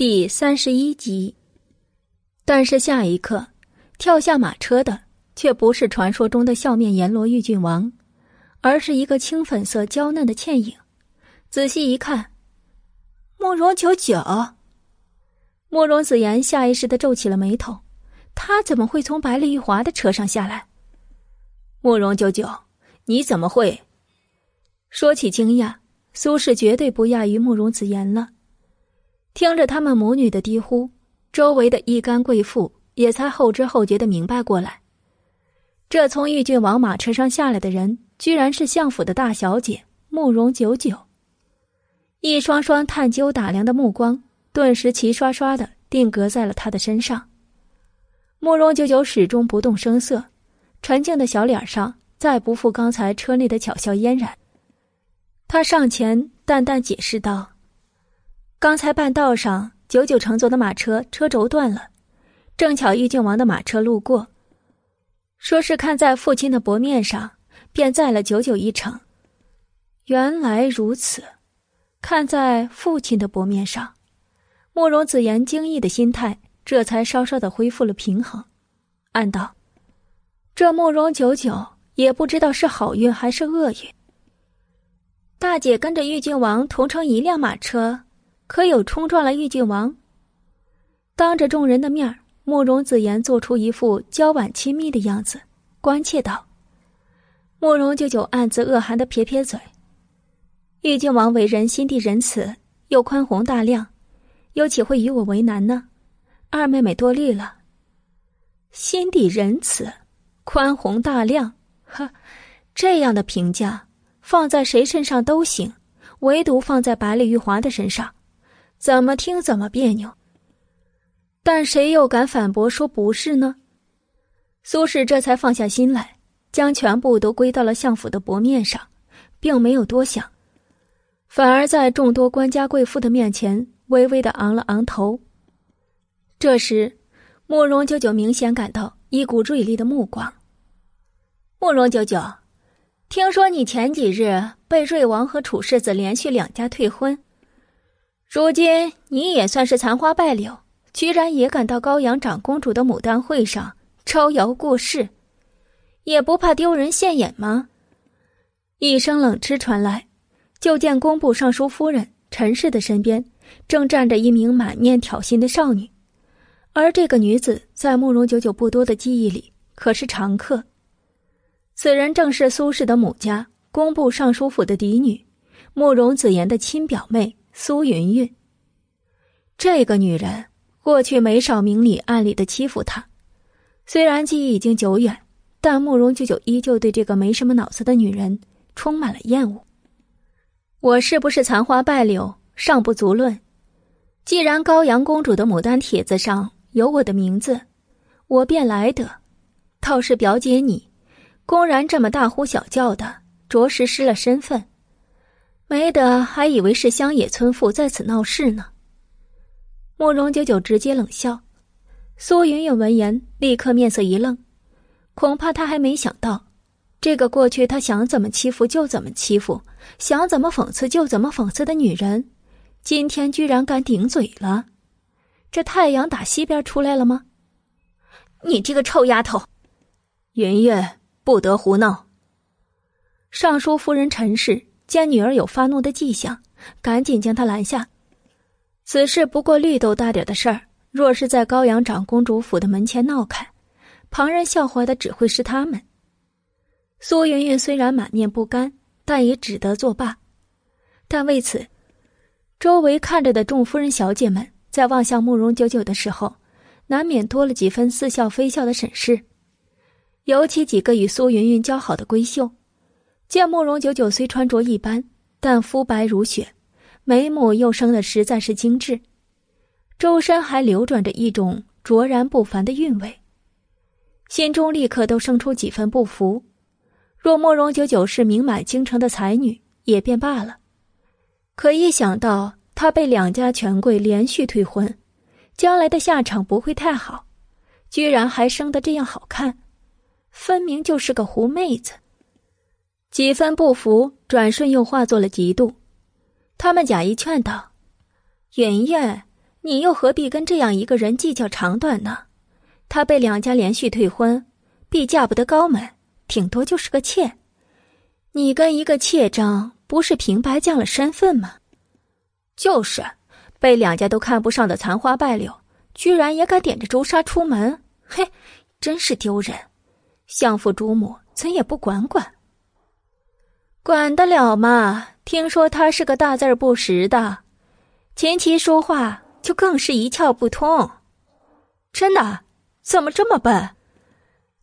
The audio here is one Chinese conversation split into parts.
第三十一集，但是下一刻，跳下马车的却不是传说中的笑面阎罗玉郡王，而是一个青粉色娇嫩的倩影。仔细一看，慕容九九。慕容子言下意识的皱起了眉头，他怎么会从百里玉华的车上下来？慕容九九，你怎么会？说起惊讶，苏轼绝对不亚于慕容子言了。听着他们母女的低呼，周围的一干贵妇也才后知后觉的明白过来，这从玉郡王马车上下来的人，居然是相府的大小姐慕容九九。一双双探究打量的目光，顿时齐刷刷的定格在了他的身上。慕容九九始终不动声色，纯净的小脸上再不复刚才车内的巧笑嫣然。他上前淡淡解释道。刚才半道上，九九乘坐的马车车轴断了，正巧玉郡王的马车路过，说是看在父亲的薄面上，便载了九九一程。原来如此，看在父亲的薄面上，慕容子言惊异的心态这才稍稍的恢复了平衡，暗道：这慕容九九也不知道是好运还是厄运。大姐跟着玉郡王同乘一辆马车。可有冲撞了玉郡王？当着众人的面慕容子言做出一副娇婉亲密的样子，关切道：“慕容舅舅暗自恶寒的撇撇嘴。玉郡王为人心地仁慈，又宽宏大量，又岂会与我为难呢？二妹妹多虑了。心地仁慈，宽宏大量，呵，这样的评价放在谁身上都行，唯独放在百里玉华的身上。”怎么听怎么别扭，但谁又敢反驳说不是呢？苏轼这才放下心来，将全部都归到了相府的薄面上，并没有多想，反而在众多官家贵妇的面前微微的昂了昂头。这时，慕容九九明显感到一股锐利的目光。慕容九九，听说你前几日被瑞王和楚世子连续两家退婚。如今你也算是残花败柳，居然也敢到高阳长公主的牡丹会上招摇过市，也不怕丢人现眼吗？一声冷嗤传来，就见工部尚书夫人陈氏的身边正站着一名满面挑衅的少女，而这个女子在慕容九九不多的记忆里可是常客。此人正是苏氏的母家工部尚书府的嫡女，慕容子言的亲表妹。苏云云，这个女人过去没少明里暗里的欺负她，虽然记忆已经久远，但慕容九九依旧对这个没什么脑子的女人充满了厌恶。我是不是残花败柳尚不足论，既然高阳公主的牡丹帖子上有我的名字，我便来得。倒是表姐你，公然这么大呼小叫的，着实失了身份。没得，还以为是乡野村妇在此闹事呢。慕容九九直接冷笑，苏云云闻言立刻面色一愣，恐怕他还没想到，这个过去他想怎么欺负就怎么欺负，想怎么讽刺就怎么讽刺的女人，今天居然敢顶嘴了。这太阳打西边出来了吗？你这个臭丫头，云云不得胡闹。尚书夫人陈氏。见女儿有发怒的迹象，赶紧将她拦下。此事不过绿豆大点的事儿，若是在高阳长公主府的门前闹开，旁人笑话的只会是他们。苏云云虽然满面不甘，但也只得作罢。但为此，周围看着的众夫人小姐们在望向慕容九九的时候，难免多了几分似笑非笑的审视。尤其几个与苏云云交好的闺秀。见慕容九九虽穿着一般，但肤白如雪，眉目又生的实在是精致，周身还流转着一种卓然不凡的韵味，心中立刻都生出几分不服。若慕容九九是名满京城的才女，也便罢了，可一想到她被两家权贵连续退婚，将来的下场不会太好，居然还生得这样好看，分明就是个狐妹子。几分不服，转瞬又化作了嫉妒。他们假意劝道：“云云，你又何必跟这样一个人计较长短呢？他被两家连续退婚，必嫁不得高门，顶多就是个妾。你跟一个妾争，不是平白降了身份吗？就是，被两家都看不上的残花败柳，居然也敢点着朱砂出门，嘿，真是丢人！相父主母怎也不管管？管得了吗？听说他是个大字不识的，琴棋书画就更是一窍不通。真的？怎么这么笨？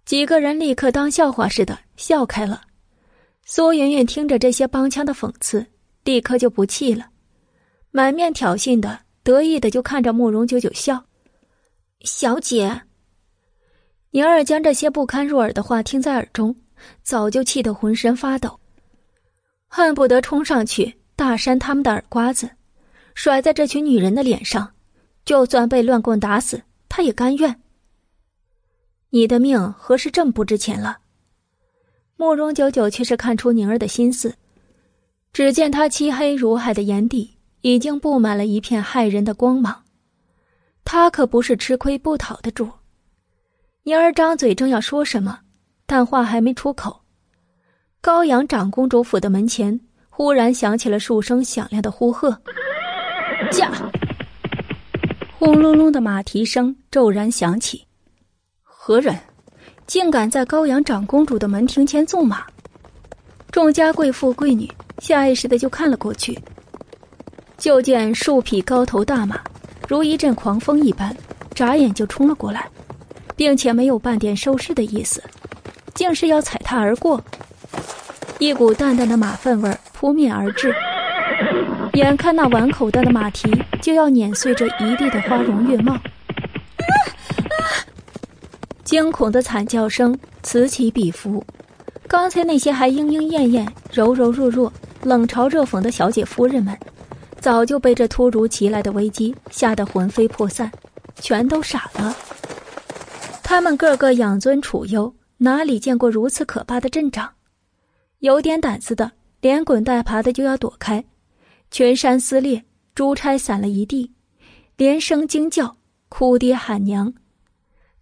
几个人立刻当笑话似的笑开了。苏云云听着这些帮腔的讽刺，立刻就不气了，满面挑衅的、得意的就看着慕容九九笑。小姐，宁儿将这些不堪入耳的话听在耳中，早就气得浑身发抖。恨不得冲上去大扇他们的耳瓜子，甩在这群女人的脸上，就算被乱棍打死，他也甘愿。你的命何时这么不值钱了？慕容九九却是看出宁儿的心思，只见他漆黑如海的眼底已经布满了一片骇人的光芒，他可不是吃亏不讨的主。宁儿张嘴正要说什么，但话还没出口。高阳长公主府的门前，忽然响起了数声响亮的呼喝。驾！轰隆隆的马蹄声骤然响起。何人，竟敢在高阳长公主的门庭前纵马？众家贵妇贵女下意识的就看了过去。就见数匹高头大马，如一阵狂风一般，眨眼就冲了过来，并且没有半点收势的意思，竟是要踩踏而过。一股淡淡的马粪味扑面而至，眼看那碗口大的马蹄就要碾碎这一地的花容月貌，惊恐的惨叫声此起彼伏。刚才那些还莺莺燕燕、柔柔弱弱、冷嘲热讽的小姐夫人们，早就被这突如其来的危机吓得魂飞魄散，全都傻了。他们个个养尊处优，哪里见过如此可怕的阵仗？有点胆子的，连滚带爬的就要躲开，群山撕裂，珠钗散了一地，连声惊叫，哭爹喊娘；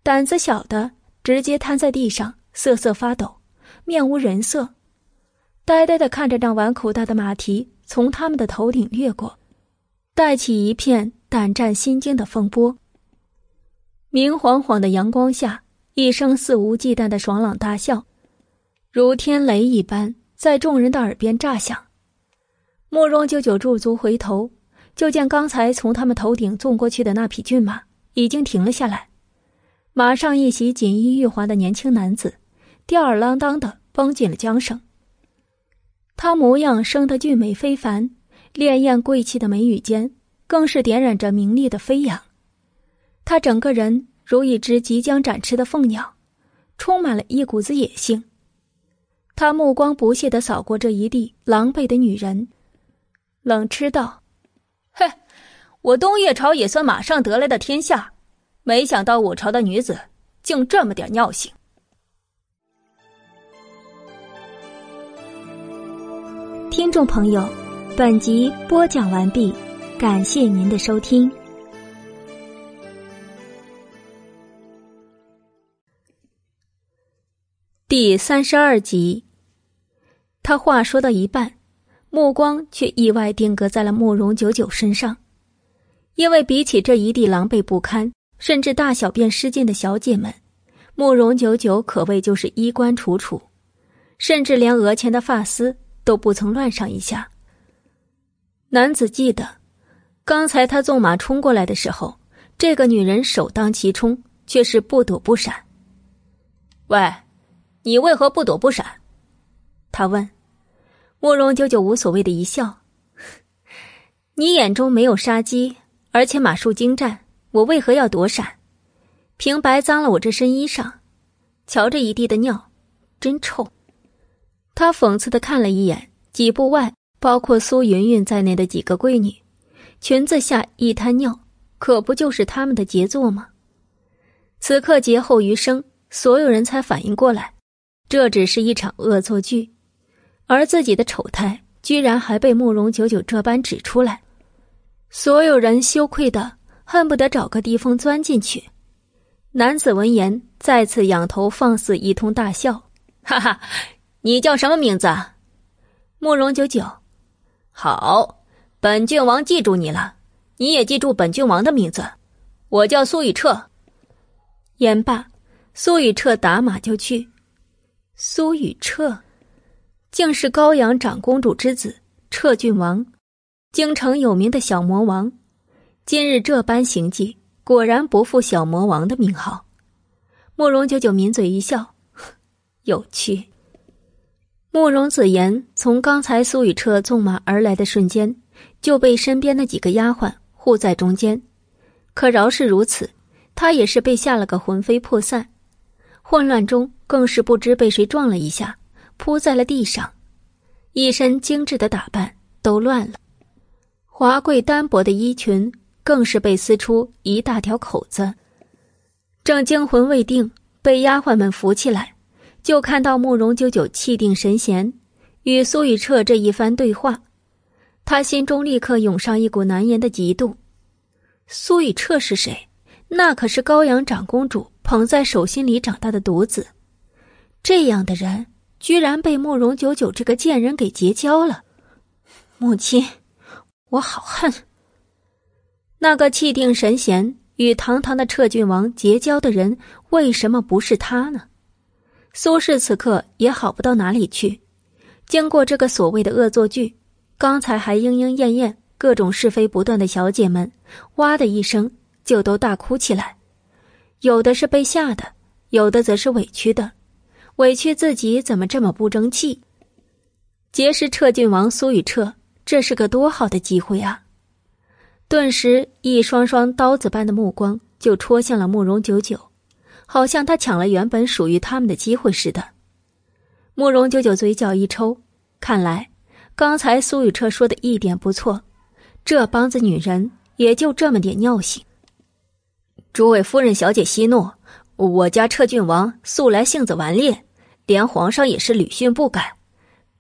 胆子小的，直接瘫在地上，瑟瑟发抖，面无人色，呆呆的看着那碗口大的马蹄从他们的头顶掠过，带起一片胆战心惊的风波。明晃晃的阳光下，一声肆无忌惮的爽朗大笑。如天雷一般，在众人的耳边炸响。慕容九九驻足回头，就见刚才从他们头顶纵过去的那匹骏马已经停了下来，马上一袭锦衣玉华的年轻男子，吊儿郎当的绷紧了缰绳。他模样生得俊美非凡，潋滟贵气的眉宇间，更是点染着明丽的飞扬。他整个人如一只即将展翅的凤鸟，充满了一股子野性。他目光不屑的扫过这一地狼狈的女人，冷嗤道：“ 嘿，我东岳朝也算马上得来的天下，没想到我朝的女子竟这么点尿性。”听众朋友，本集播讲完毕，感谢您的收听。第三十二集。他话说到一半，目光却意外定格在了慕容九九身上，因为比起这一地狼狈不堪，甚至大小便失禁的小姐们，慕容九九可谓就是衣冠楚楚，甚至连额前的发丝都不曾乱上一下。男子记得，刚才他纵马冲过来的时候，这个女人首当其冲，却是不躲不闪。喂，你为何不躲不闪？他问。慕容九九无所谓的一笑：“你眼中没有杀机，而且马术精湛，我为何要躲闪？平白脏了我这身衣裳，瞧这一地的尿，真臭。”他讽刺的看了一眼几步外，包括苏云云在内的几个闺女，裙子下一滩尿，可不就是他们的杰作吗？此刻劫后余生，所有人才反应过来，这只是一场恶作剧。而自己的丑态居然还被慕容九九这般指出来，所有人羞愧的恨不得找个地缝钻进去。男子闻言，再次仰头放肆一通大笑：“哈哈，你叫什么名字？”慕容九九。好，本郡王记住你了，你也记住本郡王的名字。我叫苏雨彻。言罢，苏雨彻打马就去。苏雨彻，竟是高阳长公主之子，彻郡王，京城有名的小魔王。今日这般行迹。果然不负小魔王的名号，慕容九九抿嘴一笑，有趣。慕容子言从刚才苏雨彻纵马而来的瞬间，就被身边的几个丫鬟护在中间，可饶是如此，他也是被吓了个魂飞魄散，混乱中更是不知被谁撞了一下，扑在了地上，一身精致的打扮都乱了，华贵单薄的衣裙。更是被撕出一大条口子。正惊魂未定，被丫鬟们扶起来，就看到慕容九九气定神闲，与苏雨彻这一番对话，他心中立刻涌上一股难言的嫉妒。苏雨彻是谁？那可是高阳长公主捧在手心里长大的独子，这样的人居然被慕容九九这个贱人给结交了。母亲，我好恨。那个气定神闲与堂堂的彻郡王结交的人，为什么不是他呢？苏轼此刻也好不到哪里去。经过这个所谓的恶作剧，刚才还莺莺燕燕、各种是非不断的小姐们，哇的一声就都大哭起来。有的是被吓的，有的则是委屈的，委屈自己怎么这么不争气。结识彻郡王苏雨彻，这是个多好的机会啊！顿时，一双双刀子般的目光就戳向了慕容九九，好像他抢了原本属于他们的机会似的。慕容九九嘴角一抽，看来刚才苏雨彻说的一点不错，这帮子女人也就这么点尿性。诸位夫人、小姐息怒，我家彻郡王素来性子顽劣，连皇上也是屡训不改。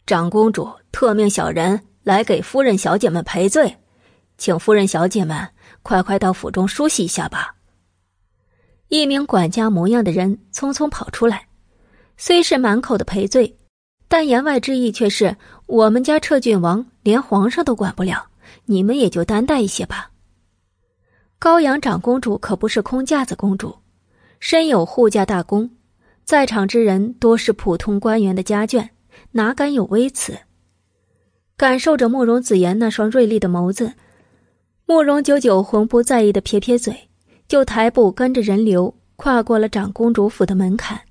长公主特命小人来给夫人、小姐们赔罪。请夫人、小姐们快快到府中梳洗一下吧。一名管家模样的人匆匆跑出来，虽是满口的赔罪，但言外之意却是我们家彻郡王连皇上都管不了，你们也就担待一些吧。高阳长公主可不是空架子公主，身有护驾大功，在场之人多是普通官员的家眷，哪敢有微词？感受着慕容子言那双锐利的眸子。慕容九九浑不在意的撇撇嘴，就抬步跟着人流跨过了长公主府的门槛。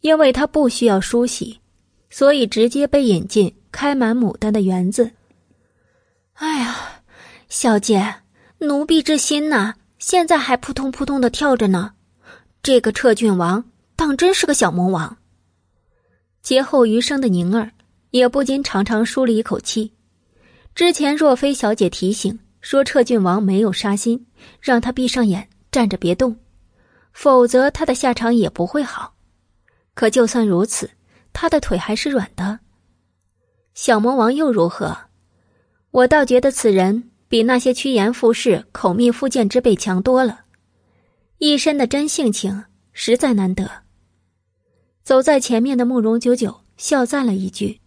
因为他不需要梳洗，所以直接被引进开满牡丹的园子。哎呀，小姐，奴婢这心呐，现在还扑通扑通的跳着呢。这个彻郡王当真是个小魔王。劫后余生的宁儿也不禁长长舒了一口气。之前若非小姐提醒。说彻郡王没有杀心，让他闭上眼站着别动，否则他的下场也不会好。可就算如此，他的腿还是软的。小魔王又如何？我倒觉得此人比那些趋炎附势、口蜜腹剑之辈强多了，一身的真性情实在难得。走在前面的慕容九九笑赞了一句，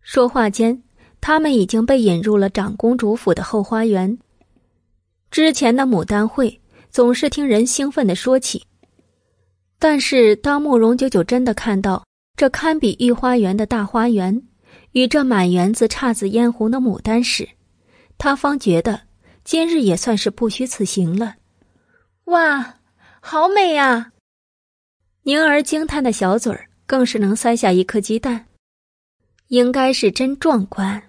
说话间。他们已经被引入了长公主府的后花园。之前的牡丹会总是听人兴奋的说起，但是当慕容九九真的看到这堪比御花园的大花园，与这满园子姹紫嫣红的牡丹时，他方觉得今日也算是不虚此行了。哇，好美呀！宁儿惊叹的小嘴儿更是能塞下一颗鸡蛋，应该是真壮观。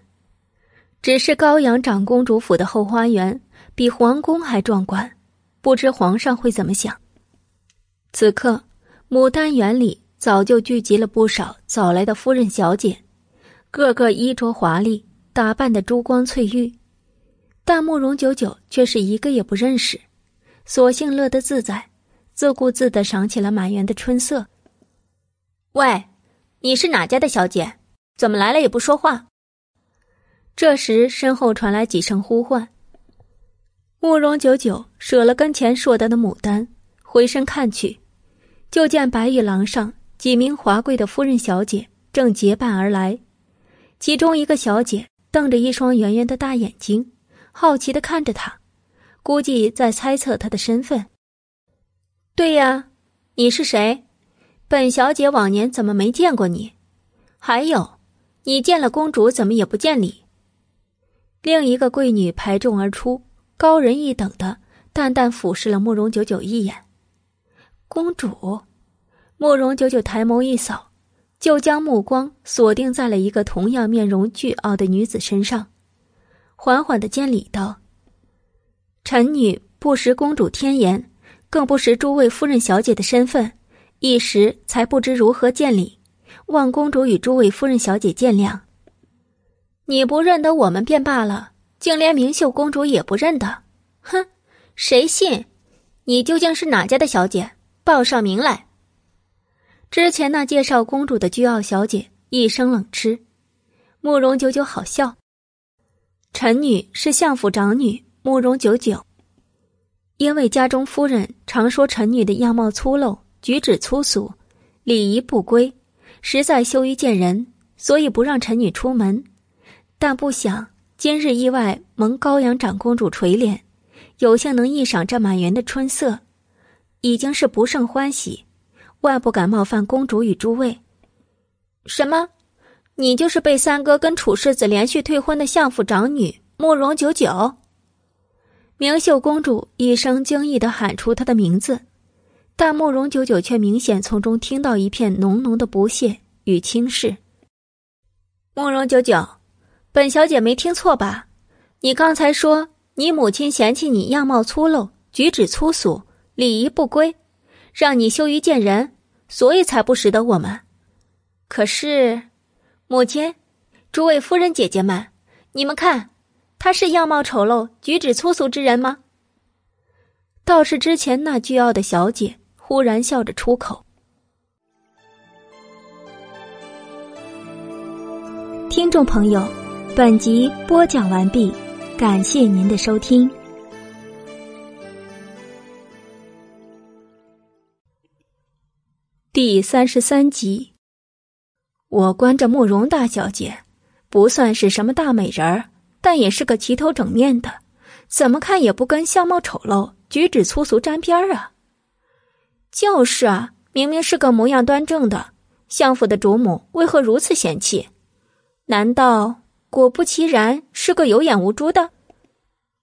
只是高阳长公主府的后花园比皇宫还壮观，不知皇上会怎么想。此刻，牡丹园里早就聚集了不少早来的夫人小姐，个个衣着华丽，打扮的珠光翠玉，但慕容九九却是一个也不认识，索性乐得自在，自顾自的赏起了满园的春色。喂，你是哪家的小姐？怎么来了也不说话？这时，身后传来几声呼唤。慕容九九舍了跟前硕大的牡丹，回身看去，就见白玉廊上几名华贵的夫人小姐正结伴而来，其中一个小姐瞪着一双圆圆的大眼睛，好奇的看着他，估计在猜测他的身份。对呀，你是谁？本小姐往年怎么没见过你？还有，你见了公主怎么也不见礼？另一个贵女排众而出。高人一等的淡淡俯视了慕容九九一眼，公主，慕容九九抬眸一扫，就将目光锁定在了一个同样面容倨傲的女子身上，缓缓的见礼道：“臣女不识公主天颜，更不识诸位夫人小姐的身份，一时才不知如何见礼，望公主与诸位夫人小姐见谅。你不认得我们便罢了。”竟连明秀公主也不认得，哼，谁信？你究竟是哪家的小姐？报上名来。之前那介绍公主的倨傲小姐一声冷嗤。慕容九九好笑。臣女是相府长女慕容九九。因为家中夫人常说臣女的样貌粗陋，举止粗俗，礼仪不规，实在羞于见人，所以不让臣女出门。但不想。今日意外蒙高阳长公主垂怜，有幸能一赏这满园的春色，已经是不胜欢喜，万不敢冒犯公主与诸位。什么？你就是被三哥跟楚世子连续退婚的相府长女慕容九九？明秀公主一声惊异的喊出她的名字，但慕容九九却明显从中听到一片浓浓的不屑与轻视。慕容九九。本小姐没听错吧？你刚才说你母亲嫌弃你样貌粗陋、举止粗俗、礼仪不规，让你羞于见人，所以才不识得我们。可是，母亲，诸位夫人姐姐们，你们看，他是样貌丑陋、举止粗俗之人吗？倒是之前那倨傲的小姐忽然笑着出口。听众朋友。本集播讲完毕，感谢您的收听。第三十三集，我关着慕容大小姐，不算是什么大美人儿，但也是个齐头整面的，怎么看也不跟相貌丑陋、举止粗俗沾边儿啊。就是啊，明明是个模样端正的相府的主母，为何如此嫌弃？难道？果不其然，是个有眼无珠的。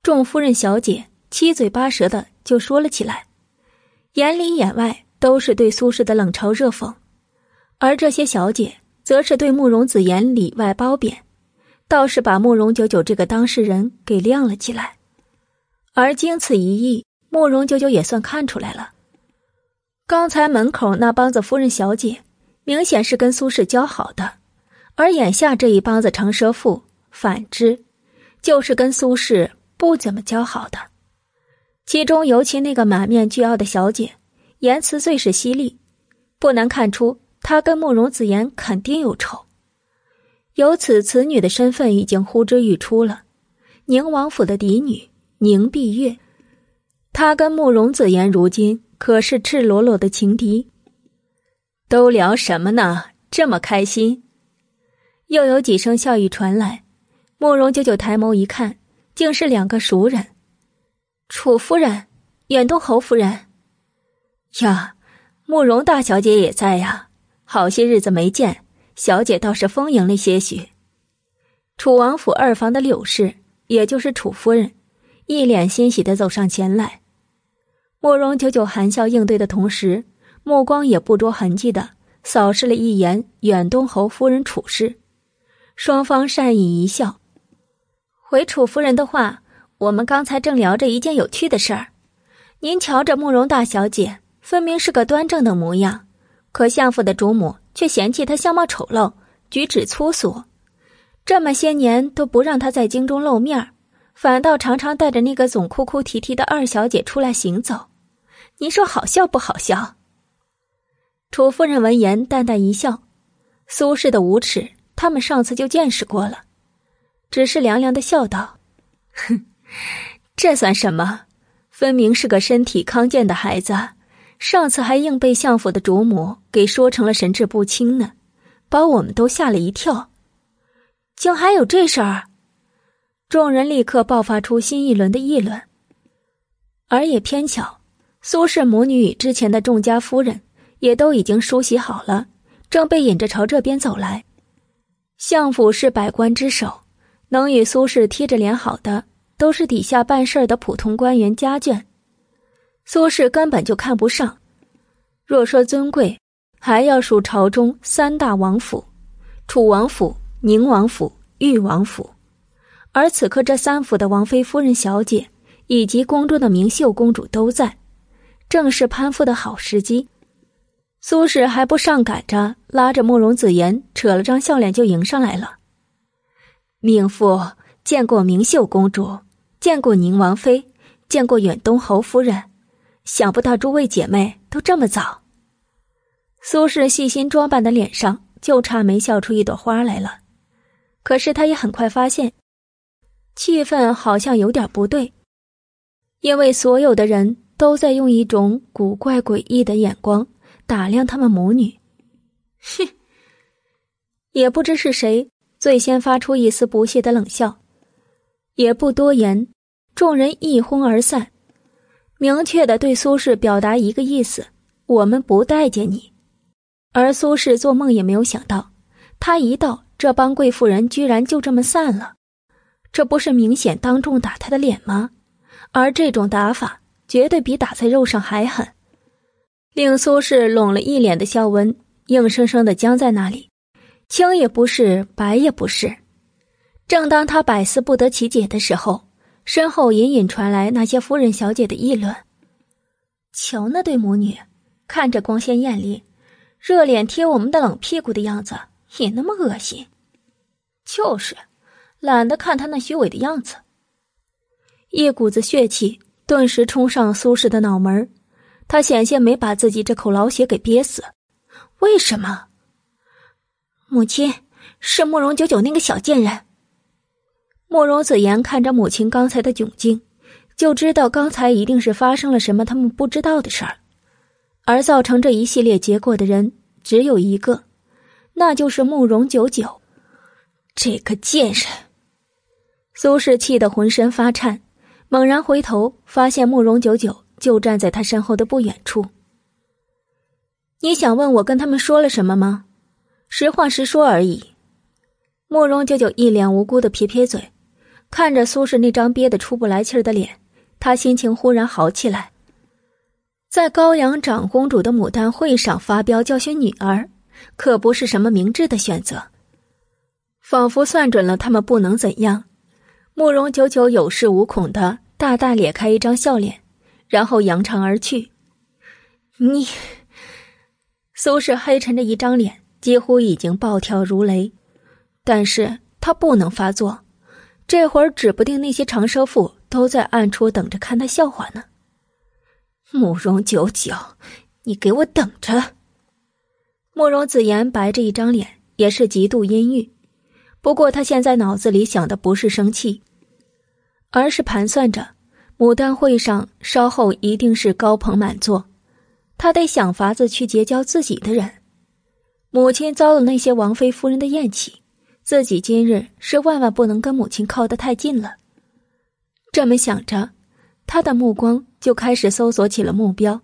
众夫人小姐七嘴八舌的就说了起来，眼里眼外都是对苏轼的冷嘲热讽，而这些小姐则是对慕容子言里外褒贬，倒是把慕容九九这个当事人给亮了起来。而经此一役，慕容九九也算看出来了，刚才门口那帮子夫人小姐，明显是跟苏轼交好的。而眼下这一帮子长舌妇，反之，就是跟苏轼不怎么交好的。其中尤其那个满面倨傲的小姐，言辞最是犀利，不难看出她跟慕容子言肯定有仇。由此，此女的身份已经呼之欲出了：宁王府的嫡女宁碧月。她跟慕容子言如今可是赤裸裸的情敌。都聊什么呢？这么开心？又有几声笑语传来，慕容九九抬眸一看，竟是两个熟人，楚夫人、远东侯夫人。呀，慕容大小姐也在呀！好些日子没见，小姐倒是丰盈了些许。楚王府二房的柳氏，也就是楚夫人，一脸欣喜的走上前来。慕容久久含笑应对的同时，目光也不着痕迹的扫视了一眼远东侯夫人楚氏。双方善意一笑，回楚夫人的话，我们刚才正聊着一件有趣的事儿。您瞧着慕容大小姐，分明是个端正的模样，可相府的主母却嫌弃他相貌丑陋，举止粗俗，这么些年都不让他在京中露面，反倒常常带着那个总哭哭啼啼的二小姐出来行走。您说好笑不好笑？楚夫人闻言淡淡一笑，苏轼的无耻。他们上次就见识过了，只是凉凉的笑道：“哼，这算什么？分明是个身体康健的孩子，上次还硬被相府的主母给说成了神志不清呢，把我们都吓了一跳。竟还有这事儿！众人立刻爆发出新一轮的议论。而也偏巧，苏氏母女与之前的众家夫人也都已经梳洗好了，正被引着朝这边走来。相府是百官之首，能与苏氏贴着脸好的，都是底下办事的普通官员家眷。苏轼根本就看不上。若说尊贵，还要数朝中三大王府：楚王府、宁王府、豫王府。而此刻，这三府的王妃夫人、小姐以及宫中的明秀公主都在，正是攀附的好时机。苏轼还不上赶着，拉着慕容子言，扯了张笑脸就迎上来了。命妇见过明秀公主，见过宁王妃，见过远东侯夫人，想不到诸位姐妹都这么早。苏轼细心装扮的脸上就差没笑出一朵花来了，可是他也很快发现，气氛好像有点不对，因为所有的人都在用一种古怪诡异的眼光。打量他们母女，哼！也不知是谁最先发出一丝不屑的冷笑，也不多言，众人一哄而散，明确的对苏轼表达一个意思：我们不待见你。而苏轼做梦也没有想到，他一到，这帮贵妇人居然就这么散了，这不是明显当众打他的脸吗？而这种打法，绝对比打在肉上还狠。令苏轼拢了一脸的笑纹，硬生生的僵在那里，青也不是，白也不是。正当他百思不得其解的时候，身后隐隐传来那些夫人小姐的议论：“瞧那对母女，看着光鲜艳丽，热脸贴我们的冷屁股的样子，也那么恶心。就是，懒得看他那虚伪的样子。”一股子血气顿时冲上苏轼的脑门儿。他险些没把自己这口老血给憋死，为什么？母亲是慕容九九那个小贱人。慕容子言看着母亲刚才的窘境，就知道刚才一定是发生了什么他们不知道的事儿，而造成这一系列结果的人只有一个，那就是慕容九九，这个贱人。苏轼气得浑身发颤，猛然回头，发现慕容九九。就站在他身后的不远处。你想问我跟他们说了什么吗？实话实说而已。慕容九九一脸无辜的撇撇嘴，看着苏轼那张憋得出不来气儿的脸，他心情忽然好起来。在高阳长公主的牡丹会上发飙教训女儿，可不是什么明智的选择。仿佛算准了他们不能怎样，慕容九九有恃无恐的大大咧开一张笑脸。然后扬长而去。你，苏轼黑沉着一张脸，几乎已经暴跳如雷，但是他不能发作，这会儿指不定那些长舌妇都在暗处等着看他笑话呢。慕容九九，你给我等着！慕容子言白着一张脸，也是极度阴郁。不过他现在脑子里想的不是生气，而是盘算着。牡丹会上稍后一定是高朋满座，他得想法子去结交自己的人。母亲遭了那些王妃夫人的厌弃，自己今日是万万不能跟母亲靠得太近了。这么想着，他的目光就开始搜索起了目标。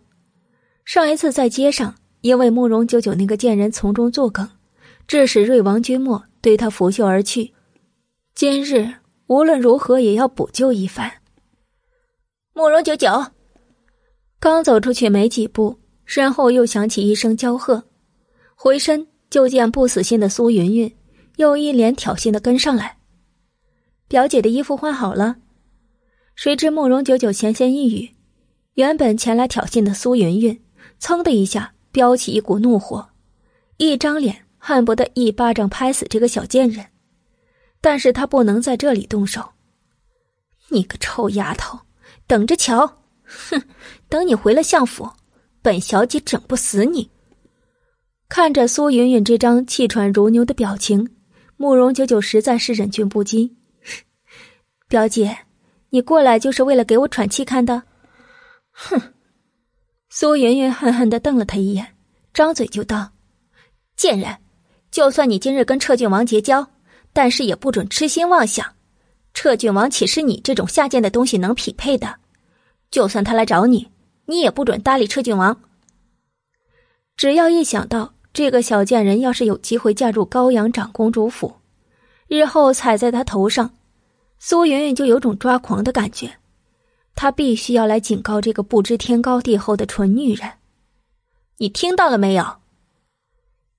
上一次在街上，因为慕容九九那个贱人从中作梗，致使瑞王君莫对他拂袖而去。今日无论如何也要补救一番。慕容九九刚走出去没几步，身后又响起一声娇喝，回身就见不死心的苏云云又一脸挑衅的跟上来。表姐的衣服换好了。谁知慕容九九闲闲一语，原本前来挑衅的苏云云，噌的一下飙起一股怒火，一张脸恨不得一巴掌拍死这个小贱人，但是他不能在这里动手。你个臭丫头！等着瞧，哼！等你回了相府，本小姐整不死你。看着苏云云这张气喘如牛的表情，慕容九九实在是忍俊不禁。表姐，你过来就是为了给我喘气看的？哼！苏云云恨恨的瞪了他一眼，张嘴就道：“贱人，就算你今日跟彻郡王结交，但是也不准痴心妄想。彻郡王岂是你这种下贱的东西能匹配的？就算他来找你，你也不准搭理彻郡王。只要一想到这个小贱人要是有机会嫁入高阳长公主府，日后踩在她头上，苏云云就有种抓狂的感觉。”她必须要来警告这个不知天高地厚的蠢女人，你听到了没有？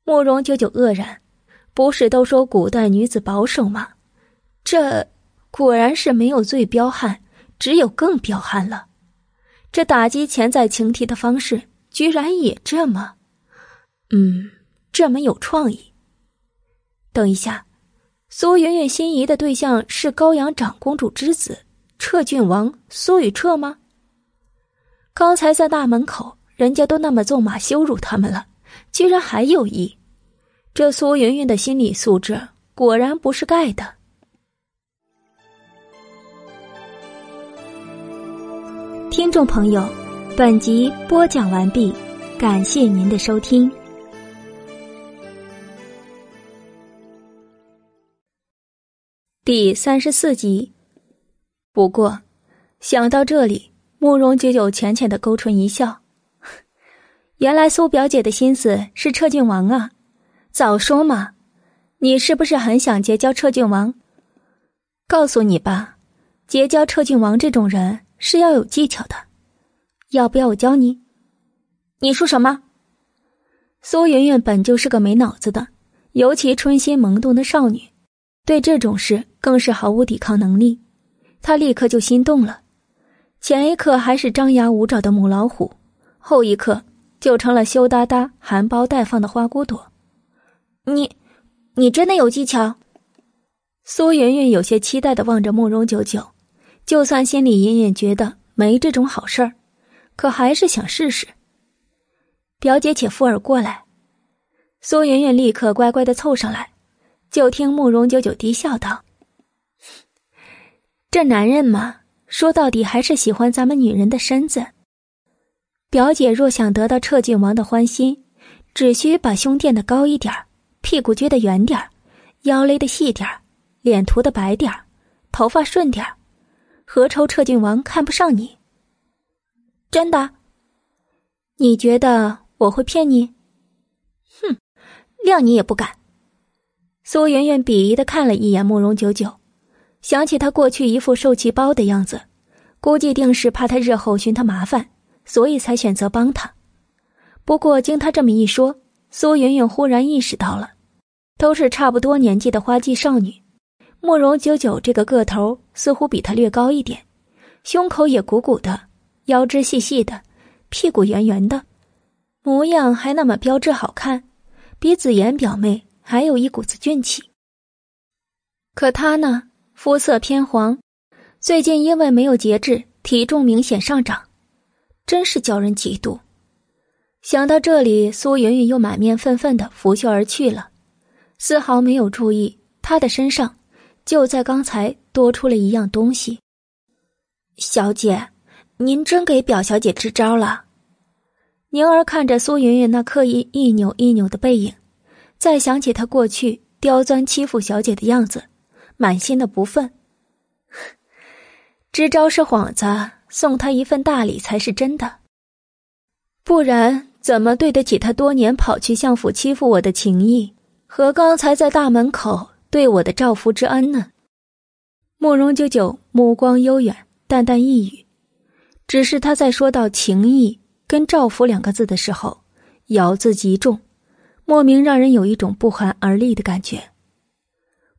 慕容九九愕然，不是都说古代女子保守吗？这果然是没有最彪悍，只有更彪悍了。这打击潜在情敌的方式，居然也这么……嗯，这么有创意。等一下，苏云云心仪的对象是高阳长公主之子。彻郡王苏雨彻吗？刚才在大门口，人家都那么纵马羞辱他们了，居然还有意。这苏云云的心理素质果然不是盖的。听众朋友，本集播讲完毕，感谢您的收听。第三十四集。不过，想到这里，慕容久久浅浅的勾唇一笑。原来苏表姐的心思是彻郡王啊！早说嘛！你是不是很想结交彻郡王？告诉你吧，结交彻郡王这种人是要有技巧的。要不要我教你？你说什么？苏云云本就是个没脑子的，尤其春心萌动的少女，对这种事更是毫无抵抗能力。他立刻就心动了，前一刻还是张牙舞爪的母老虎，后一刻就成了羞答答、含苞待放的花骨朵。你，你真的有技巧？苏云云有些期待的望着慕容九九，就算心里隐隐觉得没这种好事儿，可还是想试试。表姐，且附耳过来。苏云云立刻乖乖的凑上来，就听慕容九九低笑道。这男人嘛，说到底还是喜欢咱们女人的身子。表姐若想得到彻郡王的欢心，只需把胸垫的高一点屁股撅得圆点腰勒的细点脸涂的白点头发顺点何愁彻郡王看不上你？真的？你觉得我会骗你？哼，谅你也不敢。苏媛媛鄙夷的看了一眼慕容九九。想起他过去一副受气包的样子，估计定是怕他日后寻他麻烦，所以才选择帮他。不过经他这么一说，苏云云忽然意识到了，都是差不多年纪的花季少女，慕容九九这个个头似乎比他略高一点，胸口也鼓鼓的，腰肢细细的，屁股圆圆的，模样还那么标致好看，比紫妍表妹还有一股子俊气。可他呢？肤色偏黄，最近因为没有节制，体重明显上涨，真是叫人嫉妒。想到这里，苏云云又满面愤愤的拂袖而去了，丝毫没有注意她的身上就在刚才多出了一样东西。小姐，您真给表小姐支招了。宁儿看着苏云云那刻意一扭一扭的背影，再想起他过去刁钻欺负小姐的样子。满心的不忿，支招是幌子，送他一份大礼才是真的。不然怎么对得起他多年跑去相府欺负我的情谊，和刚才在大门口对我的照拂之恩呢？慕容九九目光悠远，淡淡一语，只是他在说到情谊跟照拂两个字的时候，咬字极重，莫名让人有一种不寒而栗的感觉。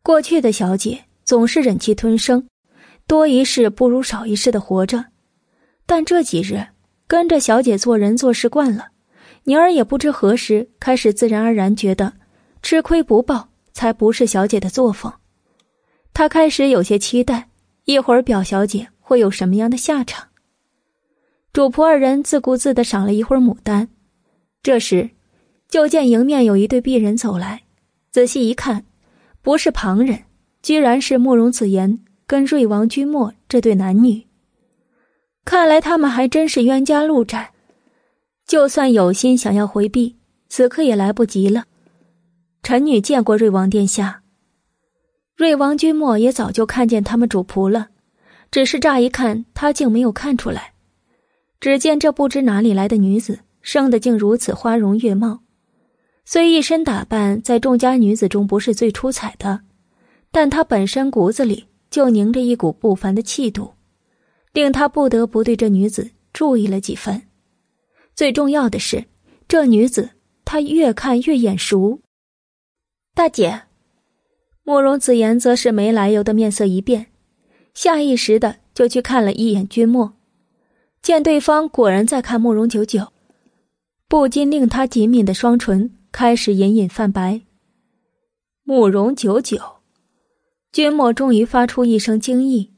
过去的小姐总是忍气吞声，多一事不如少一事的活着，但这几日跟着小姐做人做事惯了，宁儿也不知何时开始自然而然觉得吃亏不报才不是小姐的作风。她开始有些期待，一会儿表小姐会有什么样的下场。主仆二人自顾自的赏了一会儿牡丹，这时就见迎面有一对璧人走来，仔细一看。不是旁人，居然是慕容子言跟瑞王君莫这对男女。看来他们还真是冤家路窄，就算有心想要回避，此刻也来不及了。臣女见过瑞王殿下。瑞王君莫也早就看见他们主仆了，只是乍一看，他竟没有看出来。只见这不知哪里来的女子，生得竟如此花容月貌，虽一身打扮在众家女子中不是最出彩的，但她本身骨子里就凝着一股不凡的气度。令他不得不对这女子注意了几分。最重要的是，这女子他越看越眼熟。大姐，慕容子言则是没来由的面色一变，下意识的就去看了一眼君莫，见对方果然在看慕容九九，不禁令他紧抿的双唇开始隐隐泛白。慕容九九，君莫终于发出一声惊异。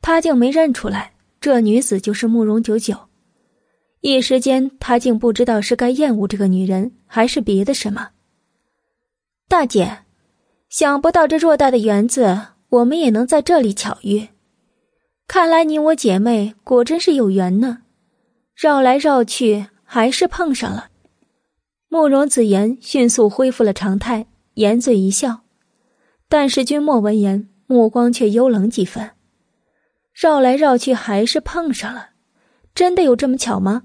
他竟没认出来，这女子就是慕容九九。一时间，他竟不知道是该厌恶这个女人，还是别的什么。大姐，想不到这偌大的园子，我们也能在这里巧遇。看来你我姐妹果真是有缘呢。绕来绕去，还是碰上了。慕容子言迅速恢复了常态，掩嘴一笑。但是君莫闻言，目光却幽冷几分。绕来绕去还是碰上了，真的有这么巧吗？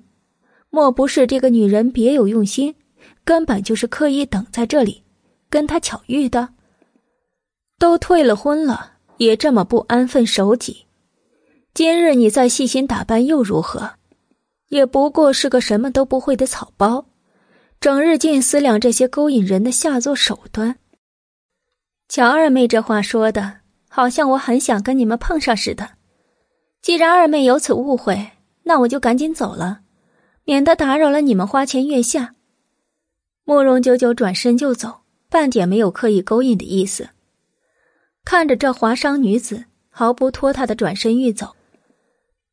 莫不是这个女人别有用心，根本就是刻意等在这里，跟他巧遇的？都退了婚了，也这么不安分守己。今日你再细心打扮又如何？也不过是个什么都不会的草包，整日尽思量这些勾引人的下作手段。乔二妹这话说的，好像我很想跟你们碰上似的。既然二妹有此误会，那我就赶紧走了，免得打扰了你们花前月下。慕容九九转身就走，半点没有刻意勾引的意思。看着这华商女子毫不拖沓的转身欲走，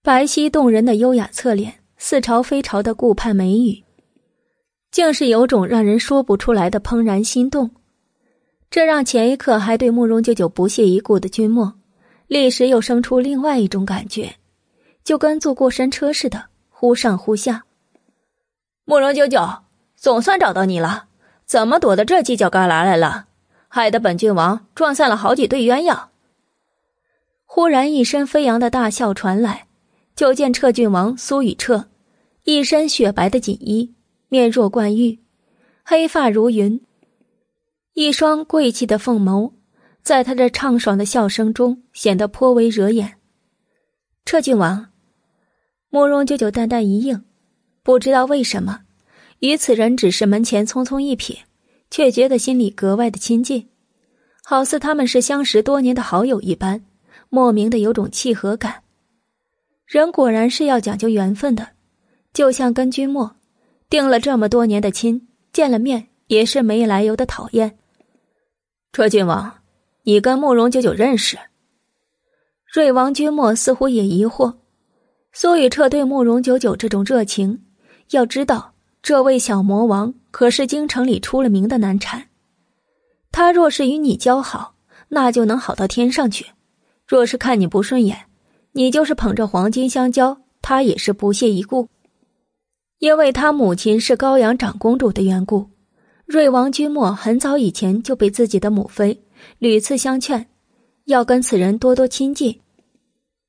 白皙动人的优雅侧脸，似潮非潮的顾盼眉宇，竟是有种让人说不出来的怦然心动。这让前一刻还对慕容九九不屑一顾的君莫。立时又生出另外一种感觉，就跟坐过山车似的，忽上忽下。慕容九九，总算找到你了，怎么躲到这犄角旮旯来了？害得本郡王撞散了好几对鸳鸯。忽然一声飞扬的大笑传来，就见彻郡王苏雨彻，一身雪白的锦衣，面若冠玉，黑发如云，一双贵气的凤眸。在他这畅爽的笑声中，显得颇为惹眼。彻郡王，慕容九九淡淡一应，不知道为什么，与此人只是门前匆匆一瞥，却觉得心里格外的亲近，好似他们是相识多年的好友一般，莫名的有种契合感。人果然是要讲究缘分的，就像跟君莫，定了这么多年的亲，见了面也是没来由的讨厌。卓郡王。你跟慕容九九认识？瑞王君莫似乎也疑惑。苏雨彻对慕容九九这种热情，要知道，这位小魔王可是京城里出了名的难缠。他若是与你交好，那就能好到天上去；若是看你不顺眼，你就是捧着黄金相交，他也是不屑一顾。因为他母亲是高阳长公主的缘故，瑞王君莫很早以前就被自己的母妃。屡次相劝，要跟此人多多亲近，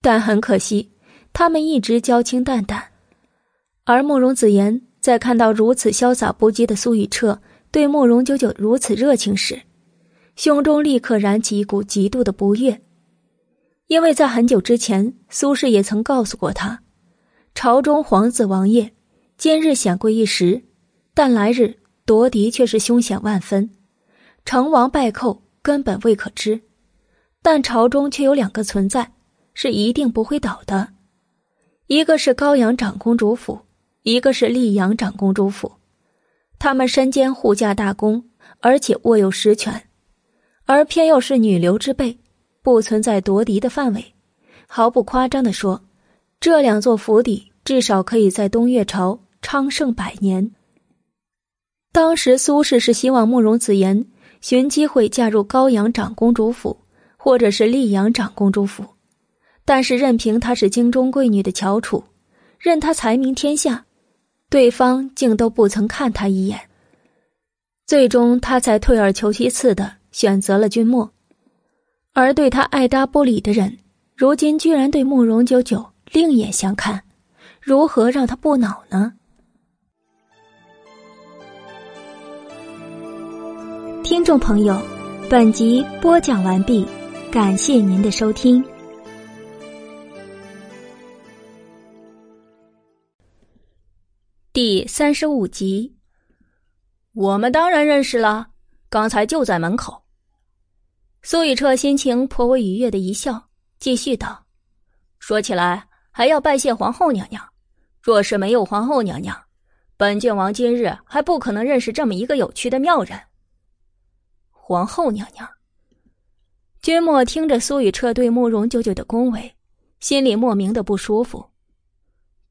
但很可惜，他们一直交情淡淡。而慕容子言在看到如此潇洒不羁的苏雨彻对慕容九九如此热情时，胸中立刻燃起一股极度的不悦，因为在很久之前，苏氏也曾告诉过他，朝中皇子王爷今日显贵一时，但来日夺嫡却是凶险万分，成王败寇。根本未可知，但朝中却有两个存在，是一定不会倒的。一个是高阳长公主府，一个是溧阳长公主府。他们身兼护驾大功，而且握有实权，而偏又是女流之辈，不存在夺嫡的范围。毫不夸张的说，这两座府邸至少可以在东岳朝昌盛百年。当时苏轼是希望慕容子言。寻机会嫁入高阳长公主府，或者是溧阳长公主府，但是任凭她是京中贵女的翘楚，任她才名天下，对方竟都不曾看她一眼。最终，他才退而求其次的选择了君莫，而对他爱搭不理的人，如今居然对慕容九九另眼相看，如何让他不恼呢？听众朋友，本集播讲完毕，感谢您的收听。第三十五集。我们当然认识了，刚才就在门口。苏雨彻心情颇为愉悦的一笑，继续道：“说起来，还要拜谢皇后娘娘。若是没有皇后娘娘，本郡王今日还不可能认识这么一个有趣的妙人。”皇后娘娘，君莫听着苏雨彻对慕容九九的恭维，心里莫名的不舒服。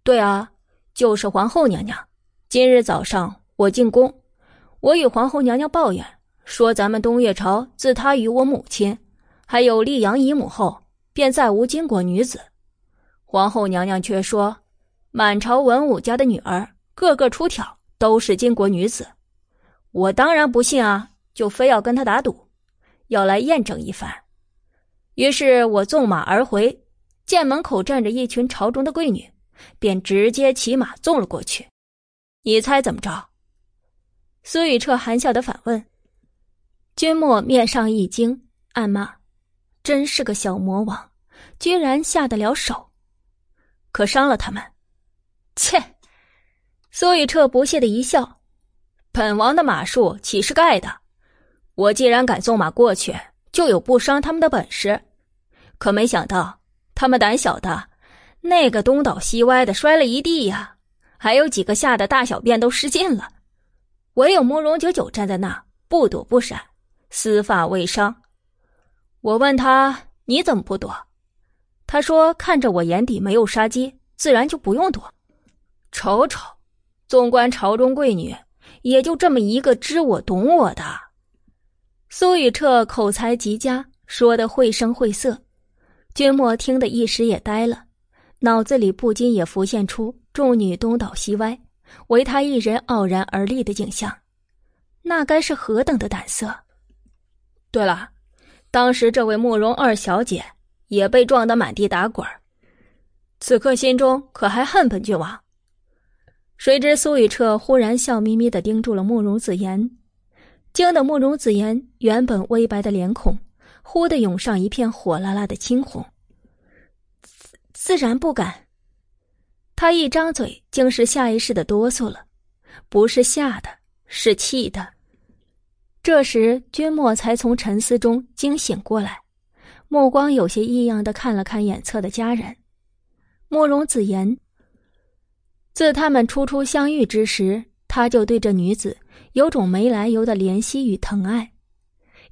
对啊，就是皇后娘娘。今日早上我进宫。我与皇后娘娘抱怨说：“咱们东岳朝自她与我母亲，还有溧阳姨母后，便再无巾帼女子。”皇后娘娘却说：“满朝文武家的女儿个个出挑，都是巾帼女子。”我当然不信啊，就非要跟他打赌，要来验证一番。于是我纵马而回，见门口站着一群朝中的贵女，便直接骑马纵了过去。你猜怎么着？苏雨彻含笑的反问：“君莫面上一惊，暗骂：‘真是个小魔王，居然下得了手，可伤了他们。’切！”苏雨彻不屑的一笑：“本王的马术岂是盖的？我既然敢纵马过去，就有不伤他们的本事。可没想到，他们胆小的，那个东倒西歪的摔了一地呀，还有几个吓得大小便都失禁了。”唯有慕容九九站在那，不躲不闪，丝发未伤。我问他：“你怎么不躲？”他说：“看着我眼底没有杀机，自然就不用躲。”瞅瞅，纵观朝中贵女，也就这么一个知我懂我的。苏雨彻口才极佳，说的绘声绘色。君莫听得一时也呆了，脑子里不禁也浮现出众女东倒西歪。唯他一人傲然而立的景象，那该是何等的胆色！对了，当时这位慕容二小姐也被撞得满地打滚此刻心中可还恨本郡王？谁知苏雨彻忽然笑眯眯的盯住了慕容子言，惊得慕容子言原本微白的脸孔，忽的涌上一片火辣辣的青红。自自然不敢。他一张嘴，竟是下意识的哆嗦了，不是吓的，是气的。这时，君莫才从沉思中惊醒过来，目光有些异样的看了看眼侧的家人，慕容子言。自他们初初相遇之时，他就对这女子有种没来由的怜惜与疼爱，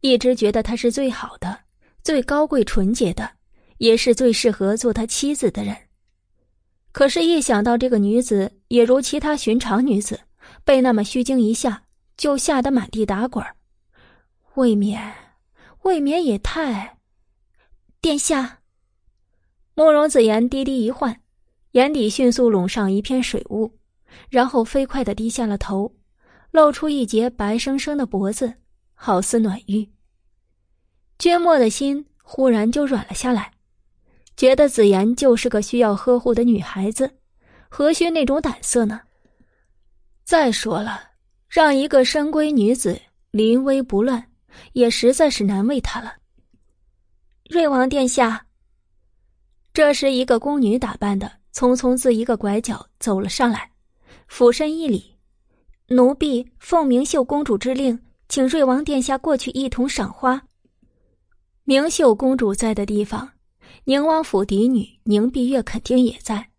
一直觉得她是最好的、最高贵纯洁的，也是最适合做他妻子的人。可是，一想到这个女子也如其他寻常女子，被那么虚惊一下就吓得满地打滚未免，未免也太……殿下，慕容子言低低一唤，眼底迅速笼上一片水雾，然后飞快的低下了头，露出一截白生生的脖子，好似暖玉。娟墨的心忽然就软了下来。觉得子言就是个需要呵护的女孩子，何须那种胆色呢？再说了，让一个深闺女子临危不乱，也实在是难为她了。瑞王殿下，这时一个宫女打扮的，匆匆自一个拐角走了上来，俯身一礼：“奴婢奉明秀公主之令，请瑞王殿下过去一同赏花。”明秀公主在的地方。宁王府嫡女宁碧月肯定也在，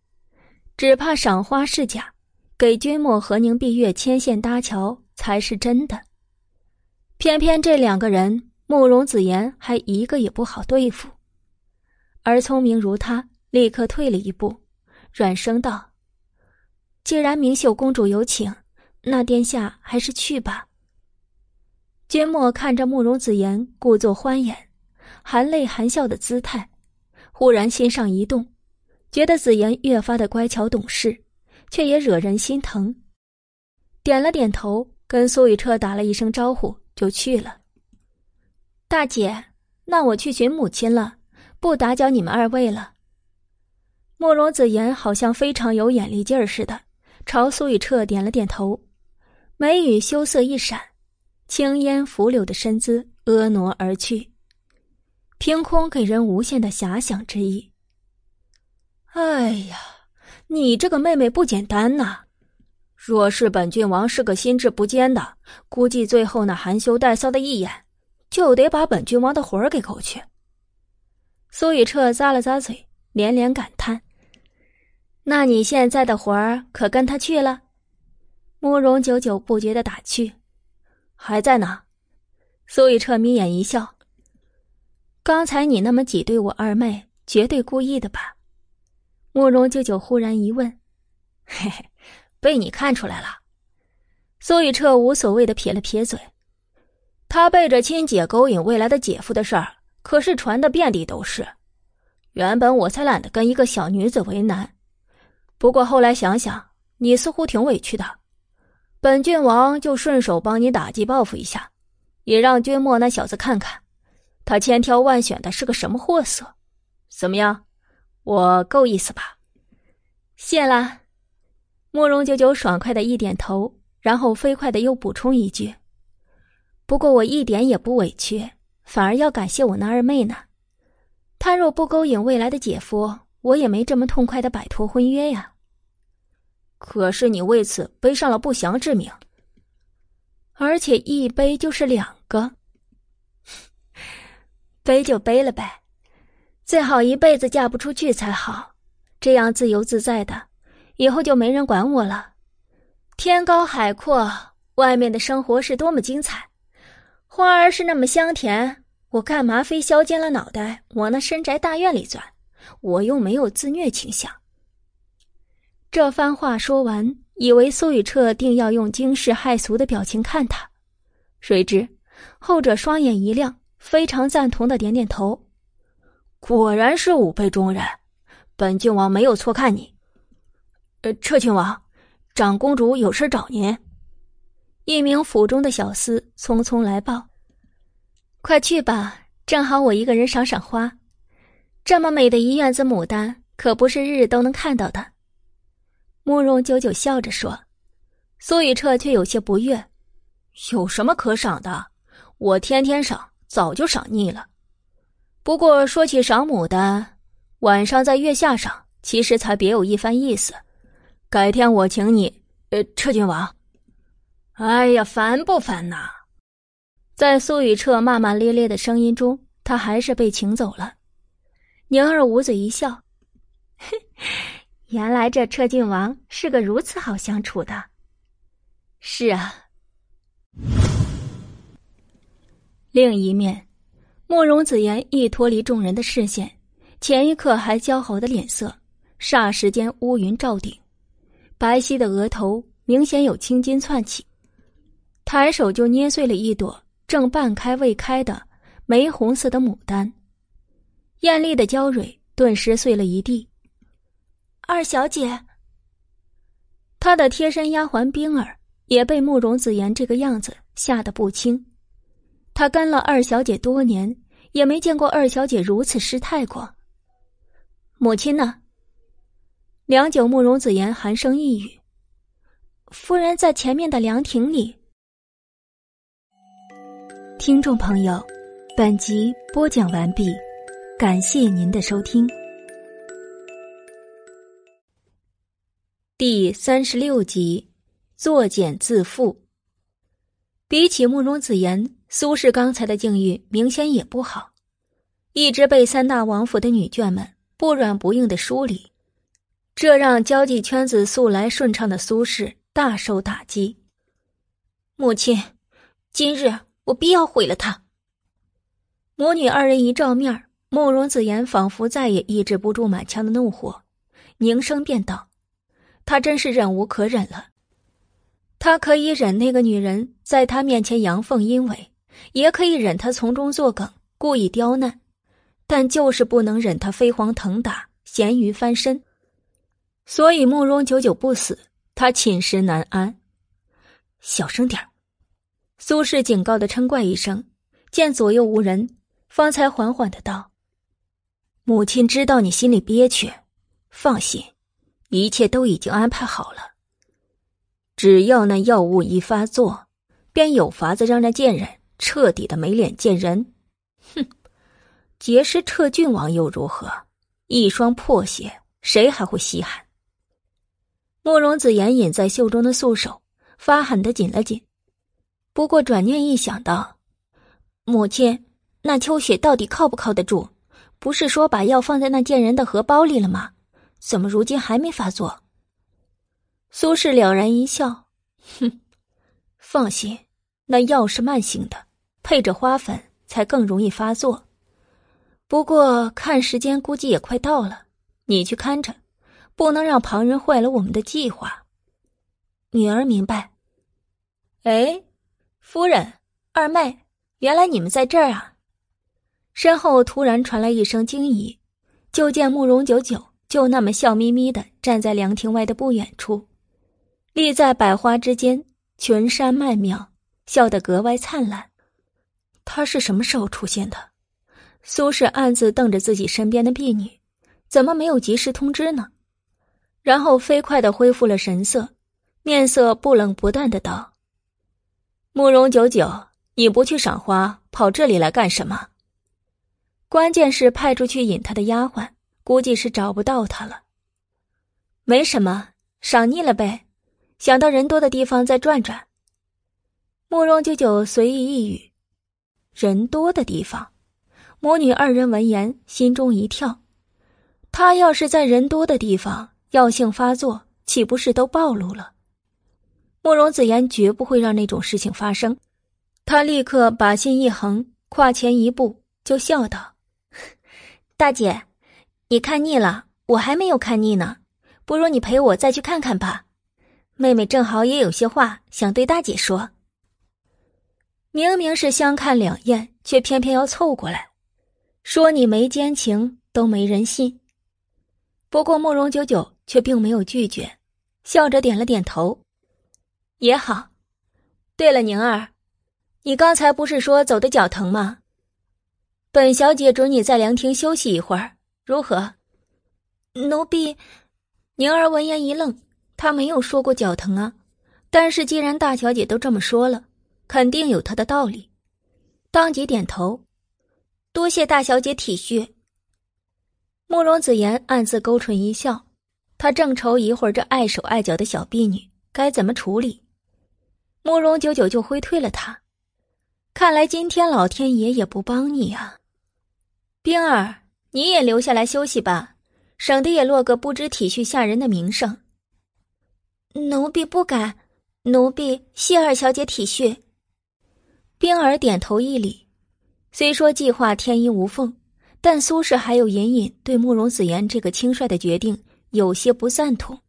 只怕赏花是假，给君莫和宁碧月牵线搭桥才是真的。偏偏这两个人，慕容子言还一个也不好对付，而聪明如他，立刻退了一步，软声道：“既然明秀公主有请，那殿下还是去吧。”君莫看着慕容子言故作欢颜、含泪含笑的姿态。忽然心上一动，觉得紫言越发的乖巧懂事，却也惹人心疼，点了点头，跟苏雨彻打了一声招呼，就去了。大姐，那我去寻母亲了，不打搅你们二位了。慕容子言好像非常有眼力劲儿似的，朝苏雨彻点了点头，眉宇羞涩一闪，青烟拂柳的身姿婀娜而去，凭空给人无限的遐想之意。哎呀，你这个妹妹不简单呐！若是本郡王是个心智不坚的，估计最后那含羞带臊的一眼。就得把本郡王的魂儿给勾去。苏雨彻咂了咂嘴，连连感叹：“那你现在的魂儿可跟他去了？”慕容久久不觉的打趣：“还在呢。”苏雨彻眯眼一笑：“刚才你那么挤兑我二妹，绝对故意的吧？”慕容久久忽然一问：“嘿嘿，被你看出来了。”苏雨彻无所谓的撇了撇嘴。他背着亲姐勾引未来的姐夫的事儿，可是传的遍地都是。原本我才懒得跟一个小女子为难，不过后来想想，你似乎挺委屈的，本郡王就顺手帮你打击报复一下，也让君莫那小子看看，他千挑万选的是个什么货色。怎么样，我够意思吧？谢了。慕容九九爽快的一点头，然后飞快的又补充一句。不过我一点也不委屈，反而要感谢我那二妹呢。她若不勾引未来的姐夫，我也没这么痛快的摆脱婚约呀。可是你为此背上了不祥之名，而且一背就是两个。背就背了呗，最好一辈子嫁不出去才好，这样自由自在的，以后就没人管我了。天高海阔，外面的生活是多么精彩。花儿是那么香甜，我干嘛非削尖了脑袋往那深宅大院里钻？我又没有自虐倾向。这番话说完，以为苏雨彻定要用惊世骇俗的表情看他，谁知后者双眼一亮，非常赞同的点点头。果然是吾辈中人，本郡王没有错看你。呃，彻郡王，长公主有事找您。一名府中的小厮匆匆来报：“快去吧，正好我一个人赏赏花。这么美的一院子牡丹，可不是日日都能看到的。”慕容久久笑着说。苏雨彻却有些不悦：“有什么可赏的？我天天赏，早就赏腻了。不过说起赏牡丹，晚上在月下赏，其实才别有一番意思。改天我请你，呃，彻郡王。”哎呀，烦不烦呐？在苏雨彻骂骂咧咧的声音中，他还是被请走了。宁儿捂嘴一笑：“嘿 原来这车郡王是个如此好相处的。”是啊。另一面，慕容子言一脱离众人的视线，前一刻还姣好的脸色，霎时间乌云罩顶，白皙的额头明显有青筋窜起。抬手就捏碎了一朵正半开未开的玫红色的牡丹，艳丽的娇蕊顿时碎了一地。二小姐，她的贴身丫鬟冰儿也被慕容子言这个样子吓得不轻。她跟了二小姐多年，也没见过二小姐如此失态过。母亲呢？良久，慕容子言寒声一语：“夫人在前面的凉亭里。”听众朋友，本集播讲完毕，感谢您的收听。第三十六集，作茧自缚。比起慕容子言，苏氏刚才的境遇明显也不好，一直被三大王府的女眷们不软不硬的疏离，这让交际圈子素来顺畅的苏氏大受打击。母亲，今日。我必要毁了他。母女二人一照面，慕容子言仿佛再也抑制不住满腔的怒火，凝声便道：“他真是忍无可忍了。他可以忍那个女人在他面前阳奉阴违，也可以忍他从中作梗，故意刁难。但就是不能忍他飞黄腾达、咸鱼翻身，所以慕容久久不死，他寝食难安。小声点苏轼警告的嗔怪一声，见左右无人，方才缓缓的道：“母亲知道你心里憋屈，放心，一切都已经安排好了。只要那药物一发作，便有法子让那贱人彻底的没脸见人。哼，结识彻郡王又如何？一双破鞋，谁还会稀罕？”慕容子言隐在袖中的素手发狠的紧了紧。不过转念一想，道：“母亲，那秋雪到底靠不靠得住？不是说把药放在那贱人的荷包里了吗？怎么如今还没发作？”苏轼了然一笑：“哼，放心，那药是慢性的，配着花粉才更容易发作。不过看时间，估计也快到了，你去看着，不能让旁人坏了我们的计划。”女儿明白。哎。夫人，二妹，原来你们在这儿啊！身后突然传来一声惊疑，就见慕容九九就那么笑眯眯的站在凉亭外的不远处，立在百花之间，群山曼妙，笑得格外灿烂。他是什么时候出现的？苏轼暗自瞪着自己身边的婢女，怎么没有及时通知呢？然后飞快的恢复了神色，面色不冷不淡的道。慕容九九，你不去赏花，跑这里来干什么？关键是派出去引他的丫鬟，估计是找不到他了。没什么，赏腻了呗，想到人多的地方再转转。慕容九九随意一语，人多的地方，母女二人闻言心中一跳。他要是在人多的地方，药性发作，岂不是都暴露了？慕容子言绝不会让那种事情发生，他立刻把心一横，跨前一步就笑道：“ 大姐，你看腻了，我还没有看腻呢，不如你陪我再去看看吧。妹妹正好也有些话想对大姐说。明明是相看两厌，却偏偏要凑过来，说你没奸情都没人信。不过慕容九九却并没有拒绝，笑着点了点头。”也好，对了，宁儿，你刚才不是说走的脚疼吗？本小姐准你在凉亭休息一会儿，如何？奴婢，宁儿闻言一愣，她没有说过脚疼啊。但是既然大小姐都这么说了，肯定有她的道理，当即点头，多谢大小姐体恤。慕容子言暗自勾唇一笑，他正愁一会儿这碍手碍脚的小婢女该怎么处理。慕容九九就挥退了他，看来今天老天爷也不帮你啊。冰儿，你也留下来休息吧，省得也落个不知体恤下人的名声。奴婢不敢，奴婢谢二小姐体恤。冰儿点头一礼，虽说计划天衣无缝，但苏轼还有隐隐对慕容子言这个轻率的决定有些不赞同，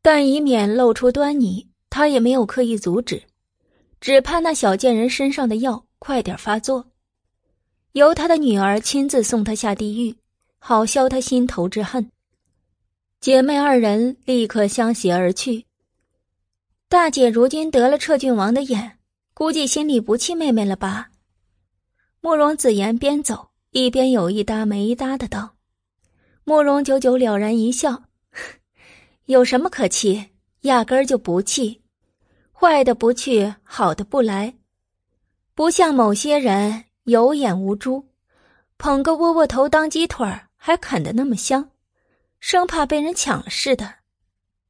但以免露出端倪。他也没有刻意阻止，只怕那小贱人身上的药快点发作，由他的女儿亲自送他下地狱，好消他心头之恨。姐妹二人立刻相携而去。大姐如今得了彻郡王的眼，估计心里不气妹妹了吧？慕容子言边走一边有一搭没一搭的道。慕容九九了然一笑：“ 有什么可气？压根儿就不气。”坏的不去，好的不来，不像某些人有眼无珠，捧个窝窝头当鸡腿还啃得那么香，生怕被人抢了似的。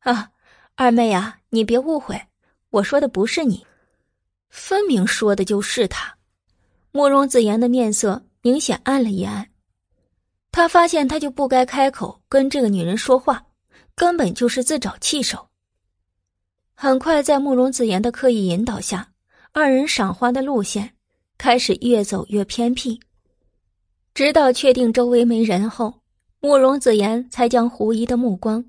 啊，二妹啊，你别误会，我说的不是你，分明说的就是他。慕容子言的面色明显暗了一暗，他发现他就不该开口跟这个女人说话，根本就是自找气受。很快，在慕容子言的刻意引导下，二人赏花的路线开始越走越偏僻。直到确定周围没人后，慕容子言才将狐疑的目光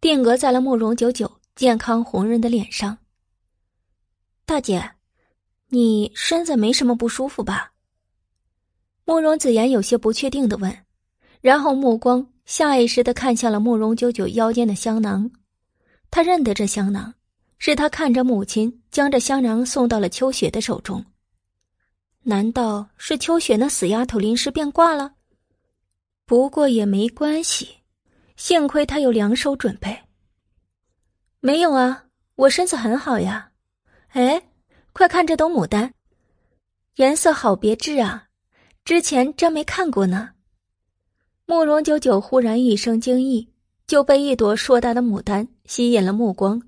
定格在了慕容九九健康红润的脸上。大姐，你身子没什么不舒服吧？慕容子言有些不确定的问，然后目光下意识的看向了慕容九九腰间的香囊。他认得这香囊，是他看着母亲将这香囊送到了秋雪的手中。难道是秋雪那死丫头临时变卦了？不过也没关系，幸亏她有两手准备。没有啊，我身子很好呀。哎，快看这朵牡丹，颜色好别致啊，之前真没看过呢。慕容九九忽然一声惊异，就被一朵硕大的牡丹吸引了目光，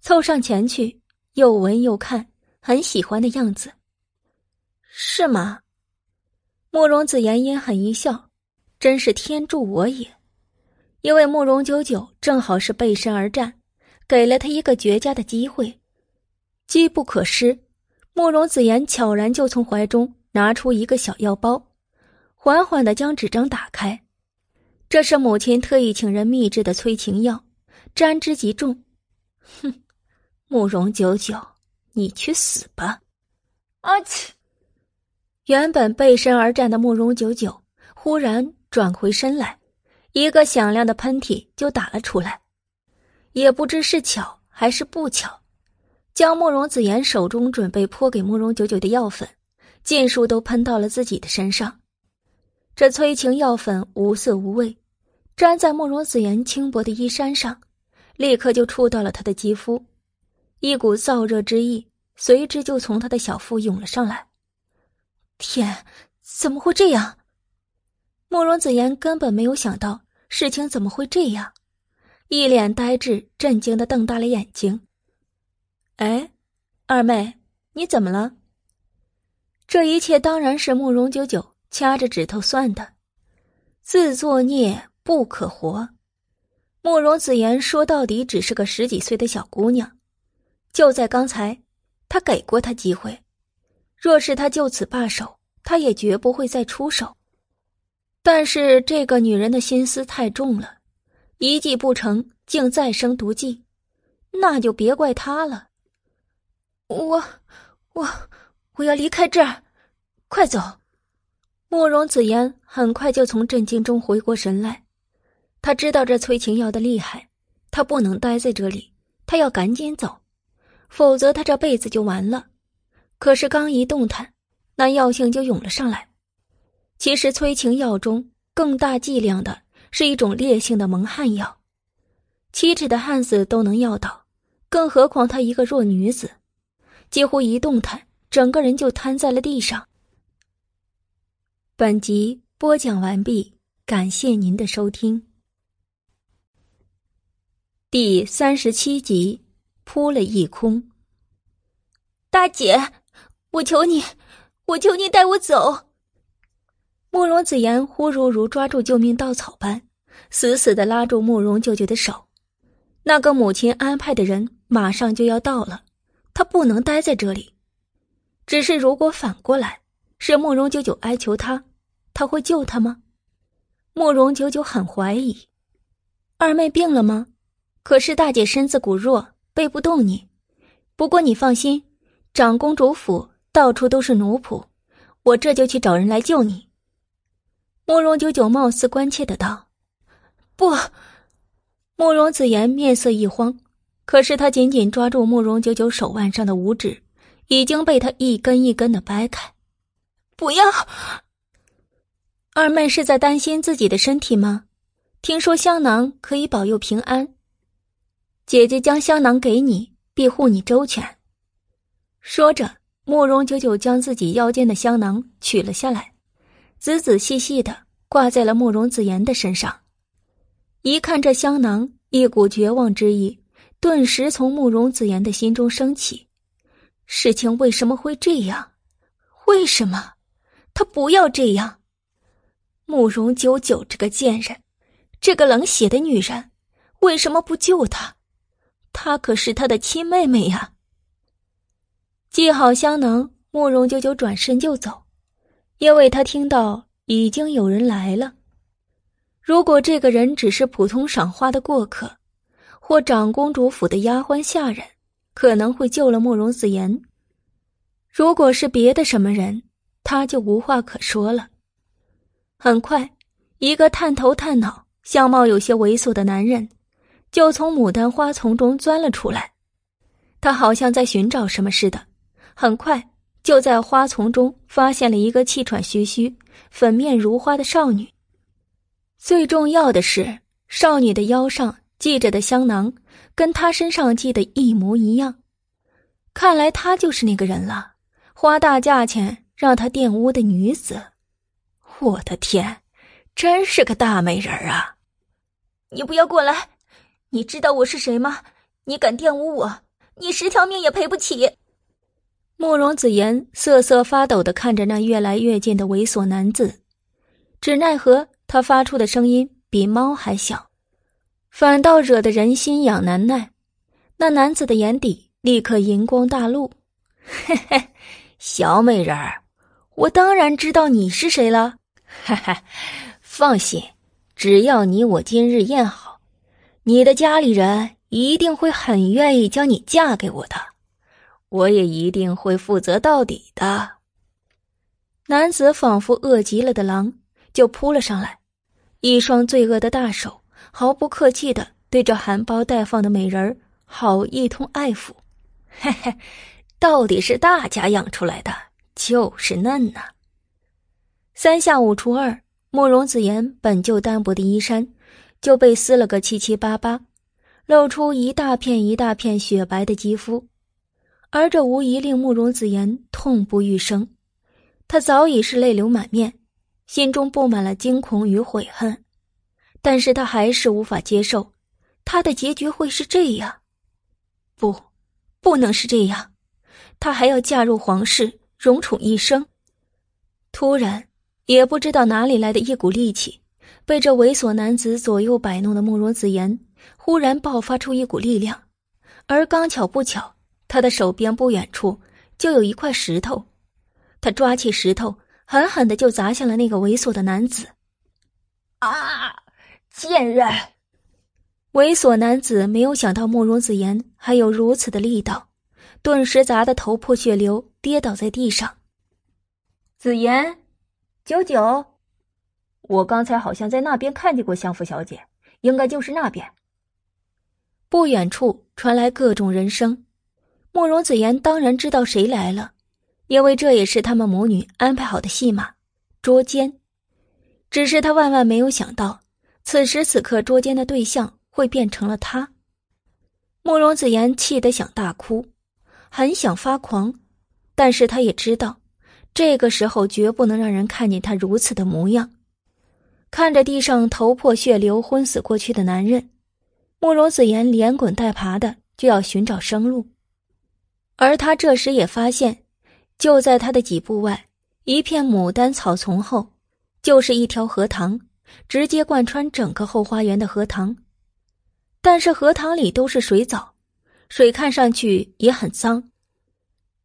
凑上前去，又闻又看，很喜欢的样子。是吗？慕容子言阴狠一笑，真是天助我也！因为慕容九九正好是背身而战，给了他一个绝佳的机会，机不可失。慕容子言悄然就从怀中拿出一个小药包，缓缓的将纸张打开，这是母亲特意请人秘制的催情药，沾之即中。哼，慕容九九，你去死吧！阿切。原本背身而战的慕容九九忽然转回身来，一个响亮的喷嚏就打了出来，也不知是巧还是不巧，将慕容子言手中准备泼给慕容九九的药粉，尽数都喷到了自己的身上。这催情药粉无色无味，粘在慕容子言轻薄的衣衫上，立刻就触到了他的肌肤，一股燥热之意随之就从他的小腹涌了上来。天，怎么会这样？慕容子言根本没有想到事情怎么会这样，一脸呆滞、震惊的瞪大了眼睛。哎，二妹，你怎么了？这一切当然是慕容九九掐着指头算的，自作孽不可活。慕容子言说到底只是个十几岁的小姑娘，就在刚才，他给过她机会。若是他就此罢手，他也绝不会再出手。但是这个女人的心思太重了，一计不成，竟再生毒计，那就别怪他了。我，我，我要离开这儿，快走！慕容子言很快就从震惊中回过神来，他知道这催情药的厉害，他不能待在这里，他要赶紧走，否则他这辈子就完了。可是刚一动弹，那药性就涌了上来。其实催情药中更大剂量的是一种烈性的蒙汗药，七尺的汉子都能药倒，更何况她一个弱女子，几乎一动弹，整个人就瘫在了地上。本集播讲完毕，感谢您的收听。第三十七集，扑了一空。大姐。我求你，我求你带我走！慕容子言忽如如抓住救命稻草般，死死的拉住慕容舅舅的手。那个母亲安排的人马上就要到了，他不能待在这里。只是如果反过来是慕容九九哀求他，他会救他吗？慕容九九很怀疑。二妹病了吗？可是大姐身子骨弱，背不动你。不过你放心，长公主府。到处都是奴仆，我这就去找人来救你。”慕容九九貌似关切的道。“不！”慕容子言面色一慌，可是他紧紧抓住慕容九九手腕上的五指，已经被他一根一根的掰开。“不要！”二妹是在担心自己的身体吗？听说香囊可以保佑平安，姐姐将香囊给你，庇护你周全。说着。慕容九九将自己腰间的香囊取了下来，仔仔细细的挂在了慕容子言的身上。一看这香囊，一股绝望之意顿时从慕容子言的心中升起。事情为什么会这样？为什么？他不要这样！慕容九九这个贱人，这个冷血的女人，为什么不救他？她可是他的亲妹妹呀！系好香囊，慕容九九转身就走，因为他听到已经有人来了。如果这个人只是普通赏花的过客，或长公主府的丫鬟下人，可能会救了慕容子言。如果是别的什么人，他就无话可说了。很快，一个探头探脑、相貌有些猥琐的男人，就从牡丹花丛中钻了出来。他好像在寻找什么似的，很快就在花丛中发现了一个气喘吁吁、粉面如花的少女。最重要的是，少女的腰上系着的香囊，跟她身上系的一模一样。看来她就是那个人了，花大价钱让她玷污的女子。我的天，真是个大美人啊！你不要过来！你知道我是谁吗？你敢玷污我，你十条命也赔不起！慕容子言瑟瑟发抖的看着那越来越近的猥琐男子，只奈何他发出的声音比猫还小，反倒惹得人心痒难耐。那男子的眼底。立刻银光大露，嘿嘿，小美人儿，我当然知道你是谁了。哈哈，放心，只要你我今日宴好，你的家里人一定会很愿意将你嫁给我的，我也一定会负责到底的。男子仿佛饿极了的狼，就扑了上来，一双罪恶的大手毫不客气的对着含苞待放的美人儿好一通爱抚。嘿嘿，到底是大家养出来的，就是嫩呐。三下五除二，慕容子言本就单薄的衣衫就被撕了个七七八八，露出一大片一大片雪白的肌肤，而这无疑令慕容子言痛不欲生。他早已是泪流满面，心中布满了惊恐与悔恨，但是他还是无法接受，他的结局会是这样，不。不能是这样，他还要嫁入皇室，荣宠一生。突然，也不知道哪里来的一股力气，被这猥琐男子左右摆弄的慕容子言，忽然爆发出一股力量，而刚巧不巧，他的手边不远处就有一块石头，他抓起石头，狠狠的就砸向了那个猥琐的男子。啊！贱人！猥琐男子没有想到慕容子言还有如此的力道，顿时砸得头破血流，跌倒在地上。子言，九九，我刚才好像在那边看见过相府小姐，应该就是那边。不远处传来各种人声，慕容子言当然知道谁来了，因为这也是他们母女安排好的戏码——捉奸。只是他万万没有想到，此时此刻捉奸的对象。会变成了他。慕容子言气得想大哭，很想发狂，但是他也知道，这个时候绝不能让人看见他如此的模样。看着地上头破血流、昏死过去的男人，慕容子言连滚带爬的就要寻找生路。而他这时也发现，就在他的几步外，一片牡丹草丛后，就是一条荷塘，直接贯穿整个后花园的荷塘。但是荷塘里都是水藻，水看上去也很脏，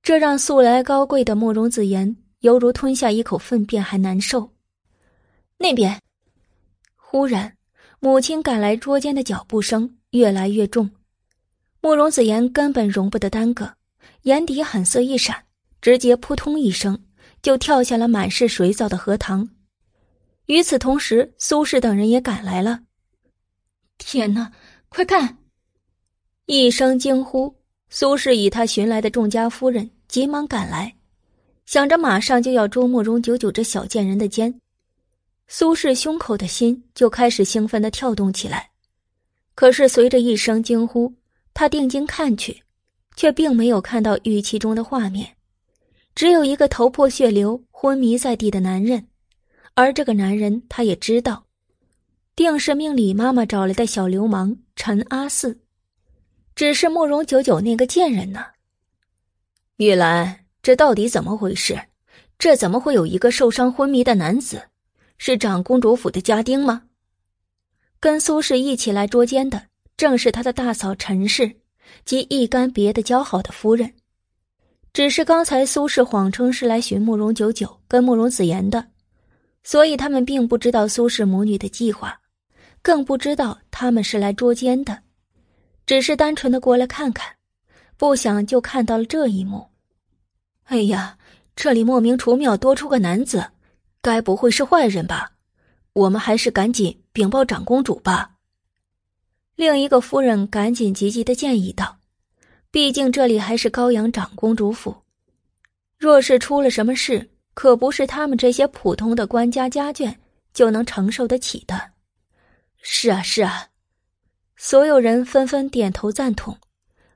这让素来高贵的慕容子言犹如吞下一口粪便还难受。那边，忽然，母亲赶来捉奸的脚步声越来越重，慕容子言根本容不得耽搁，眼底狠色一闪，直接扑通一声就跳下了满是水藻的荷塘。与此同时，苏轼等人也赶来了。天哪！快看！一声惊呼，苏轼与他寻来的众家夫人急忙赶来，想着马上就要捉慕容九九这小贱人的奸，苏轼胸口的心就开始兴奋的跳动起来。可是随着一声惊呼，他定睛看去，却并没有看到预期中的画面，只有一个头破血流、昏迷在地的男人，而这个男人他也知道。定是命李妈妈找来的小流氓陈阿四，只是慕容九九那个贱人呢。玉兰，这到底怎么回事？这怎么会有一个受伤昏迷的男子？是长公主府的家丁吗？跟苏轼一起来捉奸的，正是他的大嫂陈氏及一干别的交好的夫人。只是刚才苏轼谎称是来寻慕容九九跟慕容子言的，所以他们并不知道苏氏母女的计划。更不知道他们是来捉奸的，只是单纯的过来看看，不想就看到了这一幕。哎呀，这里莫名其妙多出个男子，该不会是坏人吧？我们还是赶紧禀报长公主吧。另一个夫人赶紧急急的建议道：“毕竟这里还是高阳长公主府，若是出了什么事，可不是他们这些普通的官家家眷就能承受得起的。”是啊，是啊，所有人纷纷点头赞同。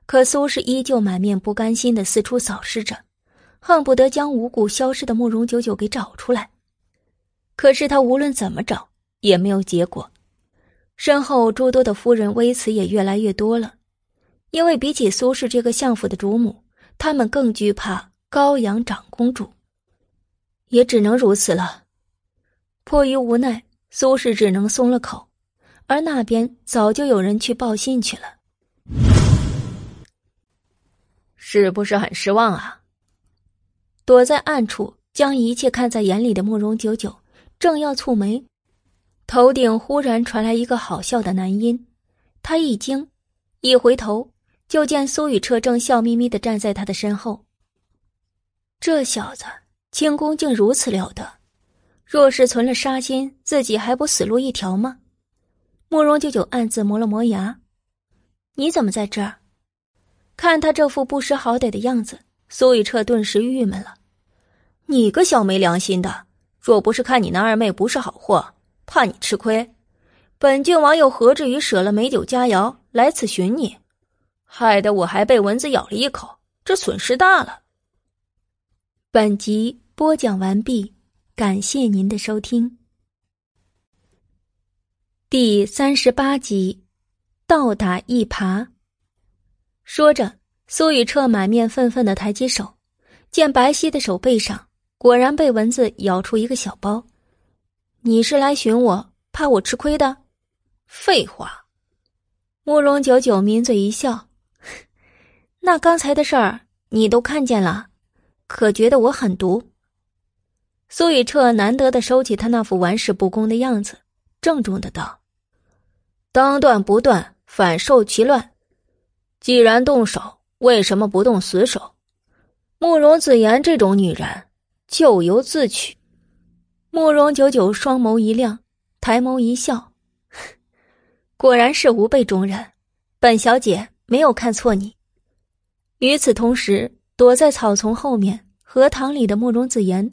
可苏氏依旧满面不甘心的四处扫视着，恨不得将五谷消失的慕容九九给找出来。可是他无论怎么找也没有结果。身后诸多的夫人微词也越来越多了，因为比起苏氏这个相府的主母，他们更惧怕高阳长公主。也只能如此了。迫于无奈，苏氏只能松了口，而那边早就有人去报信去了。是不是很失望啊？躲在暗处将一切看在眼里的慕容九九正要蹙眉，头顶忽然传来一个好笑的男音。他一惊，一回头就见苏雨彻正笑眯眯的站在他的身后。这小子轻功竟如此了得，若是存了杀心，自己还不死路一条吗？慕容九九暗自磨了磨牙：“你怎么在这儿？”看他这副不识好歹的样子，苏雨彻顿时郁闷了。你个小没良心的！若不是看你那二妹不是好货，怕你吃亏，本郡王又何至于舍了美酒佳肴来此寻你？害得我还被蚊子咬了一口，这损失大了。本集播讲完毕，感谢您的收听。第三十八集，倒打一耙。说着，苏雨彻满面愤愤的抬起手，见白皙的手背上果然被蚊子咬出一个小包。你是来寻我，怕我吃亏的？废话。慕容九九抿嘴一笑，那刚才的事儿你都看见了，可觉得我狠毒？苏雨彻难得的收起他那副玩世不恭的样子，郑重的道：“当断不断，反受其乱。”既然动手，为什么不动死手？慕容子言这种女人，咎由自取。慕容九九双眸一亮，抬眸一笑，果然是吾辈中人，本小姐没有看错你。与此同时，躲在草丛后面荷塘里的慕容子言，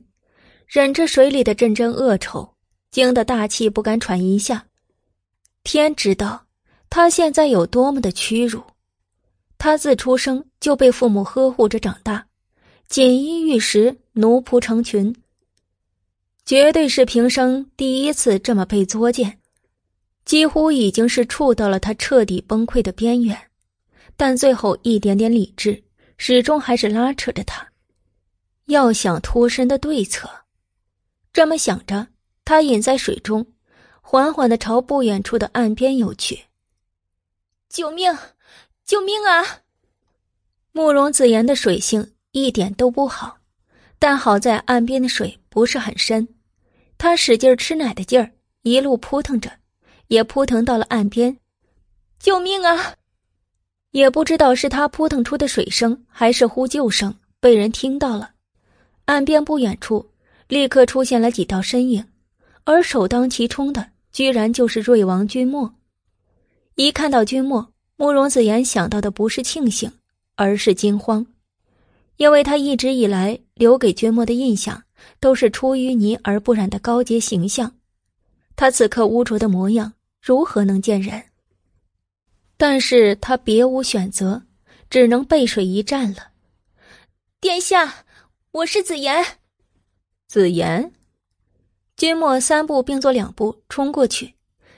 忍着水里的阵阵恶臭，惊得大气不敢喘一下。天知道，他现在有多么的屈辱。他自出生就被父母呵护着长大，锦衣玉食，奴仆成群，绝对是平生第一次这么被作践，几乎已经是触到了他彻底崩溃的边缘。但最后一点点理智，始终还是拉扯着他，要想脱身的对策。这么想着，他隐在水中，缓缓的朝不远处的岸边游去。救命！救命啊！慕容子言的水性一点都不好，但好在岸边的水不是很深，他使劲吃奶的劲儿，一路扑腾着，也扑腾到了岸边。救命啊！也不知道是他扑腾出的水声，还是呼救声被人听到了。岸边不远处立刻出现了几道身影，而首当其冲的居然就是瑞王君莫。一看到君莫。慕容子言想到的不是庆幸，而是惊慌，因为他一直以来留给君莫的印象都是出淤泥而不染的高洁形象，他此刻污浊的模样如何能见人？但是他别无选择，只能背水一战了。殿下，我是子言。子言，君莫三步并作两步冲过去，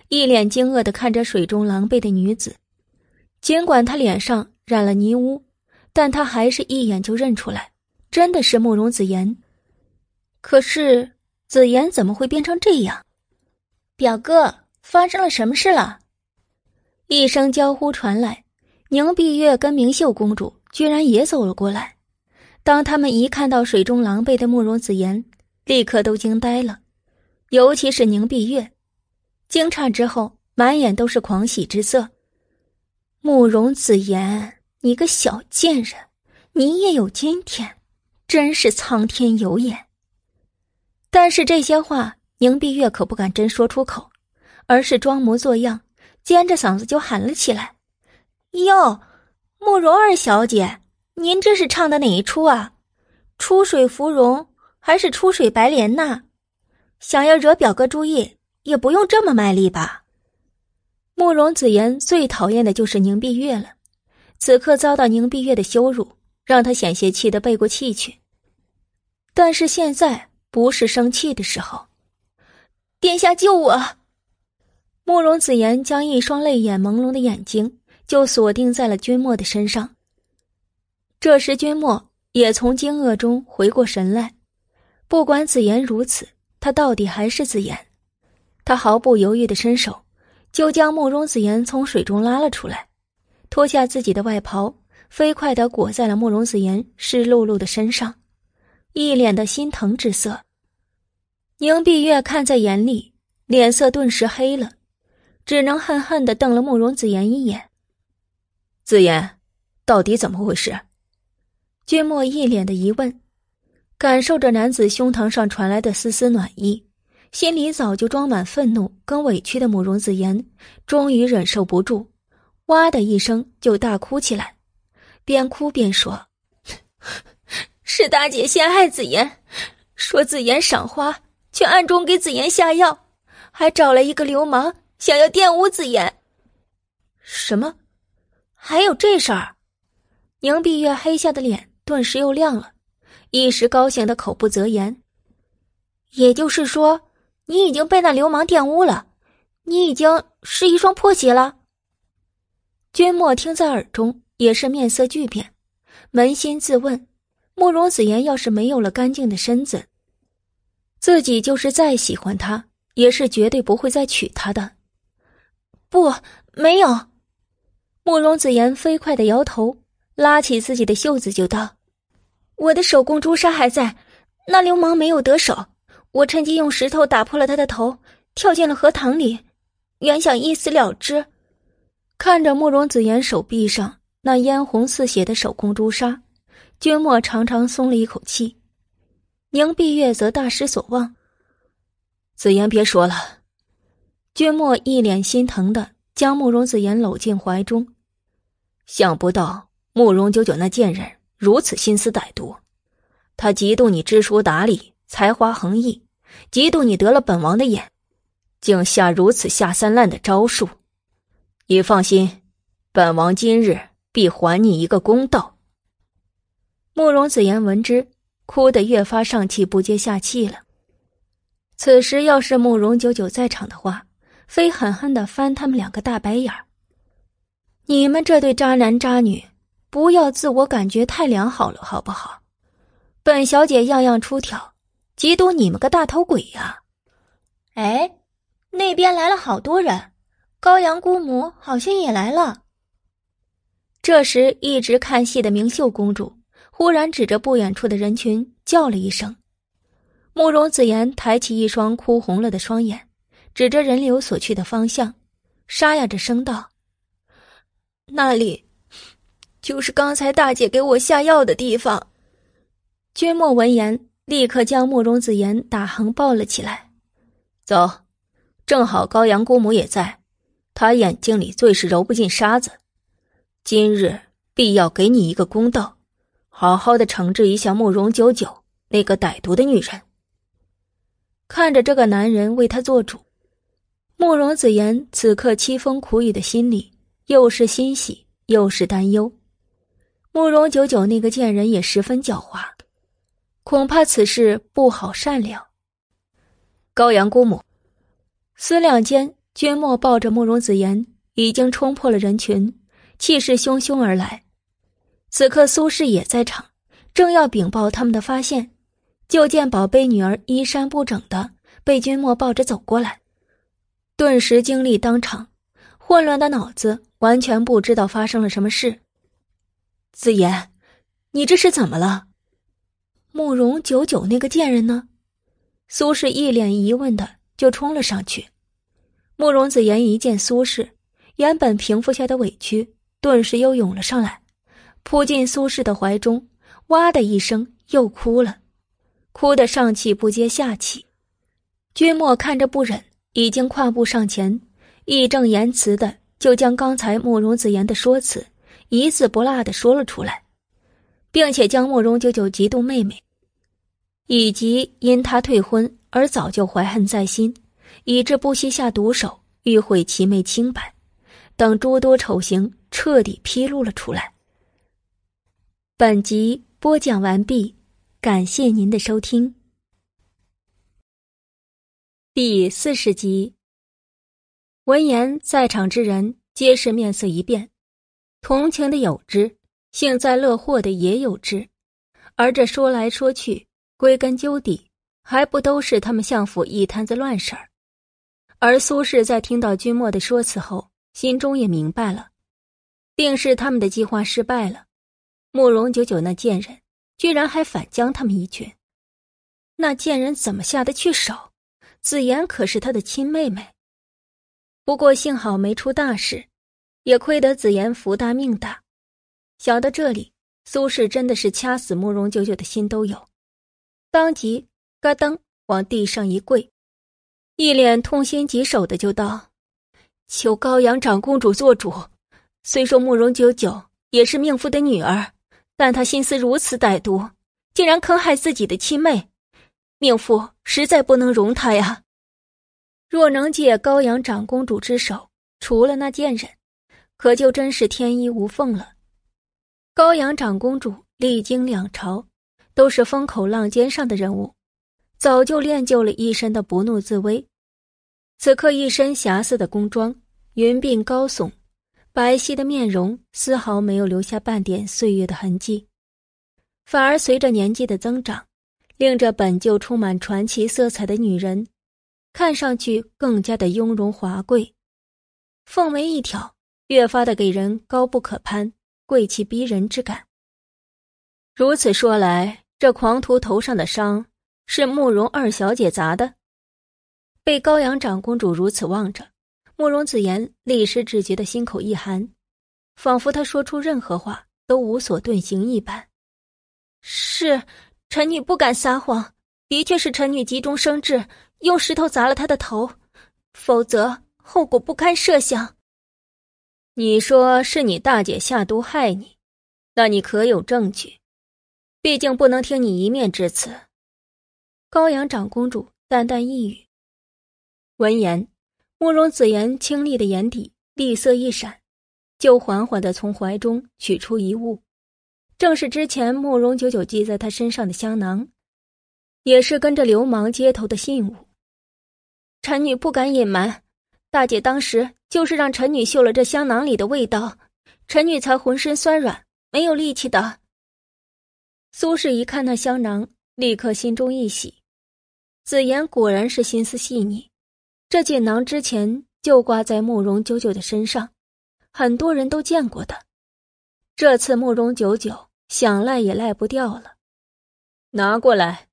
一脸惊愕的看着水中狼狈的女子。尽管她脸上染了泥污，但他还是一眼就认出来，真的是慕容子言。可是子言怎么会变成这样？表哥，发生了什么事了？一声娇呼传来，宁碧月跟明秀公主居然也走了过来。当他们一看到水中狼狈的慕容子言，立刻都惊呆了，尤其是宁碧月，惊诧之后满眼都是狂喜之色。慕容子言，你个小贱人，你也有今天，真是苍天有眼。但是这些话，宁碧月可不敢真说出口，而是装模作样，尖着嗓子就喊了起来：“哟，慕容二小姐，您这是唱的哪一出啊？出水芙蓉还是出水白莲呐？想要惹表哥注意，也不用这么卖力吧？”慕容子言最讨厌的就是宁碧月了，此刻遭到宁碧月的羞辱，让他险些气得背过气去。但是现在不是生气的时候，殿下救我！慕容子言将一双泪眼朦胧的眼睛就锁定在了君莫的身上。这时，君莫也从惊愕中回过神来。不管子言如此，他到底还是子言。他毫不犹豫的伸手。就将慕容子言从水中拉了出来，脱下自己的外袍，飞快的裹在了慕容子言湿漉漉的身上，一脸的心疼之色。宁碧月看在眼里，脸色顿时黑了，只能恨恨的瞪了慕容子言一眼。子言，到底怎么回事？君莫一脸的疑问，感受着男子胸膛上传来的丝丝暖意。心里早就装满愤怒跟委屈的慕容子言，终于忍受不住，哇的一声就大哭起来，边哭边说：“是大姐陷害子言，说子言赏花，却暗中给子言下药，还找了一个流氓想要玷污子言。”什么？还有这事儿？宁碧月黑下的脸顿时又亮了，一时高兴的口不择言。也就是说。你已经被那流氓玷污了，你已经是一双破鞋了。君莫听在耳中，也是面色巨变，扪心自问：慕容子言要是没有了干净的身子，自己就是再喜欢他，也是绝对不会再娶她的。不，没有。慕容子言飞快的摇头，拉起自己的袖子就道：“我的手工朱砂还在，那流氓没有得手。”我趁机用石头打破了他的头，跳进了荷塘里，原想一死了之。看着慕容子言手臂上那嫣红似血的手工朱砂，君莫长长松了一口气。宁碧月则大失所望。子言别说了，君莫一脸心疼的将慕容子言搂进怀中。想不到慕容九九那贱人如此心思歹毒，他嫉妒你知书达理。才华横溢，嫉妒你得了本王的眼，竟下如此下三滥的招数。你放心，本王今日必还你一个公道。慕容子言闻之，哭得越发上气不接下气了。此时要是慕容九九在场的话，非狠狠的翻他们两个大白眼儿。你们这对渣男渣女，不要自我感觉太良好了，好不好？本小姐样样出挑。嫉妒你们个大头鬼呀！哎，那边来了好多人，高阳姑母好像也来了。这时，一直看戏的明秀公主忽然指着不远处的人群叫了一声。慕容子言抬起一双哭红了的双眼，指着人流所去的方向，沙哑着声道：“那里，就是刚才大姐给我下药的地方。”君莫闻言。立刻将慕容子言打横抱了起来，走，正好高阳姑母也在，她眼睛里最是揉不进沙子，今日必要给你一个公道，好好的惩治一下慕容九九那个歹毒的女人。看着这个男人为他做主，慕容子言此刻凄风苦雨的心里又是欣喜又是担忧。慕容九九那个贱人也十分狡猾。恐怕此事不好善了。高阳姑母，思量间，君莫抱着慕容子言，已经冲破了人群，气势汹汹而来。此刻苏氏也在场，正要禀报他们的发现，就见宝贝女儿衣衫不整的被君莫抱着走过来，顿时精力当场，混乱的脑子完全不知道发生了什么事。子言，你这是怎么了？慕容九九那个贱人呢？苏氏一脸疑问的就冲了上去。慕容子言一见苏氏，原本平复下的委屈顿时又涌了上来，扑进苏轼的怀中，哇的一声又哭了，哭得上气不接下气。君莫看着不忍，已经跨步上前，义正言辞的就将刚才慕容子言的说辞一字不落的说了出来，并且将慕容九九嫉妒妹妹，以及因他退婚而早就怀恨在心，以致不惜下毒手欲毁其妹清白，等诸多丑行彻底披露了出来。本集播讲完毕，感谢您的收听。第四十集，闻言，在场之人皆是面色一变，同情的有之，幸灾乐祸的也有之，而这说来说去，归根究底，还不都是他们相府一摊子乱事儿。而苏轼在听到君莫的说辞后，心中也明白了，定是他们的计划失败了。慕容九九那贱人，居然还反将他们一军，那贱人怎么下得去手？子言可是他的亲妹妹，不过幸好没出大事，也亏得子言福大命大。想到这里，苏轼真的是掐死慕容九九的心都有，当即咯噔往地上一跪，一脸痛心疾首的就道：“求高阳长公主做主。虽说慕容九九也是命妇的女儿，但他心思如此歹毒，竟然坑害自己的亲妹。”命妇实在不能容他呀！若能借高阳长公主之手除了那贱人，可就真是天衣无缝了。高阳长公主历经两朝，都是风口浪尖上的人物，早就练就了一身的不怒自威。此刻一身霞色的宫装，云鬓高耸，白皙的面容丝毫没有留下半点岁月的痕迹，反而随着年纪的增长。令这本就充满传奇色彩的女人，看上去更加的雍容华贵，凤眉一挑，越发的给人高不可攀、贵气逼人之感。如此说来，这狂徒头上的伤是慕容二小姐砸的。被高阳长公主如此望着，慕容子言立时只觉得心口一寒，仿佛他说出任何话都无所遁形一般。是。臣女不敢撒谎，的确是臣女急中生智，用石头砸了他的头，否则后果不堪设想。你说是你大姐下毒害你，那你可有证据？毕竟不能听你一面之词。高阳长公主淡淡一语。闻言，慕容子言清丽的眼底厉色一闪，就缓缓的从怀中取出一物。正是之前慕容九九系在他身上的香囊，也是跟着流氓接头的信物。臣女不敢隐瞒，大姐当时就是让臣女嗅了这香囊里的味道，臣女才浑身酸软，没有力气的。苏轼一看那香囊，立刻心中一喜，子言果然是心思细腻。这锦囊之前就挂在慕容九九的身上，很多人都见过的。这次慕容九九。想赖也赖不掉了，拿过来。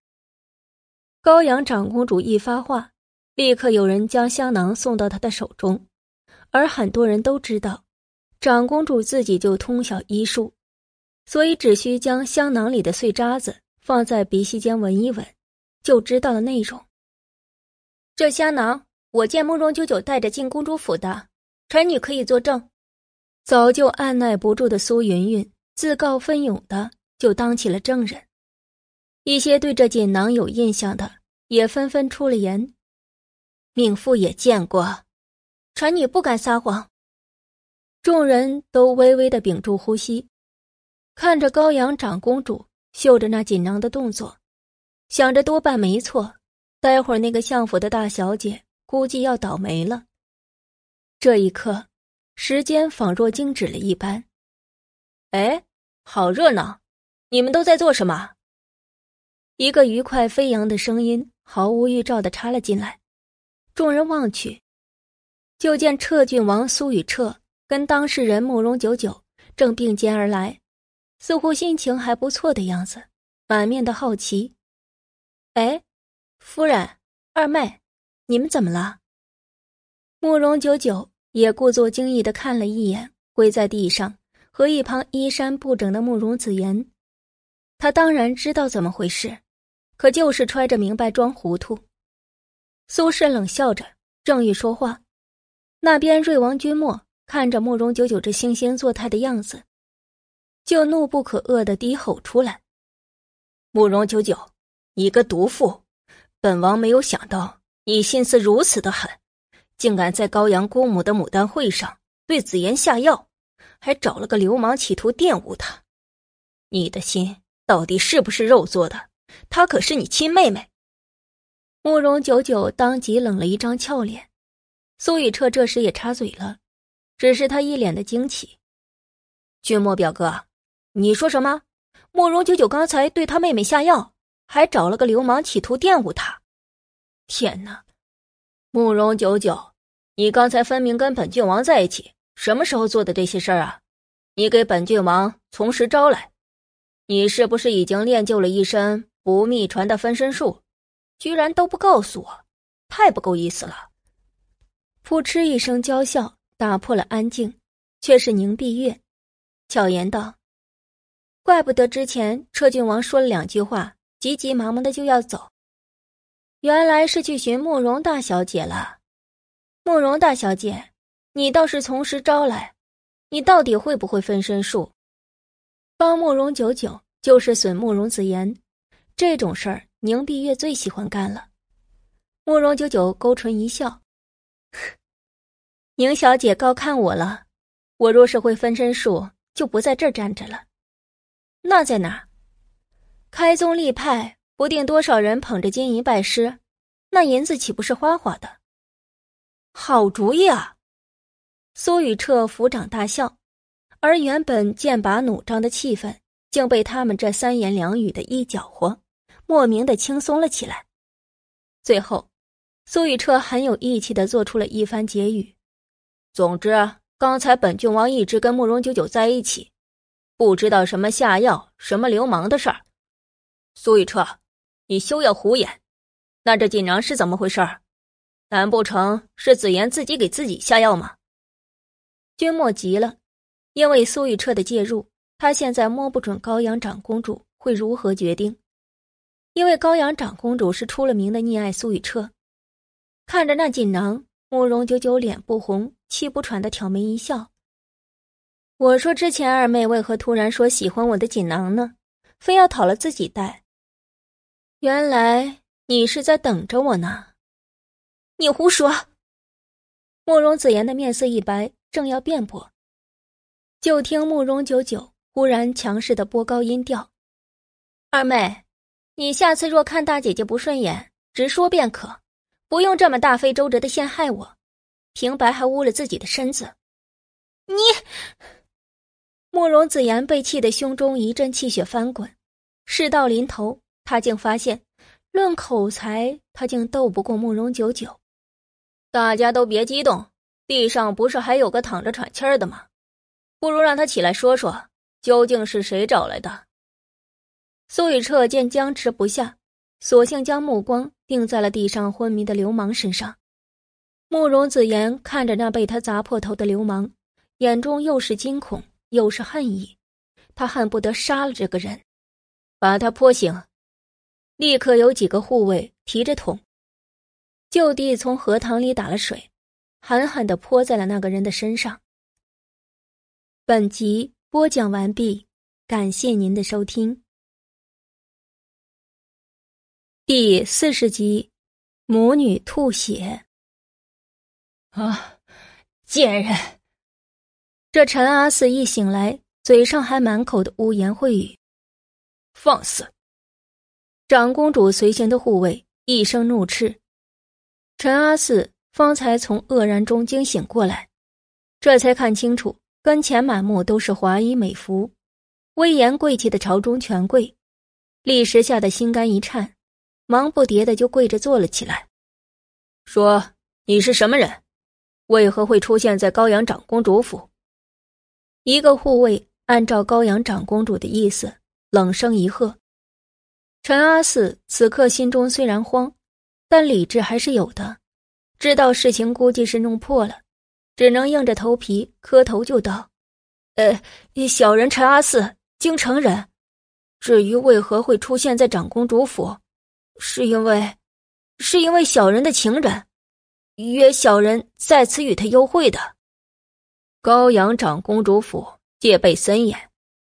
高阳长公主一发话，立刻有人将香囊送到她的手中，而很多人都知道，长公主自己就通晓医术，所以只需将香囊里的碎渣子放在鼻息间闻一闻，就知道了内容。这香囊我见慕容九九带着进公主府的，臣女可以作证。早就按耐不住的苏云云。自告奋勇的就当起了证人，一些对这锦囊有印象的也纷纷出了言。命妇也见过，臣女不敢撒谎。众人都微微的屏住呼吸，看着高阳长公主嗅着那锦囊的动作，想着多半没错，待会儿那个相府的大小姐估计要倒霉了。这一刻，时间仿若静止了一般。哎。好热闹，你们都在做什么？一个愉快飞扬的声音毫无预兆的插了进来，众人望去，就见彻郡王苏雨彻跟当事人慕容九九正并肩而来，似乎心情还不错的样子，满面的好奇。哎，夫人、二妹，你们怎么了？慕容九九也故作惊异的看了一眼，跪在地上。和一旁衣衫不整的慕容子言，他当然知道怎么回事，可就是揣着明白装糊涂。苏轼冷笑着，正欲说话，那边瑞王君莫看着慕容九九这惺惺作态的样子，就怒不可遏的低吼出来：“慕容九九，你个毒妇！本王没有想到你心思如此的狠，竟敢在高阳姑母的牡丹会上对紫妍下药，还找了个流氓企图玷污她。你的心到底是不是肉做的？她可是你亲妹妹。”慕容九九当即冷了一张俏脸。苏雨彻这时也插嘴了。只是他一脸的惊奇。君莫表哥，你说什么？慕容九九刚才对他妹妹下药，还找了个流氓企图玷污她。天哪！慕容九九，你刚才分明跟本郡王在一起，什么时候做的这些事儿啊？你给本郡王从实招来！你是不是已经练就了一身不秘传的分身术？居然都不告诉我，太不够意思了！扑哧一声娇笑。打破了安静，却是宁碧月，巧言道：“怪不得之前车郡王说了两句话，急急忙忙的就要走，原来是去寻慕容大小姐了。慕容大小姐，你倒是从实招来，你到底会不会分身术？帮慕容九九就是损慕容子言，这种事儿宁碧月最喜欢干了。”慕容九九勾唇一笑。宁小姐高看我了，我若是会分身术，就不在这儿站着了。那在哪？开宗立派，不定多少人捧着金银拜师，那银子岂不是花花的？好主意啊！苏雨彻抚掌大笑，而原本剑拔弩张的气氛，竟被他们这三言两语的一搅和，莫名的轻松了起来。最后，苏雨彻很有义气的做出了一番结语。总之，刚才本郡王一直跟慕容九九在一起，不知道什么下药、什么流氓的事儿。苏雨彻，你休要胡言。那这锦囊是怎么回事？难不成是紫妍自己给自己下药吗？君莫急了，因为苏雨彻的介入，他现在摸不准高阳长公主会如何决定。因为高阳长公主是出了名的溺爱苏雨彻，看着那锦囊。慕容九九脸不红气不喘的挑眉一笑。我说：“之前二妹为何突然说喜欢我的锦囊呢？非要讨了自己戴。原来你是在等着我呢。”你胡说！慕容子言的面色一白，正要辩驳，就听慕容九九忽然强势的拨高音调：“二妹，你下次若看大姐姐不顺眼，直说便可。”不用这么大费周折的陷害我，平白还污了自己的身子。你，慕容子言被气得胸中一阵气血翻滚，事到临头，他竟发现，论口才，他竟斗不过慕容九九。大家都别激动，地上不是还有个躺着喘气儿的吗？不如让他起来说说，究竟是谁找来的？苏雨彻见僵持不下。索性将目光定在了地上昏迷的流氓身上。慕容子言看着那被他砸破头的流氓，眼中又是惊恐又是恨意。他恨不得杀了这个人，把他泼醒。立刻有几个护卫提着桶，就地从荷塘里打了水，狠狠的泼在了那个人的身上。本集播讲完毕，感谢您的收听。第四十集，母女吐血。啊，贱人！这陈阿四一醒来，嘴上还满口的污言秽语。放肆！长公主随行的护卫一声怒斥。陈阿四方才从愕然中惊醒过来，这才看清楚，跟前满目都是华衣美服、威严贵气的朝中权贵，立时吓得心肝一颤。忙不迭的就跪着坐了起来，说：“你是什么人？为何会出现在高阳长公主府？”一个护卫按照高阳长公主的意思，冷声一喝。陈阿四此刻心中虽然慌，但理智还是有的，知道事情估计是弄破了，只能硬着头皮磕头就道：“呃，小人陈阿四，京城人。”至于为何会出现在长公主府，是因为，是因为小人的情人，约小人在此与他幽会的。高阳长公主府戒备森严，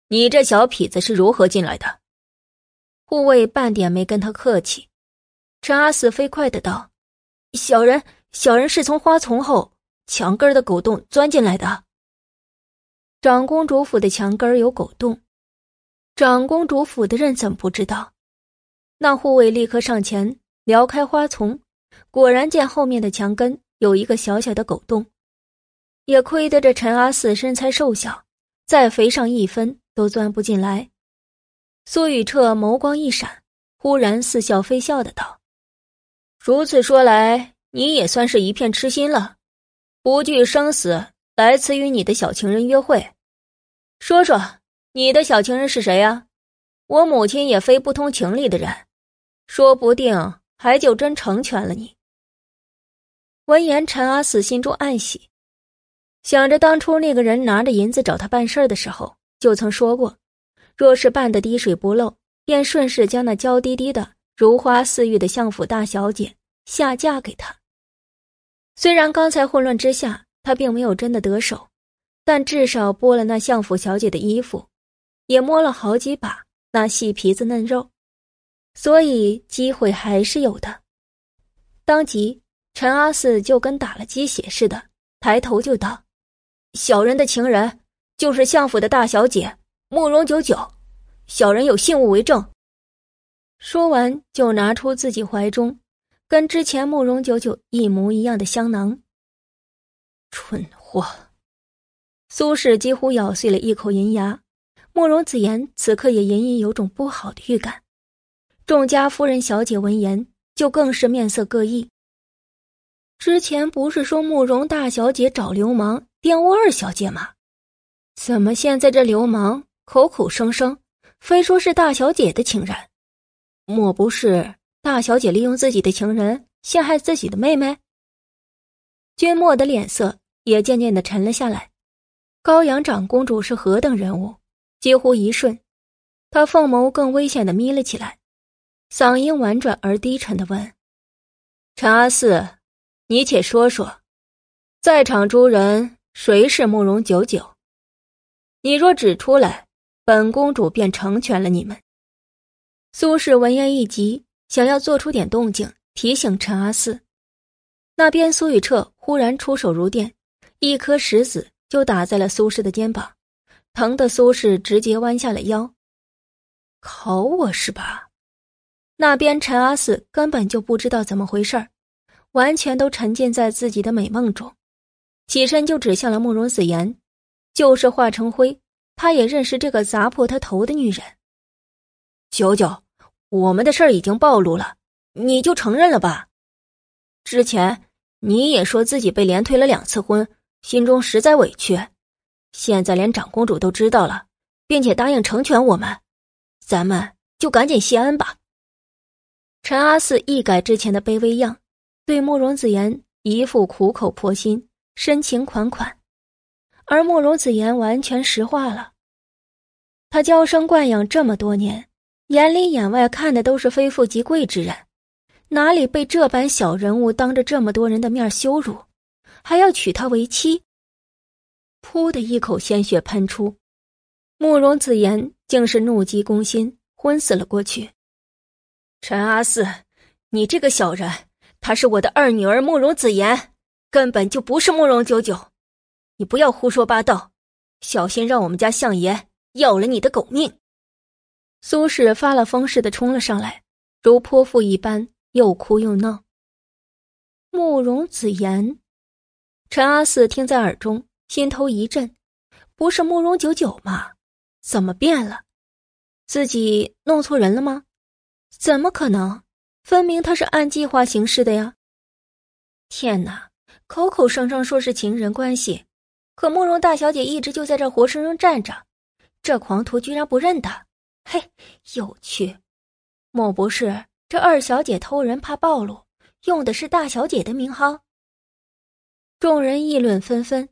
你这小痞子是如何进来的？护卫半点没跟他客气。陈阿四飞快的道：“小人，小人是从花丛后墙根的狗洞钻进来的。长公主府的墙根有狗洞，长公主府的人怎么不知道？那护卫立刻上前撩开花丛，果然见后面的墙根有一个小小的狗洞。也亏得这陈阿四身材瘦小，再肥上一分都钻不进来。苏雨彻眸光一闪，忽然似笑非笑的道。如此说来，你也算是一片痴心了，不惧生死来此与你的小情人约会。说说，你的小情人是谁呀？我母亲也非不通情理的人，说不定还就真成全了你。闻言，陈阿四心中暗喜，想着当初那个人拿着银子找他办事的时候，就曾说过，若是办得滴水不漏，便顺势将那娇滴滴的。如花似玉的相府大小姐下嫁给他。虽然刚才混乱之下，他并没有真的得手，但至少剥了那相府小姐的衣服，也摸了好几把那细皮子嫩肉，所以机会还是有的。当即，陈阿四就跟打了鸡血似的，抬头就道：“小人的情人就是相府的大小姐慕容九九，小人有信物为证。”说完，就拿出自己怀中跟之前慕容九九一模一样的香囊。蠢货！苏轼几乎咬碎了一口银牙。慕容子言此刻也隐隐有种不好的预感。众家夫人小姐闻言，就更是面色各异。之前不是说慕容大小姐找流氓玷污二小姐吗？怎么现在这流氓口口声声非说是大小姐的情人？莫不是大小姐利用自己的情人陷害自己的妹妹？君莫的脸色也渐渐的沉了下来。高阳长公主是何等人物？几乎一瞬，他凤眸更危险的眯了起来，嗓音婉转而低沉的问：“陈阿四，你且说说，在场诸人谁是慕容九九？你若指出来，本公主便成全了你们。”苏轼闻言一急，想要做出点动静提醒陈阿四。那边苏雨彻忽然出手如电，一颗石子就打在了苏轼的肩膀，疼得苏轼直接弯下了腰。考我是吧？那边陈阿四根本就不知道怎么回事完全都沉浸在自己的美梦中，起身就指向了慕容子言，就是化成灰，他也认识这个砸破他头的女人。九九。我们的事儿已经暴露了，你就承认了吧。之前你也说自己被连推了两次婚，心中实在委屈。现在连长公主都知道了，并且答应成全我们，咱们就赶紧谢恩吧。陈阿四一改之前的卑微样，对慕容子言一副苦口婆心、深情款款，而慕容子言完全石化了。他娇生惯养这么多年。眼里眼外看的都是非富即贵之人，哪里被这般小人物当着这么多人的面羞辱，还要娶她为妻？噗的一口鲜血喷出，慕容子言竟是怒极攻心，昏死了过去。陈阿四，你这个小人，她是我的二女儿慕容子言，根本就不是慕容九九，你不要胡说八道，小心让我们家相爷要了你的狗命！苏轼发了疯似的冲了上来，如泼妇一般，又哭又闹。慕容子言，陈阿四听在耳中，心头一震，不是慕容九九吗？怎么变了？自己弄错人了吗？怎么可能？分明他是按计划行事的呀！天哪，口口声声说是情人关系，可慕容大小姐一直就在这活生生站着，这狂徒居然不认得。嘿，有趣，莫不是这二小姐偷人怕暴露，用的是大小姐的名号？众人议论纷纷，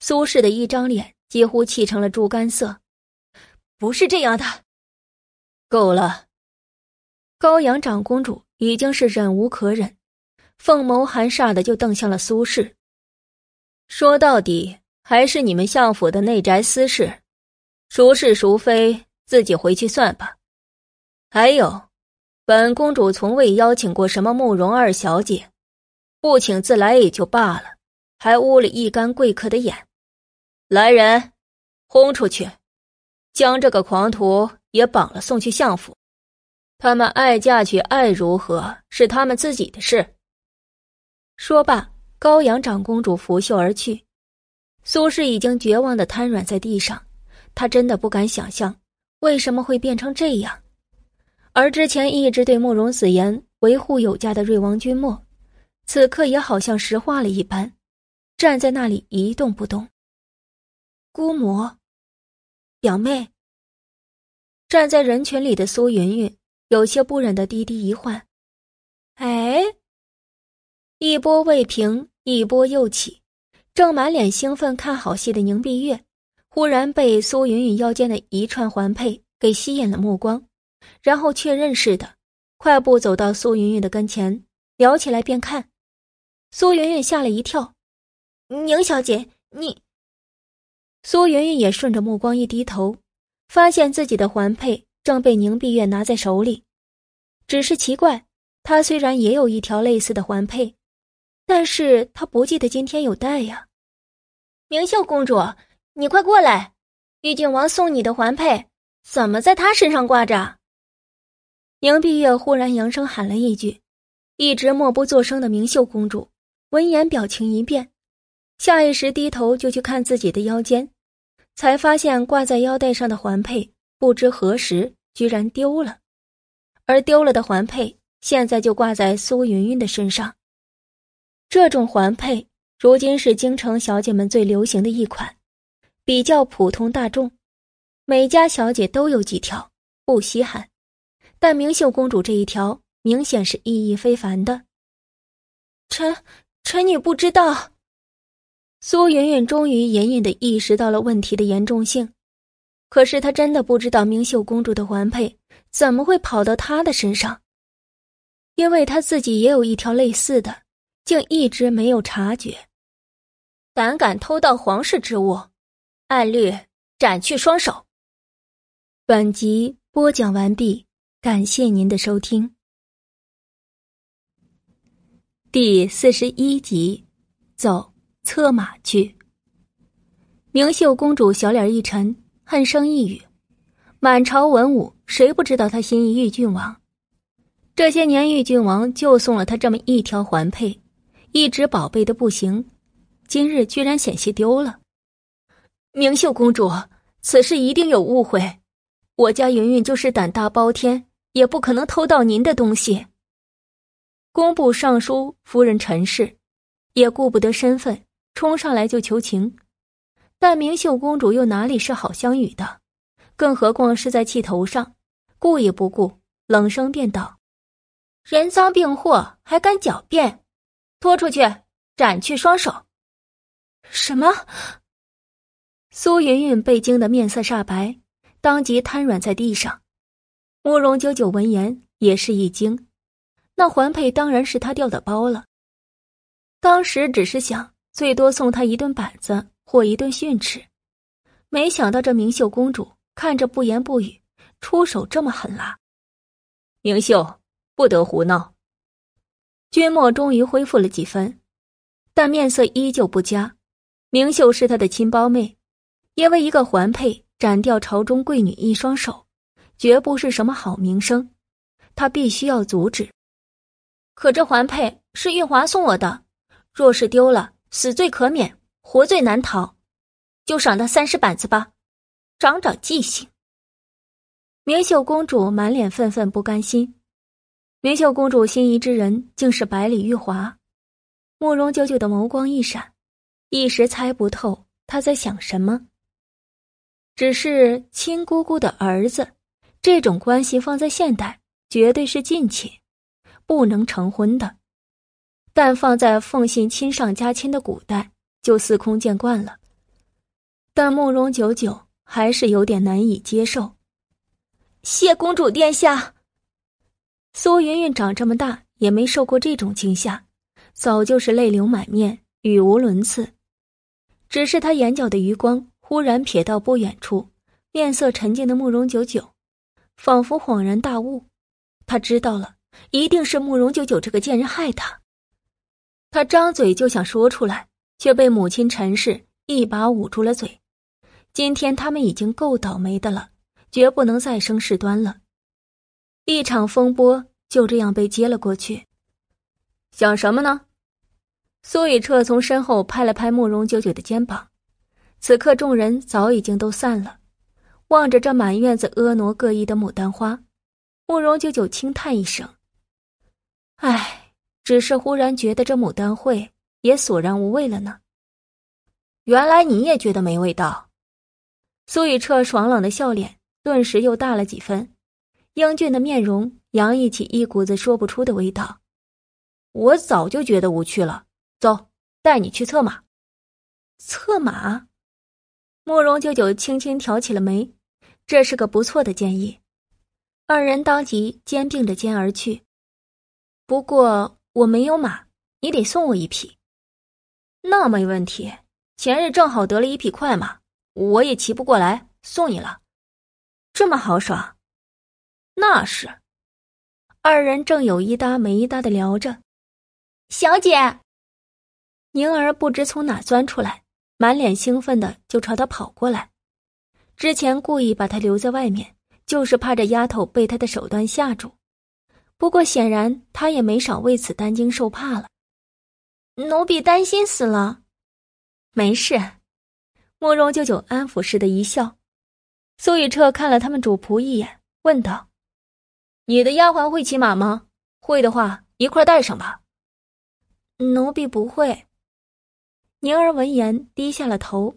苏轼的一张脸几乎气成了猪肝色。不是这样的。够了。高阳长公主已经是忍无可忍，凤眸含煞的就瞪向了苏氏。说到底，还是你们相府的内宅私事，孰是孰非，自己回去算吧。还有，本公主从未邀请过什么慕容二小姐，不请自来也就罢了，还污了一干贵客的眼。来人，轰出去，将这个狂徒也绑了送去相府。他们爱嫁娶爱如何，是他们自己的事。说罢。高阳长公主拂袖而去，苏氏已经绝望的瘫软在地上。她真的不敢想象为什么会变成这样。而之前一直对慕容子言维护有加的瑞王君莫，此刻也好像石化了一般，站在那里一动不动。姑母，表妹。站在人群里的苏云云有些不忍的低低一唤：“哎。”一波未平。一波又起，正满脸兴奋看好戏的宁碧月，忽然被苏云云腰间的一串环佩给吸引了目光，然后确认似的，快步走到苏云云的跟前，撩起来便看。苏云云吓了一跳：“宁小姐，你……”苏云云也顺着目光一低头，发现自己的环佩正被宁碧月拿在手里，只是奇怪，她虽然也有一条类似的环佩。但是他不记得今天有带呀，明秀公主，你快过来！玉郡王送你的环佩怎么在他身上挂着？宁碧月忽然扬声喊了一句，一直默不作声的明秀公主闻言表情一变，下意识低头就去看自己的腰间，才发现挂在腰带上的环佩不知何时居然丢了，而丢了的环佩现在就挂在苏云云的身上。这种环佩如今是京城小姐们最流行的一款，比较普通大众，每家小姐都有几条，不稀罕。但明秀公主这一条明显是意义非凡的。臣臣女不知道。苏云云终于隐隐的意识到了问题的严重性，可是她真的不知道明秀公主的环佩怎么会跑到她的身上，因为她自己也有一条类似的。竟一直没有察觉，胆敢偷盗皇室之物，按律斩去双手。本集播讲完毕，感谢您的收听。第四十一集，走，策马去。明秀公主小脸一沉，恨声一语：“满朝文武，谁不知道她心仪玉郡王？这些年，玉郡王就送了她这么一条环佩。”一直宝贝的不行，今日居然险些丢了。明秀公主，此事一定有误会。我家云云就是胆大包天，也不可能偷到您的东西。工部尚书夫人陈氏也顾不得身份，冲上来就求情。但明秀公主又哪里是好相与的？更何况是在气头上，顾也不顾，冷声便道：“人赃并获，还敢狡辩？”拖出去，斩去双手！什么？苏云云被惊得面色煞白，当即瘫软在地上。慕容九九闻言也是一惊，那环佩当然是他掉的包了。当时只是想最多送他一顿板子或一顿训斥，没想到这明秀公主看着不言不语，出手这么狠辣。明秀不得胡闹。君莫终于恢复了几分，但面色依旧不佳。明秀是他的亲胞妹，因为一个环佩斩掉朝中贵女一双手，绝不是什么好名声。他必须要阻止。可这环佩是玉华送我的，若是丢了，死罪可免，活罪难逃。就赏他三十板子吧，长长记性。明秀公主满脸愤愤不甘心。明秀公主心仪之人竟是百里玉华，慕容九九的眸光一闪，一时猜不透他在想什么。只是亲姑姑的儿子，这种关系放在现代绝对是近亲，不能成婚的；但放在奉信亲上加亲的古代，就司空见惯了。但慕容九九还是有点难以接受，谢公主殿下。苏云云长这么大也没受过这种惊吓，早就是泪流满面，语无伦次。只是他眼角的余光忽然瞥到不远处，面色沉静的慕容九九，仿佛恍然大悟，他知道了，一定是慕容九九这个贱人害他。他张嘴就想说出来，却被母亲陈氏一把捂住了嘴。今天他们已经够倒霉的了，绝不能再生事端了。一场风波就这样被接了过去。想什么呢？苏雨彻从身后拍了拍慕容九九的肩膀。此刻众人早已经都散了，望着这满院子婀娜各异的牡丹花，慕容九九轻叹一声：“唉。”只是忽然觉得这牡丹会也索然无味了呢。原来你也觉得没味道。苏雨彻爽朗的笑脸顿时又大了几分，英俊的面容洋溢起一股子说不出的味道。我早就觉得无趣了。走，带你去策马。策马？慕容九九轻轻挑起了眉，这是个不错的建议。二人当即肩并着肩而去。不过。我没有马，你得送我一匹。那没问题，前日正好得了一匹快马，我也骑不过来，送你了。这么豪爽？那是。二人正有一搭没一搭的聊着。小姐，宁儿不知从哪钻出来，满脸兴奋的就朝他跑过来。之前故意把他留在外面，就是怕这丫头被他的手段吓住。不过显然他也没少为此担惊受怕了。奴婢担心死了。没事，慕容舅舅安抚似的一笑。苏雨彻看了他们主仆一眼，问道：“你的丫鬟会骑马吗？会的话，一块带上吧。”奴婢不会。宁儿闻言低下了头。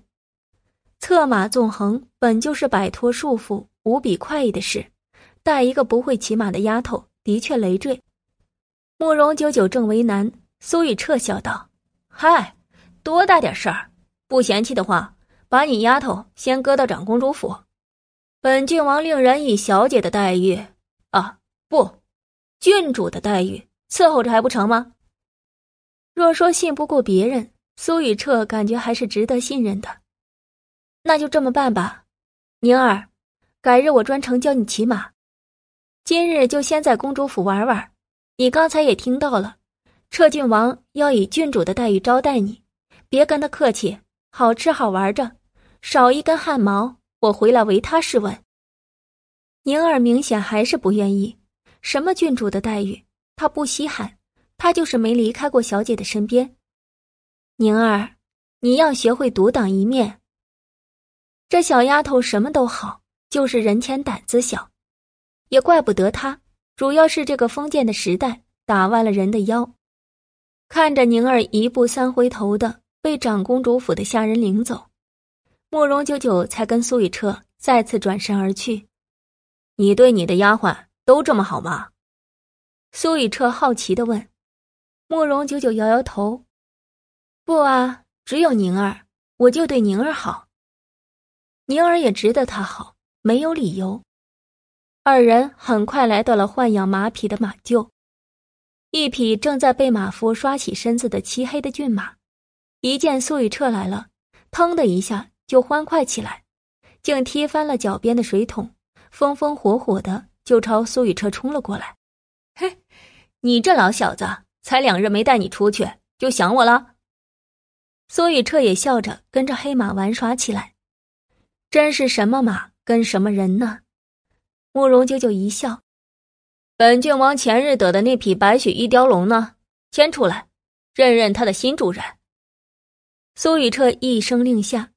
策马纵横本就是摆脱束缚、无比快意的事，带一个不会骑马的丫头。的确累赘，慕容九九正为难，苏雨彻笑道：“嗨，多大点事儿？不嫌弃的话，把你丫头先搁到长公主府，本郡王令人以小姐的待遇啊，不，郡主的待遇伺候着还不成吗？若说信不过别人，苏雨彻感觉还是值得信任的。那就这么办吧，宁儿，改日我专程教你骑马。”今日就先在公主府玩玩，你刚才也听到了，彻郡王要以郡主的待遇招待你，别跟他客气，好吃好玩着，少一根汗毛，我回来唯他是问。宁儿明显还是不愿意，什么郡主的待遇，她不稀罕，她就是没离开过小姐的身边。宁儿，你要学会独当一面。这小丫头什么都好，就是人前胆子小。也怪不得她，主要是这个封建的时代打弯了人的腰。看着宁儿一步三回头的被长公主府的下人领走，慕容九九才跟苏雨彻再次转身而去。你对你的丫鬟都这么好吗？苏雨彻好奇的问。慕容九九摇摇头：“不啊，只有宁儿，我就对宁儿好。宁儿也值得他好，没有理由。”二人很快来到了豢养马匹的马厩，一匹正在被马夫刷洗身子的漆黑的骏马，一见苏雨彻来了，腾的一下就欢快起来，竟踢翻了脚边的水桶，风风火火的就朝苏雨彻冲了过来。嘿，你这老小子，才两日没带你出去，就想我了？苏雨彻也笑着跟着黑马玩耍起来，真是什么马跟什么人呢？慕容九九一笑：“本郡王前日得的那匹白雪玉雕龙呢？牵出来，认认他的新主人。”苏雨彻一声令下，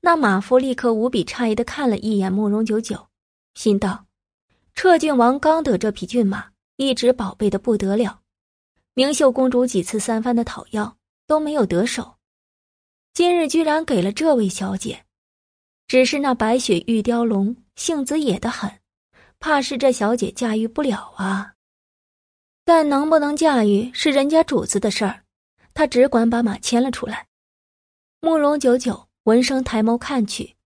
那马夫立刻无比诧异的看了一眼慕容九九，心道：“彻郡王刚得这匹骏马，一直宝贝的不得了。明秀公主几次三番的讨要都没有得手，今日居然给了这位小姐。只是那白雪玉雕龙性子野得很。”怕是这小姐驾驭不了啊，但能不能驾驭是人家主子的事儿，他只管把马牵了出来。慕容九九闻声抬眸看去，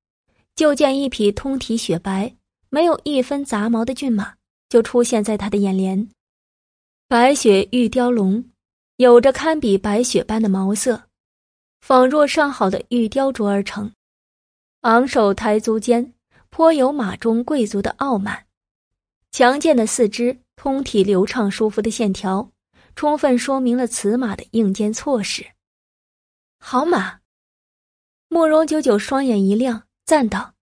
就见一匹通体雪白、没有一分杂毛的骏马就出现在他的眼帘。白雪玉雕龙，有着堪比白雪般的毛色，仿若上好的玉雕琢而成。昂首抬足间，颇有马中贵族的傲慢。强健的四肢，通体流畅舒服的线条，充分说明了此马的硬件措施。好马！慕容九九双眼一亮，赞道：“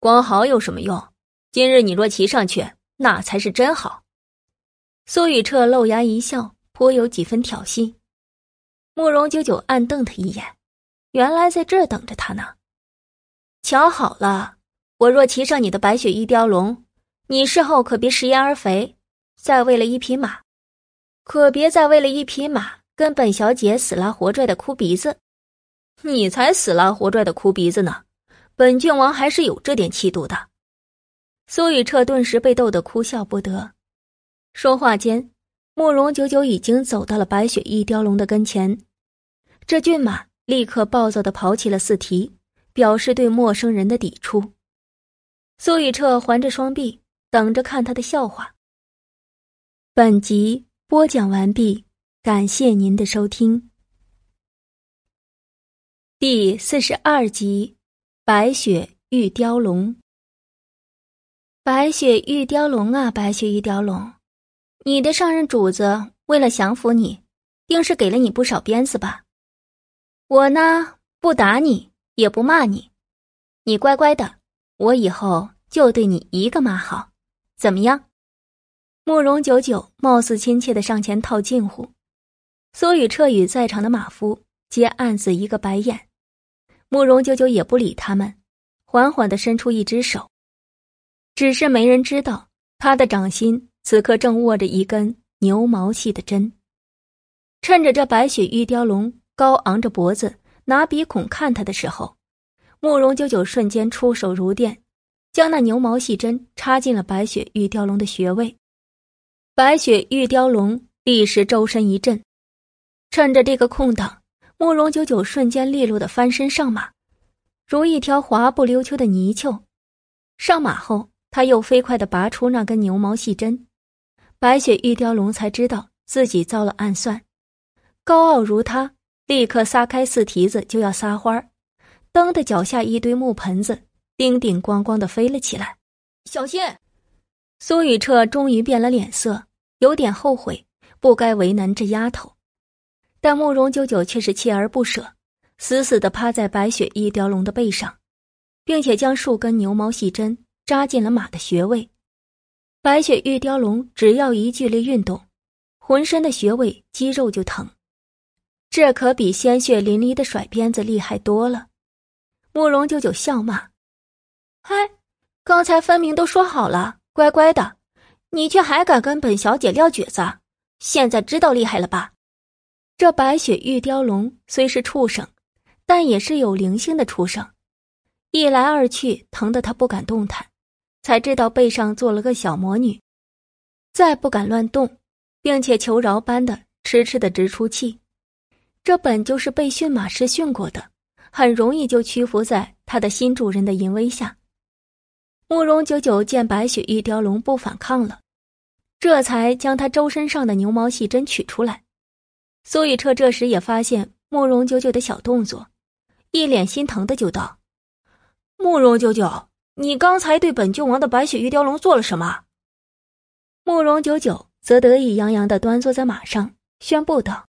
光好有什么用？今日你若骑上去，那才是真好。”苏雨彻露牙一笑，颇有几分挑衅。慕容九九暗瞪他一眼，原来在这等着他呢。瞧好了，我若骑上你的白雪玉雕龙，你事后可别食言而肥，再为了一匹马，可别再为了一匹马。跟本小姐死拉活拽的哭鼻子，你才死拉活拽的哭鼻子呢！本郡王还是有这点气度的。苏雨彻顿时被逗得哭笑不得。说话间，慕容久久已经走到了白雪玉雕龙的跟前，这骏马立刻暴躁的跑起了四蹄，表示对陌生人的抵触。苏雨彻环着双臂，等着看他的笑话。本集播讲完毕。感谢您的收听，第四十二集《白雪玉雕龙》。白雪玉雕龙啊，白雪玉雕龙，你的上任主子为了降服你，定是给了你不少鞭子吧？我呢，不打你，也不骂你，你乖乖的，我以后就对你一个妈好，怎么样？慕容九九貌似亲切的上前套近乎。苏雨彻与在场的马夫皆暗自一个白眼，慕容九九也不理他们，缓缓的伸出一只手。只是没人知道，他的掌心此刻正握着一根牛毛细的针。趁着这白雪玉雕龙高昂着脖子，拿鼻孔看他的时候，慕容九九瞬间出手如电，将那牛毛细针插进了白雪玉雕龙的穴位。白雪玉雕龙立时周身一震。趁着这个空档，慕容九九瞬间利落的翻身上马，如一条滑不溜秋的泥鳅。上马后，他又飞快的拔出那根牛毛细针。白雪玉雕龙才知道自己遭了暗算，高傲如他，立刻撒开四蹄子就要撒欢儿，蹬的脚下一堆木盆子叮叮咣咣的飞了起来。小心！苏雨彻终于变了脸色，有点后悔，不该为难这丫头。但慕容九九却是锲而不舍，死死的趴在白雪玉雕龙的背上，并且将数根牛毛细针扎进了马的穴位。白雪玉雕龙只要一剧烈运动，浑身的穴位肌肉就疼，这可比鲜血淋漓的甩鞭子厉害多了。慕容九九笑骂：“嗨，刚才分明都说好了，乖乖的，你却还敢跟本小姐撂蹶子，现在知道厉害了吧？”这白雪玉雕龙虽是畜生，但也是有灵性的畜生。一来二去，疼得他不敢动弹，才知道背上坐了个小魔女，再不敢乱动，并且求饶般的痴痴的直出气。这本就是被驯马师训过的，很容易就屈服在他的新主人的淫威下。慕容九九见白雪玉雕龙不反抗了，这才将他周身上的牛毛细针取出来。苏雨彻这时也发现慕容九九的小动作，一脸心疼的就道：“慕容九九，你刚才对本郡王的白雪玉雕龙做了什么？”慕容九九则得意洋洋的端坐在马上，宣布道：“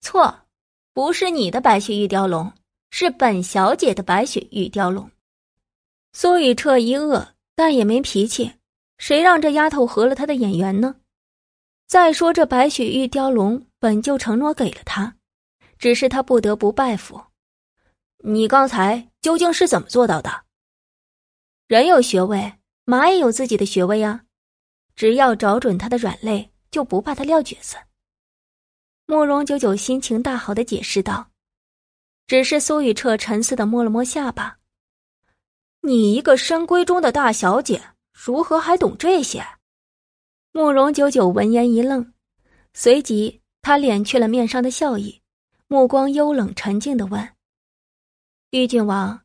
错，不是你的白雪玉雕龙，是本小姐的白雪玉雕龙。”苏雨彻一愕，但也没脾气，谁让这丫头合了他的眼缘呢？再说这白雪玉雕龙。本就承诺给了他，只是他不得不拜服。你刚才究竟是怎么做到的？人有穴位，马也有自己的穴位啊，只要找准他的软肋，就不怕他撂蹶子。慕容九九心情大好的解释道。只是苏雨彻沉思的摸了摸下巴：“你一个深闺中的大小姐，如何还懂这些？”慕容九九闻言一愣，随即。他敛去了面上的笑意，目光幽冷沉静的问：“玉郡王，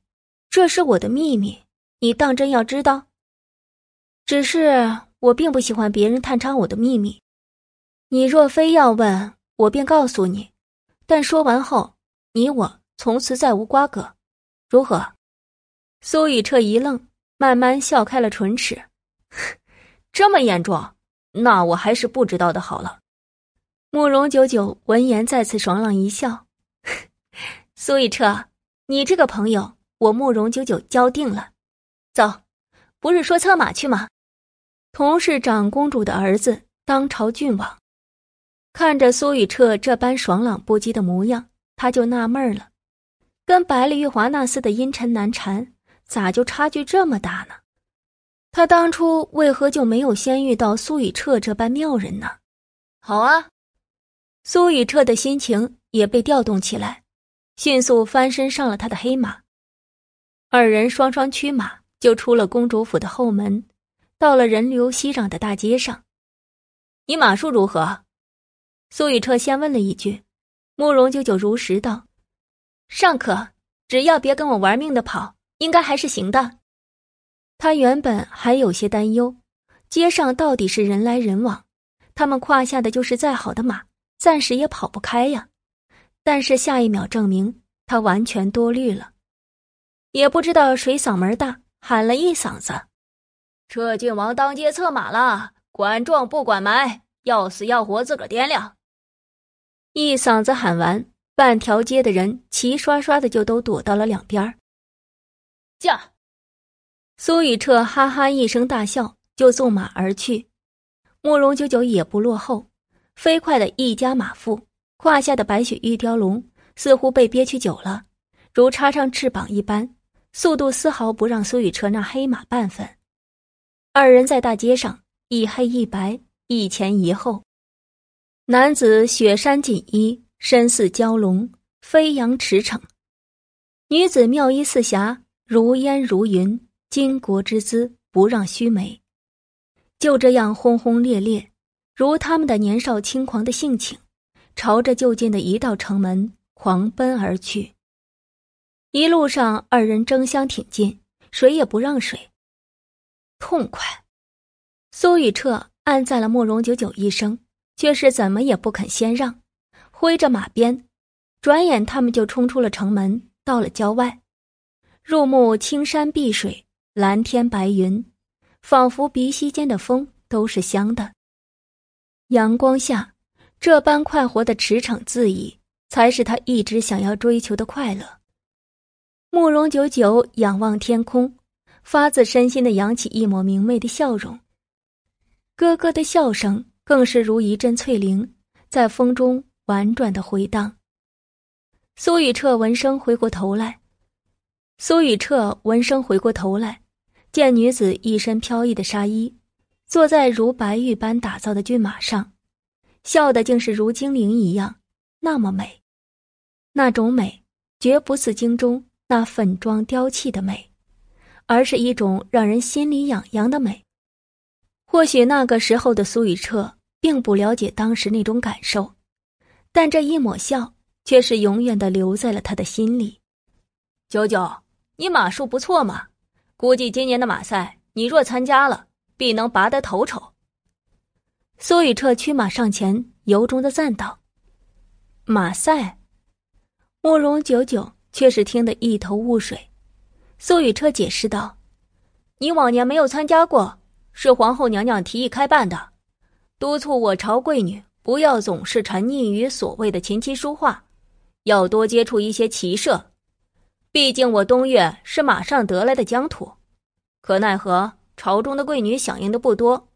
这是我的秘密，你当真要知道？”只是我并不喜欢别人探查我的秘密。你若非要问，我便告诉你。但说完后，你我从此再无瓜葛，如何？”苏雨彻一愣，慢慢笑开了唇齿。这么严重？那我还是不知道的好了。慕容九九闻言再次爽朗一笑：“ 苏雨彻，你这个朋友，我慕容九九交定了。走，不是说策马去吗？同是长公主的儿子，当朝郡王。”看着苏雨彻这般爽朗不羁的模样，他就纳闷了：跟白丽玉华那厮的阴沉难缠，咋就差距这么大呢？他当初为何就没有先遇到苏雨彻这般妙人呢？好啊，苏雨彻的心情也被调动起来，迅速翻身上了他的黑马。二人双双驱马就出了公主府的后门，到了人流熙攘的大街上。你马术如何？苏雨彻先问了一句。慕容九九如实道：“尚可，只要别跟我玩命的跑，应该还是行的。”他原本还有些担忧，街上到底是人来人往，他们胯下的就是再好的马，暂时也跑不开呀。但是下一秒证明他完全多虑了，也不知道谁嗓门大，喊了一嗓子：“车郡王当街策马了，管撞不管埋，要死要活自个掂量。”一嗓子喊完，半条街的人齐刷刷的就都躲到了两边驾。苏雨彻哈哈一声大笑，就纵马而去。慕容九九也不落后，飞快的一加马腹，胯下的白雪玉雕龙似乎被憋屈久了，如插上翅膀一般，速度丝毫不让苏雨彻那黑马半分。二人在大街上一黑一白，一前一后。男子雪山锦衣，身似蛟龙，飞扬驰骋；女子妙衣似霞，如烟如云。巾帼之姿，不让须眉。就这样轰轰烈烈，如他们的年少轻狂的性情，朝着就近的一道城门狂奔而去。一路上，二人争相挺进，谁也不让谁。痛快！苏雨彻按在了慕容九九一声，却是怎么也不肯先让，挥着马鞭，转眼他们就冲出了城门，到了郊外，入目青山碧水。蓝天白云，仿佛鼻息间的风都是香的。阳光下，这般快活的驰骋恣意，才是他一直想要追求的快乐。慕容九九仰望天空，发自身心的扬起一抹明媚的笑容。咯咯的笑声更是如一阵翠铃，在风中婉转的回荡。苏雨彻闻声回过头来，苏雨彻闻声回过头来。见女子一身飘逸的纱衣，坐在如白玉般打造的骏马上，笑的竟是如精灵一样，那么美。那种美，绝不似京中那粉妆雕砌的美，而是一种让人心里痒痒的美。或许那个时候的苏雨彻并不了解当时那种感受，但这一抹笑却是永远的留在了他的心里。九九，你马术不错嘛。估计今年的马赛，你若参加了，必能拔得头筹。苏雨彻驱马上前，由衷的赞道：“马赛。”慕容九九却是听得一头雾水。苏雨彻解释道：“你往年没有参加过，是皇后娘娘提议开办的，督促我朝贵女不要总是沉溺于所谓的琴棋书画，要多接触一些骑射。”毕竟我东岳是马上得来的疆土，可奈何朝中的贵女响应的不多，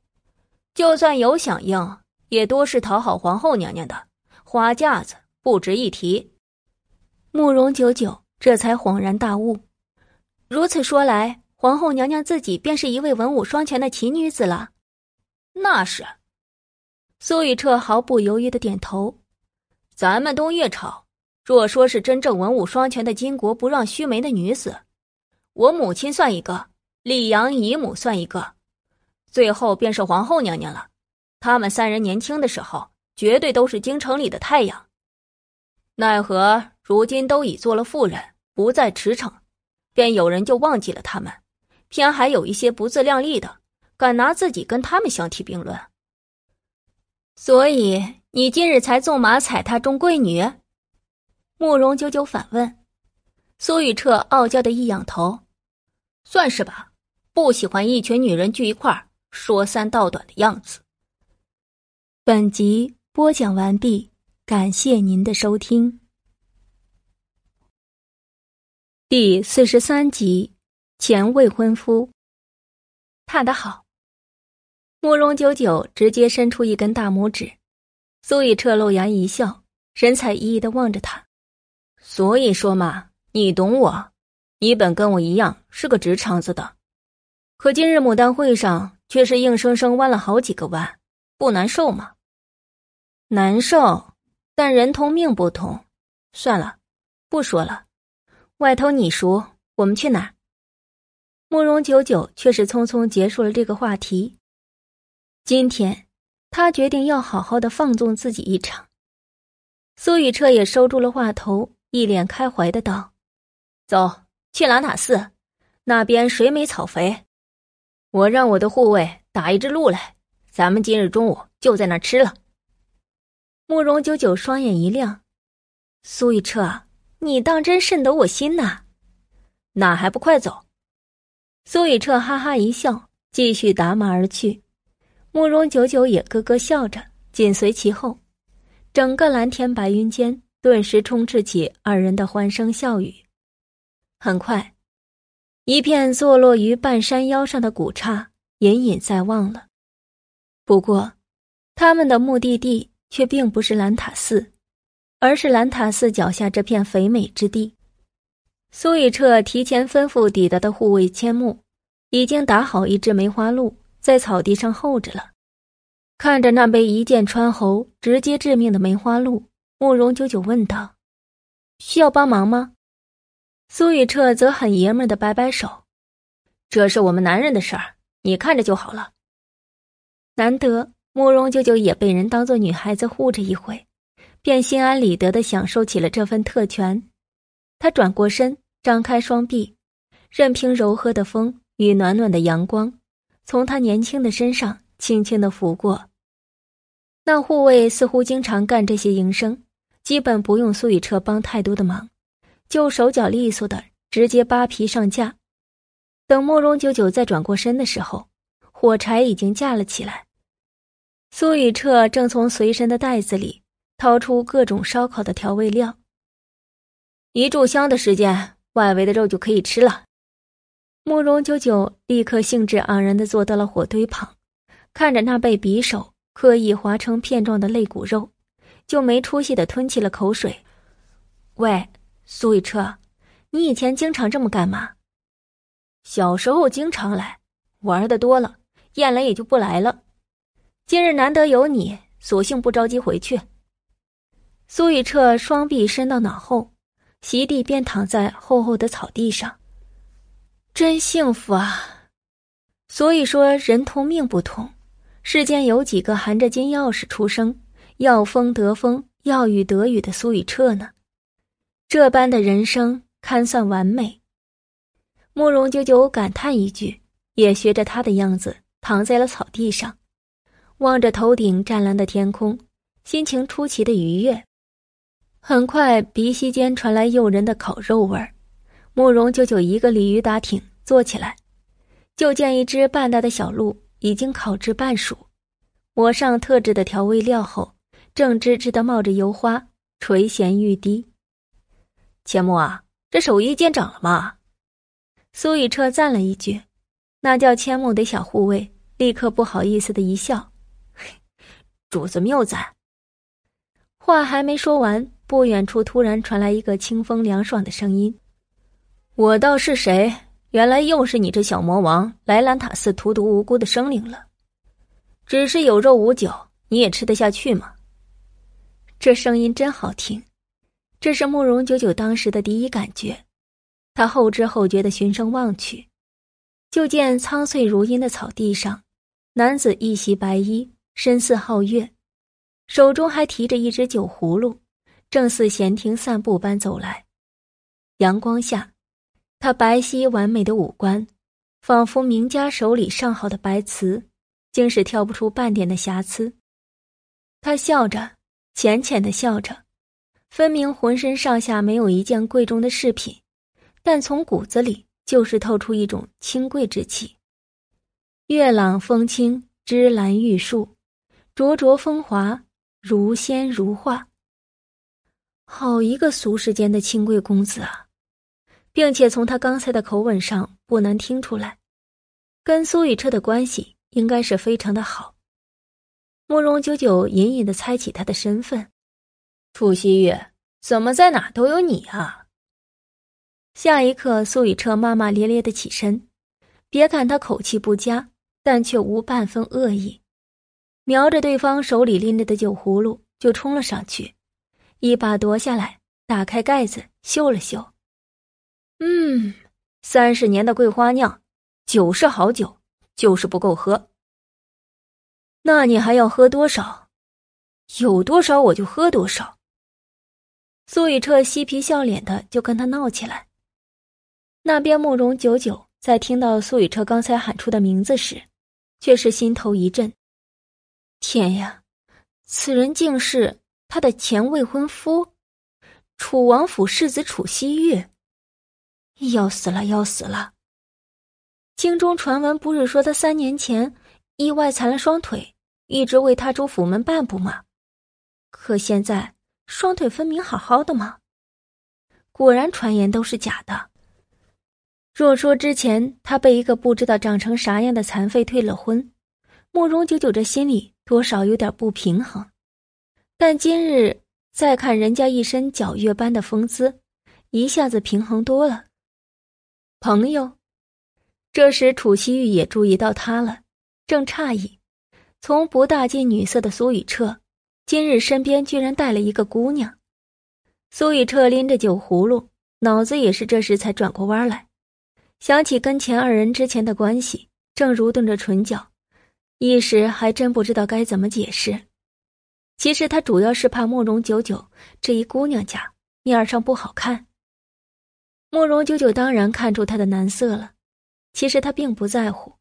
就算有响应，也多是讨好皇后娘娘的花架子，不值一提。慕容九九这才恍然大悟，如此说来，皇后娘娘自己便是一位文武双全的奇女子了。那是，苏雨彻毫不犹豫的点头。咱们东岳朝。若说是真正文武双全的巾帼不让须眉的女子，我母亲算一个，李阳姨母算一个，最后便是皇后娘娘了。他们三人年轻的时候，绝对都是京城里的太阳。奈何如今都已做了妇人，不再驰骋，便有人就忘记了他们，偏还有一些不自量力的，敢拿自己跟他们相提并论？所以你今日才纵马踩踏中贵女？慕容九九反问。苏雨彻傲娇的一仰头，算是吧。不喜欢一群女人聚一块儿说三道短的样子。本集播讲完毕，感谢您的收听。第四十三集，前未婚夫。踏得好。慕容九九直接伸出一根大拇指，苏雨彻露牙一笑，神采奕奕的望着他。所以说嘛，你懂我，你本跟我一样是个直肠子的。可今日牡丹会上却是硬生生弯了好几个弯，不难受吗？难受，但人同命不同。算了，不说了。外头你熟，我们去哪？慕容九九却是匆匆结束了这个话题。今天，他决定要好好的放纵自己一场。苏雨彻也收住了话头，一脸开怀的道：“走去兰塔寺，那边水美草肥。”我让我的护卫打一只鹿来，咱们今日中午就在那吃了。慕容九九双眼一亮：“苏雨彻，你当真甚得我心呐？那还不快走！”苏雨彻哈哈一笑，继续打马而去。慕容九九也咯咯笑着，紧随其后。整个蓝天白云间，顿时充斥起二人的欢声笑语。很快。一片坐落于半山腰上的古刹隐隐在望了，不过，他们的目的地却并不是兰塔寺，而是兰塔寺脚下这片肥美之地。苏雨彻提前吩咐抵达的护卫千木，已经打好一只梅花鹿在草地上候着了。看着那被一剑穿喉、直接致命的梅花鹿，慕容九九问道：“需要帮忙吗？”苏雨彻则很爷们的摆摆手：“这是我们男人的事儿，你看着就好了。”难得慕容九九也被人当做女孩子护着一回，便心安理得的享受起了这份特权。他转过身，张开双臂，任凭柔和的风与暖暖的阳光从他年轻的身上轻轻的拂过。那护卫似乎经常干这些营生，基本不用苏雨彻帮太多的忙。就手脚利索的直接扒皮上架，等慕容九九再转过身的时候，火柴已经架了起来。苏雨彻正从随身的袋子里掏出各种烧烤的调味料。一炷香的时间，外围的肉就可以吃了。慕容九九立刻兴致盎然的坐到了火堆旁，看着那被匕首刻意划成片状的肋骨肉，就没出息的吞起了口水。喂。苏雨彻，你以前经常这么干吗？小时候经常来，玩的多了，厌了也就不来了。今日难得有你，索性不着急回去。苏雨彻双臂伸到脑后，席地便躺在厚厚的草地上。真幸福啊！所以说，人同命不同。世间有几个含着金钥匙出生，要风得风，要雨得雨的苏雨彻呢？这般的人生堪算完美。慕容久久感叹一句，也学着他的样子躺在了草地上，望着头顶湛蓝的天空，心情出奇的愉悦。很快，鼻息间传来诱人的烤肉味儿。慕容九九一个鲤鱼打挺坐起来，就见一只半大的小鹿已经烤至半熟，抹上特制的调味料后，正吱吱的冒着油花，垂涎欲滴。千木啊，这手艺见长了吗？苏雨彻赞了一句，那叫千木的小护卫立刻不好意思的一笑：“主子谬赞。”话还没说完，不远处突然传来一个清风凉爽的声音：“我道是谁？原来又是你这小魔王来兰塔寺荼毒无辜的生灵了。只是有肉无酒，你也吃得下去吗？”这声音真好听。这是慕容九九当时的第一感觉，他后知后觉的循声望去，就见苍翠如茵的草地上，男子一袭白衣，身似皓月，手中还提着一只酒葫芦，正似闲庭散步般走来。阳光下，他白皙完美的五官，仿佛名家手里上好的白瓷，竟是挑不出半点的瑕疵。他笑着，浅浅的笑着，分明浑身上下没有一件贵重的饰品，但从骨子里就是透出一种清贵之气。月朗风清，芝兰玉树，灼灼风华，如仙如画。好一个俗世间的清贵公子啊！并且从他刚才的口吻上不难听出来，跟苏雨彻的关系应该是非常的好。慕容九九隐隐的猜起他的身份，楚西月怎么在哪都有你啊？下一刻，苏雨彻骂骂咧咧的起身，别看他口气不佳，但却无半分恶意，瞄着对方手里拎着的酒葫芦就冲了上去，一把夺下来，打开盖子嗅了嗅。嗯，三十年的桂花酿，酒是好酒，就是不够喝。那你还要喝多少？有多少我就喝多少。苏雨彻嬉皮笑脸的就跟他闹起来。那边慕容九九在听到苏雨彻刚才喊出的名字时，却是心头一震。天呀，此人竟是他的前未婚夫，楚王府世子楚西玉。要死了，要死了！京中传闻不是说他三年前意外残了双腿，一直为他主府门半步吗？可现在双腿分明好好的吗！果然传言都是假的。若说之前他被一个不知道长成啥样的残废退了婚，慕容九九这心里多少有点不平衡，但今日再看人家一身皎月般的风姿，一下子平衡多了。朋友，这时楚西玉也注意到他了，正诧异，从不大近女色的苏雨彻，今日身边居然带了一个姑娘。苏雨彻拎着酒葫芦，脑子也是这时才转过弯来，想起跟前二人之前的关系，正蠕动着唇角，一时还真不知道该怎么解释。其实他主要是怕慕容九九这一姑娘家面上不好看。慕容九九当然看出他的难色了，其实他并不在乎，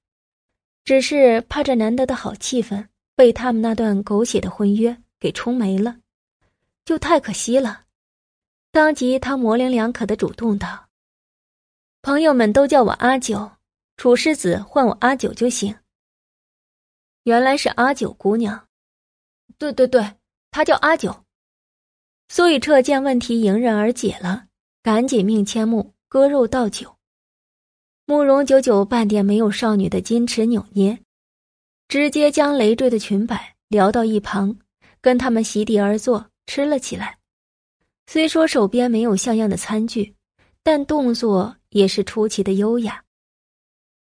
只是怕这难得的好气氛被他们那段狗血的婚约给冲没了，就太可惜了。当即他模棱两可的主动道：“朋友们都叫我阿九，楚世子唤我阿九就行。”原来是阿九姑娘，对对对，她叫阿九。苏雨彻见问题迎刃而解了。赶紧命千木割肉倒酒。慕容九九半点没有少女的矜持扭捏，直接将累赘的裙摆撩到一旁，跟他们席地而坐吃了起来。虽说手边没有像样的餐具，但动作也是出奇的优雅。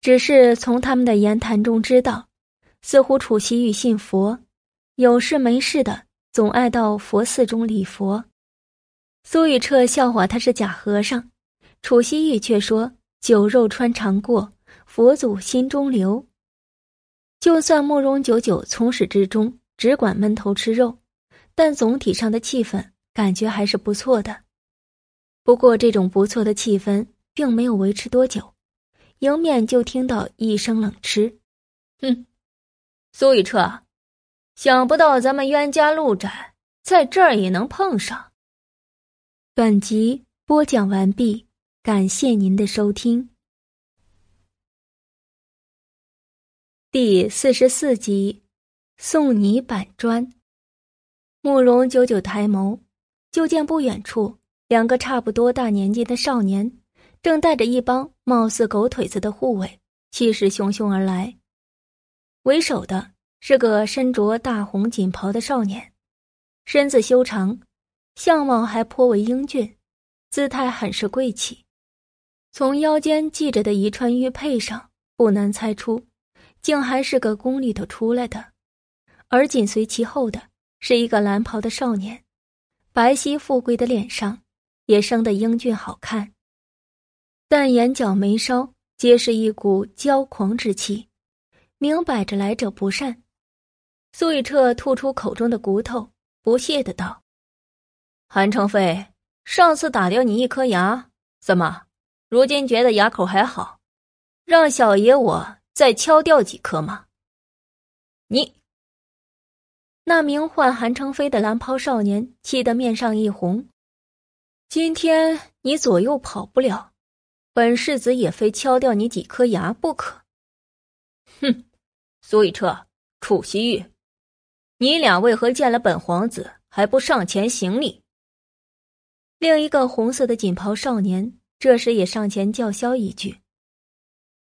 只是从他们的言谈中知道，似乎楚西玉信佛，有事没事的总爱到佛寺中礼佛。苏雨彻笑话他是假和尚，楚西玉却说：“酒肉穿肠过，佛祖心中留。”就算慕容九九从始至终只管闷头吃肉，但总体上的气氛感觉还是不错的。不过这种不错的气氛并没有维持多久，迎面就听到一声冷嗤：“哼，苏雨彻，想不到咱们冤家路窄，在这儿也能碰上。”本集播讲完毕，感谢您的收听。第四十四集，送你板砖。慕容九九抬眸，就见不远处两个差不多大年纪的少年，正带着一帮貌似狗腿子的护卫，气势汹汹而来。为首的是个身着大红锦袍的少年，身子修长。相貌还颇为英俊，姿态很是贵气。从腰间系着的一串玉佩上，不难猜出，竟还是个宫里头出来的。而紧随其后的是一个蓝袍的少年，白皙富贵的脸上也生得英俊好看，但眼角眉梢皆是一股骄狂之气，明摆着来者不善。苏雨彻吐出口中的骨头，不屑的道。韩成飞，上次打掉你一颗牙，怎么，如今觉得牙口还好？让小爷我再敲掉几颗吗？你。那名唤韩成飞的蓝袍少年气得面上一红。今天你左右跑不了，本世子也非敲掉你几颗牙不可。哼，苏雨彻、楚西玉，你俩为何见了本皇子还不上前行礼？另一个红色的锦袍少年这时也上前叫嚣一句。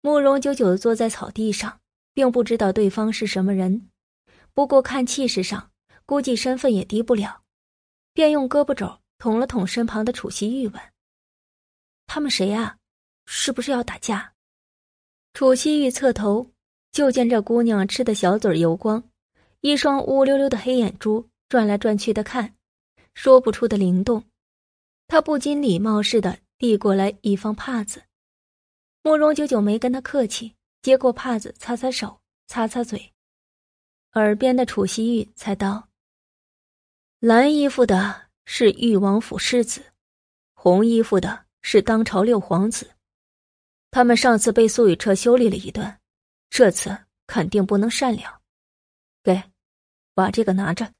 慕容九九坐在草地上，并不知道对方是什么人。不过看气势上，估计身份也低不了，便用胳膊肘捅了捅身旁的楚西玉，问：“他们谁啊？是不是要打架？”楚西玉侧头，就见这姑娘吃的小嘴油光，一双乌溜溜的黑眼珠转来转去的看，说不出的灵动。他不禁礼貌似的递过来一方帕子，慕容久久没跟他客气，接过帕子，擦擦手，擦擦嘴。耳边的楚西玉才道：“蓝衣服的是誉王府世子，红衣服的是当朝六皇子。他们上次被苏雨彻修理了一顿，这次肯定不能善了。把这个拿着。”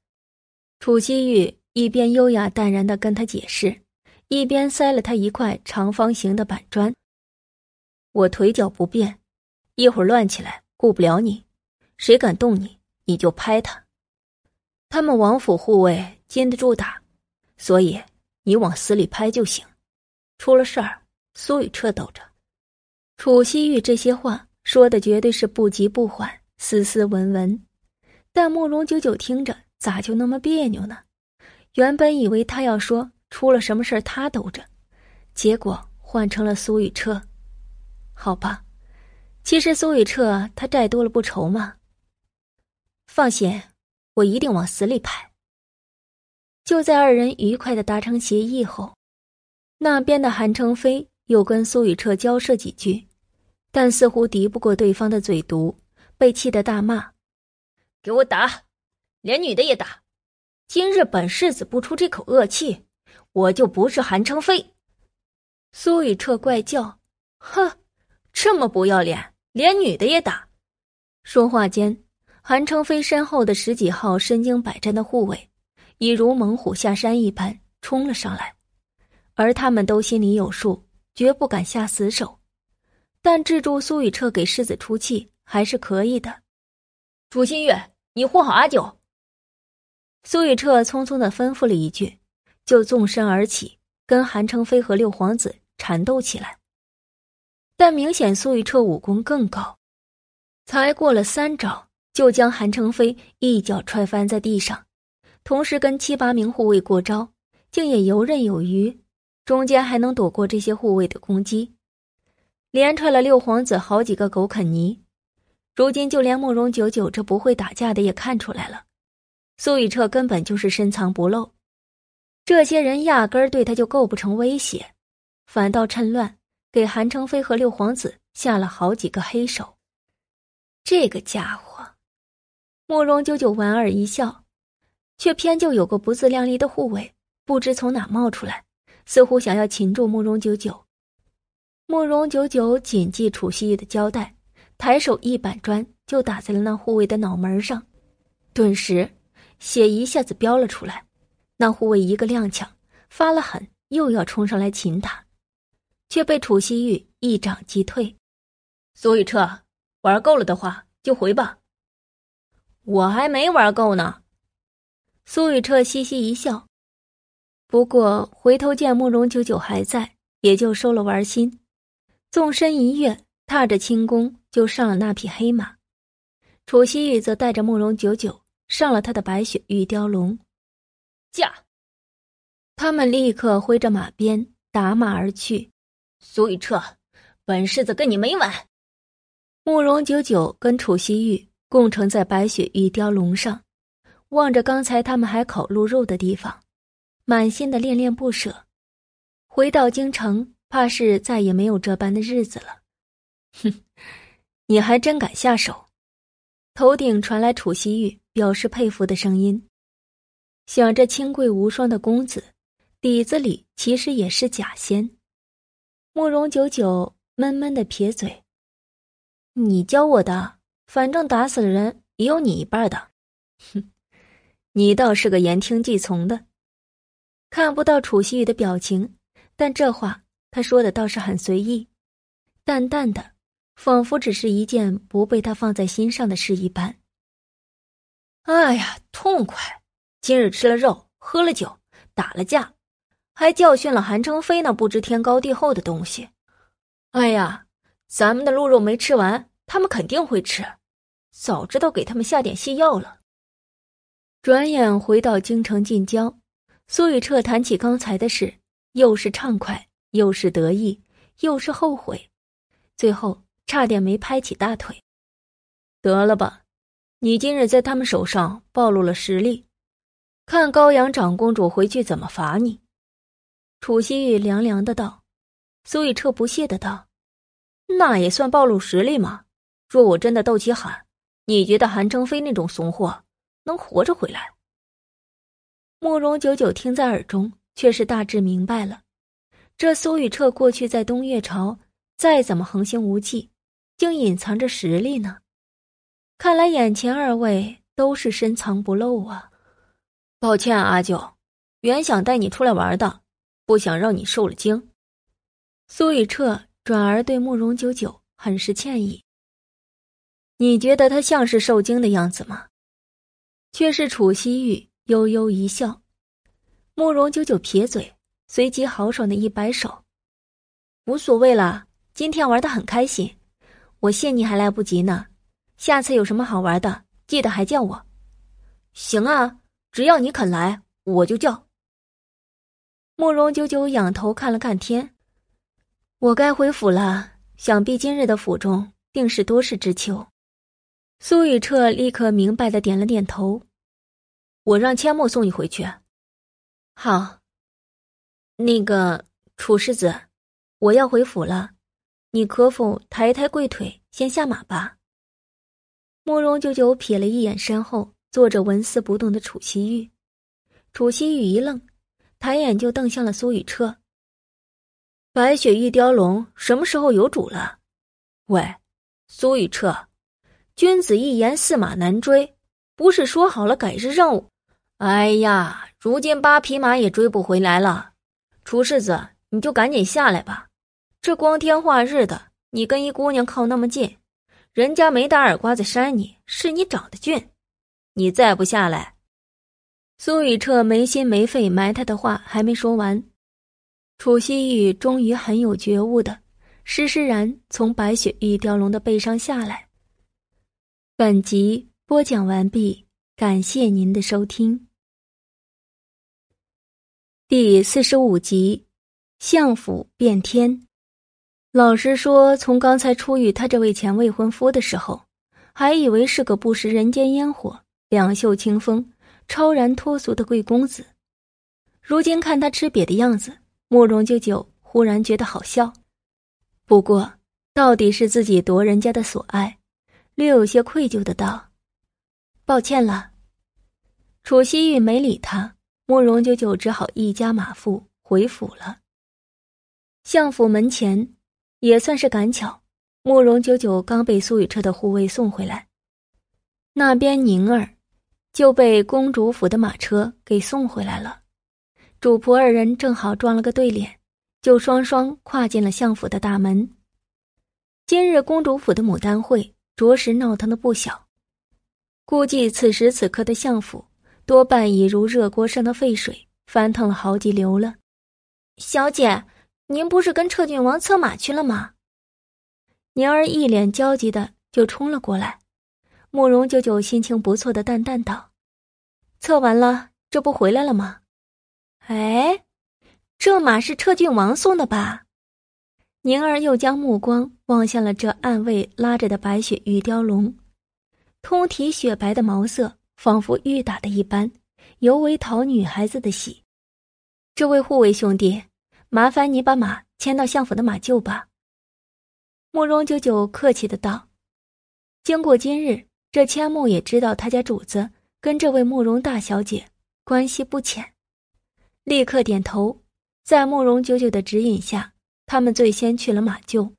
楚西玉一边优雅淡然的跟他解释，一边塞了他一块长方形的板砖。我腿脚不便，一会儿乱起来顾不了你，谁敢动你？你就拍他，他们王府护卫禁得住打，所以你往死里拍就行。出了事儿，苏雨彻兜着。楚西玉这些话说的绝对是不急不缓，斯斯文文。但慕容九九听着咋就那么别扭呢？原本以为他要说出了什么事他兜着，结果换成了苏雨彻。好吧，其实苏雨彻他债多了不愁嘛。放心，我一定往死里拍。就在二人愉快的达成协议后，那边的韩成飞又跟苏雨彻交涉几句，但似乎敌不过对方的嘴毒，被气得大骂：“给我打，连女的也打！今日本世子不出这口恶气，我就不是韩成飞。”苏雨彻怪叫：“哼，这么不要脸，连女的也打！”说话间。韩成飞身后的十几号身经百战的护卫，已如猛虎下山一般冲了上来，而他们都心里有数，绝不敢下死手。但制住苏雨彻给世子出气还是可以的。楚新月，你护好阿九。苏雨彻匆匆的吩咐了一句，就纵身而起，跟韩成飞和六皇子缠斗起来。但明显苏雨彻武功更高，才过了三招。就将韩成飞一脚踹翻在地上，同时跟七八名护卫过招，竟也游刃有余，中间还能躲过这些护卫的攻击，连踹了六皇子好几个狗啃泥。如今就连慕容九九这不会打架的也看出来了，苏雨彻根本就是深藏不露，这些人压根儿对他就构不成威胁，反倒趁乱给韩成飞和六皇子下了好几个黑手。这个家伙。慕容九九莞尔一笑，却偏就有个不自量力的护卫，不知从哪冒出来，似乎想要擒住慕容九九。慕容九九谨记楚西玉的交代，抬手一板砖就打在了那护卫的脑门上，顿时血一下子飙了出来。那护卫一个踉跄，发了狠，又要冲上来擒他，却被楚西玉一掌击退。苏雨彻，玩够了的话就回吧。我还没玩够呢，苏雨彻嘻嘻一笑，不过回头见慕容九九还在，也就收了玩心，纵身一跃，踏着轻功就上了那匹黑马。楚西玉则带着慕容九九上了他的白雪玉雕龙，驾！他们立刻挥着马鞭打马而去。苏雨彻，本世子跟你没完！慕容九九跟楚西玉。共乘在白雪玉雕龙上，望着刚才他们还烤鹿肉的地方，满心的恋恋不舍。回到京城，怕是再也没有这般的日子了。哼，你还真敢下手！头顶传来楚西玉表示佩服的声音。想这清贵无双的公子，底子里其实也是假仙。慕容九九闷闷的撇嘴，你教我的，反正打死了人也有你一半的。哼，你倒是个言听计从的。看不到楚西雨的表情，但这话他说的倒是很随意，淡淡的，仿佛只是一件不被他放在心上的事一般。哎呀，痛快！今日吃了肉，喝了酒，打了架，还教训了韩成飞那不知天高地厚的东西。哎呀，咱们的鹿肉没吃完，他们肯定会吃。早知道给他们下点泻药了。转眼回到京城近郊。苏雨彻谈起刚才的事，又是畅快，又是得意，又是后悔，最后差点没拍起大腿。得了吧，你今日在他们手上暴露了实力，看高阳长公主回去怎么罚你。楚西玉凉凉的道。苏雨彻不屑的道：“那也算暴露实力吗？若我真的斗起喊，你觉得韩成飞那种怂货能活着回来？”慕容九九听在耳中，却是大致明白了。这苏雨彻过去在东岳朝再怎么横行无忌，竟隐藏着实力呢。看来眼前二位都是深藏不露啊！抱歉，阿九，原想带你出来玩的，不想让你受了惊。苏雨彻转而对慕容九九很是歉意。你觉得他像是受惊的样子吗？却是楚西玉。悠悠一笑，慕容九九撇嘴，随即豪爽的一摆手：“无所谓了，今天玩的很开心，我谢你还来不及呢。下次有什么好玩的，记得还叫我。行啊，只要你肯来，我就叫。”慕容九九仰头看了看天，我该回府了。想必今日的府中定是多事之秋。苏雨彻立刻明白的点了点头。我让千木送你回去。好。那个楚世子，我要回府了，你可否抬抬贵腿，先下马吧？慕容九九瞥了一眼身后坐着纹丝不动的楚西玉，楚西玉一愣，抬眼就瞪向了苏雨彻。白雪玉雕龙什么时候有主了？喂，苏雨彻，君子一言，驷马难追。不是说好了改日任务？哎呀，如今八匹马也追不回来了。楚世子，你就赶紧下来吧。这光天化日的，你跟一姑娘靠那么近，人家没打耳刮子扇你，是你长得俊。你再不下来，苏雨彻没心没肺埋汰的话还没说完，楚西玉终于很有觉悟的，施施然从白雪玉雕龙的背上下来。本集。播讲完毕，感谢您的收听。第四十五集，相府变天。老实说，从刚才初遇他这位前未婚夫的时候，还以为是个不食人间烟火、两袖清风、超然脱俗的贵公子。如今看他吃瘪的样子，慕容九九忽然觉得好笑。不过，到底是自己夺人家的所爱，略有些愧疚的道。抱歉了，楚西玉没理他，慕容九九只好一家马赴回府了。相府门前，也算是赶巧，慕容九九刚被苏雨彻的护卫送回来，那边宁儿就被公主府的马车给送回来了。主仆二人正好撞了个对脸，就双双跨进了相府的大门。今日公主府的牡丹会着实闹腾的不小。估计此时此刻的相府，多半已如热锅上的沸水，翻腾了好几流了。小姐，您不是跟彻郡王策马去了吗？宁儿一脸焦急的就冲了过来。慕容九九心情不错的淡淡道：“策完了，这不回来了吗？”哎，这马是彻郡王送的吧？宁儿又将目光望向了这暗卫拉着的白雪玉雕龙。通体雪白的毛色，仿佛玉打的一般，尤为讨女孩子的喜。这位护卫兄弟，麻烦你把马牵到相府的马厩吧。慕容九九客气的道。经过今日，这千木也知道他家主子跟这位慕容大小姐关系不浅，立刻点头。在慕容九九的指引下，他们最先去了马厩。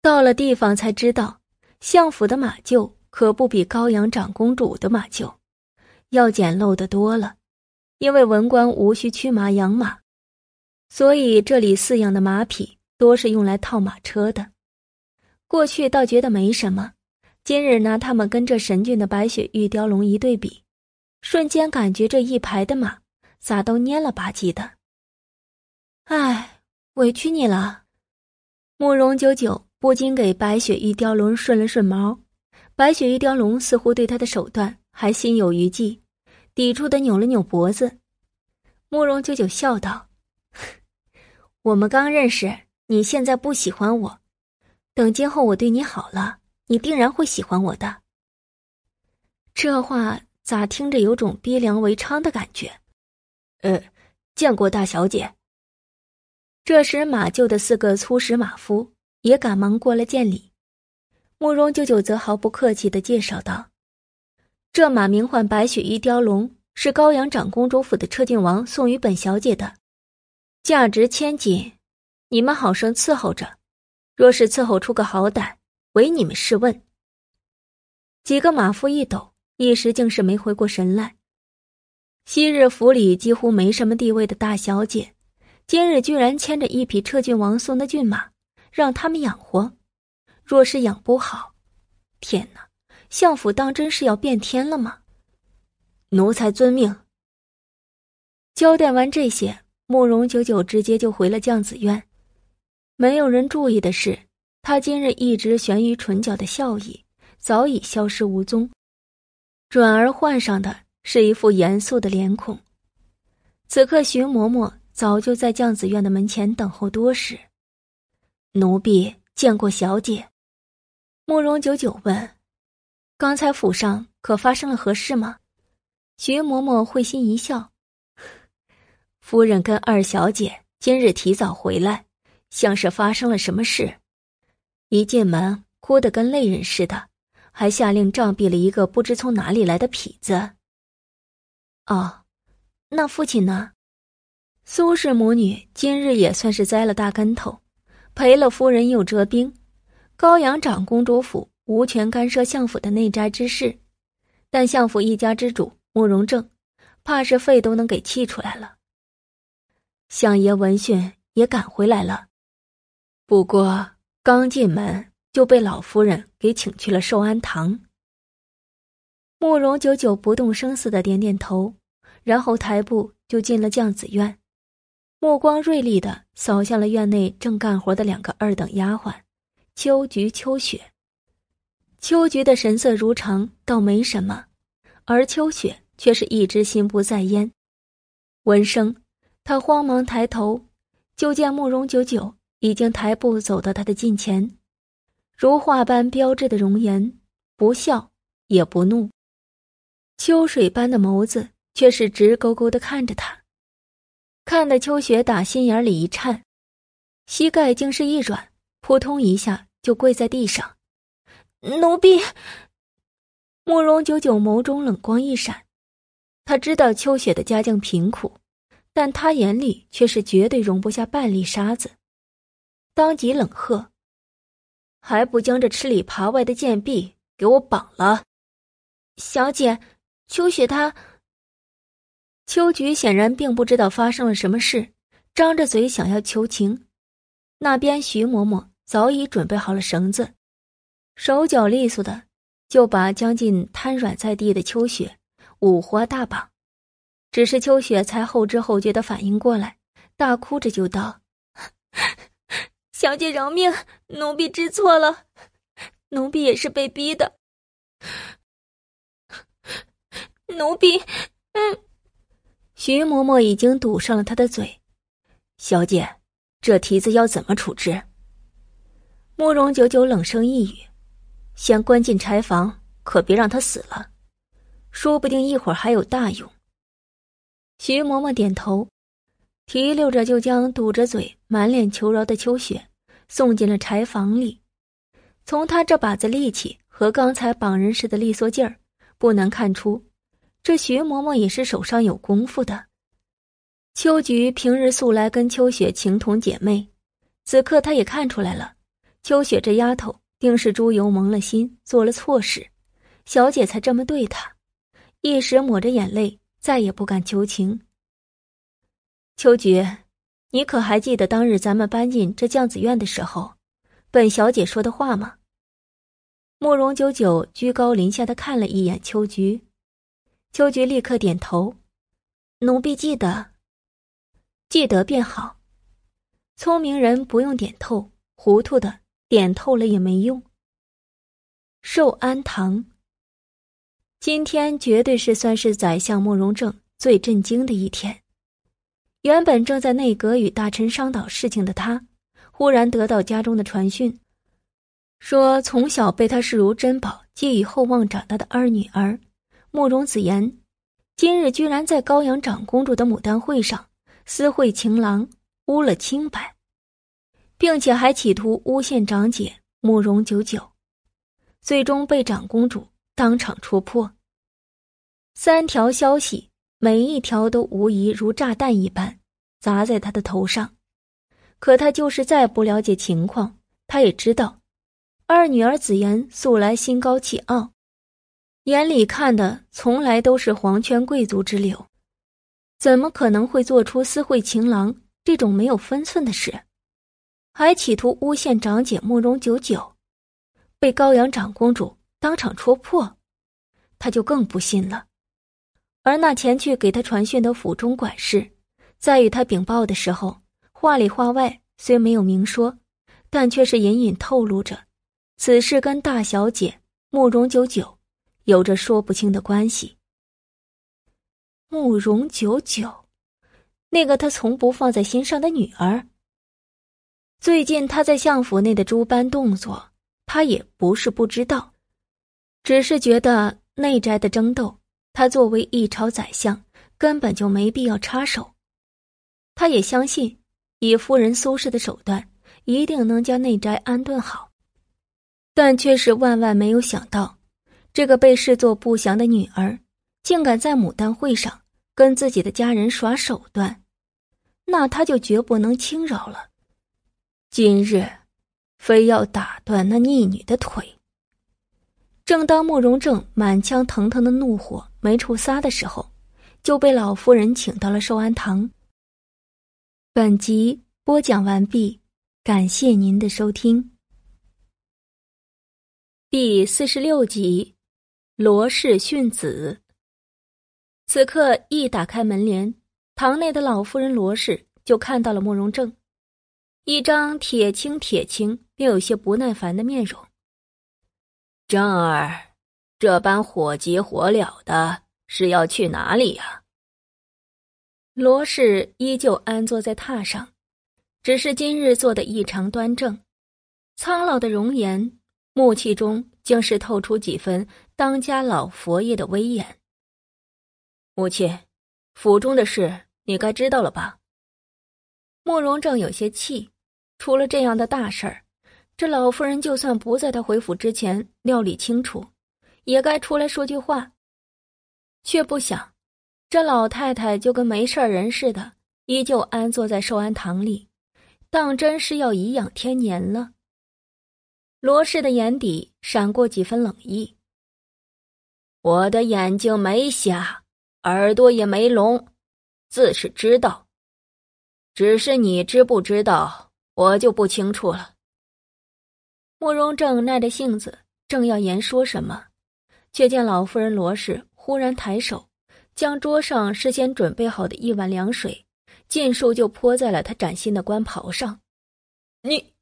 到了地方才知道，相府的马厩可不比高阳长公主的马厩要简陋的多了，因为文官无需驱马养马，所以这里饲养的马匹多是用来套马车的。过去倒觉得没什么，今日拿他们跟这神骏的白雪玉雕龙一对比，瞬间感觉这一排的马咋都蔫了吧唧的。唉，委屈你了，慕容九九。不禁给白雪玉雕龙顺了顺毛，白雪玉雕龙似乎对他的手段还心有余悸，抵触的扭了扭脖子。慕容九九笑道：“我们刚认识，你现在不喜欢我，等今后我对你好了，你定然会喜欢我的。”这话咋听着有种逼良为娼的感觉？呃，见过大小姐。这时马厩的四个粗使马夫。也赶忙过来见礼，慕容九九则毫不客气的介绍道：“这马名唤白雪玉雕龙，是高阳长公主府的车郡王送与本小姐的，价值千金，你们好生伺候着。若是伺候出个好歹，唯你们试问。”几个马夫一抖，一时竟是没回过神来。昔日府里几乎没什么地位的大小姐，今日居然牵着一匹车郡王送的骏马。让他们养活，若是养不好，天哪！相府当真是要变天了吗？奴才遵命。交代完这些，慕容九九直接就回了绛子院。没有人注意的是，他今日一直悬于唇角的笑意早已消失无踪，转而换上的是一副严肃的脸孔。此刻，徐嬷嬷早就在绛子院的门前等候多时。奴婢见过小姐。慕容九九问：“刚才府上可发生了何事吗？”徐嬷嬷会心一笑：“夫人跟二小姐今日提早回来，像是发生了什么事。一进门哭得跟泪人似的，还下令杖毙了一个不知从哪里来的痞子。”哦，那父亲呢？苏氏母女今日也算是栽了大跟头。赔了夫人又折兵，高阳长公主府无权干涉相府的内宅之事，但相府一家之主慕容正，怕是肺都能给气出来了。相爷闻讯也赶回来了，不过刚进门就被老夫人给请去了寿安堂。慕容久久不动声色的点点头，然后抬步就进了绛子院。目光锐利的扫向了院内正干活的两个二等丫鬟，秋菊、秋雪。秋菊的神色如常，倒没什么，而秋雪却是一直心不在焉。闻声，他慌忙抬头，就见慕容九九已经抬步走到他的近前，如画般标致的容颜，不笑也不怒，秋水般的眸子却是直勾勾的看着他。看得秋雪打心眼里一颤，膝盖竟是一软，扑通一下就跪在地上。奴婢。慕容九九眸中冷光一闪，他知道秋雪的家境贫苦，但他眼里却是绝对容不下半粒沙子，当即冷喝：“还不将这吃里扒外的贱婢给我绑了！”小姐，秋雪她。秋菊显然并不知道发生了什么事，张着嘴想要求情。那边徐嬷嬷早已准备好了绳子，手脚利索的就把将近瘫软在地的秋雪五花大绑。只是秋雪才后知后觉的反应过来，大哭着就道：“小姐饶命，奴婢知错了，奴婢也是被逼的，奴婢，嗯。”徐嬷嬷已经堵上了他的嘴，小姐，这蹄子要怎么处置？慕容九九冷声一语：“先关进柴房，可别让他死了，说不定一会儿还有大用。”徐嬷嬷点头，提溜着就将堵着嘴、满脸求饶的秋雪送进了柴房里。从他这把子力气和刚才绑人时的利索劲儿，不难看出。这徐嬷嬷也是手上有功夫的。秋菊平日素来跟秋雪情同姐妹，此刻她也看出来了，秋雪这丫头定是猪油蒙了心，做了错事，小姐才这么对她。一时抹着眼泪，再也不敢求情。秋菊，你可还记得当日咱们搬进这酱子院的时候，本小姐说的话吗？慕容九九居高临下的看了一眼秋菊，秋菊立刻点头：“奴婢记得，记得便好。聪明人不用点透，糊涂的点透了也没用。”寿安堂。今天绝对是算是宰相慕容正最震惊的一天。原本正在内阁与大臣商讨事情的他，忽然得到家中的传讯，说从小被他视如珍宝、寄予厚望长大的二女儿慕容子言，今日居然在高阳长公主的牡丹会上私会情郎，污了清白，并且还企图诬陷长姐慕容九九，最终被长公主。当场戳破。三条消息，每一条都无疑如炸弹一般砸在他的头上。可他就是再不了解情况，他也知道，二女儿紫妍素来心高气傲，眼里看的从来都是皇权贵族之流，怎么可能会做出私会情郎这种没有分寸的事？还企图诬陷长姐慕容九九，被高阳长公主。当场戳破，他就更不信了。而那前去给他传讯的府中管事，在与他禀报的时候，话里话外虽没有明说，但却是隐隐透露着，此事跟大小姐慕容九九有着说不清的关系。慕容九九，那个他从不放在心上的女儿，最近他在相府内的诸般动作，他也不是不知道。只是觉得内宅的争斗，他作为一朝宰相，根本就没必要插手。他也相信，以夫人苏氏的手段，一定能将内宅安顿好。但却是万万没有想到，这个被视作不祥的女儿，竟敢在牡丹会上跟自己的家人耍手段，那他就绝不能轻饶了。今日，非要打断那逆女的腿。正当慕容正满腔腾腾的怒火没处撒的时候，就被老夫人请到了寿安堂。本集播讲完毕，感谢您的收听。第四十六集，罗氏训子。此刻一打开门帘，堂内的老夫人罗氏就看到了慕容正，一张铁青铁青并有些不耐烦的面容。正儿，这般火急火燎的是要去哪里呀？罗氏依旧安坐在榻上，只是今日坐得异常端正，苍老的容颜，暮气中竟是透出几分当家老佛爷的威严。母亲，府中的事你该知道了吧？慕容正有些气，出了这样的大事儿。这老夫人就算不在他回府之前料理清楚，也该出来说句话。却不想，这老太太就跟没事人似的，依旧安坐在寿安堂里，当真是要颐养天年了。罗氏的眼底闪过几分冷意。我的眼睛没瞎，耳朵也没聋，自是知道。只是你知不知道，我就不清楚了。慕容正耐着性子，正要言说什么，却见老夫人罗氏忽然抬手，将桌上事先准备好的一碗凉水，尽数就泼在了他崭新的官袍上。你，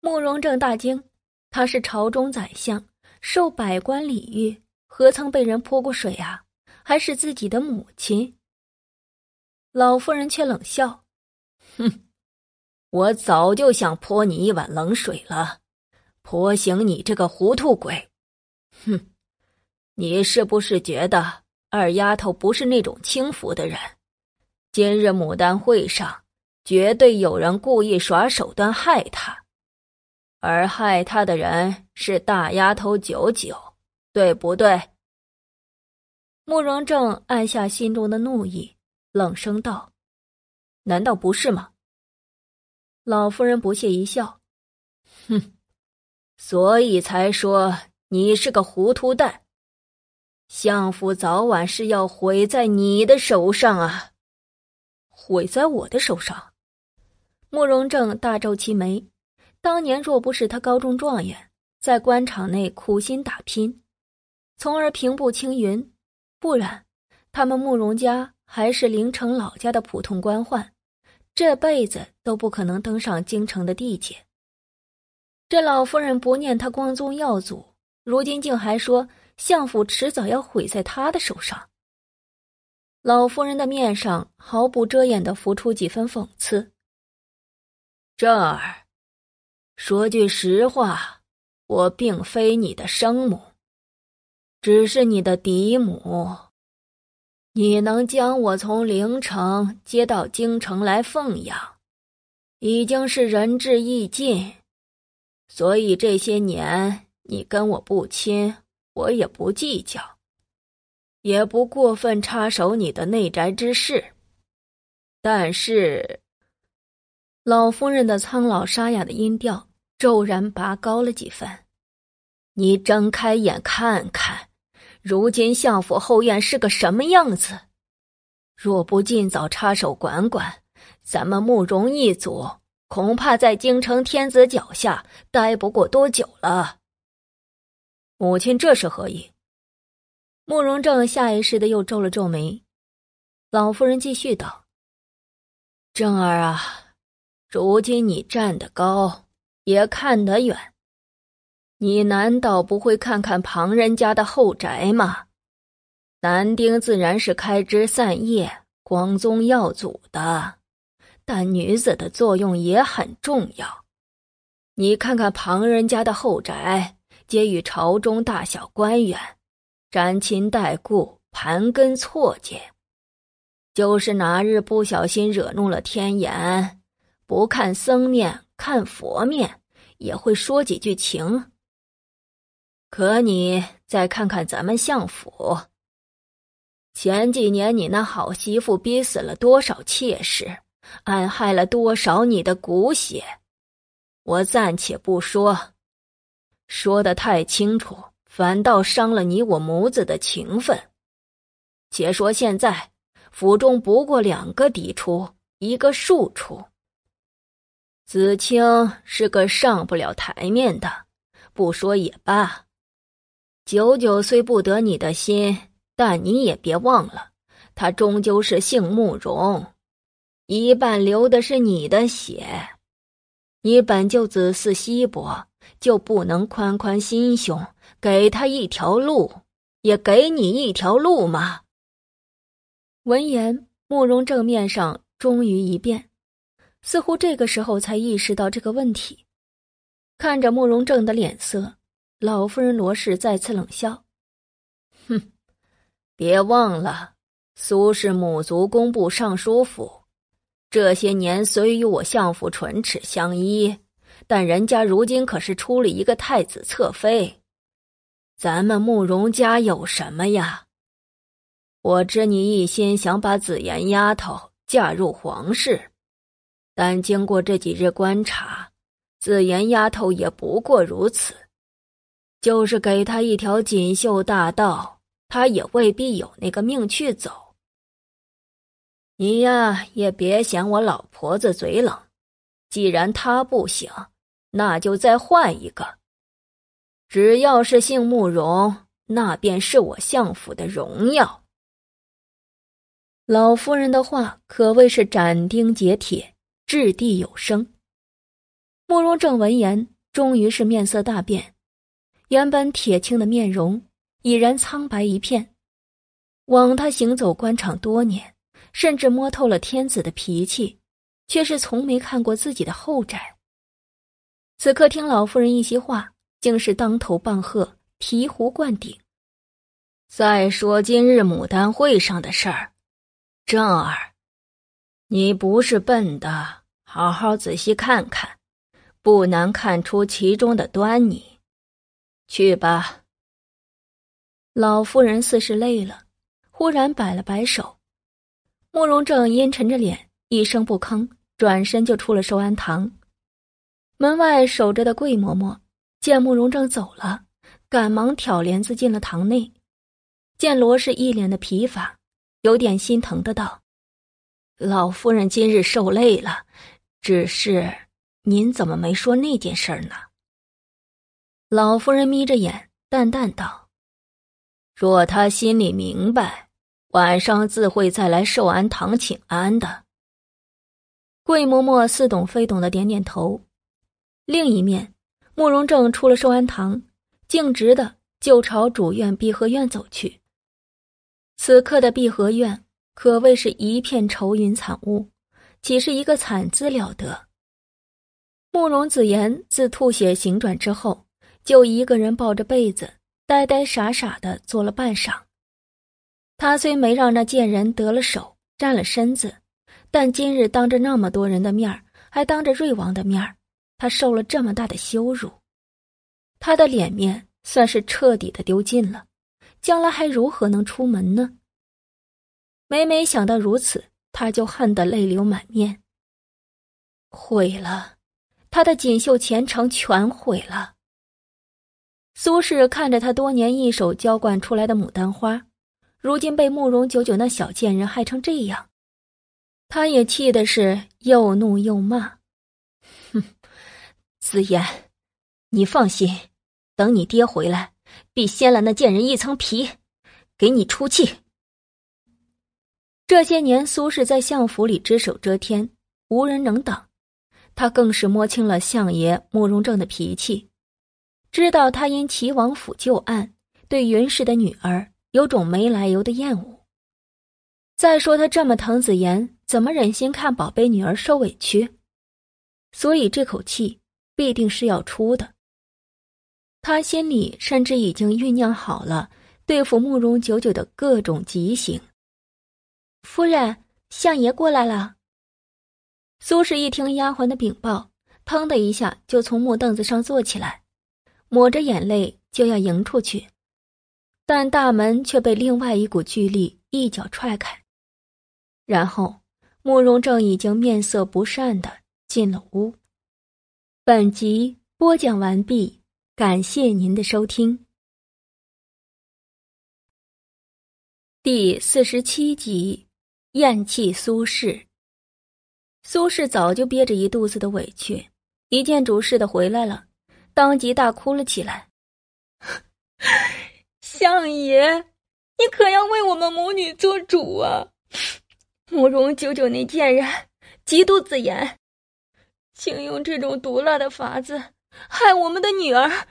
慕容正大惊，他是朝中宰相，受百官礼遇，何曾被人泼过水啊？还是自己的母亲？老夫人却冷笑：“哼。”我早就想泼你一碗冷水了，泼醒你这个糊涂鬼！哼，你是不是觉得二丫头不是那种轻浮的人？今日牡丹会上，绝对有人故意耍手段害她，而害她的人是大丫头九九，对不对？慕容正按下心中的怒意，冷声道：“难道不是吗？”老夫人不屑一笑：“哼，所以才说你是个糊涂蛋。相府早晚是要毁在你的手上啊！毁在我的手上？慕容正大皱齐眉。当年若不是他高中状元，在官场内苦心打拼，从而平步青云，不然，他们慕容家还是凌城老家的普通官宦，这辈子都不可能登上京城的地界。这老夫人不念他光宗耀祖，如今竟还说相府迟早要毁在他的手上。老夫人的面上毫不遮掩的浮出几分讽刺。正儿。说句实话，我并非你的生母，只是你的嫡母。你能将我从陵城接到京城来奉养，已经是仁至义尽。所以这些年你跟我不亲，我也不计较，也不过分插手你的内宅之事。但是，老夫人的苍老沙哑的音调。骤然拔高了几分，你睁开眼看看，如今相府后院是个什么样子？若不尽早插手管管，咱们慕容一族恐怕在京城天子脚下待不过多久了。母亲这是何意？慕容正下意识的又皱了皱眉。老夫人继续道：“正儿啊，如今你站得高。”也看得远，你难道不会看看旁人家的后宅吗？男丁自然是开枝散叶、光宗耀祖的，但女子的作用也很重要。你看看旁人家的后宅，皆与朝中大小官员沾亲带故、盘根错节，就是哪日不小心惹怒了天颜，不看僧面。看佛面也会说几句情，可你再看看咱们相府，前几年你那好媳妇逼死了多少妾室，暗害了多少你的骨血，我暂且不说，说的太清楚，反倒伤了你我母子的情分。且说现在府中不过两个嫡出，一个庶出。子清是个上不了台面的，不说也罢。九九虽不得你的心，但你也别忘了，他终究是姓慕容，一半流的是你的血。你本就子嗣稀薄，就不能宽宽心胸，给他一条路，也给你一条路吗？闻言，慕容正面上终于一变。似乎这个时候才意识到这个问题，看着慕容正的脸色，老夫人罗氏再次冷笑：“哼，别忘了，苏氏母族工部尚书府，这些年虽与我相府唇齿相依，但人家如今可是出了一个太子侧妃，咱们慕容家有什么呀？我知你一心想把紫妍丫头嫁入皇室。”但经过这几日观察，紫妍丫头也不过如此。就是给他一条锦绣大道，他也未必有那个命去走。你呀，也别嫌我老婆子嘴冷。既然她不行，那就再换一个。只要是姓慕容，那便是我相府的荣耀。老夫人的话可谓是斩钉截铁。掷地有声。慕容正闻言，终于是面色大变，原本铁青的面容已然苍白一片。枉他行走官场多年，甚至摸透了天子的脾气，却是从没看过自己的后宅。此刻听老夫人一席话，竟是当头棒喝，醍醐灌顶。再说今日牡丹会上的事儿，正儿。你不是笨的，好好仔细看看，不难看出其中的端倪。去吧。老夫人似是累了，忽然摆了摆手。慕容正阴沉着脸，一声不吭，转身就出了寿安堂。门外守着的桂嬷嬷见慕容正走了，赶忙挑帘子进了堂内。见罗氏一脸的疲乏，有点心疼的道：“老夫人今日受累了，只是您怎么没说那件事呢？”老夫人眯着眼，淡淡道：“若他心里明白，晚上自会再来寿安堂请安的。”桂嬷嬷似懂非懂的点点头。另一面，慕容正出了寿安堂，径直的就朝主院碧荷院走去。此刻的碧荷院可谓是一片愁云惨雾，岂是一个惨字了得？慕容子言自吐血醒转之后，就一个人抱着被子，呆呆傻傻的坐了半晌。他虽没让那贱人得了手，占了身子，但今日当着那么多人的面还当着瑞王的面他受了这么大的羞辱，他的脸面算是彻底的丢尽了，将来还如何能出门呢？每每想到如此，他就恨得泪流满面。毁了，他的锦绣前程全毁了。苏轼看着他多年一手浇灌出来的牡丹花，如今被慕容九九那小贱人害成这样，他也气的是又怒又骂，哼。子言，你放心，等你爹回来，必掀了那贱人一层皮，给你出气。这些年，苏轼在相府里只手遮天，无人能挡，他更是摸清了相爷慕容正的脾气，知道他因齐王府旧案，对云氏的女儿有种没来由的厌恶。再说他这么疼子言，怎么忍心看宝贝女儿受委屈？所以这口气。必定是要出的。他心里甚至已经酝酿好了对付慕容九九的各种极刑。夫人，相爷过来了。苏氏一听丫鬟的禀报，腾的一下就从木凳子上坐起来，抹着眼泪就要迎出去，但大门却被另外一股巨力一脚踹开，然后慕容正已经面色不善的进了屋。本集播讲完毕，感谢您的收听。第四十七集，厌弃苏轼。苏轼早就憋着一肚子的委屈，一见主事的回来了，当即大哭了起来：“ 相爷，你可要为我们母女做主啊！慕容九九那贱人，嫉妒子言。”竟用这种毒辣的法子害我们的女儿，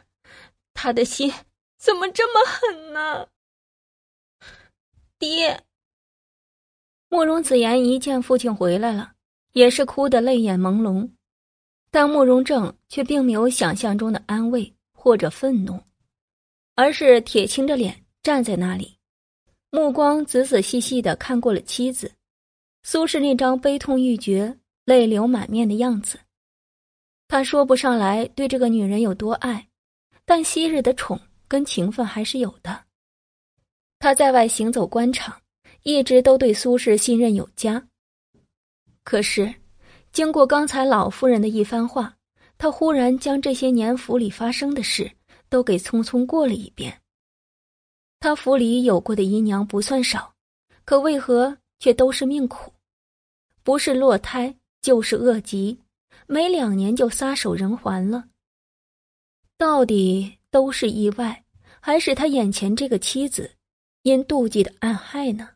他的心怎么这么狠呢？爹，慕容子言一见父亲回来了，也是哭得泪眼朦胧，但慕容正却并没有想象中的安慰或者愤怒，而是铁青着脸站在那里，目光仔仔细细的看过了妻子苏轼那张悲痛欲绝、泪流满面的样子。他说不上来对这个女人有多爱，但昔日的宠跟情分还是有的。他在外行走官场，一直都对苏轼信任有加。可是，经过刚才老夫人的一番话，他忽然将这些年府里发生的事都给匆匆过了一遍。他府里有过的姨娘不算少，可为何却都是命苦？不是落胎，就是恶疾。没两年就撒手人寰了。到底都是意外，还是他眼前这个妻子因妒忌的暗害呢？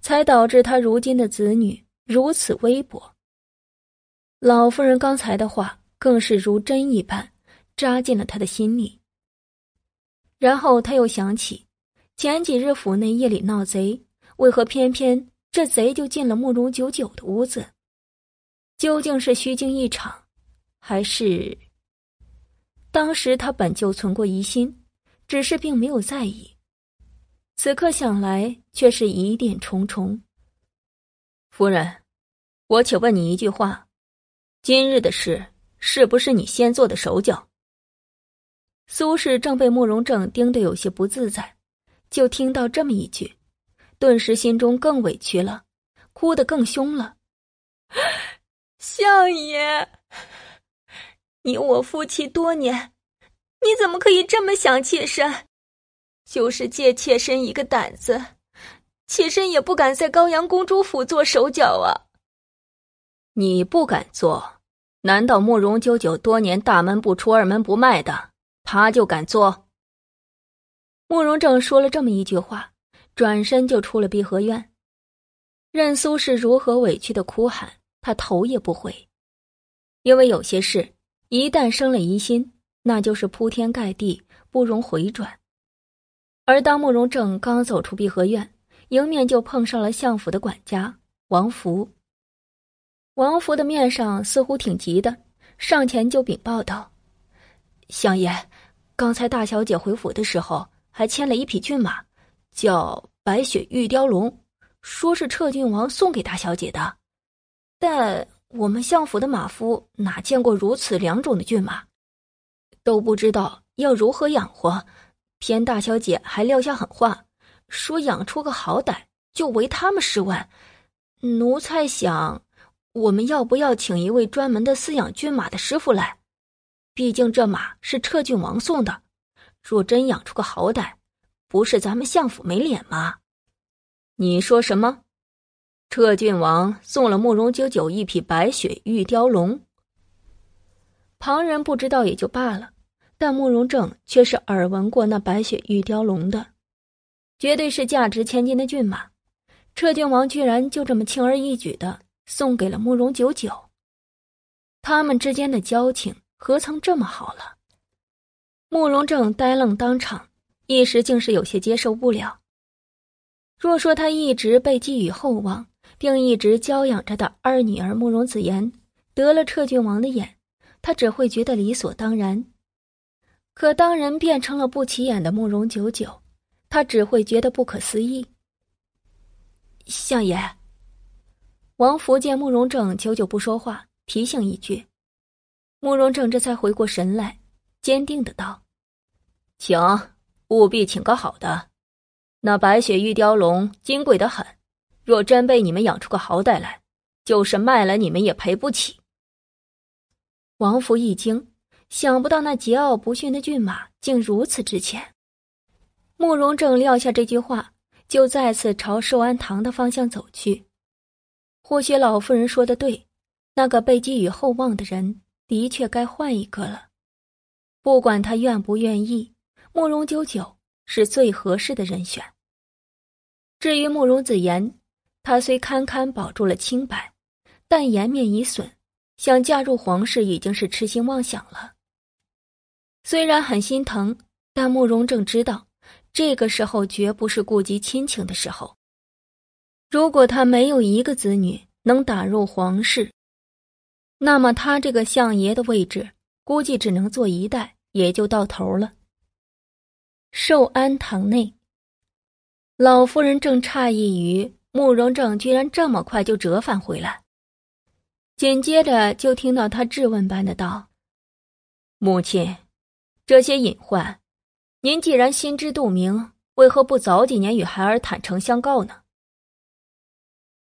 才导致他如今的子女如此微薄。老夫人刚才的话更是如针一般扎进了他的心里。然后他又想起，前几日府内夜里闹贼，为何偏偏这贼就进了慕容九九的屋子？究竟是虚惊一场，还是当时他本就存过疑心，只是并没有在意。此刻想来，却是疑点重重。夫人，我且问你一句话：今日的事是不是你先做的手脚？苏轼正被慕容正盯得有些不自在，就听到这么一句，顿时心中更委屈了，哭得更凶了。相爷，你我夫妻多年，你怎么可以这么想妾身？就是借妾身一个胆子，妾身也不敢在高阳公主府做手脚啊。你不敢做，难道慕容九九多年大门不出二门不迈的，他就敢做？慕容正说了这么一句话，转身就出了碧荷院。任苏是如何委屈的哭喊，他头也不回，因为有些事一旦生了疑心，那就是铺天盖地，不容回转。而当慕容正刚走出碧荷院，迎面就碰上了相府的管家王福。王福的面上似乎挺急的，上前就禀报道：“相爷，刚才大小姐回府的时候，还牵了一匹骏马，叫白雪玉雕龙。”说是彻郡王送给大小姐的，但我们相府的马夫哪见过如此良种的骏马，都不知道要如何养活。偏大小姐还撂下狠话，说养出个好歹就为他们十万。奴才想，我们要不要请一位专门的饲养骏马的师傅来？毕竟这马是彻郡王送的，若真养出个好歹，不是咱们相府没脸吗？你说什么？彻郡王送了慕容九九一匹白雪玉雕龙。旁人不知道也就罢了，但慕容正却是耳闻过那白雪玉雕龙的，绝对是价值千金的骏马。彻郡王居然就这么轻而易举的送给了慕容九九，他们之间的交情何曾这么好了？慕容正呆愣当场，一时竟是有些接受不了。若说他一直被寄予厚望，并一直娇养着的二女儿慕容子言得了彻郡王的眼，他只会觉得理所当然；可当人变成了不起眼的慕容九九，他只会觉得不可思议。相爷，王福见慕容正久久不说话，提醒一句，慕容正这才回过神来，坚定的道：“请，务必请个好的。”那白雪玉雕龙金贵的很，若真被你们养出个好歹来，就是卖了你们也赔不起。王福一惊，想不到那桀骜不驯的骏马竟如此值钱。慕容正撂下这句话，就再次朝寿安堂的方向走去。或许老妇人说的对，那个被寄予厚望的人的确该换一个了。不管他愿不愿意，慕容九九是最合适的人选。至于慕容子言，他虽堪堪保住了清白，但颜面已损，想嫁入皇室已经是痴心妄想了。虽然很心疼，但慕容正知道，这个时候绝不是顾及亲情的时候。如果他没有一个子女能打入皇室，那么他这个相爷的位置，估计只能做一代，也就到头了。寿安堂内。老夫人正诧异于慕容正居然这么快就折返回来，紧接着就听到他质问般的道：“母亲，这些隐患，您既然心知肚明，为何不早几年与孩儿坦诚相告呢？”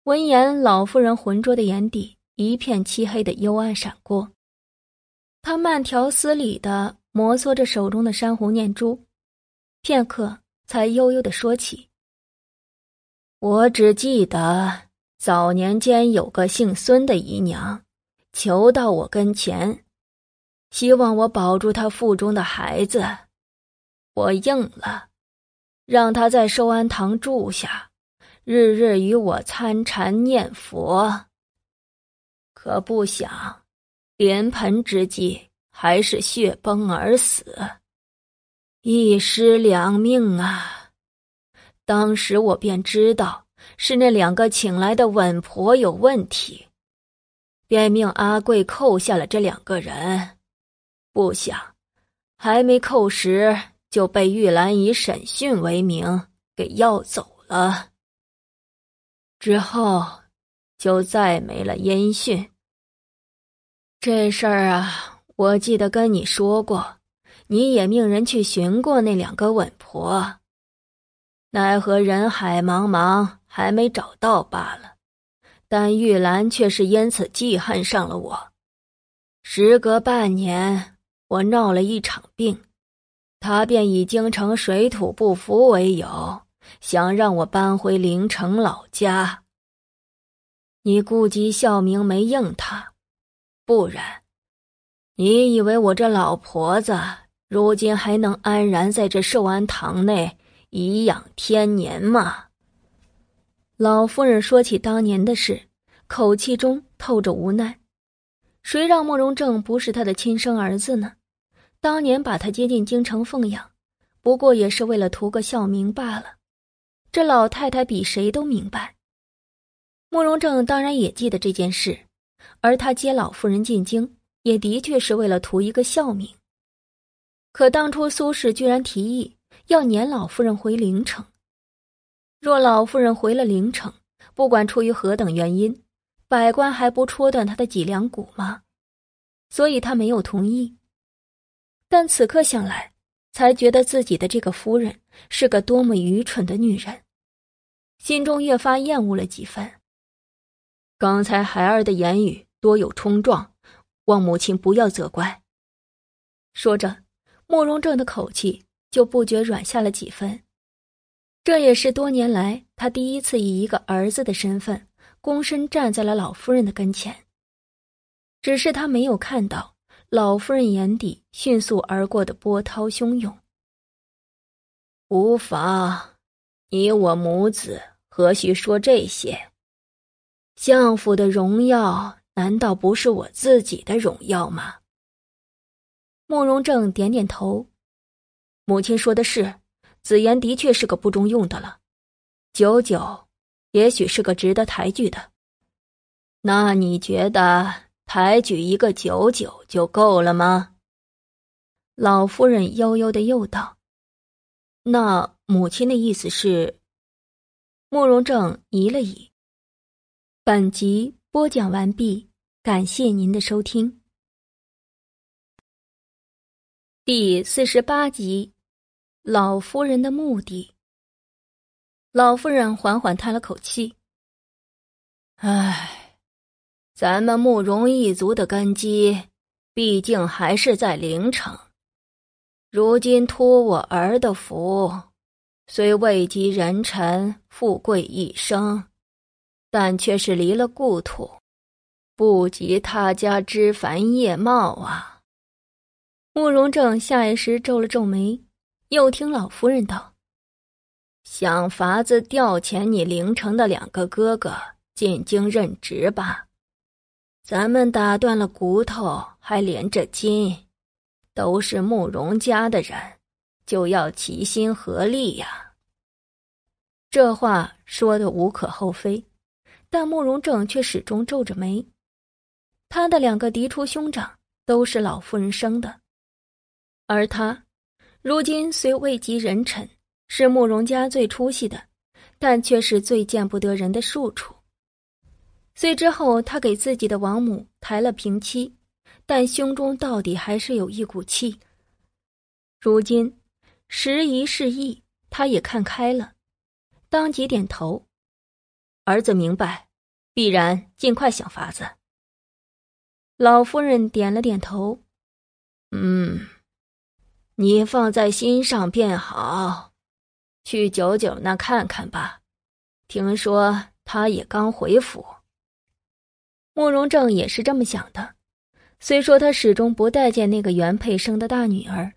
闻言，老妇人浑浊的眼底一片漆黑的幽暗闪过，她慢条斯理的摩挲着手中的珊瑚念珠，片刻才悠悠的说起。我只记得早年间有个姓孙的姨娘，求到我跟前，希望我保住她腹中的孩子。我应了，让她在寿安堂住下，日日与我参禅念佛。可不想，连盆之际还是血崩而死，一尸两命啊！当时我便知道是那两个请来的稳婆有问题，便命阿贵扣下了这两个人。不想，还没扣时就被玉兰以审讯为名给要走了。之后就再没了音讯。这事儿啊，我记得跟你说过，你也命人去寻过那两个稳婆。奈何人海茫茫，还没找到罢了。但玉兰却是因此记恨上了我。时隔半年，我闹了一场病，她便以京城水土不服为由，想让我搬回陵城老家。你顾及孝明没应他，不然，你以为我这老婆子如今还能安然在这寿安堂内颐养天年吗？老夫人说起当年的事，口气中透着无奈。谁让慕容正不是他的亲生儿子呢？当年把他接进京城奉养，不过也是为了图个孝名罢了。这老太太比谁都明白。慕容正当然也记得这件事，而他接老夫人进京，也的确是为了图一个孝名。可当初苏轼居然提议要撵老夫人回陵城，若老夫人回了陵城，不管出于何等原因。百官还不戳断他的脊梁骨吗？所以他没有同意。但此刻想来，才觉得自己的这个夫人是个多么愚蠢的女人，心中越发厌恶了几分。刚才孩儿的言语多有冲撞，望母亲不要责怪。说着，慕容正的口气就不觉软下了几分。这也是多年来他第一次以一个儿子的身份。躬身站在了老夫人的跟前，只是他没有看到老夫人眼底迅速而过的波涛汹涌。无妨，你我母子何须说这些？相府的荣耀难道不是我自己的荣耀吗？慕容正点点头，母亲说的是，子言的确是个不中用的了，九九。也许是个值得抬举的，那你觉得抬举一个九九就够了吗？老夫人悠悠的又道：“那母亲的意思是？”慕容正移了移。本集播讲完毕，感谢您的收听。第四十八集，老夫人的目的。老夫人缓缓叹了口气：“唉，咱们慕容一族的根基，毕竟还是在陵城。如今托我儿的福，虽位极人臣、富贵一生，但却是离了故土，不及他家枝繁叶茂啊。”慕容正下意识皱了皱眉，又听老夫人道。想法子调遣你陵城的两个哥哥进京任职吧，咱们打断了骨头还连着筋，都是慕容家的人，就要齐心合力呀。这话说的无可厚非，但慕容正却始终皱着眉。他的两个嫡出兄长都是老夫人生的，而他如今虽位极人臣。是慕容家最出息的，但却是最见不得人的庶出。虽之后他给自己的王母抬了平妻，但胸中到底还是有一股气。如今时移世易，他也看开了，当即点头：“儿子明白，必然尽快想法子。”老夫人点了点头：“嗯，你放在心上便好。”去九九那看看吧，听说他也刚回府。慕容正也是这么想的，虽说他始终不待见那个原配生的大女儿，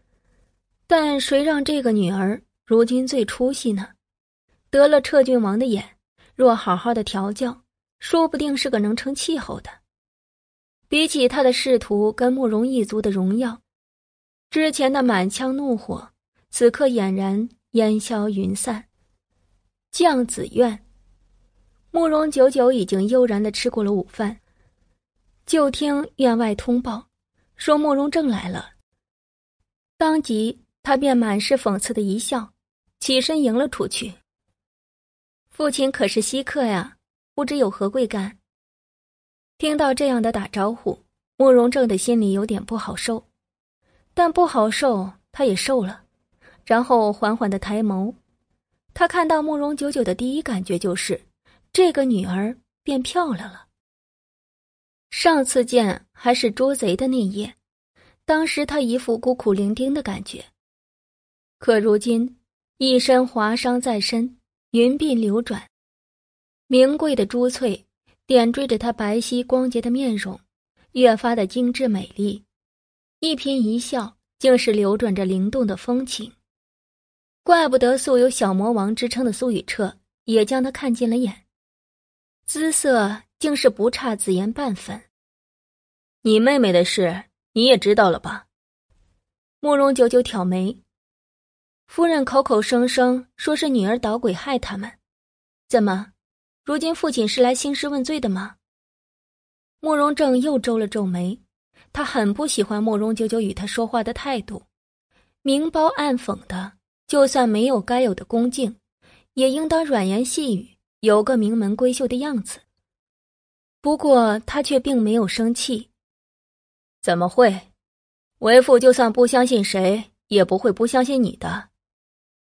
但谁让这个女儿如今最出息呢？得了彻郡王的眼，若好好的调教，说不定是个能成气候的。比起他的仕途跟慕容一族的荣耀，之前的满腔怒火，此刻俨然。烟消云散，将子院，慕容九九已经悠然的吃过了午饭，就听院外通报，说慕容正来了。当即他便满是讽刺的一笑，起身迎了出去。父亲可是稀客呀，不知有何贵干。听到这样的打招呼，慕容正的心里有点不好受，但不好受他也受了。然后缓缓的抬眸，他看到慕容九九的第一感觉就是，这个女儿变漂亮了。上次见还是捉贼的那夜，当时他一副孤苦伶仃的感觉。可如今一身华裳在身，云鬓流转，名贵的珠翠点缀着他白皙光洁的面容，越发的精致美丽。一颦一笑，竟是流转着灵动的风情。怪不得素有“小魔王”之称的苏雨彻也将他看进了眼，姿色竟是不差紫妍半分。你妹妹的事你也知道了吧？慕容九九挑眉，夫人口口声声说是女儿捣鬼害他们，怎么，如今父亲是来兴师问罪的吗？慕容正又皱了皱眉，他很不喜欢慕容九九与他说话的态度，明褒暗讽的。就算没有该有的恭敬，也应当软言细语，有个名门闺秀的样子。不过他却并没有生气。怎么会？为父就算不相信谁，也不会不相信你的。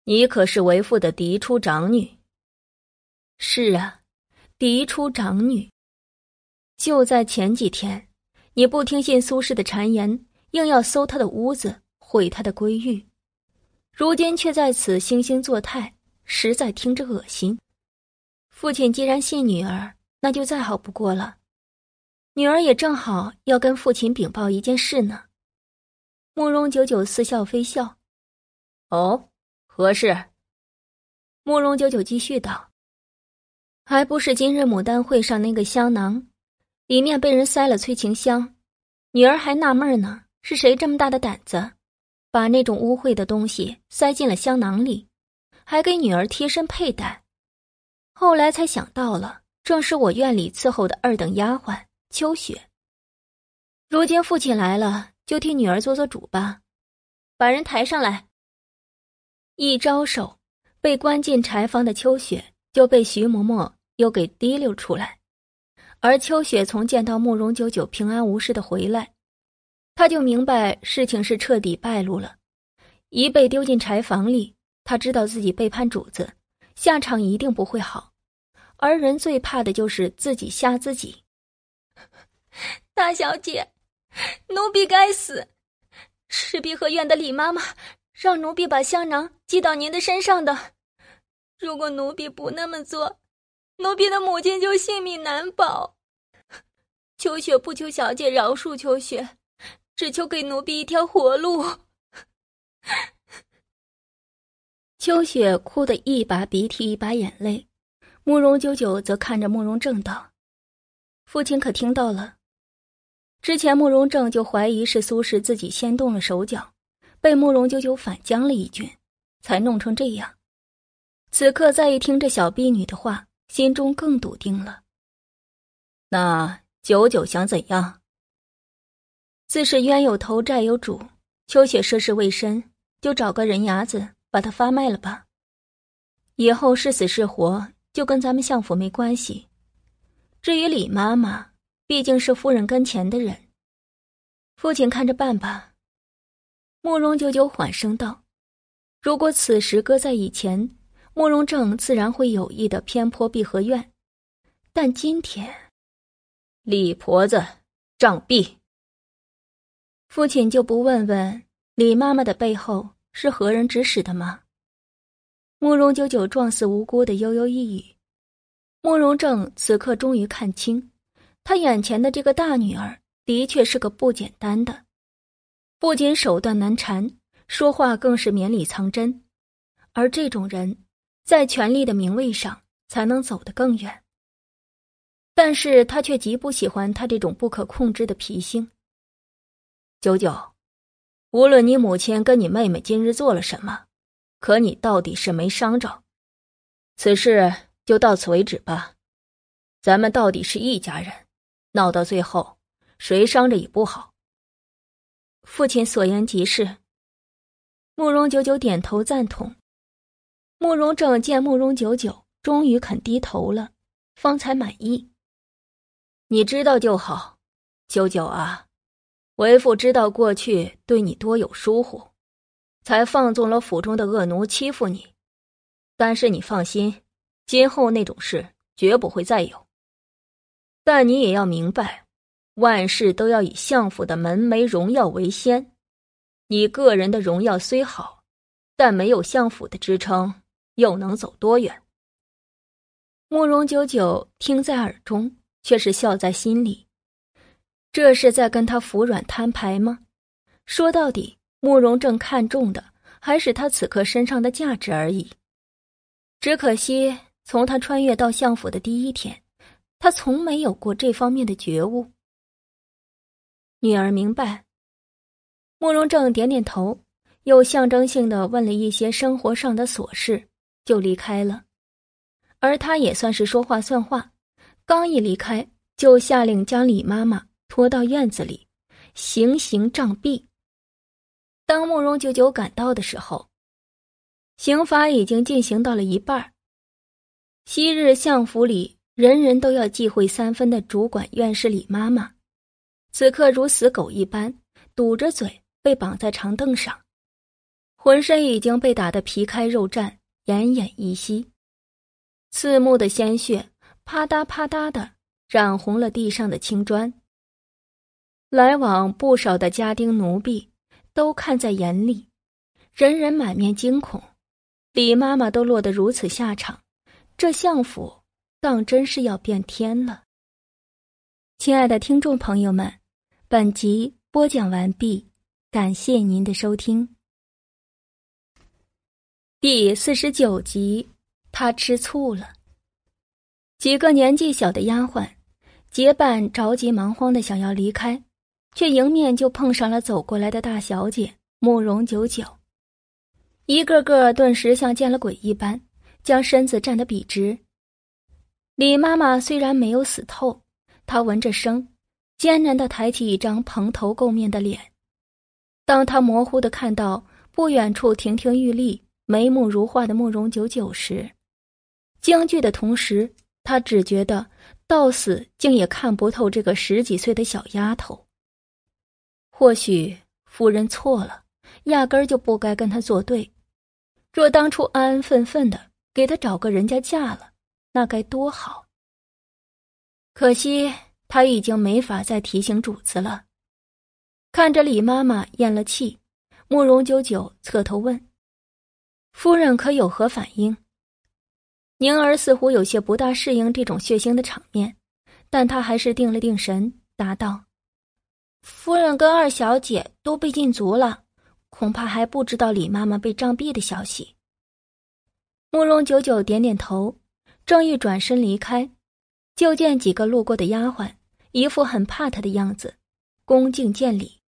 你可是为父的嫡出长女。是啊，嫡出长女。就在前几天，你不听信苏轼的谗言，硬要搜他的屋子，毁他的闺玉。如今却在此惺惺作态，实在听着恶心。父亲既然信女儿，那就再好不过了。女儿也正好要跟父亲禀报一件事呢。慕容九九似笑非笑。哦，何事？慕容九九继续道：“还不是今日牡丹会上那个香囊，里面被人塞了催情香，女儿还纳闷呢，是谁这么大的胆子？”把那种污秽的东西塞进了香囊里，还给女儿贴身佩戴。后来才想到了，正是我院里伺候的二等丫鬟秋雪。如今父亲来了，就替女儿做做主吧。把人抬上来。一招手，被关进柴房的秋雪就被徐嬷嬷又给提溜出来。而秋雪从见到慕容九九平安无事的回来。他就明白事情是彻底败露了，一被丢进柴房里，他知道自己背叛主子，下场一定不会好。而人最怕的就是自己吓自己。大小姐，奴婢该死，是碧荷院的李妈妈让奴婢把香囊寄到您的身上的。如果奴婢不那么做，奴婢的母亲就性命难保。秋雪不求小姐饶恕秋雪。只求给奴婢一条活路。秋雪哭得一把鼻涕一把眼泪，慕容九九则看着慕容正道：“父亲可听到了？之前慕容正就怀疑是苏轼自己先动了手脚，被慕容九九反将了一军，才弄成这样。此刻再一听这小婢女的话，心中更笃定了。那九九想怎样？”自是冤有头债有主，秋雪涉世未深，就找个人牙子把他发卖了吧。以后是死是活，就跟咱们相府没关系。至于李妈妈，毕竟是夫人跟前的人，父亲看着办吧。慕容九九缓声道：“如果此时搁在以前，慕容正自然会有意的偏颇碧荷院，但今天，李婆子杖毙。”父亲就不问问李妈妈的背后是何人指使的吗？慕容九九状似无辜的悠悠一语。慕容正此刻终于看清，他眼前的这个大女儿的确是个不简单的，不仅手段难缠，说话更是绵里藏针。而这种人，在权力的名位上才能走得更远。但是他却极不喜欢他这种不可控制的脾性。九九，无论你母亲跟你妹妹今日做了什么，可你到底是没伤着。此事就到此为止吧。咱们到底是一家人，闹到最后，谁伤着也不好。父亲所言极是。慕容九九点头赞同。慕容正见慕容九九终于肯低头了，方才满意。你知道就好，九九啊。为父知道过去对你多有疏忽，才放纵了府中的恶奴欺负你。但是你放心，今后那种事绝不会再有。但你也要明白，万事都要以相府的门楣荣耀为先。你个人的荣耀虽好，但没有相府的支撑，又能走多远？慕容九九听在耳中，却是笑在心里。这是在跟他服软摊牌吗？说到底，慕容正看中的还是他此刻身上的价值而已。只可惜，从他穿越到相府的第一天，他从没有过这方面的觉悟。女儿明白。慕容正点点头，又象征性的问了一些生活上的琐事，就离开了。而他也算是说话算话，刚一离开，就下令将李妈妈拖到院子里，行刑杖毙。当慕容九九赶到的时候，刑罚已经进行到了一半。昔日相府里人人都要忌讳三分的主管院士李妈妈，此刻如死狗一般堵着嘴。被绑在长凳上，浑身已经被打得皮开肉绽、奄奄一息，刺目的鲜血啪嗒啪嗒的染红了地上的青砖。来往不少的家丁奴婢都看在眼里，人人满面惊恐。李妈妈都落得如此下场，这相府当真是要变天了。亲爱的听众朋友们，本集播讲完毕。感谢您的收听。第四十九集，他吃醋了。几个年纪小的丫鬟结伴着急忙慌的想要离开，却迎面就碰上了走过来的大小姐慕容九九，一个个顿时像见了鬼一般，将身子站得笔直。李妈妈虽然没有死透，她闻着声，艰难的抬起一张蓬头垢面的脸。当她模糊的看到不远处亭亭玉立、眉目如画的慕容九九时，惊惧的同时，她只觉得到死竟也看不透这个十几岁的小丫头。或许夫人错了，压根儿就不该跟他作对。若当初安安分分的给他找个人家嫁了，那该多好。可惜他已经没法再提醒主子了。看着李妈妈咽了气，慕容九九侧头问：“夫人可有何反应？”宁儿似乎有些不大适应这种血腥的场面，但她还是定了定神，答道：“夫人跟二小姐都被禁足了，恐怕还不知道李妈妈被杖毙的消息。”慕容九九点点头，正欲转身离开，就见几个路过的丫鬟，一副很怕他的样子，恭敬见礼。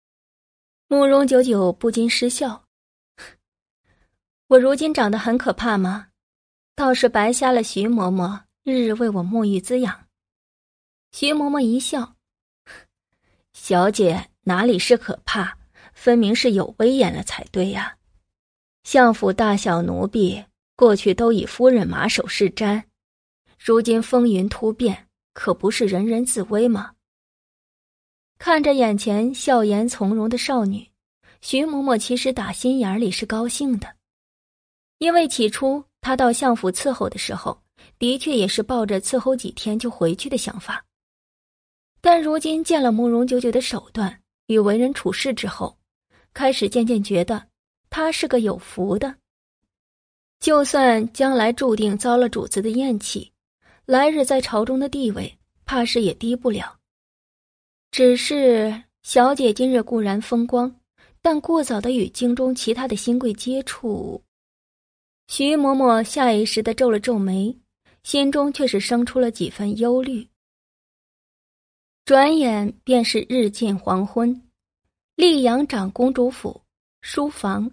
慕容九九不禁失笑：“我如今长得很可怕吗？倒是白瞎了徐嬷嬷日日为我沐浴滋养。”徐嬷嬷一笑：“小姐哪里是可怕，分明是有威严了才对呀！相府大小奴婢过去都以夫人马首是瞻，如今风云突变，可不是人人自危吗？”看着眼前笑颜从容的少女，徐嬷嬷其实打心眼里是高兴的，因为起初她到相府伺候的时候，的确也是抱着伺候几天就回去的想法。但如今见了慕容九九的手段与为人处事之后，开始渐渐觉得他是个有福的。就算将来注定遭了主子的厌弃，来日在朝中的地位怕是也低不了。只是小姐今日固然风光，但过早的与京中其他的新贵接触，徐嬷嬷下意识的皱了皱眉，心中却是生出了几分忧虑。转眼便是日近黄昏，溧阳长公主府书房，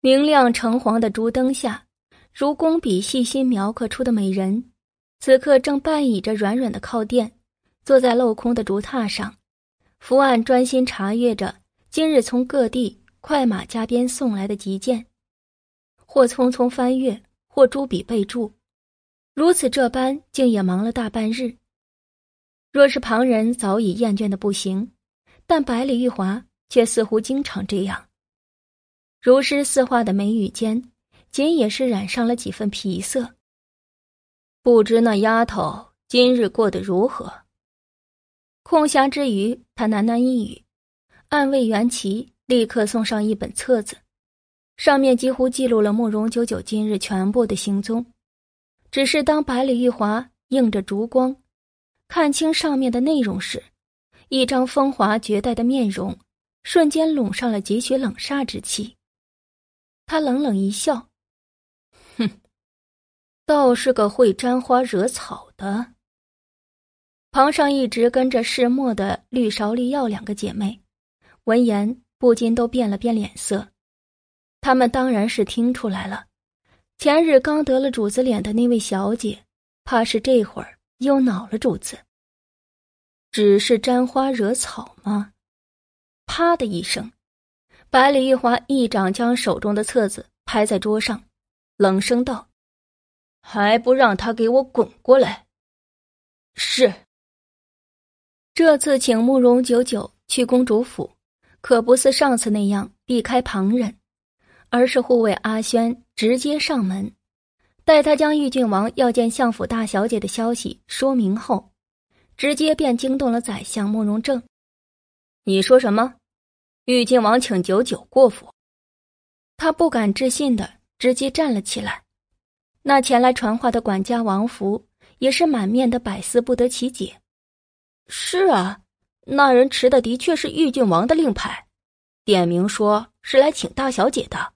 明亮橙黄的烛灯下，如工笔细心描刻出的美人，此刻正半倚着软软的靠垫。坐在镂空的竹榻上，伏案专心查阅着今日从各地快马加鞭送来的急件，或匆匆翻阅，或朱笔备注，如此这般，竟也忙了大半日。若是旁人早已厌倦的不行，但百里玉华却似乎经常这样。如诗似画的眉宇间，仅也是染上了几分皮色。不知那丫头今日过得如何？空暇之余，他喃喃一语，暗卫元奇立刻送上一本册子，上面几乎记录了慕容九九今日全部的行踪。只是当百里玉华映着烛光，看清上面的内容时，一张风华绝代的面容瞬间笼上了几许冷煞之气。他冷冷一笑：“哼，倒是个会沾花惹草的。”旁上一直跟着世墨的绿芍、绿药两个姐妹，闻言不禁都变了变脸色。她们当然是听出来了，前日刚得了主子脸的那位小姐，怕是这会儿又恼了主子。只是沾花惹草吗？啪的一声，百里玉华一掌将手中的册子拍在桌上，冷声道：“还不让他给我滚过来！”是。这次请慕容九九去公主府，可不似上次那样避开旁人，而是护卫阿轩直接上门，待他将玉郡王要见相府大小姐的消息说明后，直接便惊动了宰相慕容正。你说什么？玉郡王请九九过府？他不敢置信的直接站了起来。那前来传话的管家王福也是满面的百思不得其解。是啊，那人持的的确是玉郡王的令牌，点名说是来请大小姐的。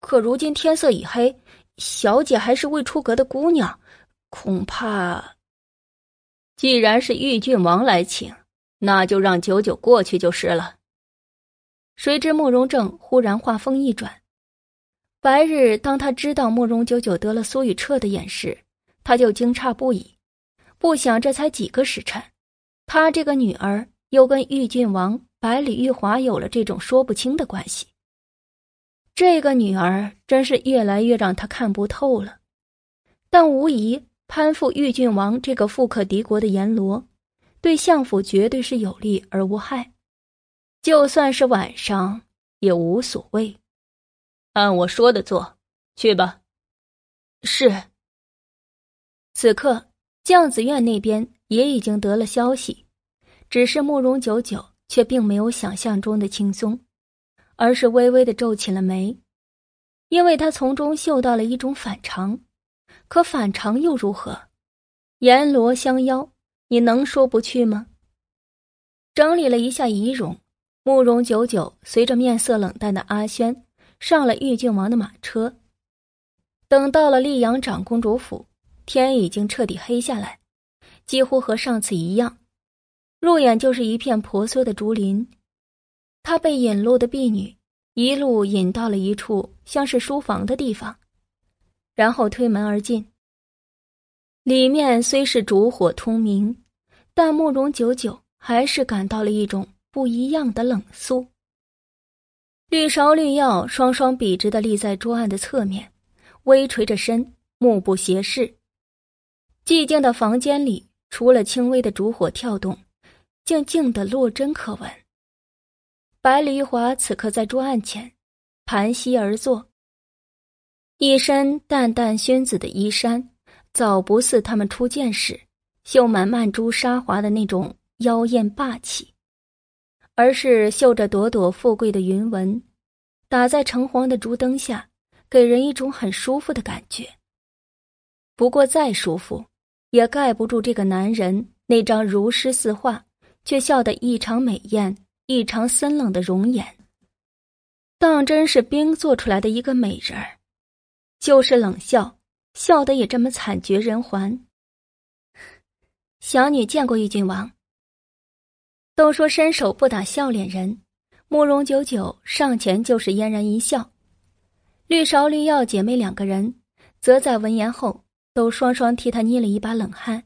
可如今天色已黑，小姐还是未出阁的姑娘，恐怕……既然是玉郡王来请，那就让九九过去就是了。谁知慕容正忽然话锋一转，白日当他知道慕容九九得了苏雨彻的眼时，他就惊诧不已，不想这才几个时辰。他这个女儿又跟玉郡王百里玉华有了这种说不清的关系，这个女儿真是越来越让他看不透了。但无疑攀附玉郡王这个富可敌国的阎罗，对相府绝对是有利而无害。就算是晚上也无所谓，按我说的做，去吧。是。此刻将子院那边。也已经得了消息，只是慕容九九却并没有想象中的轻松，而是微微的皱起了眉，因为他从中嗅到了一种反常。可反常又如何？阎罗相邀，你能说不去吗？整理了一下仪容，慕容九九随着面色冷淡的阿轩上了玉郡王的马车。等到了溧阳长公主府，天已经彻底黑下来。几乎和上次一样，入眼就是一片婆娑的竹林。他被引路的婢女一路引到了一处像是书房的地方，然后推门而进。里面虽是烛火通明，但慕容久久还是感到了一种不一样的冷肃。绿芍、绿药双双笔直的立在桌案的侧面，微垂着身，目不斜视。寂静的房间里。除了轻微的烛火跳动，静静的落针可闻。百里玉华此刻在桌案前，盘膝而坐，一身淡淡宣紫的衣衫，早不似他们初见时绣满曼珠沙华的那种妖艳霸气，而是绣着朵朵富贵的云纹，打在橙黄的烛灯下，给人一种很舒服的感觉。不过再舒服。也盖不住这个男人那张如诗似画，却笑得异常美艳、异常森冷的容颜。当真是冰做出来的一个美人儿，就是冷笑，笑得也这么惨绝人寰。小女见过玉郡王。都说伸手不打笑脸人，慕容九九上前就是嫣然一笑。绿芍、绿药姐妹两个人，则在闻言后。都双双替他捏了一把冷汗。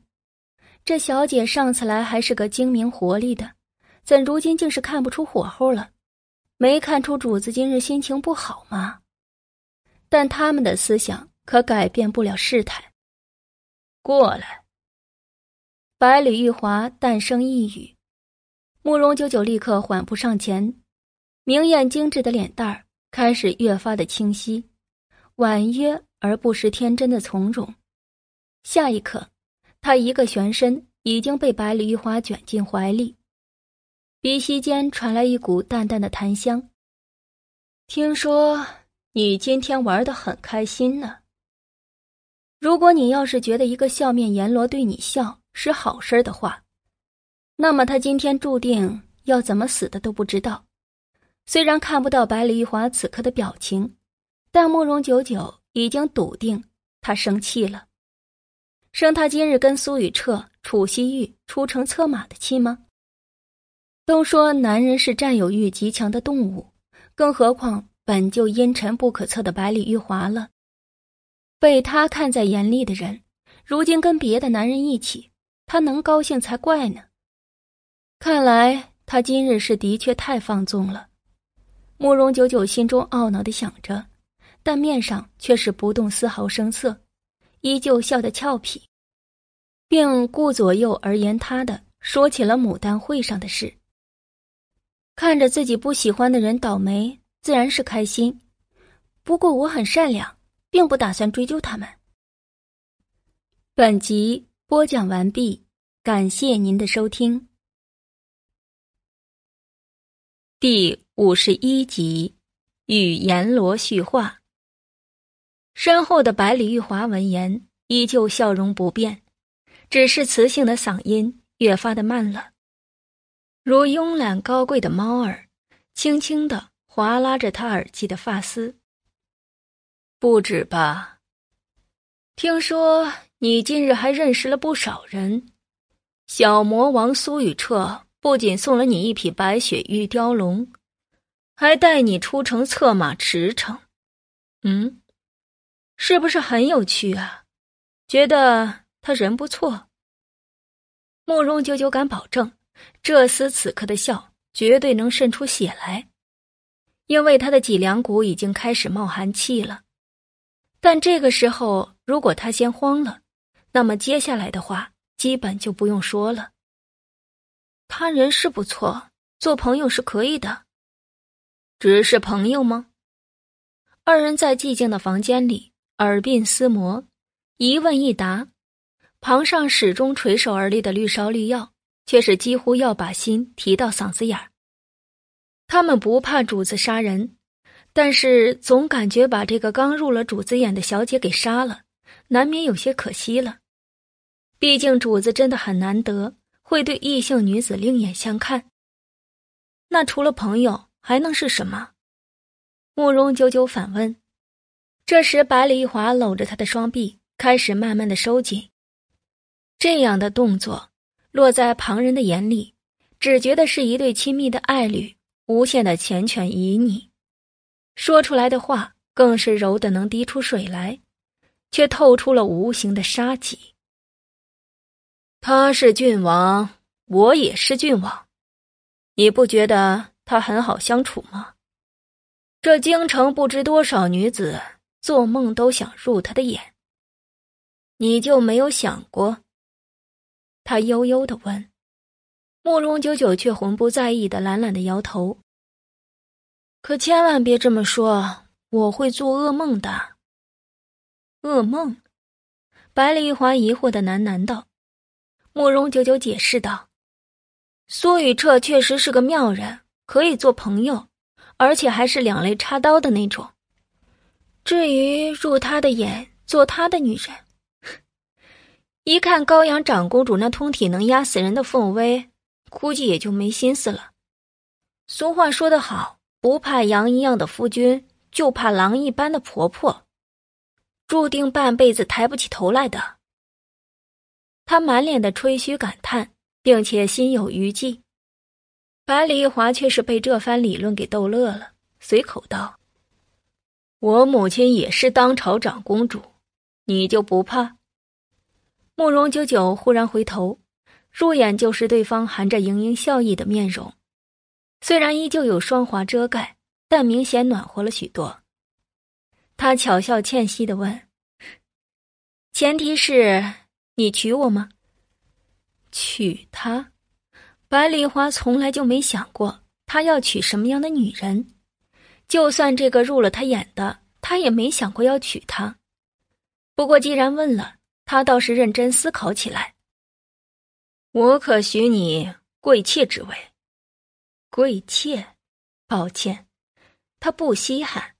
这小姐上次来还是个精明活力的，怎如今竟是看不出火候了？没看出主子今日心情不好吗？但他们的思想可改变不了事态。过来。百里玉华淡声一语，慕容九九立刻缓步上前，明艳精致的脸蛋儿开始越发的清晰，婉约而不失天真的从容。下一刻，他一个旋身已经被百里玉华卷进怀里，鼻息间传来一股淡淡的檀香。听说你今天玩的很开心呢。如果你要是觉得一个笑面阎罗对你笑是好事的话，那么他今天注定要怎么死的都不知道。虽然看不到百里玉华此刻的表情，但慕容九九已经笃定他生气了。生他今日跟苏雨彻、楚西玉出城策马的气吗？都说男人是占有欲极强的动物，更何况本就阴沉不可测的百里玉华了。被他看在眼里的人，如今跟别的男人一起，他能高兴才怪呢。看来他今日是的确太放纵了。慕容九九心中懊恼的想着，但面上却是不动丝毫声色。依旧笑得俏皮，并顾左右而言他的说起了牡丹会上的事。看着自己不喜欢的人倒霉，自然是开心。不过我很善良，并不打算追究他们。本集播讲完毕，感谢您的收听。第五十一集，与阎罗叙话。身后的百里玉华闻言，依旧笑容不变，只是磁性的嗓音越发的慢了，如慵懒高贵的猫儿，轻轻的划拉着他耳际的发丝。不止吧？听说你近日还认识了不少人，小魔王苏雨彻不仅送了你一匹白雪玉雕龙，还带你出城策马驰骋。嗯。是不是很有趣啊？觉得他人不错。慕容九九敢保证，这厮此刻的笑绝对能渗出血来，因为他的脊梁骨已经开始冒寒气了。但这个时候，如果他先慌了，那么接下来的话基本就不用说了。他人是不错，做朋友是可以的，只是朋友吗？二人在寂静的房间里。耳鬓厮磨，一问一答，旁上始终垂手而立的绿芍绿药，却是几乎要把心提到嗓子眼儿。他们不怕主子杀人，但是总感觉把这个刚入了主子眼的小姐给杀了，难免有些可惜了。毕竟主子真的很难得会对异性女子另眼相看。那除了朋友还能是什么？慕容九九反问。这时，百里华搂着他的双臂，开始慢慢的收紧。这样的动作，落在旁人的眼里，只觉得是一对亲密的爱侣，无限的缱绻旖旎。说出来的话，更是柔的能滴出水来，却透出了无形的杀机。他是郡王，我也是郡王，你不觉得他很好相处吗？这京城不知多少女子。做梦都想入他的眼。你就没有想过？他悠悠的问。慕容九九却浑不在意的懒懒的摇头。可千万别这么说，我会做噩梦的。噩梦？白丽华疑惑的喃喃道。慕容九九解释道：“苏雨彻确实是个妙人，可以做朋友，而且还是两肋插刀的那种。”至于入他的眼做他的女人，一看高阳长公主那通体能压死人的凤威，估计也就没心思了。俗话说得好，不怕羊一样的夫君，就怕狼一般的婆婆，注定半辈子抬不起头来的。他满脸的吹嘘感叹，并且心有余悸。百里一华却是被这番理论给逗乐了，随口道。我母亲也是当朝长公主，你就不怕？慕容九九忽然回头，入眼就是对方含着盈盈笑意的面容，虽然依旧有霜华遮盖，但明显暖和了许多。他巧笑倩兮的问：“前提是你娶我吗？”娶她？百里花从来就没想过他要娶什么样的女人。就算这个入了他眼的，他也没想过要娶她。不过既然问了，他倒是认真思考起来。我可许你贵妾之位。贵妾，抱歉，他不稀罕。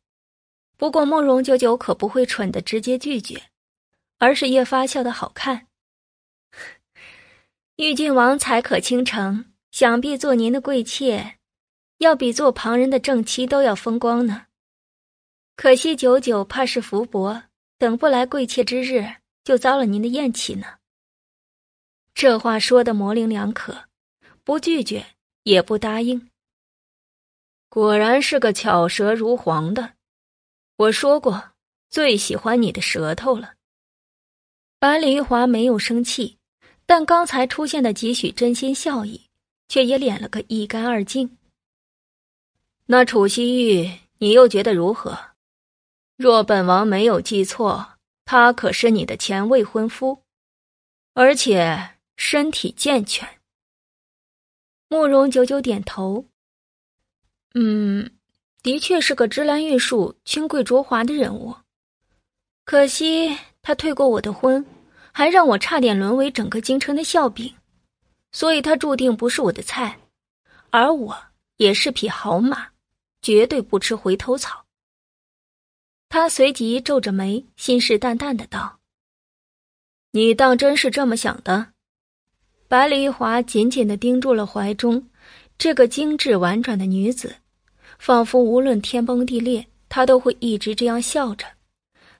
不过慕容九九可不会蠢的直接拒绝，而是越发笑得好看。玉郡王才可倾城，想必做您的贵妾，要比做旁人的正妻都要风光呢。可惜九九怕是福薄，等不来贵妾之日，就遭了您的厌弃呢。这话说的模棱两可，不拒绝也不答应。果然是个巧舌如簧的。我说过，最喜欢你的舌头了。白梨华没有生气，但刚才出现的几许真心笑意，却也敛了个一干二净。那楚西玉，你又觉得如何？若本王没有记错，他可是你的前未婚夫，而且。身体健全。慕容九九点头。嗯，的确是个芝兰玉树、清贵卓华的人物。可惜他退过我的婚，还让我差点沦为整个京城的笑柄，所以他注定不是我的菜。而我也是匹好马，绝对不吃回头草。他随即皱着眉，信誓旦旦的道：“你当真是这么想的？”百里玉华紧紧的盯住了怀中这个精致婉转的女子，仿佛无论天崩地裂，她都会一直这样笑着，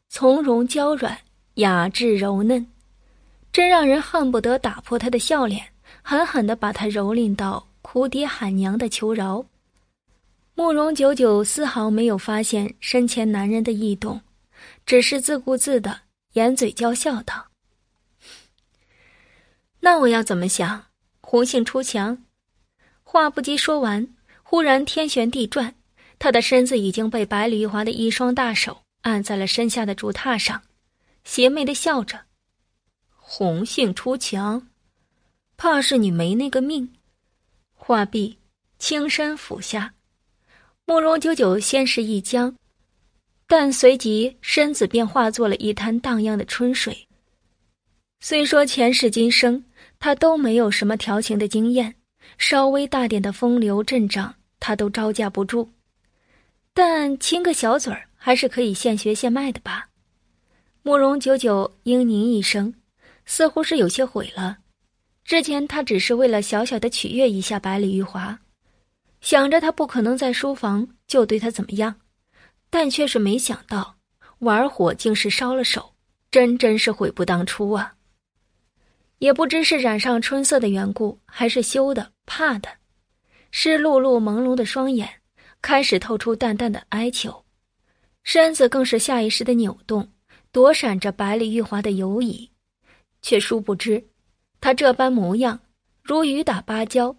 从容娇软，雅致柔嫩，真让人恨不得打破她的笑脸，狠狠的把她蹂躏到哭爹喊娘的求饶。慕容九九丝毫没有发现身前男人的异动，只是自顾自的掩嘴娇笑道。那我要怎么想？红杏出墙。话不及说完，忽然天旋地转，他的身子已经被百里玉华的一双大手按在了身下的竹榻上，邪魅的笑着：“红杏出墙，怕是你没那个命。”话毕，轻身俯下，慕容九九先是一僵，但随即身子便化作了一滩荡漾的春水。虽说前世今生。他都没有什么调情的经验，稍微大点的风流阵仗，他都招架不住。但亲个小嘴儿还是可以现学现卖的吧？慕容九九嘤咛一声，似乎是有些悔了。之前他只是为了小小的取悦一下百里玉华，想着他不可能在书房就对他怎么样，但却是没想到玩火竟是烧了手，真真是悔不当初啊！也不知是染上春色的缘故，还是羞的怕的，湿漉漉朦胧的双眼开始透出淡淡的哀求，身子更是下意识的扭动，躲闪着百里玉华的游移，却殊不知，他这般模样如雨打芭蕉，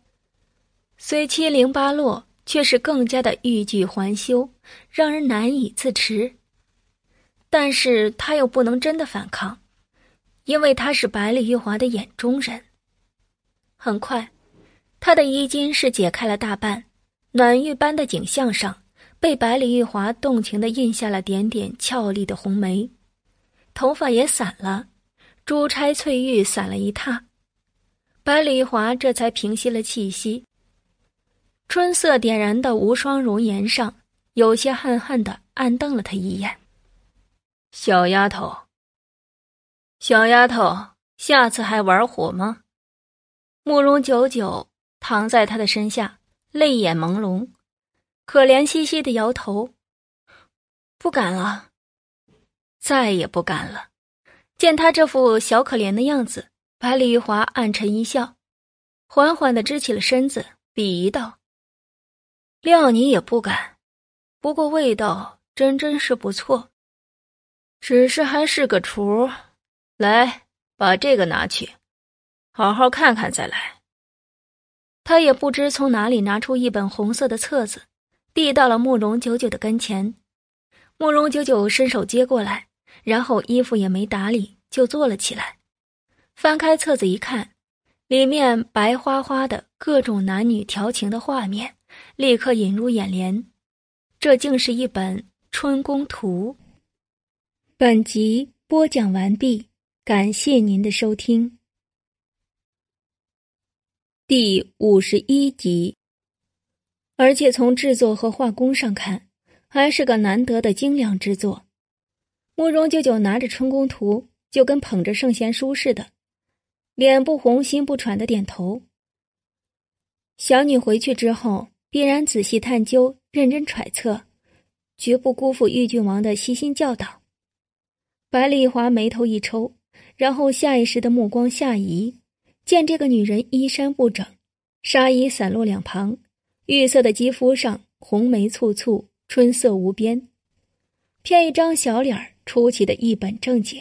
虽七零八落，却是更加的欲拒还休，让人难以自持。但是他又不能真的反抗。因为他是百里玉华的眼中人。很快，他的衣襟是解开了大半，暖玉般的景象上，被百里玉华动情的印下了点点俏丽的红梅，头发也散了，珠钗翠玉散了一榻，百里玉华这才平息了气息。春色点燃的无双容颜上，有些恨恨的暗瞪了他一眼，小丫头。小丫头，下次还玩火吗？慕容九九躺在他的身下，泪眼朦胧，可怜兮兮的摇头：“不敢了，再也不敢了。”见他这副小可怜的样子，百里玉华暗沉一笑，缓缓的支起了身子，鄙夷道：“料你也不敢，不过味道真真是不错，只是还是个雏。”来，把这个拿去，好好看看再来。他也不知从哪里拿出一本红色的册子，递到了慕容九九的跟前。慕容九九伸手接过来，然后衣服也没打理，就坐了起来。翻开册子一看，里面白花花的各种男女调情的画面，立刻引入眼帘。这竟是一本《春宫图》。本集播讲完毕。感谢您的收听。第五十一集。而且从制作和画工上看，还是个难得的精良之作。慕容舅舅拿着春宫图，就跟捧着圣贤书似的，脸不红心不喘的点头。小女回去之后，必然仔细探究，认真揣测，绝不辜负玉郡王的悉心教导。白丽华眉头一抽，然后下意识的目光下移，见这个女人衣衫不整，纱衣散落两旁，玉色的肌肤上红梅簇簇，春色无边，偏一张小脸儿出奇的一本正经。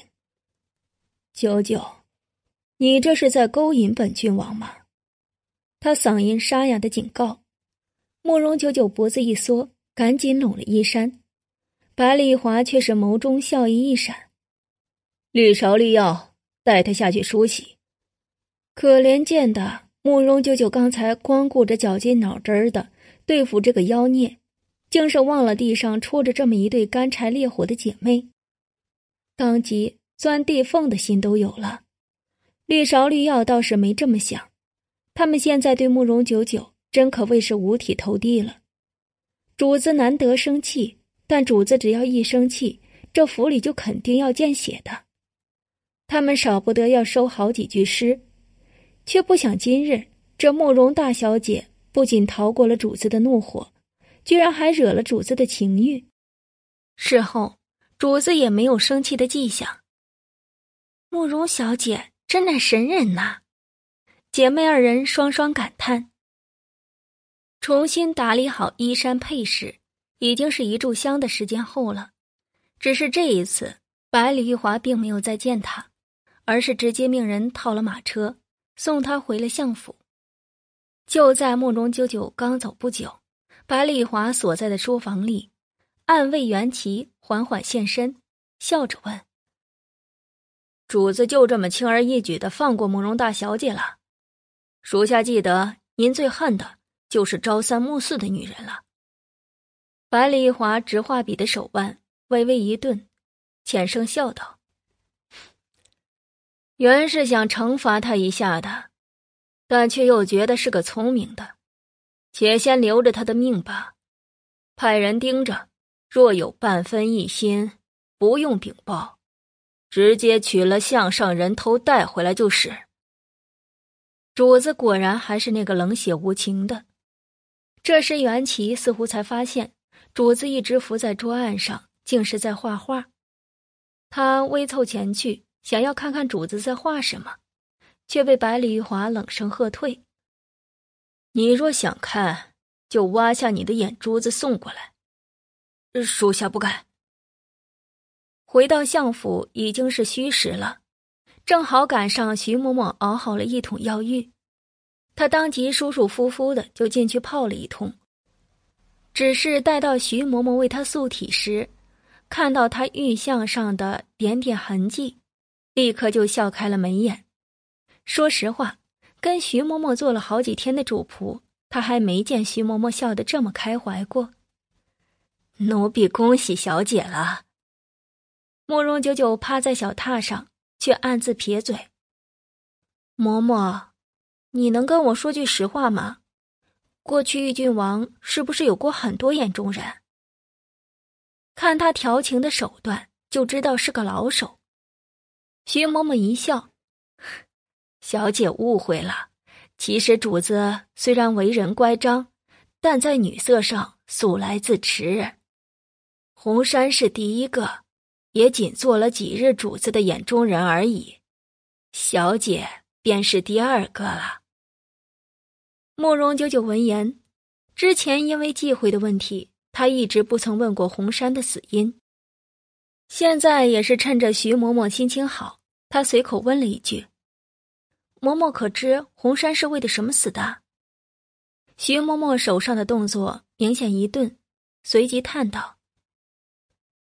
九九，你这是在勾引本郡王吗？他嗓音沙哑的警告。慕容九九脖子一缩，赶紧拢了衣衫。白丽华却是眸中笑意一闪。绿芍绿药，带他下去梳洗。可怜见的慕容九九刚才光顾着绞尽脑汁的对付这个妖孽，竟是忘了地上戳着这么一对干柴烈火的姐妹，当即钻地缝的心都有了。绿芍绿药倒是没这么想，他们现在对慕容九九真可谓是五体投地了。主子难得生气，但主子只要一生气，这府里就肯定要见血的。他们少不得要收好几句诗，却不想今日这慕容大小姐不仅逃过了主子的怒火，居然还惹了主子的情欲。事后，主子也没有生气的迹象。慕容小姐真乃神人呐！姐妹二人双双感叹。重新打理好衣衫配饰，已经是一炷香的时间后了。只是这一次，百里玉华并没有再见他。而是直接命人套了马车，送他回了相府。就在慕容九九刚走不久，白丽华所在的书房里，暗卫元齐缓缓现身，笑着问：“主子就这么轻而易举的放过慕容大小姐了？属下记得您最恨的就是朝三暮四的女人了。”白丽华执画笔的手腕微微一顿，浅声笑道。原是想惩罚他一下的，但却又觉得是个聪明的，且先留着他的命吧。派人盯着，若有半分异心，不用禀报，直接取了项上人头带回来就是。主子果然还是那个冷血无情的。这时袁琪似乎才发现，主子一直伏在桌案上，竟是在画画。他微凑前去。想要看看主子在画什么，却被百里玉华冷声喝退。你若想看，就挖下你的眼珠子送过来。属下不敢。回到相府已经是戌时了，正好赶上徐嬷嬷熬好了一桶药浴，他当即舒舒服服的就进去泡了一通。只是待到徐嬷嬷为他素体时，看到他玉像上的点点痕迹。立刻就笑开了眉眼。说实话，跟徐嬷嬷做了好几天的主仆，他还没见徐嬷嬷笑得这么开怀过。奴婢恭喜小姐了。慕容九九趴在小榻上，却暗自撇嘴：“嬷嬷，你能跟我说句实话吗？过去玉郡王是不是有过很多眼中人？看他调情的手段，就知道是个老手。”徐嬷嬷一笑：“小姐误会了，其实主子虽然为人乖张，但在女色上素来自持。红山是第一个，也仅做了几日主子的眼中人而已。小姐便是第二个了。”慕容九九闻言，之前因为忌讳的问题，他一直不曾问过红山的死因。现在也是趁着徐嬷嬷心情好，他随口问了一句：“嬷嬷可知红山是为的什么死的？”徐嬷嬷手上的动作明显一顿，随即叹道：“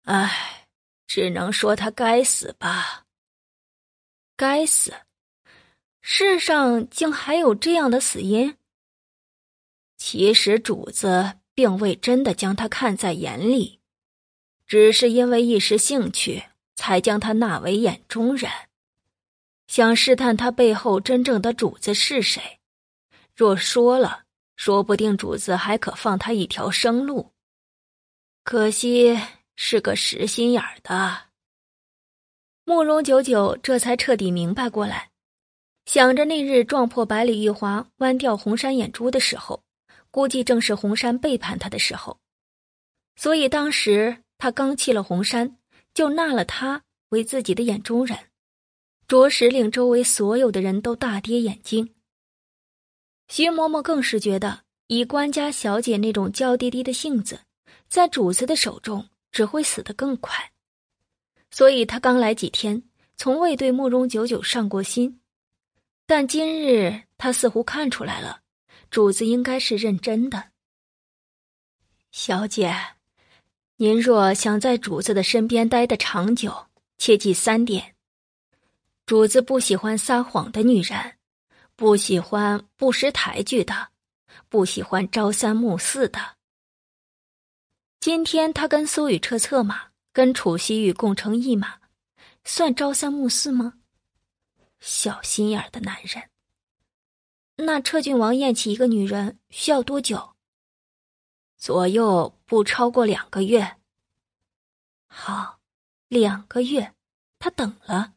唉，只能说他该死吧。该死，世上竟还有这样的死因。其实主子并未真的将他看在眼里。”只是因为一时兴趣，才将他纳为眼中人，想试探他背后真正的主子是谁，若说了，说不定主子还可放他一条生路。可惜是个实心眼儿的。慕容九九这才彻底明白过来，想着那日撞破百里玉华、剜掉红山眼珠的时候，估计正是红山背叛他的时候，所以当时他刚弃了红山，就纳了他为自己的眼中人，着实令周围所有的人都大跌眼镜。徐嬷嬷更是觉得，以官家小姐那种娇滴滴的性子，在主子的手中只会死得更快。所以他刚来几天，从未对慕容九九上过心，但今日他似乎看出来了，主子应该是认真的。小姐，您若想在主子的身边待得长久，切记三点：主子不喜欢撒谎的女人，不喜欢不识抬举的，不喜欢朝三暮四的。今天他跟苏雨彻策马。跟楚西玉共乘一马，算朝三暮四吗？小心眼的男人。那彻郡王厌弃一个女人需要多久？左右不超过两个月。好，两个月，他等了。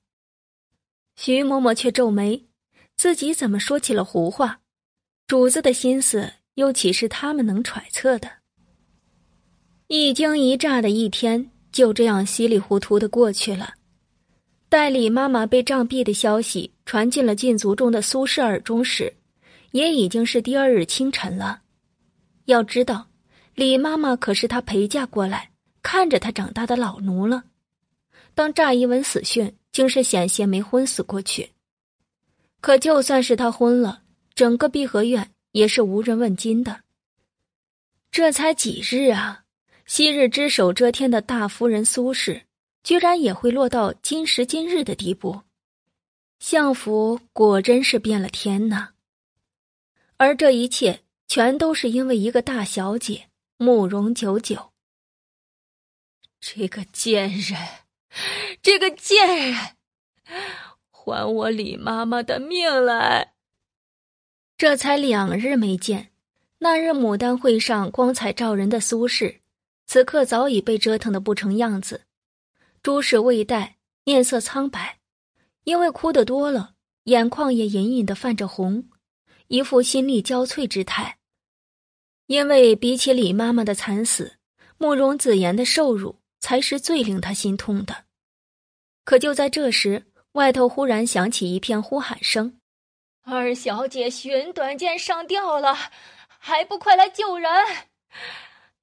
徐嬷嬷却皱眉，自己怎么说起了胡话？主子的心思又岂是他们能揣测的？一惊一乍的一天。就这样稀里糊涂的过去了。待李妈妈被杖毙的消息传进了禁足中的苏轼耳中时，也已经是第二日清晨了。要知道，李妈妈可是他陪嫁过来、看着他长大的老奴了。当乍一闻死讯，竟是险些没昏死过去。可就算是他昏了，整个碧荷院也是无人问津的。这才几日啊！昔日只手遮天的大夫人苏氏，居然也会落到今时今日的地步，相府果真是变了天呐！而这一切全都是因为一个大小姐慕容九九。这个贱人，这个贱人，还我李妈妈的命来！这才两日没见，那日牡丹会上光彩照人的苏氏。此刻早已被折腾的不成样子，珠饰未戴，面色苍白，因为哭得多了，眼眶也隐隐的泛着红，一副心力交瘁之态。因为比起李妈妈的惨死，慕容子言的受辱才是最令他心痛的。可就在这时，外头忽然响起一片呼喊声：“二小姐寻短剑上吊了，还不快来救人！”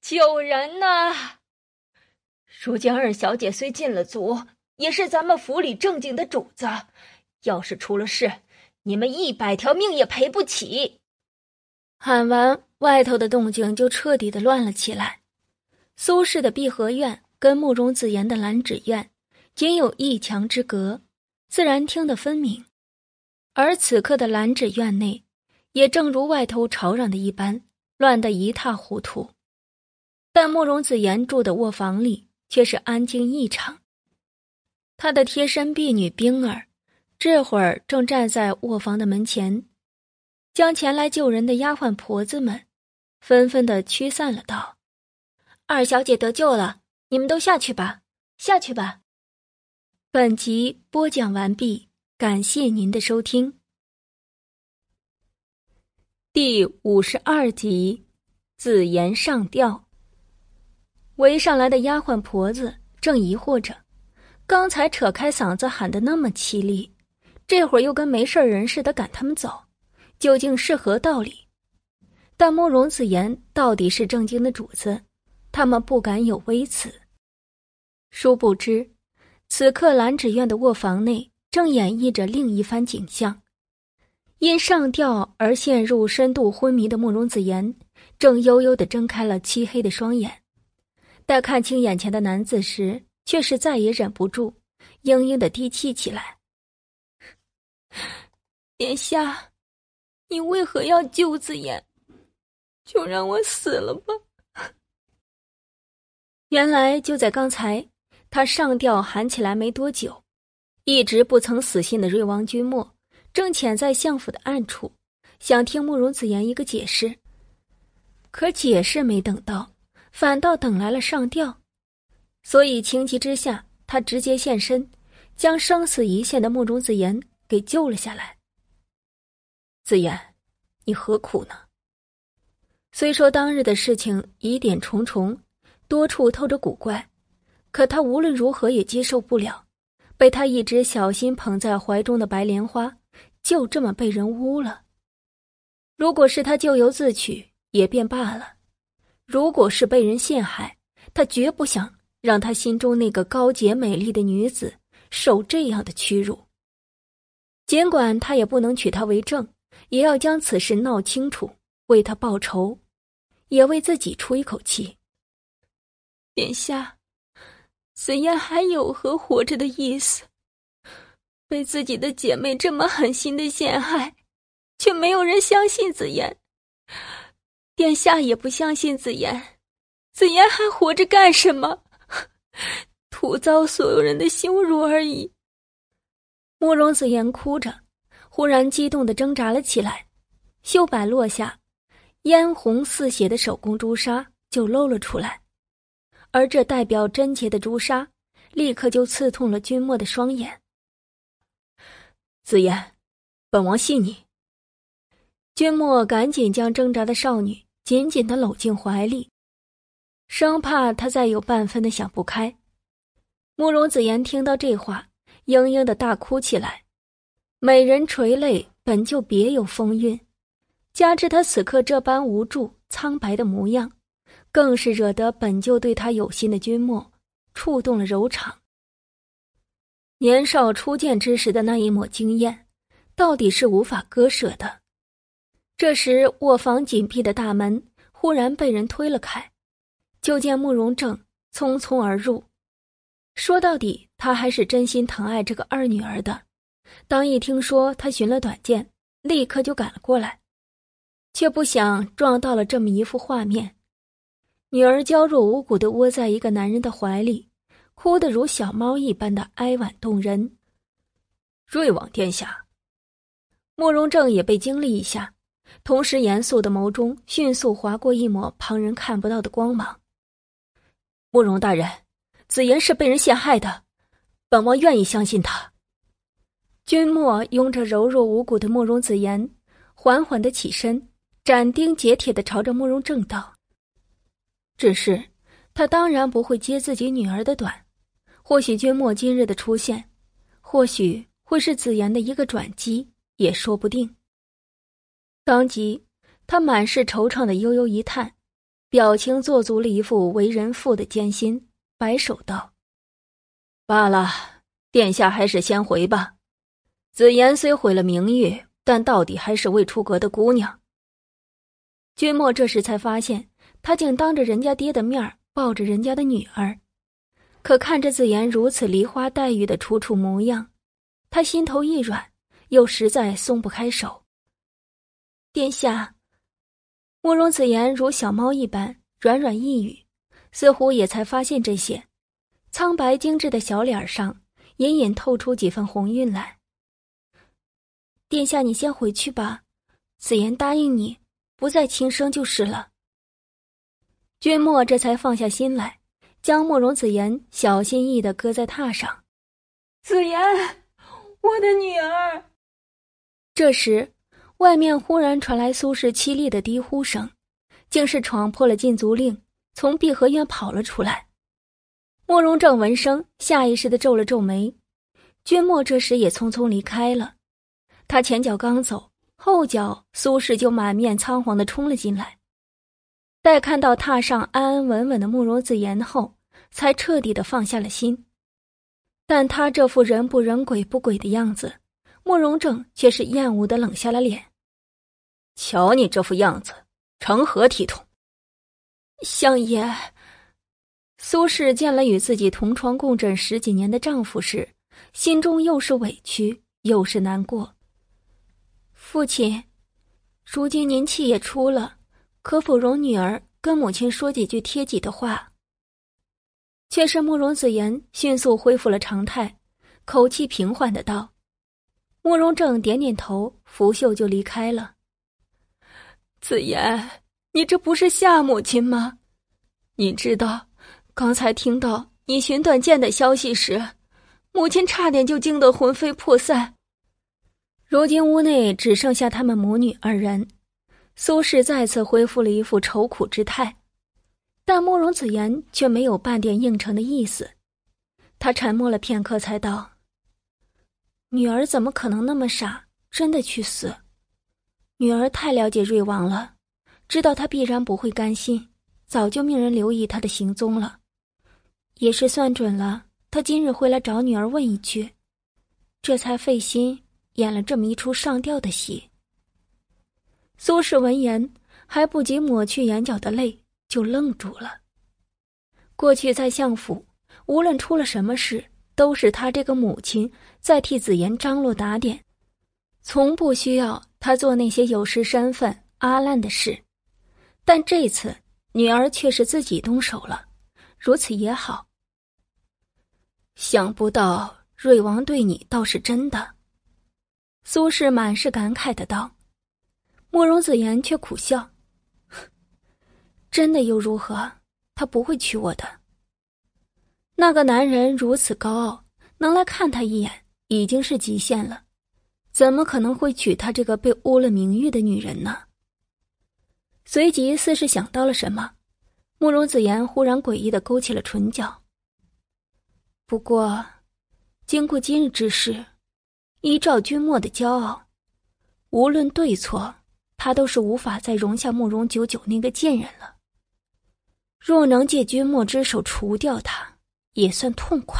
救人呐！如今二小姐虽进了族，也是咱们府里正经的主子，要是出了事，你们一百条命也赔不起。喊完，外头的动静就彻底的乱了起来。苏氏的碧荷院跟慕容子言的兰芷院仅有一墙之隔，自然听得分明。而此刻的兰芷院内，也正如外头吵嚷的一般，乱得一塌糊涂。但慕容子言住的卧房里却是安静异常。他的贴身婢女冰儿，这会儿正站在卧房的门前，将前来救人的丫鬟婆子们纷纷的驱散了，道：“二小姐得救了，你们都下去吧，下去吧。”本集播讲完毕，感谢您的收听。第五十二集，紫言上吊。围上来的丫鬟婆子正疑惑着，刚才扯开嗓子喊的那么凄厉，这会儿又跟没事人似的赶他们走，究竟是何道理？但慕容子言到底是正经的主子，他们不敢有微词。殊不知，此刻兰芷院的卧房内正演绎着另一番景象，因上吊而陷入深度昏迷的慕容子言，正悠悠的睁开了漆黑的双眼。待看清眼前的男子时，却是再也忍不住，嘤嘤的低泣起来。殿下，你为何要救子言？就让我死了吧。原来就在刚才，他上吊喊起来没多久，一直不曾死心的瑞王君莫，正潜在相府的暗处，想听慕容子言一个解释。可解释没等到，反倒等来了上吊，所以情急之下，他直接现身，将生死一线的慕容子言给救了下来。子言，你何苦呢？虽说当日的事情疑点重重，多处透着古怪，可他无论如何也接受不了，被他一直小心捧在怀中的白莲花，就这么被人污了。如果是他咎由自取。也便罢了，如果是被人陷害，他绝不想让他心中那个高洁美丽的女子受这样的屈辱。尽管他也不能娶她为正，也要将此事闹清楚，为他报仇，也为自己出一口气。殿下，紫嫣还有何活着的意思？被自己的姐妹这么狠心的陷害，却没有人相信紫嫣。殿下也不相信紫妍，紫妍还活着干什么？徒遭所有人的羞辱而已。慕容紫妍哭着，忽然激动的挣扎了起来，袖摆落下，嫣红似血的手工朱砂就露了出来，而这代表贞洁的朱砂，立刻就刺痛了君莫的双眼。紫嫣，本王信你。君莫赶紧将挣扎的少女。紧紧的搂进怀里，生怕她再有半分的想不开。慕容紫言听到这话，嘤嘤的大哭起来。美人垂泪本就别有风韵，加之他此刻这般无助苍白的模样，更是惹得本就对他有心的君莫触动了柔肠。年少初见之时的那一抹惊艳，到底是无法割舍的。这时，卧房紧闭的大门忽然被人推了开，就见慕容正匆匆而入。说到底，他还是真心疼爱这个二女儿的。当一听说他寻了短见，立刻就赶了过来，却不想撞到了这么一幅画面：女儿娇弱无骨的窝在一个男人的怀里，哭得如小猫一般的哀婉动人。瑞王殿下，慕容正也被惊了一下。同时，严肃的眸中迅速划过一抹旁人看不到的光芒。慕容大人，紫妍是被人陷害的，本王愿意相信他。君莫拥着柔弱无骨的慕容紫妍，缓缓的起身，斩钉截铁的朝着慕容正道：“只是，他当然不会接自己女儿的短。或许君莫今日的出现，或许会是紫妍的一个转机，也说不定。”当即，他满是惆怅的悠悠一叹，表情做足了一副为人父的艰辛，摆手道：“罢了，殿下还是先回吧。紫妍虽毁了名誉，但到底还是未出阁的姑娘。”君莫这时才发现，他竟当着人家爹的面抱着人家的女儿，可看着紫妍如此梨花带雨的楚楚模样，他心头一软，又实在松不开手。殿下，慕容紫言如小猫一般软软一语，似乎也才发现这些，苍白精致的小脸上隐隐透出几分红晕来。殿下，你先回去吧，紫言答应你，不再轻生就是了。君莫这才放下心来，将慕容紫言小心翼翼的搁在榻上。紫言，我的女儿。这时。外面忽然传来苏氏凄厉的低呼声，竟是闯破了禁足令，从碧荷院跑了出来。慕容正闻声，下意识的皱了皱眉。君莫这时也匆匆离开了。他前脚刚走，后脚苏轼就满面仓皇的冲了进来。待看到榻上安安稳稳的慕容子言后，才彻底的放下了心。但他这副人不人鬼不鬼的样子。慕容正却是厌恶的冷下了脸。瞧你这副样子，成何体统？相爷，苏轼见了与自己同床共枕十几年的丈夫时，心中又是委屈又是难过。父亲，如今您气也出了，可否容女儿跟母亲说几句贴己的话？却是慕容子言迅速恢复了常态，口气平缓的道。慕容正点点头，拂袖就离开了。子言，你这不是吓母亲吗？你知道，刚才听到你寻短见的消息时，母亲差点就惊得魂飞魄散。如今屋内只剩下他们母女二人，苏轼再次恢复了一副愁苦之态，但慕容子言却没有半点应承的意思。他沉默了片刻，才道：“女儿怎么可能那么傻，真的去死？”女儿太了解瑞王了，知道他必然不会甘心，早就命人留意他的行踪了，也是算准了他今日会来找女儿问一句，这才费心演了这么一出上吊的戏。苏轼闻言，还不及抹去眼角的泪，就愣住了。过去在相府，无论出了什么事，都是他这个母亲在替子言张罗打点，从不需要。他做那些有失身份、阿烂的事，但这次女儿却是自己动手了，如此也好。想不到瑞王对你倒是真的。苏轼满是感慨的道。慕容子言却苦笑：“真的又如何？他不会娶我的。那个男人如此高傲，能来看他一眼已经是极限了。”怎么可能会娶她这个被污了名誉的女人呢？随即似是想到了什么，慕容子言忽然诡异的勾起了唇角。不过，经过今日之事，依照君莫的骄傲，无论对错，他都是无法再容下慕容九九那个贱人了。若能借君莫之手除掉他，也算痛快。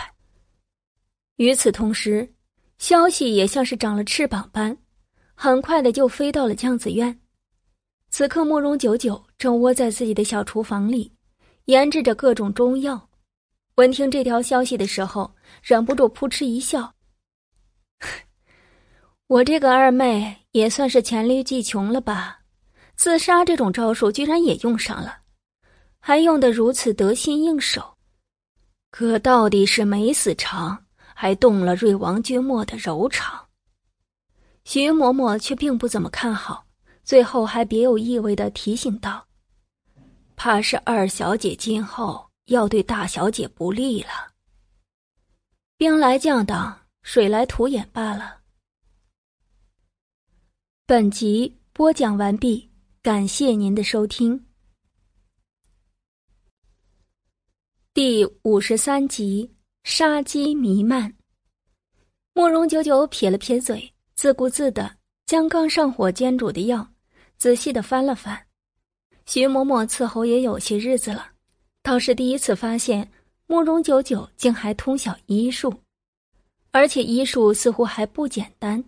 与此同时。消息也像是长了翅膀般，很快的就飞到了酱子院。此刻，慕容九九正窝在自己的小厨房里，研制着各种中药。闻听这条消息的时候，忍不住扑哧一笑：“我这个二妹也算是黔驴技穷了吧？自杀这种招数居然也用上了，还用得如此得心应手，可到底是没死成。”还动了瑞王君莫的柔肠，徐嬷嬷却并不怎么看好，最后还别有意味的提醒道：“怕是二小姐今后要对大小姐不利了。”兵来将挡，水来土掩罢了。本集播讲完毕，感谢您的收听。第五十三集。杀机弥漫，慕容九九撇了撇嘴，自顾自的将刚上火煎煮的药仔细的翻了翻。徐嬷嬷伺候也有些日子了，倒是第一次发现慕容九九竟还通晓医术，而且医术似乎还不简单，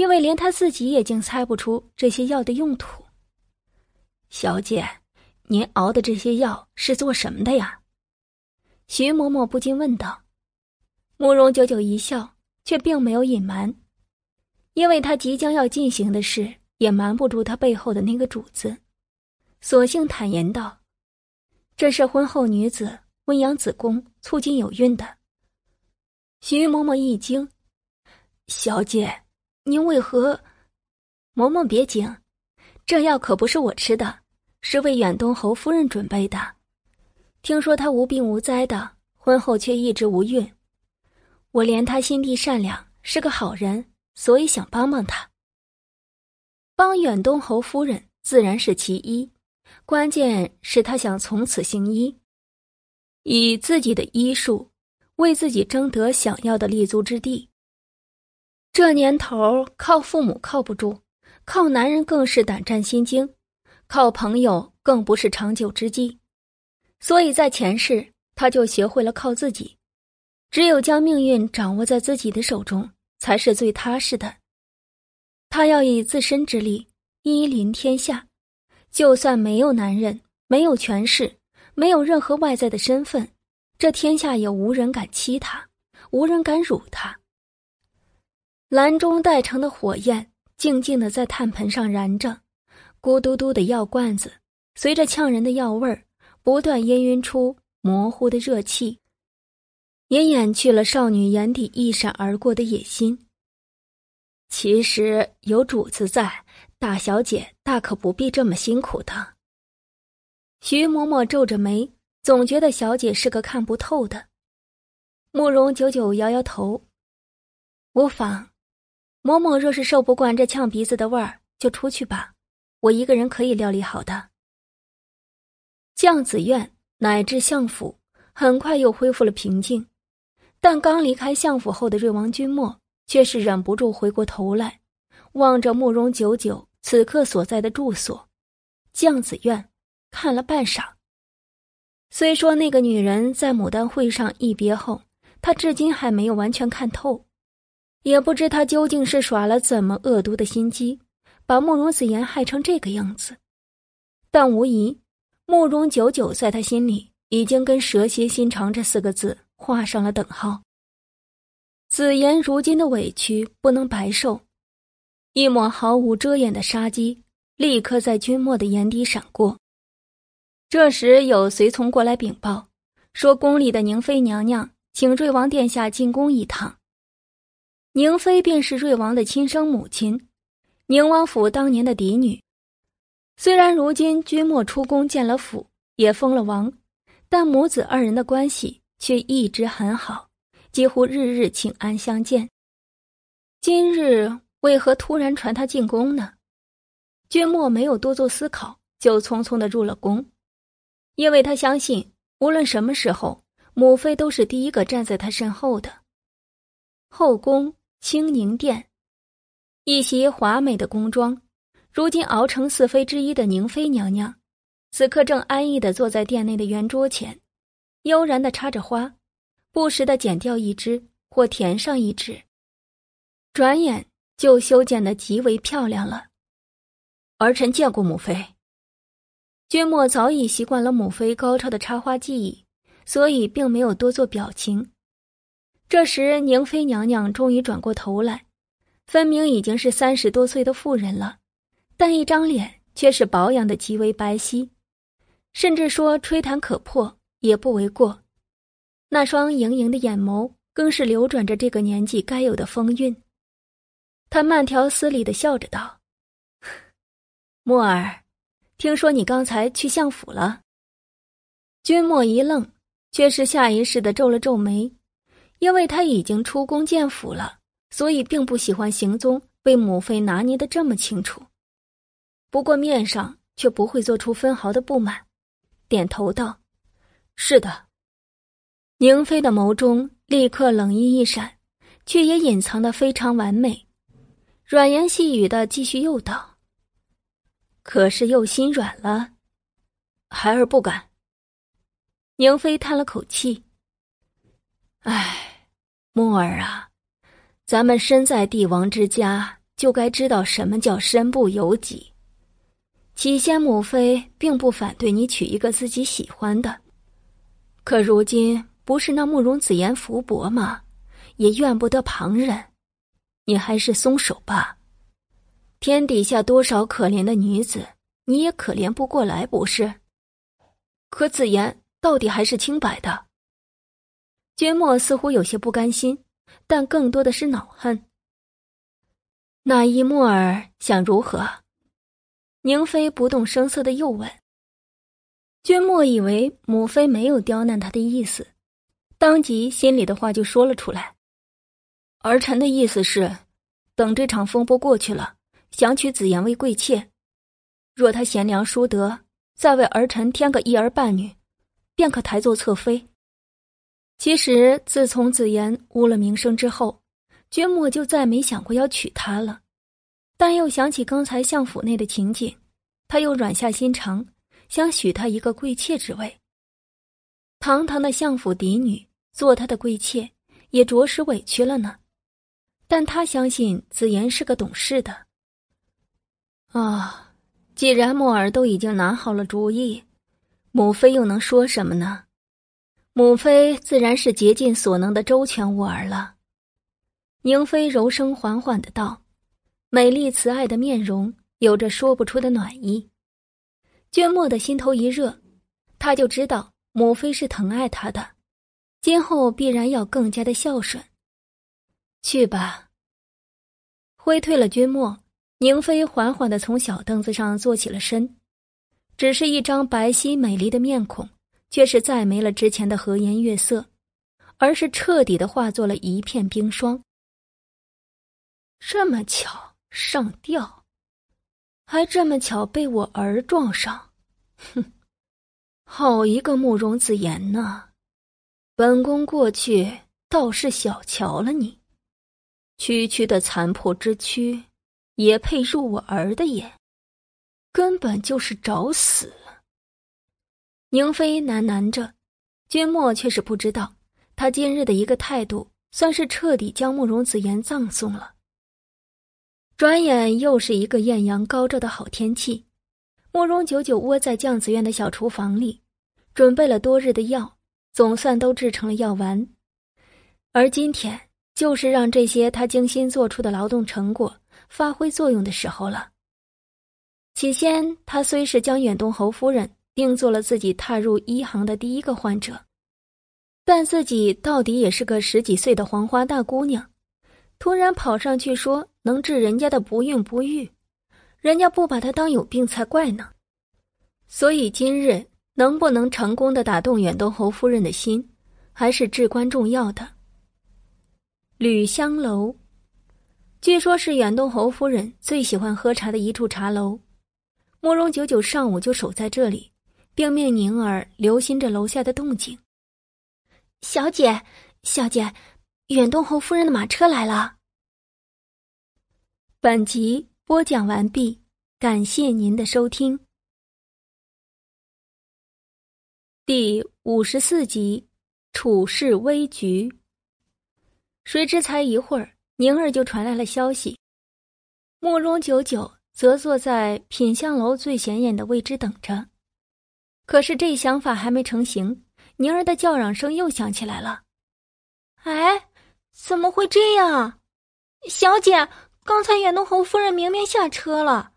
因为连他自己也竟猜不出这些药的用途。小姐，您熬的这些药是做什么的呀？徐嬷嬷不禁问道：“慕容九九一笑，却并没有隐瞒，因为他即将要进行的事也瞒不住他背后的那个主子，索性坦言道：‘这是婚后女子温养子宫、促进有孕的。’徐嬷嬷一惊：‘小姐，您为何？’嬷嬷别惊，这药可不是我吃的，是为远东侯夫人准备的。”听说他无病无灾的，婚后却一直无孕。我怜他心地善良，是个好人，所以想帮帮他。帮远东侯夫人自然是其一，关键是他想从此行医，以自己的医术为自己争得想要的立足之地。这年头，靠父母靠不住，靠男人更是胆战心惊，靠朋友更不是长久之计。所以在前世，他就学会了靠自己，只有将命运掌握在自己的手中，才是最踏实的。他要以自身之力依临天下，就算没有男人，没有权势，没有任何外在的身份，这天下也无人敢欺他，无人敢辱他。蓝中带成的火焰静静的在炭盆上燃着，咕嘟嘟的药罐子随着呛人的药味儿。不断氤氲出模糊的热气，也掩去了少女眼底一闪而过的野心。其实有主子在，大小姐大可不必这么辛苦的。徐嬷嬷皱着眉，总觉得小姐是个看不透的。慕容九九摇摇头，无妨。嬷嬷若是受不惯这呛鼻子的味儿，就出去吧，我一个人可以料理好的。将子院乃至相府，很快又恢复了平静。但刚离开相府后的瑞王君莫，却是忍不住回过头来，望着慕容九九此刻所在的住所——将子院，看了半晌。虽说那个女人在牡丹会上一别后，他至今还没有完全看透，也不知他究竟是耍了怎么恶毒的心机，把慕容子言害成这个样子。但无疑，慕容九九在他心里已经跟“蛇蝎心肠”这四个字。画上了等号。子言如今的委屈不能白受，一抹毫无遮掩的杀机立刻在君莫的眼底闪过。这时有随从过来禀报，说宫里的宁妃娘娘请瑞王殿下进宫一趟。宁妃便是瑞王的亲生母亲，宁王府当年的嫡女。虽然如今君莫出宫建了府，也封了王，但母子二人的关系。却一直很好，几乎日日请安相见。今日为何突然传他进宫呢？君莫没有多做思考，就匆匆的入了宫，因为他相信，无论什么时候，母妃都是第一个站在他身后的。后宫清宁殿，一袭华美的宫装，如今熬成四妃之一的宁妃娘娘，此刻正安逸的坐在殿内的圆桌前。悠然的插着花，不时的剪掉一枝或填上一枝，转眼就修剪的极为漂亮了。儿臣见过母妃。君莫早已习惯了母妃高超的插花技艺，所以并没有多做表情。这时，宁妃娘娘终于转过头来，分明已经是三十多岁的妇人了，但一张脸却是保养的极为白皙，甚至说吹弹可破。也不为过，那双盈盈的眼眸更是流转着这个年纪该有的风韵。他慢条斯理的笑着道：“ 墨儿，听说你刚才去相府了。”君莫一愣，却是下意识的皱了皱眉，因为他已经出宫见府了，所以并不喜欢行踪被母妃拿捏的这么清楚。不过面上却不会做出分毫的不满，点头道。是的，宁妃的眸中立刻冷意一闪，却也隐藏的非常完美，软言细语的继续诱导。可是又心软了，孩儿不敢。宁妃叹了口气：“唉，木儿啊，咱们身在帝王之家，就该知道什么叫身不由己。起先母妃并不反对你娶一个自己喜欢的。”可如今不是那慕容子言福薄吗？也怨不得旁人，你还是松手吧。天底下多少可怜的女子，你也可怜不过来，不是？可子言到底还是清白的。君莫似乎有些不甘心，但更多的是恼恨。那一木儿想如何？宁妃不动声色的又问。君莫以为母妃没有刁难他的意思，当即心里的话就说了出来。儿臣的意思是，等这场风波过去了，想娶紫言为贵妾，若他贤良淑德，再为儿臣添个一儿半女，便可抬做侧妃。其实自从子言污了名声之后，君莫就再没想过要娶她了，但又想起刚才相府内的情景，他又软下心肠。想许她一个贵妾之位。堂堂的相府嫡女做他的贵妾，也着实委屈了呢。但他相信子言是个懂事的。啊，既然木儿都已经拿好了主意，母妃又能说什么呢？母妃自然是竭尽所能的周全吾儿了。宁妃柔声缓缓的道，美丽慈爱的面容有着说不出的暖意。娟墨的心头一热，他就知道母妃是疼爱他的，今后必然要更加的孝顺。去吧。挥退了君莫，宁妃缓缓的从小凳子上坐起了身，只是一张白皙美丽的面孔，却是再没了之前的和颜悦色，而是彻底的化作了一片冰霜。这么巧上吊，还这么巧被我儿撞上，哼！好一个慕容子言呐！本宫过去倒是小瞧了你，区区的残破之躯，也配入我儿的眼？根本就是找死！宁妃喃喃着，君莫却是不知道，他今日的一个态度，算是彻底将慕容子言葬送了。转眼又是一个艳阳高照的好天气。慕容九九窝在酱子院的小厨房里，准备了多日的药，总算都制成了药丸。而今天就是让这些他精心做出的劳动成果发挥作用的时候了。起先，他虽是将远东侯夫人并做了自己踏入医行的第一个患者，但自己到底也是个十几岁的黄花大姑娘，突然跑上去说能治人家的不孕不育。人家不把他当有病才怪呢，所以今日能不能成功的打动远东侯夫人的心，还是至关重要的。吕香楼，据说是远东侯夫人最喜欢喝茶的一处茶楼。慕容九九上午就守在这里，并命宁儿留心着楼下的动静。小姐，小姐，远东侯夫人的马车来了。本集。播讲完毕，感谢您的收听。第五十四集，处事危局。谁知才一会儿，宁儿就传来了消息。慕容九九则坐在品香楼最显眼的位置等着。可是这想法还没成型，宁儿的叫嚷声又响起来了：“哎，怎么会这样？小姐！”刚才远东侯夫人明明下车了，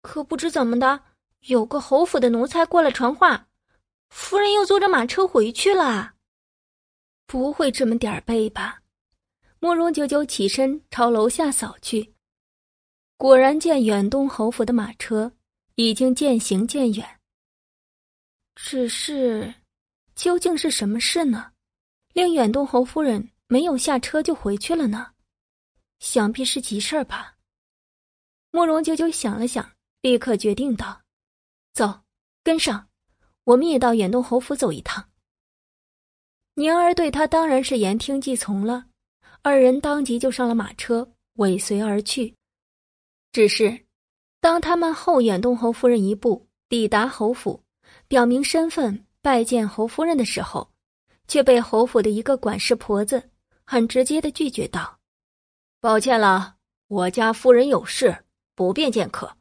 可不知怎么的，有个侯府的奴才过来传话，夫人又坐着马车回去了。不会这么点儿背吧？慕容九九起身朝楼下扫去，果然见远东侯府的马车已经渐行渐远。只是，究竟是什么事呢？令远东侯夫人没有下车就回去了呢？想必是急事儿吧。慕容九九想了想，立刻决定道：“走，跟上，我们也到远东侯府走一趟。”宁儿对他当然是言听计从了，二人当即就上了马车，尾随而去。只是，当他们后远东侯夫人一步抵达侯府，表明身份拜见侯夫人的时候，却被侯府的一个管事婆子很直接的拒绝道。抱歉了，我家夫人有事，不便见客。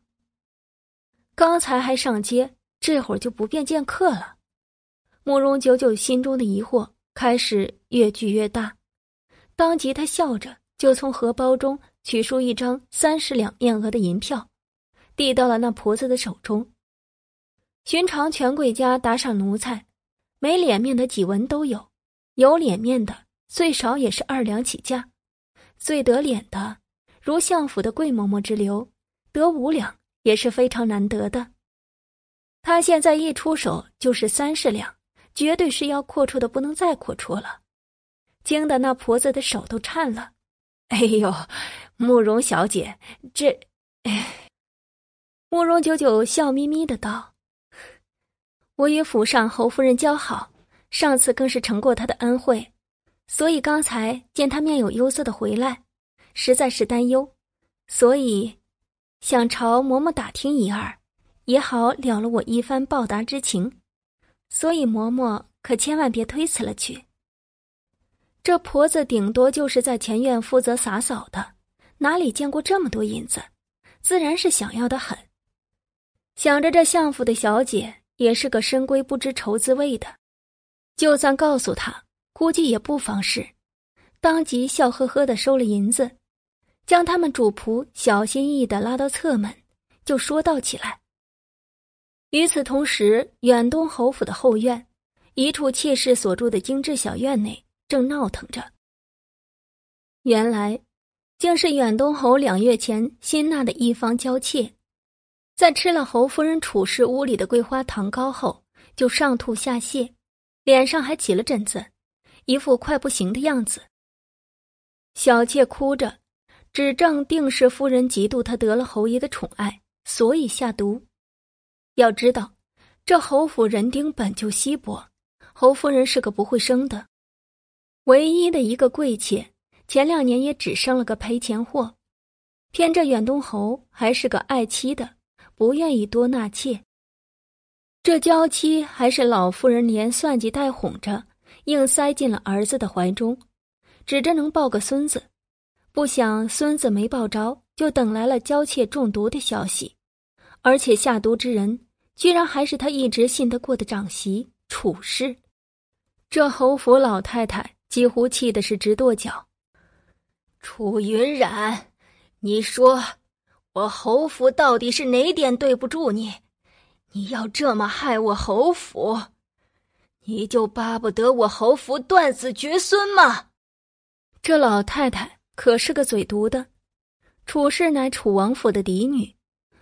刚才还上街，这会儿就不便见客了。慕容九九心中的疑惑开始越聚越大，当即他笑着就从荷包中取出一张三十两面额的银票，递到了那婆子的手中。寻常权贵家打赏奴才，没脸面的几文都有，有脸面的最少也是二两起价。最得脸的，如相府的桂嬷嬷之流，得五两也是非常难得的。他现在一出手就是三十两，绝对是要阔绰的不能再阔绰了，惊得那婆子的手都颤了。哎呦，慕容小姐，这……哎，慕容九九笑眯眯的道：“我与府上侯夫人交好，上次更是承过她的恩惠。”所以刚才见她面有忧色的回来，实在是担忧，所以想朝嬷嬷打听一二，也好了了我一番报答之情。所以嬷嬷可千万别推辞了去。这婆子顶多就是在前院负责洒扫的，哪里见过这么多银子，自然是想要的很。想着这相府的小姐也是个深闺不知愁滋味的，就算告诉他。估计也不妨事，当即笑呵呵的收了银子，将他们主仆小心翼翼的拉到侧门，就说道起来。与此同时，远东侯府的后院，一处妾室所住的精致小院内正闹腾着。原来，竟是远东侯两月前新纳的一方娇妾，在吃了侯夫人处事屋里的桂花糖糕后，就上吐下泻，脸上还起了疹子，一副快不行的样子。小妾哭着，指证定是夫人嫉妒她得了侯爷的宠爱，所以下毒。要知道，这侯府人丁本就稀薄，侯夫人是个不会生的，唯一的一个贵妾，前两年也只生了个赔钱货。偏这远东侯还是个爱妻的，不愿意多纳妾。这娇妻还是老夫人连算计带哄着，硬塞进了儿子的怀中。指着能抱个孙子，不想孙子没抱着，就等来了娇妾中毒的消息，而且下毒之人居然还是他一直信得过的长媳楚氏。这侯府老太太几乎气的是直跺脚。楚云染，你说我侯府到底是哪点对不住你？你要这么害我侯府，你就巴不得我侯府断子绝孙吗？这老太太可是个嘴毒的，楚氏乃楚王府的嫡女，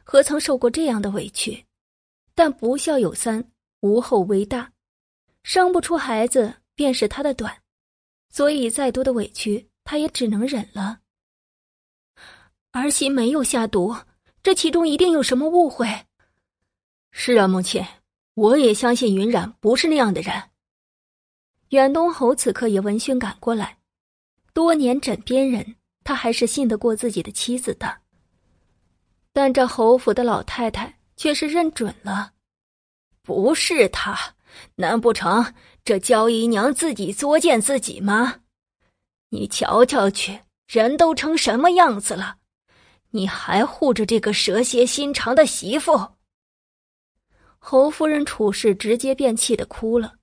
何曾受过这样的委屈？但不孝有三，无后为大，生不出孩子便是她的短，所以再多的委屈她也只能忍了。儿媳没有下毒，这其中一定有什么误会。是啊，母亲，我也相信云染不是那样的人。远东侯此刻也闻讯赶过来。多年枕边人，他还是信得过自己的妻子的。但这侯府的老太太却是认准了，不是他，难不成这焦姨娘自己作践自己吗？你瞧瞧去，人都成什么样子了，你还护着这个蛇蝎心肠的媳妇？侯夫人处事直接便气得哭了。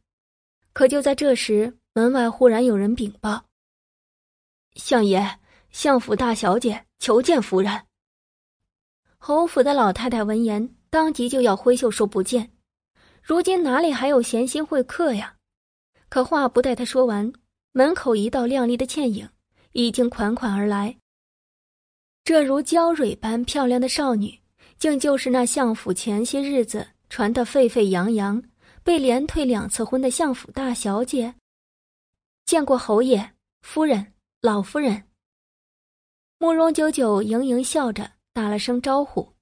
可就在这时，门外忽然有人禀报。相爷，相府大小姐求见夫人。侯府的老太太闻言，当即就要挥袖说不见。如今哪里还有闲心会客呀？可话不待她说完，门口一道亮丽的倩影已经款款而来。这如娇蕊般漂亮的少女，竟就是那相府前些日子传得沸沸扬扬、被连退两次婚的相府大小姐。见过侯爷夫人。老夫人，慕容九九盈盈笑着打了声招呼，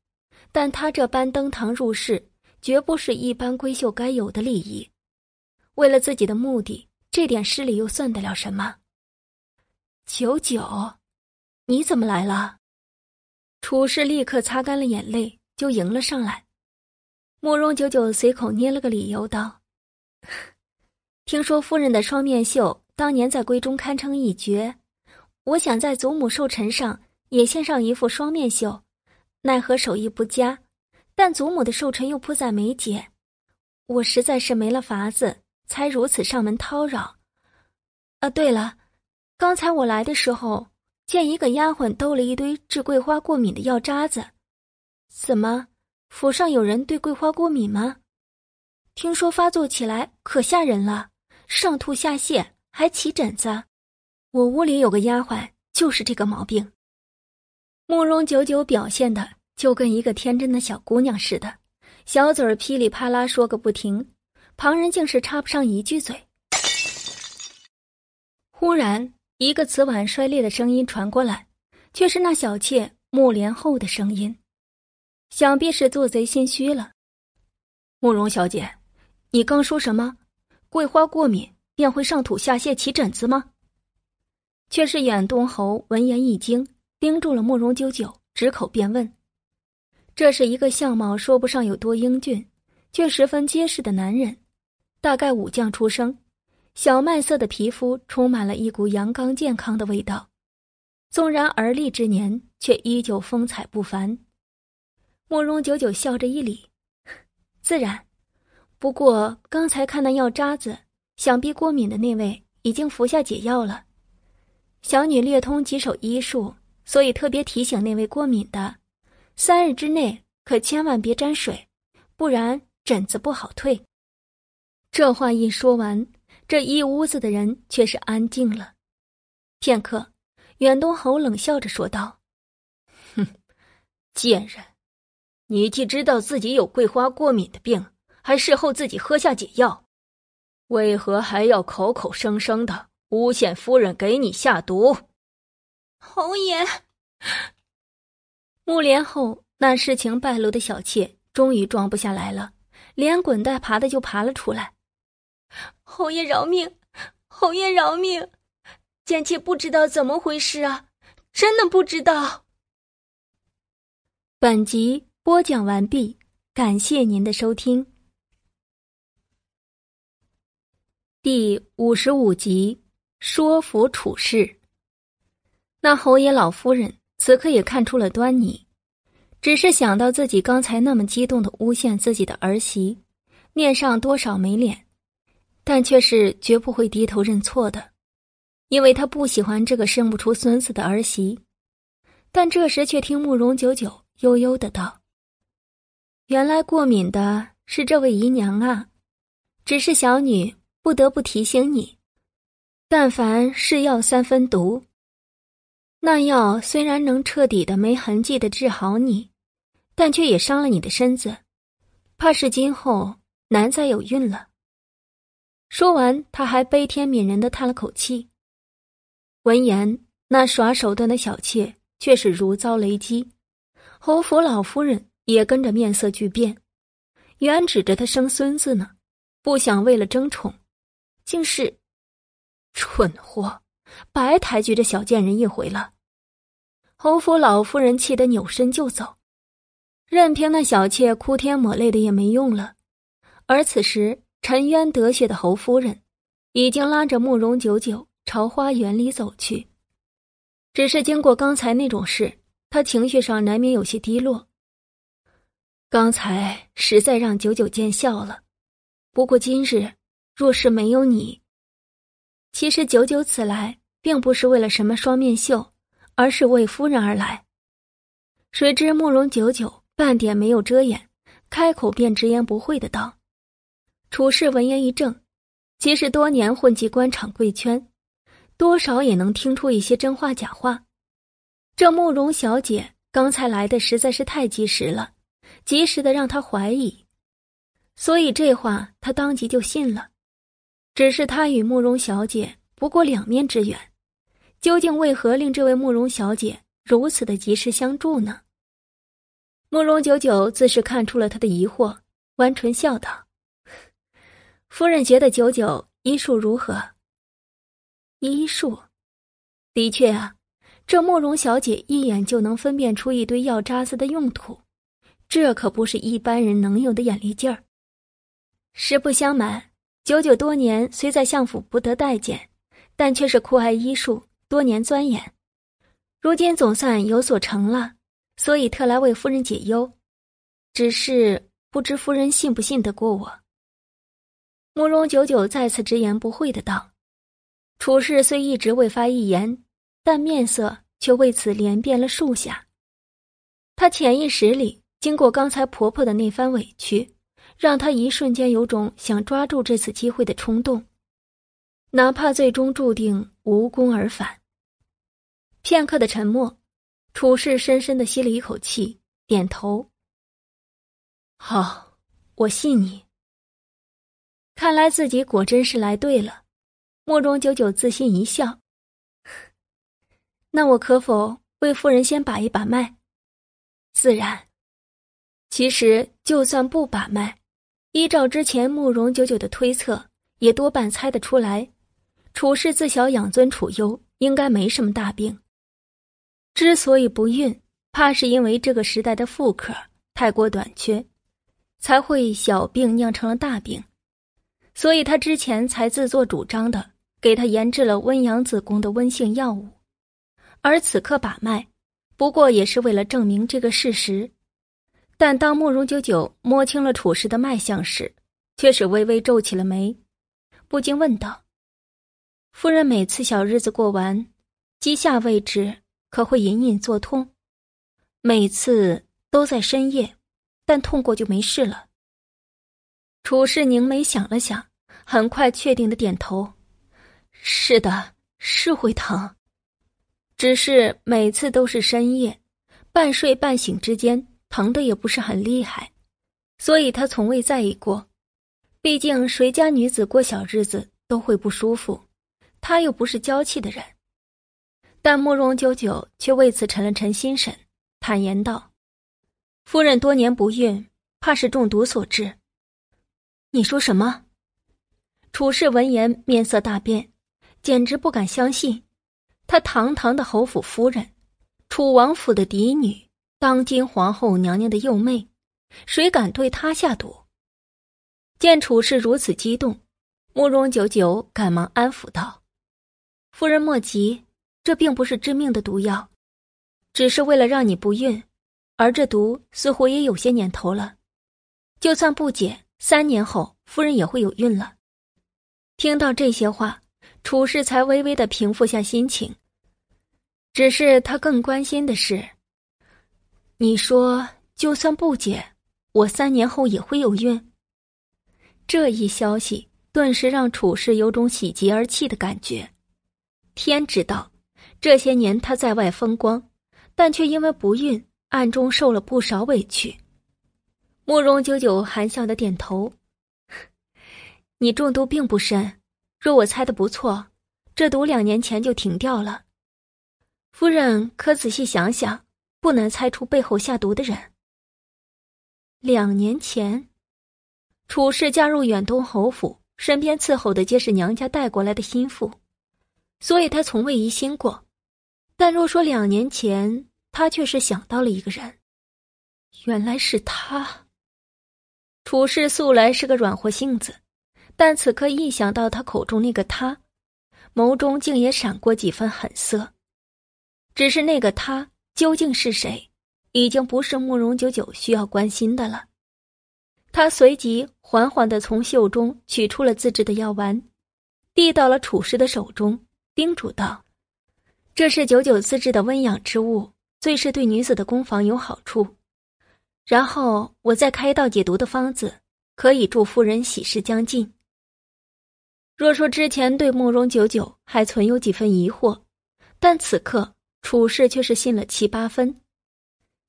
但他这般登堂入室，绝不是一般闺秀该有的礼仪。为了自己的目的，这点失礼又算得了什么？九九，你怎么来了？楚氏立刻擦干了眼泪，就迎了上来。慕容九九随口捏了个理由，道：“ 听说夫人的双面绣当年在闺中堪称一绝。”我想在祖母寿辰上也献上一副双面绣，奈何手艺不佳，但祖母的寿辰又迫在眉睫，我实在是没了法子，才如此上门叨扰。啊，对了，刚才我来的时候，见一个丫鬟兜了一堆治桂花过敏的药渣子，怎么，府上有人对桂花过敏吗？听说发作起来可吓人了，上吐下泻，还起疹子。我屋里有个丫鬟，就是这个毛病。慕容九九表现的就跟一个天真的小姑娘似的，小嘴儿噼里啪啦说个不停，旁人竟是插不上一句嘴。忽然，一个瓷碗摔裂的声音传过来，却是那小妾慕莲后的声音，想必是做贼心虚了。慕容小姐，你刚说什么？桂花过敏便会上吐下泻、起疹子吗？却是远东侯闻言一惊，盯住了慕容九九，直口便问：“这是一个相貌说不上有多英俊，却十分结实的男人，大概武将出生，小麦色的皮肤充满了一股阳刚健康的味道，纵然而立之年，却依旧风采不凡。”慕容九九笑着一礼：“ 自然，不过刚才看那药渣子，想必过敏的那位已经服下解药了。”小女略通几手医术，所以特别提醒那位过敏的，三日之内可千万别沾水，不然疹子不好退。这话一说完，这一屋子的人却是安静了。片刻，远东侯冷笑着说道：“哼，贱人，你既知道自己有桂花过敏的病，还事后自己喝下解药，为何还要口口声声的诬陷夫人给你下毒？”侯爷，木莲后那事情败露的小妾终于装不下来了，连滚带爬的就爬了出来。侯爷饶命！侯爷饶命！贱妾不知道怎么回事啊，真的不知道。本集播讲完毕，感谢您的收听。第五十五集，说服处事。那侯爷老夫人此刻也看出了端倪，只是想到自己刚才那么激动的诬陷自己的儿媳，面上多少没脸，但却是绝不会低头认错的。因为他不喜欢这个生不出孙子的儿媳，但这时却听慕容九九悠悠的道：“原来过敏的是这位姨娘啊，只是小女不得不提醒你，但凡是药三分毒，那药虽然能彻底的没痕迹的治好你，但却也伤了你的身子，怕是今后难再有孕了。”说完，他还悲天悯人的叹了口气。闻言，那耍手段的小妾却是如遭雷击，侯府老夫人也跟着面色巨变，原指着他生孙子呢，不想为了争宠，竟是蠢货，白抬举这小贱人一回了。侯府老夫人气得扭身就走，任凭那小妾哭天抹泪的也没用了。而此时沉冤得雪的侯夫人，已经拉着慕容九九。朝花园里走去，只是经过刚才那种事，她情绪上难免有些低落。刚才实在让九九见笑了，不过今日若是没有你，其实九九此来并不是为了什么双面绣，而是为夫人而来。谁知慕容九九半点没有遮掩，开口便直言不讳的道：“楚氏闻言一怔，其实多年混迹官场贵圈。”多少也能听出一些真话假话。这慕容小姐刚才来的实在是太及时了，及时的让他怀疑，所以这话他当即就信了。只是他与慕容小姐不过两面之缘，究竟为何令这位慕容小姐如此的及时相助呢？慕容九九自是看出了他的疑惑，弯唇笑道：“夫人觉得九九医术如何？”医术，的确啊，这慕容小姐一眼就能分辨出一堆药渣子的用途，这可不是一般人能有的眼力劲儿。实不相瞒，九九多年虽在相府不得待见，但却是酷爱医术，多年钻研，如今总算有所成了，所以特来为夫人解忧。只是不知夫人信不信得过我？慕容九九再次直言不讳的道。楚氏虽一直未发一言，但面色却为此连变了数下。他潜意识里经过刚才婆婆的那番委屈，让他一瞬间有种想抓住这次机会的冲动，哪怕最终注定无功而返。片刻的沉默，楚氏深深的吸了一口气，点头：“好，我信你。看来自己果真是来对了。”慕容九九自信一笑，那我可否为夫人先把一把脉？自然。其实就算不把脉，依照之前慕容九九的推测，也多半猜得出来，楚氏自小养尊处优，应该没什么大病。之所以不孕，怕是因为这个时代的妇科太过短缺，才会小病酿成了大病，所以他之前才自作主张的。给他研制了温阳子宫的温性药物，而此刻把脉，不过也是为了证明这个事实。但当慕容九九摸清了楚氏的脉象时，却是微微皱起了眉，不禁问道：“夫人每次小日子过完，膝下位置可会隐隐作痛？每次都在深夜，但痛过就没事了。”楚氏凝眉想了想，很快确定的点头。是的，是会疼。只是每次都是深夜，半睡半醒之间，疼的也不是很厉害，所以他从未在意过。毕竟谁家女子过小日子都会不舒服，他又不是娇气的人。但慕容九九却为此沉了沉心神，坦言道：“夫人多年不孕，怕是中毒所致。”你说什么？楚氏闻言面色大变，简直不敢相信。他堂堂的侯府夫人，楚王府的嫡女，当今皇后娘娘的幼妹，谁敢对她下毒？见楚氏如此激动，慕容九九赶忙安抚道：“夫人莫急。”这并不是致命的毒药，只是为了让你不孕，而这毒似乎也有些年头了。就算不解，三年后夫人也会有孕了。听到这些话，楚氏才微微的平复下心情。只是他更关心的是，你说就算不解，我三年后也会有孕。这一消息顿时让楚氏有种喜极而泣的感觉。天知道。这些年他在外风光，但却因为不孕，暗中受了不少委屈。慕容九九含笑的点头：“ 你中毒并不深，若我猜的不错，这毒两年前就停掉了。夫人可仔细想想，不难猜出背后下毒的人。两年前，楚氏加入远东侯府，身边伺候的皆是娘家带过来的心腹，所以他从未疑心过。”但若说两年前，他却是想到了一个人，原来是他。楚氏素来是个软和性子，但此刻一想到他口中那个他，眸中竟也闪过几分狠色。只是那个他究竟是谁，已经不是慕容九九需要关心的了。他随即缓缓的从袖中取出了自制的药丸，递到了楚氏的手中，叮嘱道。这是九九自制的温养之物，最是对女子的攻防有好处。然后我再开一道解毒的方子，可以助夫人喜事将近。若说之前对慕容九九还存有几分疑惑，但此刻处事却是信了七八分。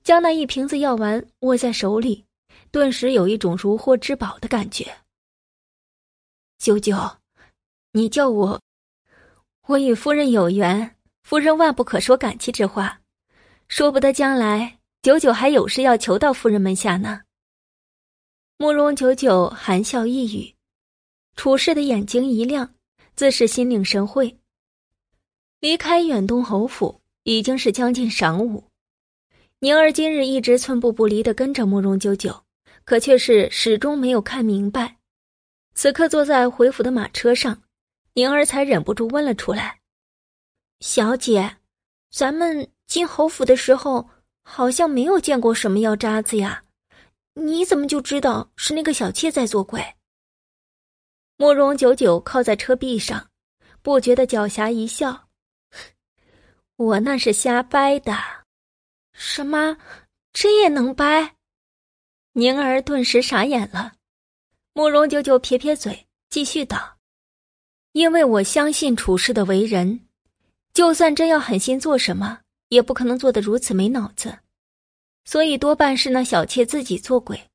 将那一瓶子药丸握在手里，顿时有一种如获至宝的感觉。九九，你叫我，我与夫人有缘。夫人万不可说感激之话，说不得将来九九还有事要求到夫人门下呢。慕容九九含笑一语，楚氏的眼睛一亮，自是心领神会。离开远东侯府已经是将近晌午，宁儿今日一直寸步不离的跟着慕容九九，可却是始终没有看明白。此刻坐在回府的马车上，宁儿才忍不住问了出来。小姐，咱们进侯府的时候好像没有见过什么药渣子呀，你怎么就知道是那个小妾在作怪？慕容九九靠在车壁上，不觉得狡黠一笑：“我那是瞎掰的。”什么？这也能掰？宁儿顿时傻眼了。慕容九九撇撇嘴，继续道：“因为我相信楚氏的为人。”就算真要狠心做什么，也不可能做得如此没脑子，所以多半是那小妾自己做鬼。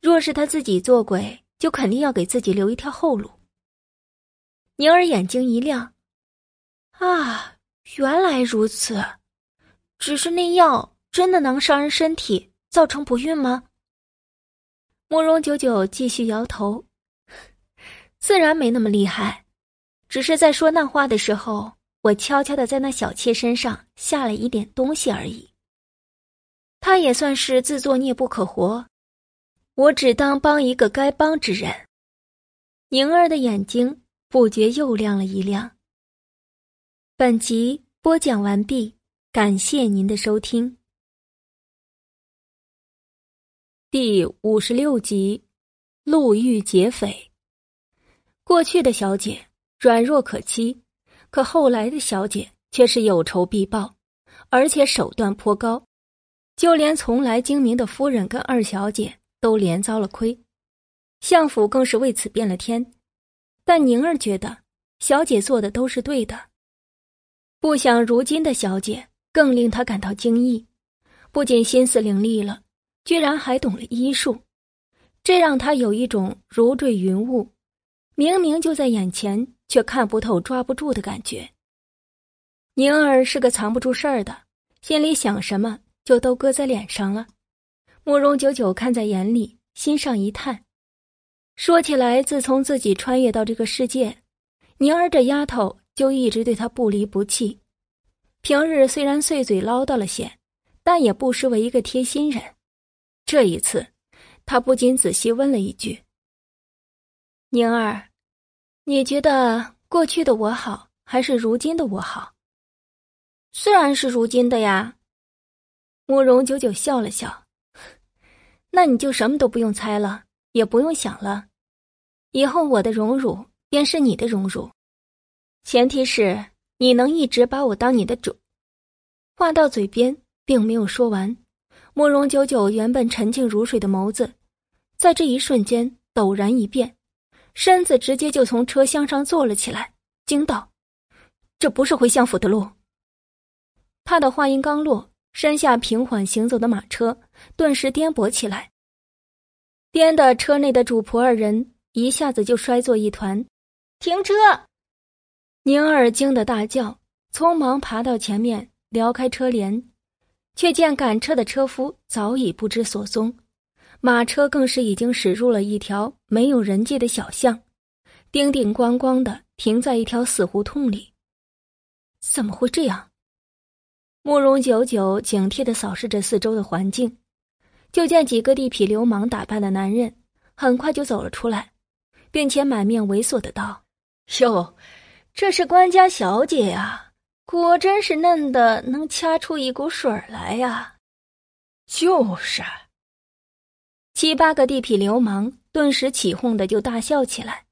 若是他自己做鬼，就肯定要给自己留一条后路。宁儿眼睛一亮，啊，原来如此。只是那药真的能伤人身体，造成不孕吗？慕容九九继续摇头，自然没那么厉害，只是在说那话的时候。我悄悄的在那小妾身上下了一点东西而已。他也算是自作孽不可活，我只当帮一个该帮之人。宁儿的眼睛不觉又亮了一亮。本集播讲完毕，感谢您的收听。第五十六集，路遇劫匪。过去的小姐软弱可欺。可后来的小姐却是有仇必报，而且手段颇高，就连从来精明的夫人跟二小姐都连遭了亏，相府更是为此变了天。但宁儿觉得小姐做的都是对的。不想如今的小姐更令他感到惊异，不仅心思伶俐了，居然还懂了医术，这让他有一种如坠云雾，明明就在眼前，却看不透、抓不住的感觉。宁儿是个藏不住事儿的，心里想什么就都搁在脸上了。慕容九九看在眼里，心上一叹。说起来，自从自己穿越到这个世界，宁儿这丫头就一直对他不离不弃。平日虽然碎嘴唠叨了些，但也不失为一个贴心人。这一次，他不禁仔细问了一句：“宁儿，你觉得过去的我好，还是如今的我好？”“虽然是如今的呀。”慕容九九笑了笑，“ 那你就什么都不用猜了，也不用想了。”以后我的荣辱便是你的荣辱，前提是你能一直把我当你的主。话到嘴边，并没有说完，慕容九九原本沉静如水的眸子，在这一瞬间陡然一变，身子直接就从车厢上坐了起来，惊道：“这不是回相府的路。”他的话音刚落，身下平缓行走的马车顿时颠簸起来，颠的车内的主仆二人。一下子就摔作一团，停车！宁儿惊得大叫，匆忙爬到前面撩开车帘，却见赶车的车夫早已不知所踪，马车更是已经驶入了一条没有人迹的小巷，叮叮咣咣的停在一条死胡同里。怎么会这样？慕容久久警惕的扫视着四周的环境，就见几个地痞流氓打扮的男人很快就走了出来。并且满面猥琐的道：“哟，这是官家小姐呀，果真是嫩的能掐出一股水来呀！”就是，七八个地痞流氓顿时起哄的就大笑起来。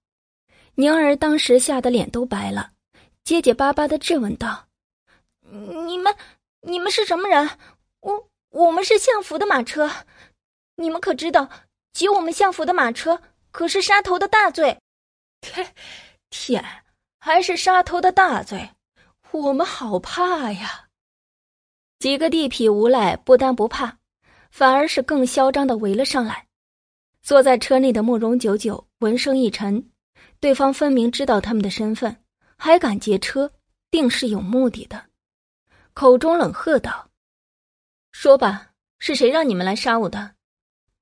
宁儿当时吓得脸都白了，结结巴巴的质问道：“你们，你们是什么人？我，我们是相府的马车，你们可知道挤我们相府的马车？”可是杀头的大罪，天，天，还是杀头的大罪，我们好怕呀！几个地痞无赖不但不怕，反而是更嚣张的围了上来。坐在车内的慕容九九闻声一沉，对方分明知道他们的身份，还敢劫车，定是有目的的，口中冷喝道：“说吧，是谁让你们来杀我的？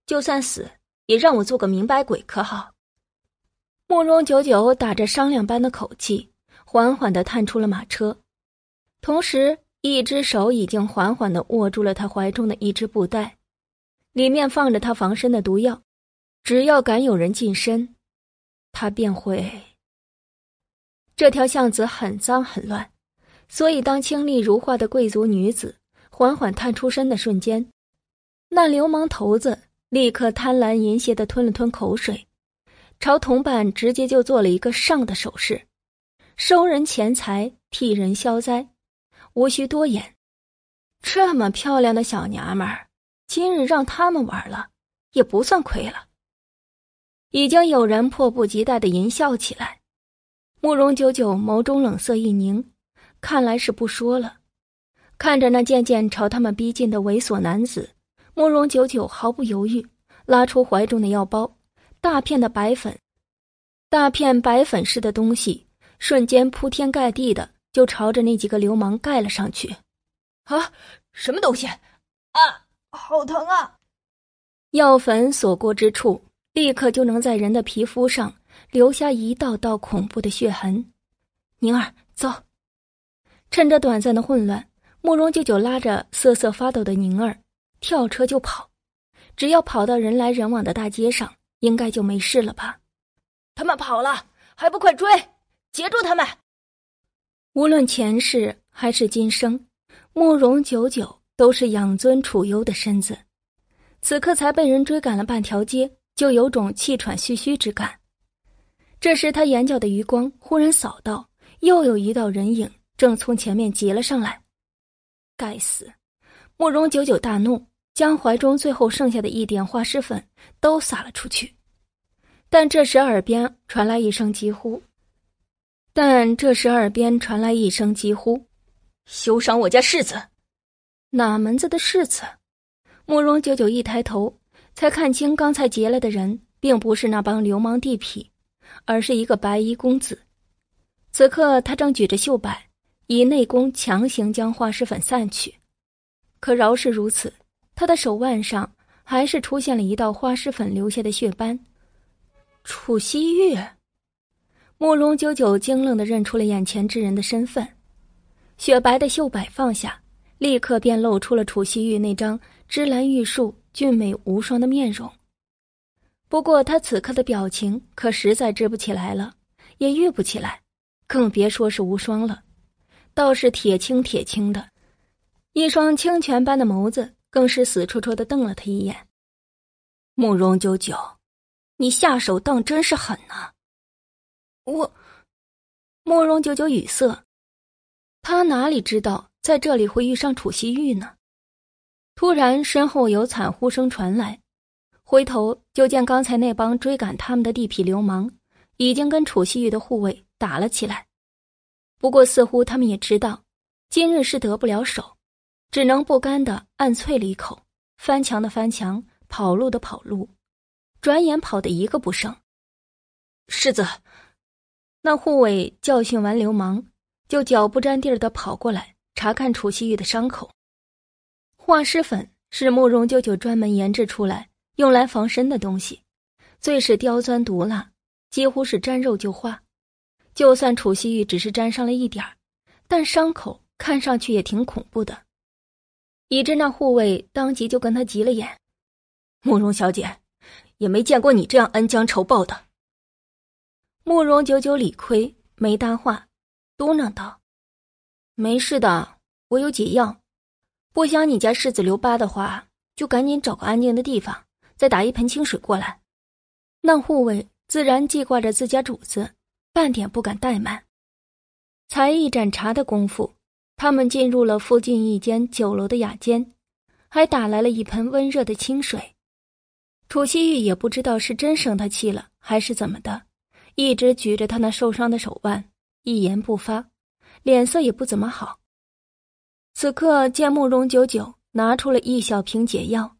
就算死。”也让我做个明白鬼，可好？慕容九九打着商量般的口气，缓缓的探出了马车，同时一只手已经缓缓的握住了他怀中的一只布袋，里面放着他防身的毒药，只要敢有人近身，他便会。这条巷子很脏很乱，所以当清丽如画的贵族女子缓缓探出身的瞬间，那流氓头子。立刻贪婪淫邪的吞了吞口水，朝同伴直接就做了一个上的手势，收人钱财，替人消灾，无需多言。这么漂亮的小娘们儿，今日让他们玩了，也不算亏了。已经有人迫不及待的淫笑起来。慕容九九眸中冷色一凝，看来是不说了。看着那渐渐朝他们逼近的猥琐男子。慕容九九毫不犹豫，拉出怀中的药包，大片的白粉，大片白粉似的东西，瞬间铺天盖地的就朝着那几个流氓盖了上去。啊，什么东西？啊，好疼啊！药粉所过之处，立刻就能在人的皮肤上留下一道道恐怖的血痕。宁儿，走！趁着短暂的混乱，慕容九九拉着瑟瑟发抖的宁儿。跳车就跑，只要跑到人来人往的大街上，应该就没事了吧？他们跑了，还不快追，截住他们！无论前世还是今生，慕容九九都是养尊处优的身子，此刻才被人追赶了半条街，就有种气喘吁吁之感。这时他眼角的余光忽然扫到，又有一道人影正从前面急了上来。该死！慕容九九大怒，将怀中最后剩下的一点花石粉都撒了出去。但这时耳边传来一声疾呼。但这时耳边传来一声疾呼，休伤我家世子！哪门子的世子？慕容九九一抬头，才看清刚才劫来的人，并不是那帮流氓地痞，而是一个白衣公子。此刻他正举着绣摆，以内功强行将化尸粉散去。可饶是如此，他的手腕上还是出现了一道化尸粉留下的血斑。楚西玉，慕容九九惊愣的认出了眼前之人的身份。雪白的绣摆放下，立刻便露出了楚西玉那张芝兰玉树、俊美无双的面容。不过他此刻的表情可实在支不起来了，也玉不起来，更别说是无双了，倒是铁青铁青的，一双清泉般的眸子更是死戳戳的瞪了他一眼。慕容九九，你下手当真是狠呐！我，慕容九九语塞。他哪里知道在这里会遇上楚西玉呢？突然，身后有惨呼声传来，回头就见刚才那帮追赶他们的地痞流氓已经跟楚西玉的护卫打了起来。不过，似乎他们也知道今日是得不了手，只能不甘的暗啐了一口，翻墙的翻墙，跑路的跑路，转眼跑的一个不剩。世子，那护卫教训完流氓。就脚不沾地儿的跑过来查看楚西玉的伤口。化尸粉是慕容九九专门研制出来用来防身的东西，最是刁钻毒辣，几乎是沾肉就化。就算楚西玉只是沾上了一点儿，但伤口看上去也挺恐怖的，以致那护卫当即就跟他急了眼：“慕容小姐，也没见过你这样恩将仇报的。”慕容九九理亏，没搭话。嘟囔道：“没事的，我有解药。不想你家世子留疤的话，就赶紧找个安静的地方，再打一盆清水过来。”那护卫自然记挂着自家主子，半点不敢怠慢。才一盏茶的功夫，他们进入了附近一间酒楼的雅间，还打来了一盆温热的清水。楚西玉也不知道是真生他气了，还是怎么的，一直举着他那受伤的手腕。一言不发，脸色也不怎么好。此刻见慕容九九拿出了一小瓶解药，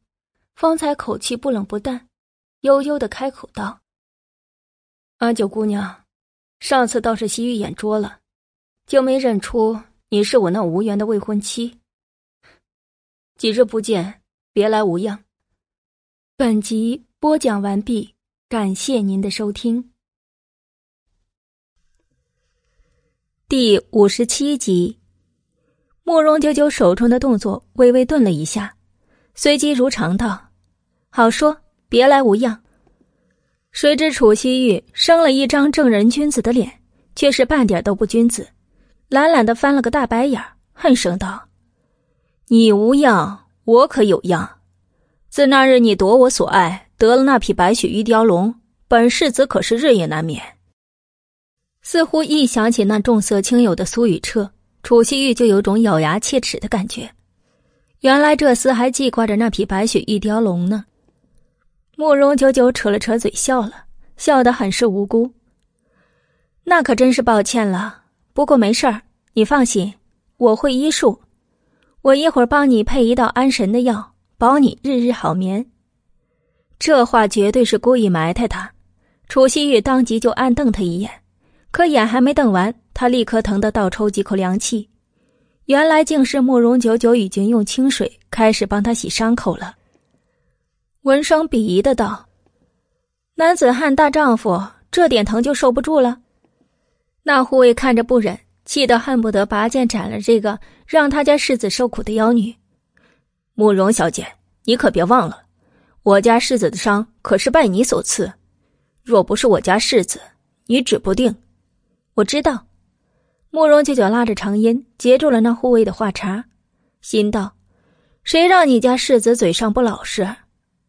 方才口气不冷不淡，悠悠的开口道：“阿九姑娘，上次倒是西域眼拙了，就没认出你是我那无缘的未婚妻。几日不见，别来无恙。”本集播讲完毕，感谢您的收听。第五十七集，慕容九九手中的动作微微顿了一下，随即如常道：“好说，别来无恙。”谁知楚西玉生了一张正人君子的脸，却是半点都不君子，懒懒的翻了个大白眼，恨声道：“你无恙，我可有恙？自那日你夺我所爱，得了那匹白雪玉雕龙，本世子可是日夜难眠。”似乎一想起那重色轻友的苏雨彻，楚西玉就有种咬牙切齿的感觉。原来这厮还记挂着那匹白雪玉雕龙呢。慕容九九扯了扯嘴笑了，笑得很是无辜。那可真是抱歉了，不过没事儿，你放心，我会医术，我一会儿帮你配一道安神的药，保你日日好眠。这话绝对是故意埋汰他。楚西玉当即就暗瞪他一眼。可眼还没瞪完，他立刻疼得倒抽几口凉气。原来竟是慕容九九已经用清水开始帮他洗伤口了。文生鄙夷的道：“男子汉大丈夫，这点疼就受不住了？”那护卫看着不忍，气得恨不得拔剑斩了这个让他家世子受苦的妖女。慕容小姐，你可别忘了，我家世子的伤可是拜你所赐，若不是我家世子，你指不定。我知道，慕容九九拉着长烟截住了那护卫的话茬，心道：“谁让你家世子嘴上不老实？”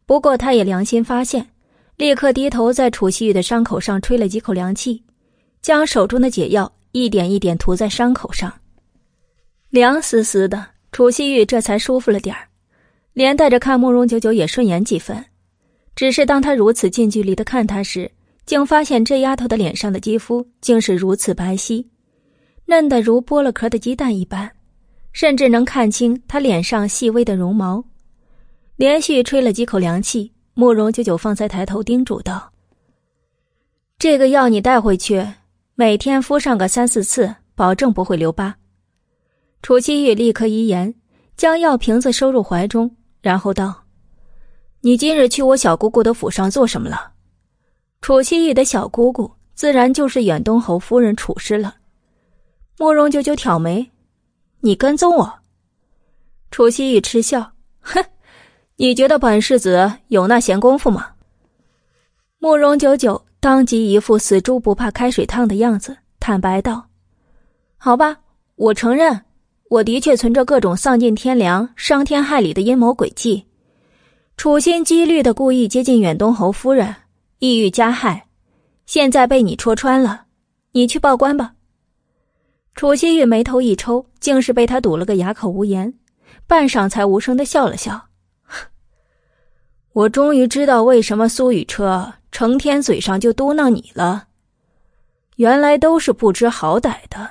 不过他也良心发现，立刻低头在楚西玉的伤口上吹了几口凉气，将手中的解药一点一点涂在伤口上，凉丝丝的。楚西玉这才舒服了点儿，连带着看慕容九九也顺眼几分。只是当他如此近距离的看他时，竟发现这丫头的脸上的肌肤竟是如此白皙，嫩得如剥了壳的鸡蛋一般，甚至能看清她脸上细微的绒毛。连续吹了几口凉气，慕容九九方才抬头叮嘱道：“这个药你带回去，每天敷上个三四次，保证不会留疤。”楚七玉立刻依言，将药瓶子收入怀中，然后道：“你今日去我小姑姑的府上做什么了？”楚西玉的小姑姑自然就是远东侯夫人楚师了。慕容九九挑眉：“你跟踪我？”楚西玉嗤笑：“哼。”你觉得本世子有那闲工夫吗？慕容九九当即一副死猪不怕开水烫的样子，坦白道：“好吧，我承认，我的确存着各种丧尽天良、伤天害理的阴谋诡计，处心积虑的故意接近远东侯夫人，意欲加害。现在被你戳穿了，你去报官吧。”楚西玉眉头一抽，竟是被他堵了个哑口无言，半晌才无声的笑了笑。我终于知道为什么苏雨车成天嘴上就嘟囔你了，原来都是不知好歹的。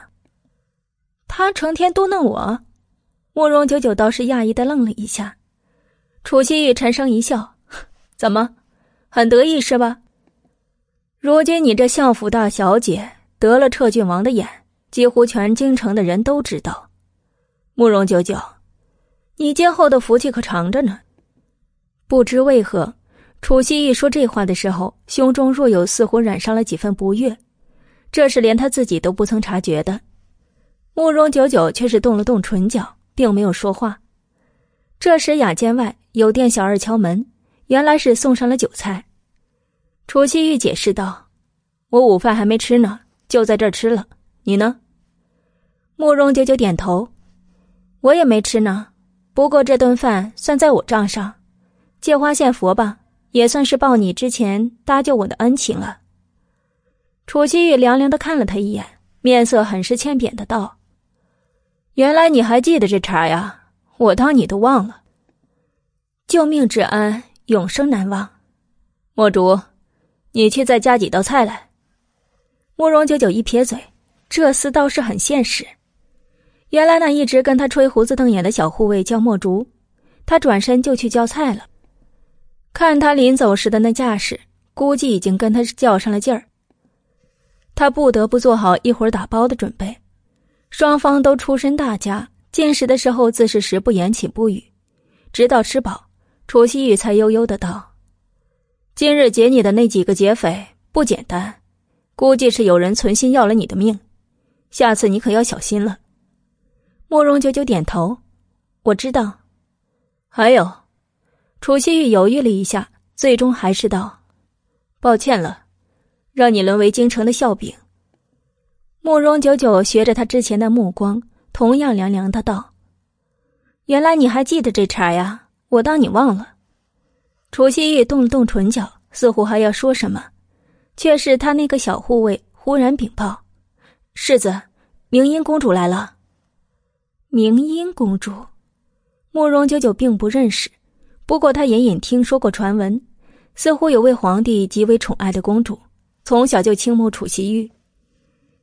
他成天嘟囔我，慕容九九倒是讶异的愣了一下。楚西玉沉声一笑：“ 怎么，很得意是吧？如今你这相府大小姐得了彻郡王的眼，几乎全京城的人都知道。慕容九九，你今后的福气可长着呢。”不知为何，楚西一说这话的时候，胸中若有似乎染上了几分不悦，这是连他自己都不曾察觉的。慕容九九却是动了动唇角，并没有说话。这时雅间外有店小二敲门，原来是送上了酒菜。楚西玉解释道：“我午饭还没吃呢，就在这儿吃了。你呢？”慕容九九点头：“我也没吃呢，不过这顿饭算在我账上。”借花献佛吧，也算是报你之前搭救我的恩情了。楚西玉凉凉的看了他一眼，面色很是欠扁的道：“原来你还记得这茬呀？我当你都忘了。救命之恩，永生难忘。墨竹，你去再加几道菜来。”慕容九九一撇嘴，这厮倒是很现实。原来那一直跟他吹胡子瞪眼的小护卫叫墨竹，他转身就去叫菜了。看他临走时的那架势，估计已经跟他较上了劲儿。他不得不做好一会儿打包的准备。双方都出身大家，进食的时候自是食不言，寝不语，直到吃饱，楚西玉才悠悠的道：“今日劫你的那几个劫匪不简单，估计是有人存心要了你的命，下次你可要小心了。”慕容九九点头：“我知道。”还有。楚西玉犹豫了一下，最终还是道：“抱歉了，让你沦为京城的笑柄。”慕容九九学着他之前的目光，同样凉凉的道：“原来你还记得这茬呀？我当你忘了。”楚西玉动了动唇角，似乎还要说什么，却是他那个小护卫忽然禀报：“世子，明英公主来了。”明英公主，慕容九九并不认识。不过他隐隐听说过传闻，似乎有位皇帝极为宠爱的公主，从小就倾慕楚西玉。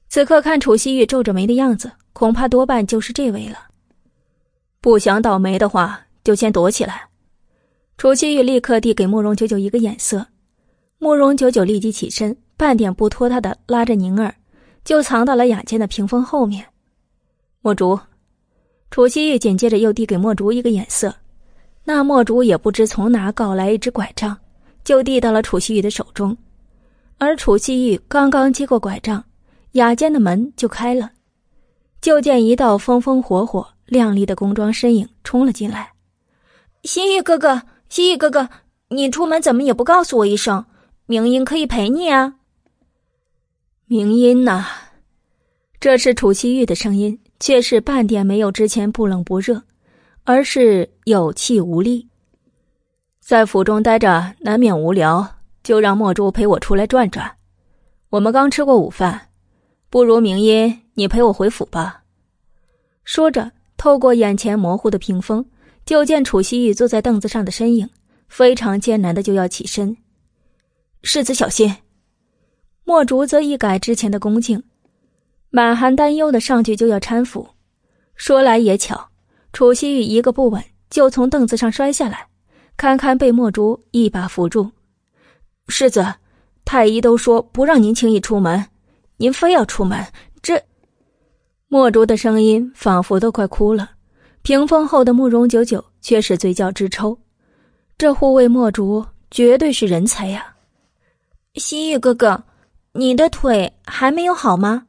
此刻看楚西玉皱着眉的样子，恐怕多半就是这位了。不想倒霉的话，就先躲起来。楚西玉立刻递给慕容九九一个眼色，慕容九九立即起身，半点不拖沓的拉着宁儿，就藏到了雅间的屏风后面。墨竹，楚西玉紧接着又递给墨竹一个眼色。那墨竹也不知从哪搞来一只拐杖，就递到了楚西玉的手中。而楚西玉刚刚接过拐杖，雅间的门就开了，就见一道风风火火、亮丽的宫装身影冲了进来。西玉哥哥，西玉哥哥，你出门怎么也不告诉我一声？明音可以陪你啊。明音呐，这是楚西玉的声音，却是半点没有之前不冷不热。而是有气无力，在府中待着难免无聊，就让墨珠陪我出来转转。我们刚吃过午饭，不如明音你陪我回府吧。说着，透过眼前模糊的屏风，就见楚西玉坐在凳子上的身影，非常艰难的就要起身。世子小心。墨竹则一改之前的恭敬，满含担忧的上去就要搀扶。说来也巧。楚西玉一个不稳就从凳子上摔下来，堪堪被墨竹一把扶住。世子，太医都说不让您轻易出门，您非要出门，这……墨竹的声音仿佛都快哭了。屏风后的慕容九九却是嘴角直抽，这护卫墨竹绝对是人才呀！西域哥哥，你的腿还没有好吗？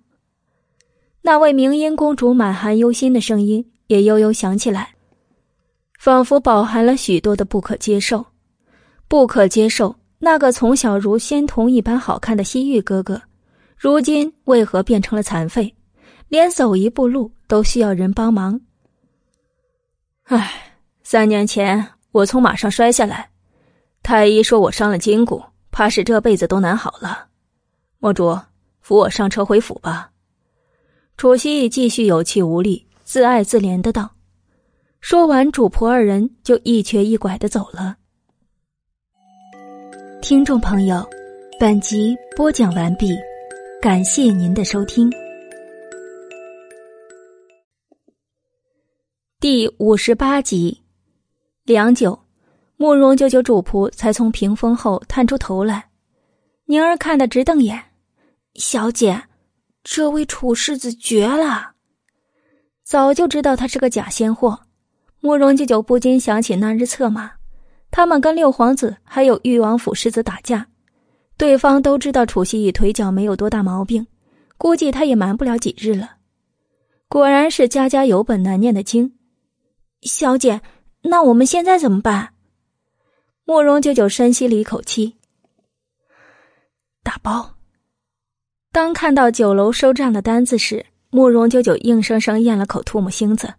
那位明音公主满含忧心的声音也悠悠响起来，仿佛饱含了许多的不可接受。不可接受，那个从小如仙童一般好看的西域哥哥，如今为何变成了残废，连走一步路都需要人帮忙？唉，三年前我从马上摔下来，太医说我伤了筋骨，怕是这辈子都难好了。墨竹，扶我上车回府吧。楚西继续有气无力、自爱自怜的道。说完，主仆二人就一瘸一拐的走了。听众朋友，本集播讲完毕，感谢您的收听。第五十八集，良久，慕容九九主仆才从屏风后探出头来，宁儿看得直瞪眼，小姐。这位楚世子绝了！早就知道他是个假仙货。慕容九九不禁想起那日策马，他们跟六皇子还有誉王府世子打架，对方都知道楚西义腿脚没有多大毛病，估计他也瞒不了几日了。果然是家家有本难念的经。小姐，那我们现在怎么办？慕容九九深吸了一口气，打包。当看到酒楼收账的单子时，慕容九九硬生生咽了口唾沫星子。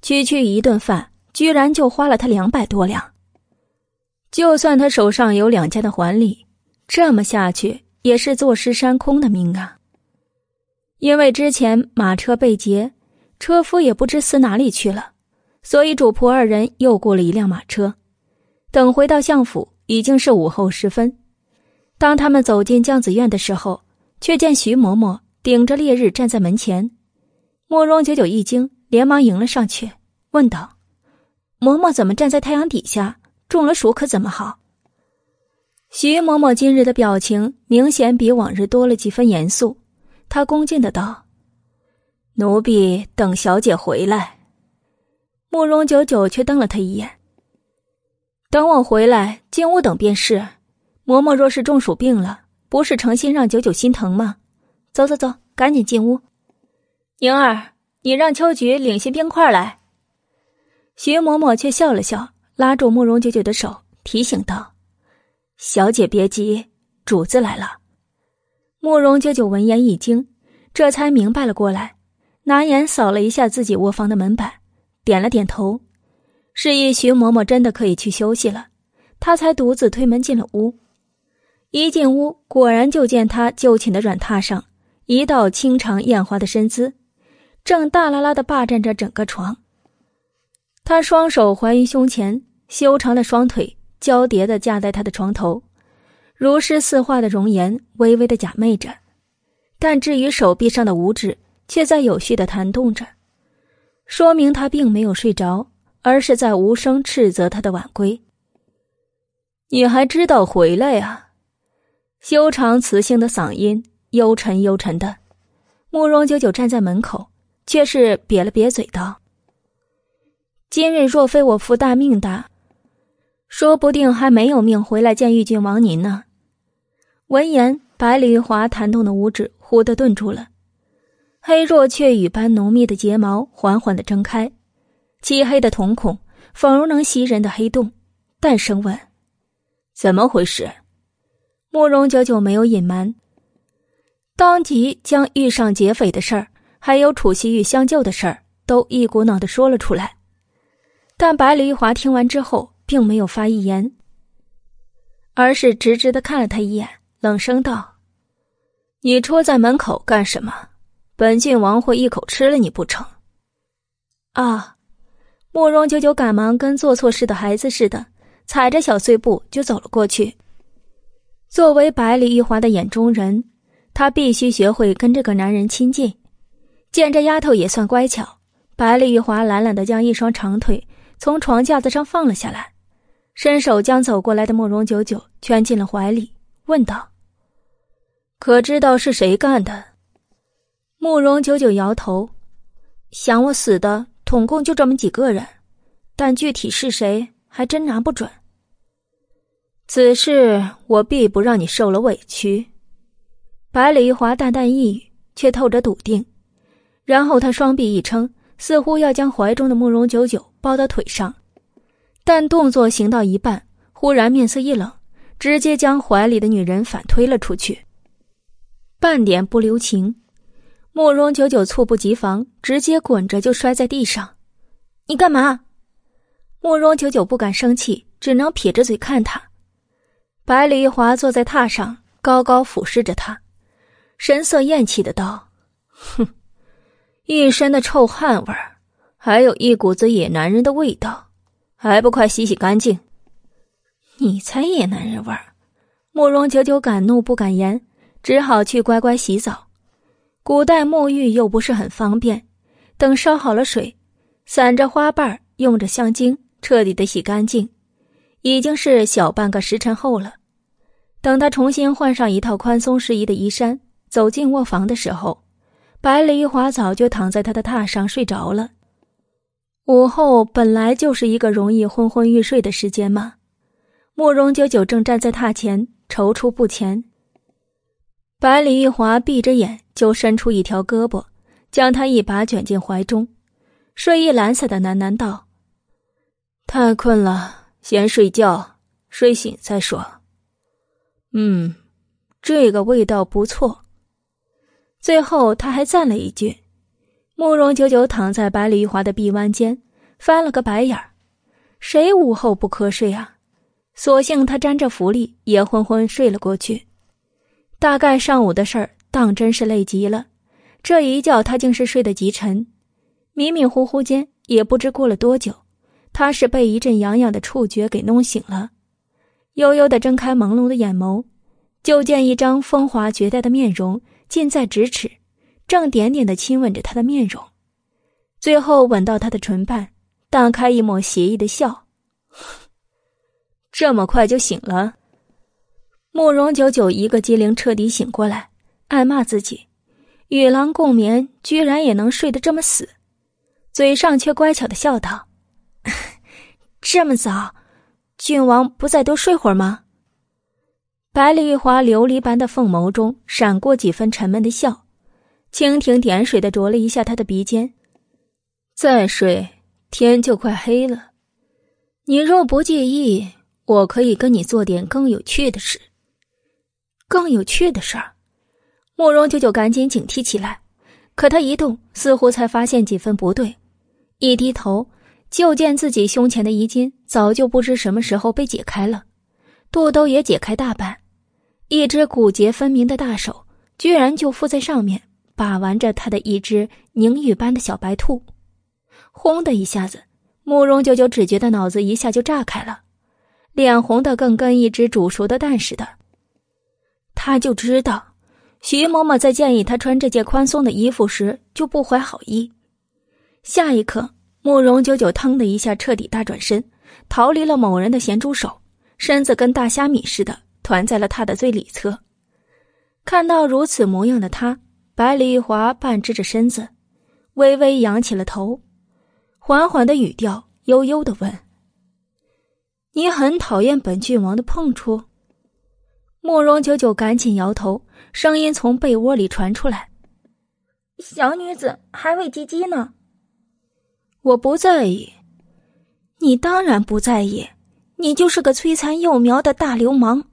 区区一顿饭，居然就花了他两百多两。就算他手上有两家的还礼，这么下去也是坐吃山空的命啊！因为之前马车被劫，车夫也不知死哪里去了，所以主仆二人又雇了一辆马车。等回到相府，已经是午后时分。当他们走进将子院的时候，却见徐嬷嬷顶着烈日站在门前，慕容九九一惊，连忙迎了上去，问道：“嬷嬷怎么站在太阳底下？中了暑可怎么好？”徐嬷嬷今日的表情明显比往日多了几分严肃，她恭敬的道：“奴婢等小姐回来。”慕容九九却瞪了他一眼：“等我回来进屋等便是。嬷嬷若是中暑病了。”不是诚心让九九心疼吗？走走走，赶紧进屋。宁儿，你让秋菊领些冰块来。徐嬷嬷却笑了笑，拉住慕容九九的手，提醒道：“小姐别急，主子来了。”慕容九九闻言一惊，这才明白了过来，拿眼扫了一下自己卧房的门板，点了点头，示意徐嬷嬷真的可以去休息了，他才独自推门进了屋。一进屋，果然就见他就寝的软榻上，一道清长艳滑的身姿，正大拉拉的霸占着整个床。他双手环于胸前，修长的双腿交叠的架在他的床头，如诗似画的容颜微微的假寐着，但至于手臂上的五指，却在有序的弹动着，说明他并没有睡着，而是在无声斥责他的晚归。你还知道回来呀？修长磁性的嗓音，幽沉幽沉的。慕容九九站在门口，却是瘪了瘪嘴道：“今日若非我福大命大，说不定还没有命回来见玉郡王您呢。”闻言，百里玉华弹动的五指忽地顿住了，黑若雀羽般浓密的睫毛缓缓的睁开，漆黑的瞳孔仿如能袭人的黑洞，淡声问：“怎么回事？”慕容久久没有隐瞒，当即将遇上劫匪的事儿，还有楚西玉相救的事儿，都一股脑的说了出来。但百里玉华听完之后，并没有发一言，而是直直的看了他一眼，冷声道：“你戳在门口干什么？本郡王会一口吃了你不成？”啊！慕容九九赶忙跟做错事的孩子似的，踩着小碎步就走了过去。作为百里玉华的眼中人，他必须学会跟这个男人亲近。见这丫头也算乖巧，白丽玉华懒懒的将一双长腿从床架子上放了下来，伸手将走过来的慕容九九圈进了怀里，问道：“可知道是谁干的？”慕容九九摇头：“想我死的，统共就这么几个人，但具体是谁，还真拿不准。此事我必不让你受了委屈。”白丽玉华淡淡一语，却透着笃定。然后他双臂一撑，似乎要将怀中的慕容九九抱到腿上，但动作行到一半，忽然面色一冷，直接将怀里的女人反推了出去，半点不留情。慕容九九猝不及防，直接滚着就摔在地上。你干嘛？慕容九九不敢生气，只能撇着嘴看他。百里玉华坐在榻上，高高俯视着他，神色厌弃的道：“哼。”一身的臭汗味儿，还有一股子野男人的味道，还不快洗洗干净！你才野男人味儿！慕容九九敢怒不敢言，只好去乖乖洗澡。古代沐浴又不是很方便，等烧好了水，散着花瓣，用着香精，彻底的洗干净，已经是小半个时辰后了。等他重新换上一套宽松适宜的衣衫，走进卧房的时候。白丽玉华早就躺在他的榻上睡着了。午后本来就是一个容易昏昏欲睡的时间嘛。慕容九九正站在榻前踌躇不前。百里玉华闭着眼就伸出一条胳膊，将他一把卷进怀中，睡意懒散的喃喃道：“太困了，先睡觉，睡醒再说。”嗯，这个味道不错。最后，他还赞了一句：“慕容久久躺在百里玉华的臂弯间，翻了个白眼儿。谁午后不瞌睡啊？所幸他沾着福力，也昏昏睡了过去。大概上午的事儿，当真是累极了。这一觉，他竟是睡得极沉。迷迷糊糊间，也不知过了多久，他是被一阵痒痒的触觉给弄醒了。悠悠的睁开朦胧的眼眸，就见一张风华绝代的面容。”近在咫尺，正点点的亲吻着他的面容，最后吻到他的唇瓣，荡开一抹邪异的笑。这么快就醒了？慕容九九一个机灵，彻底醒过来，暗骂自己：与狼共眠，居然也能睡得这么死，嘴上却乖巧的笑道：“ 这么早，郡王不再多睡会儿吗？”白丽玉华琉璃般的凤眸中闪过几分沉闷的笑，蜻蜓点水的啄了一下他的鼻尖。再睡，天就快黑了。你若不介意，我可以跟你做点更有趣的事。更有趣的事儿，慕容九九赶紧警惕起来。可他一动，似乎才发现几分不对，一低头，就见自己胸前的衣襟早就不知什么时候被解开了，肚兜也解开大半。一只骨节分明的大手，居然就附在上面，把玩着他的一只凝玉般的小白兔。轰的一下子，慕容九九只觉得脑子一下就炸开了，脸红的更跟一只煮熟的蛋似的。他就知道，徐嬷嬷在建议他穿这件宽松的衣服时就不怀好意。下一刻，慕容九九腾的一下彻底大转身，逃离了某人的咸猪手，身子跟大虾米似的。团在了他的最里侧，看到如此模样的他，百里玉华半支着身子，微微仰起了头，缓缓的语调悠悠的问：“你很讨厌本郡王的碰触？”慕容九九赶紧摇头，声音从被窝里传出来：“小女子还未及笄呢。”我不在意，你当然不在意，你就是个摧残幼苗的大流氓。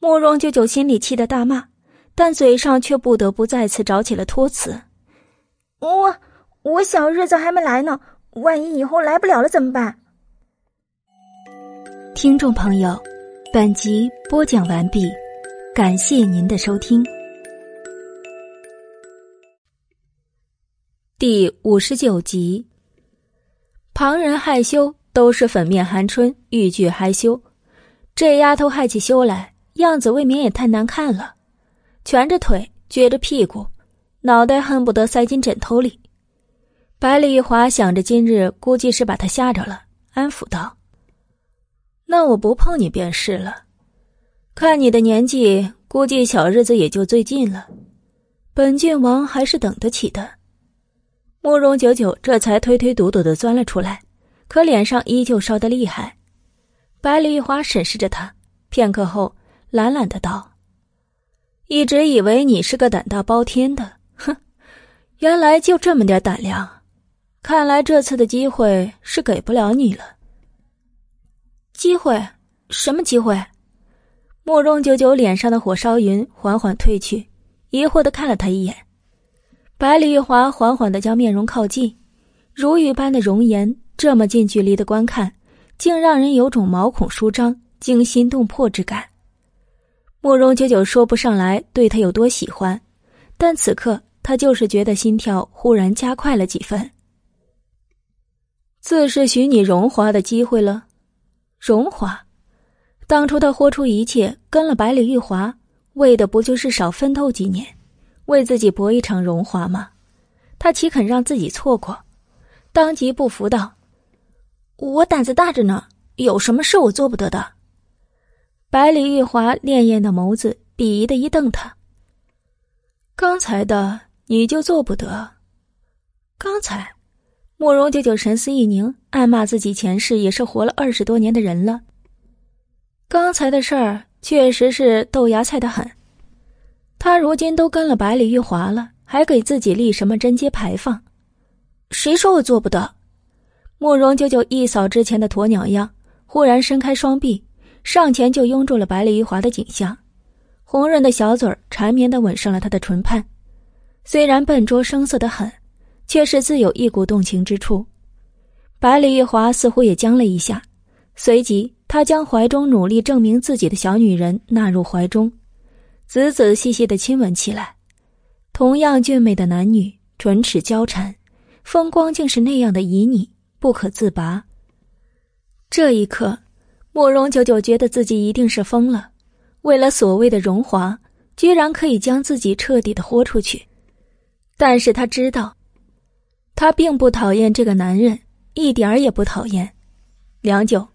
慕容九九心里气得大骂，但嘴上却不得不再次找起了托词：“我我小日子还没来呢，万一以后来不了了怎么办？”听众朋友，本集播讲完毕，感谢您的收听。第五十九集，旁人害羞都是粉面寒春，欲拒还休，这丫头害起羞来。样子未免也太难看了，蜷着腿，撅着屁股，脑袋恨不得塞进枕头里。百里华想着今日估计是把他吓着了，安抚道：“那我不碰你便是了。看你的年纪，估计小日子也就最近了。本郡王还是等得起的。”慕容九九这才推推堵堵的钻了出来，可脸上依旧烧得厉害。百里玉华审视着他，片刻后懒懒的道：“一直以为你是个胆大包天的，哼，原来就这么点胆量。看来这次的机会是给不了你了。机会？什么机会？”慕容九九脸上的火烧云缓缓褪去，疑惑的看了他一眼。百里玉华缓缓的将面容靠近，如玉般的容颜，这么近距离的观看。竟让人有种毛孔舒张、惊心动魄之感。慕容九九说不上来对他有多喜欢，但此刻他就是觉得心跳忽然加快了几分。自是许你荣华的机会了，荣华。当初他豁出一切跟了百里玉华，为的不就是少奋斗几年，为自己搏一场荣华吗？他岂肯让自己错过？当即不服道。我胆子大着呢，有什么事我做不得的？百里玉华潋滟的眸子鄙夷的一瞪他。刚才的你就做不得？刚才，慕容九九神思一凝，暗骂自己前世也是活了二十多年的人了。刚才的事儿确实是豆芽菜的很。他如今都跟了百里玉华了，还给自己立什么贞节牌坊？谁说我做不得？慕容九九一扫之前的鸵鸟样，忽然伸开双臂，上前就拥住了百里玉华的颈项，红润的小嘴缠绵的吻上了他的唇畔。虽然笨拙生涩的很，却是自有一股动情之处。百里玉华似乎也僵了一下，随即他将怀中努力证明自己的小女人纳入怀中，仔仔细细的亲吻起来。同样俊美的男女，唇齿交缠，风光竟是那样的旖旎。不可自拔。这一刻，慕容九九觉得自己一定是疯了，为了所谓的荣华，居然可以将自己彻底的豁出去。但是他知道，他并不讨厌这个男人，一点儿也不讨厌。良久，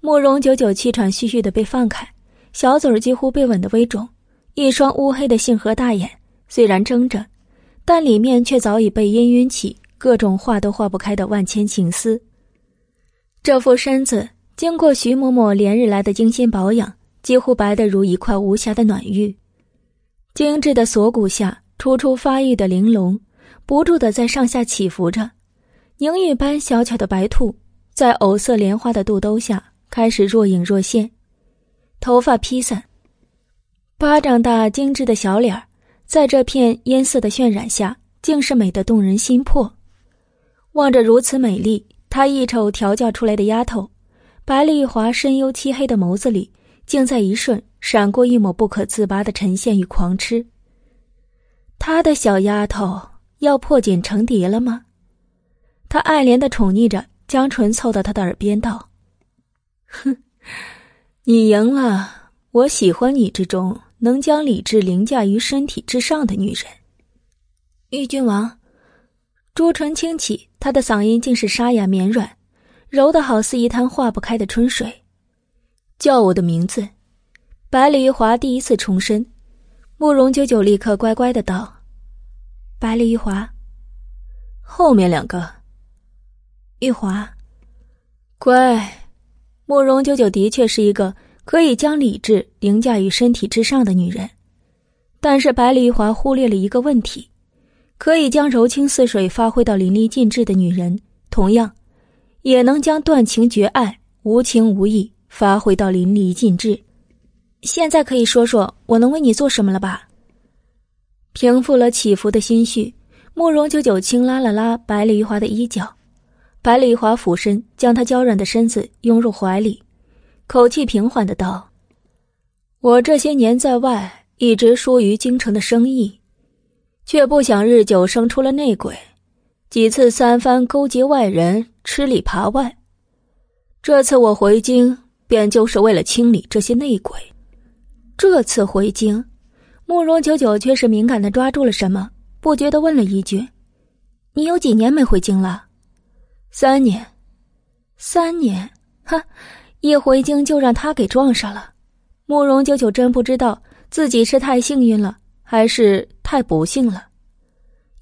慕容九九气喘吁吁的被放开，小嘴儿几乎被吻得微肿，一双乌黑的杏核大眼虽然睁着，但里面却早已被氤氲起。各种化都化不开的万千情丝。这副身子经过徐嬷嬷连日来的精心保养，几乎白得如一块无瑕的暖玉。精致的锁骨下，初初发育的玲珑，不住的在上下起伏着。凝玉般小巧的白兔，在藕色莲花的肚兜下开始若隐若现。头发披散，巴掌大精致的小脸儿，在这片烟色的渲染下，竟是美得动人心魄。望着如此美丽，她一瞅调教出来的丫头，白丽华深幽漆黑的眸子里，竟在一瞬闪过一抹不可自拔的沉陷与狂痴。他的小丫头要破茧成蝶了吗？他爱怜的宠溺着，将唇凑到他的耳边道：“哼，你赢了。我喜欢你这种能将理智凌驾于身体之上的女人。”玉君王。朱唇轻启，他的嗓音竟是沙哑绵软，柔的好似一滩化不开的春水。叫我的名字，百里玉华第一次重申。慕容九九立刻乖乖的道：“百里玉华。”后面两个，玉华，乖。慕容九九的确是一个可以将理智凌驾于身体之上的女人，但是百里玉华忽略了一个问题。可以将柔情似水发挥到淋漓尽致的女人，同样，也能将断情绝爱、无情无义发挥到淋漓尽致。现在可以说说我能为你做什么了吧？平复了起伏的心绪，慕容九九轻拉了拉百里华的衣角，百里华俯身将她娇软的身子拥入怀里，口气平缓的道：“我这些年在外一直疏于京城的生意。”却不想日久生出了内鬼，几次三番勾结外人吃里扒外。这次我回京，便就是为了清理这些内鬼。这次回京，慕容九九却是敏感的抓住了什么，不觉得问了一句：“你有几年没回京了？三年。三年，哈，一回京就让他给撞上了。慕容九九真不知道自己是太幸运了，还是太不幸了。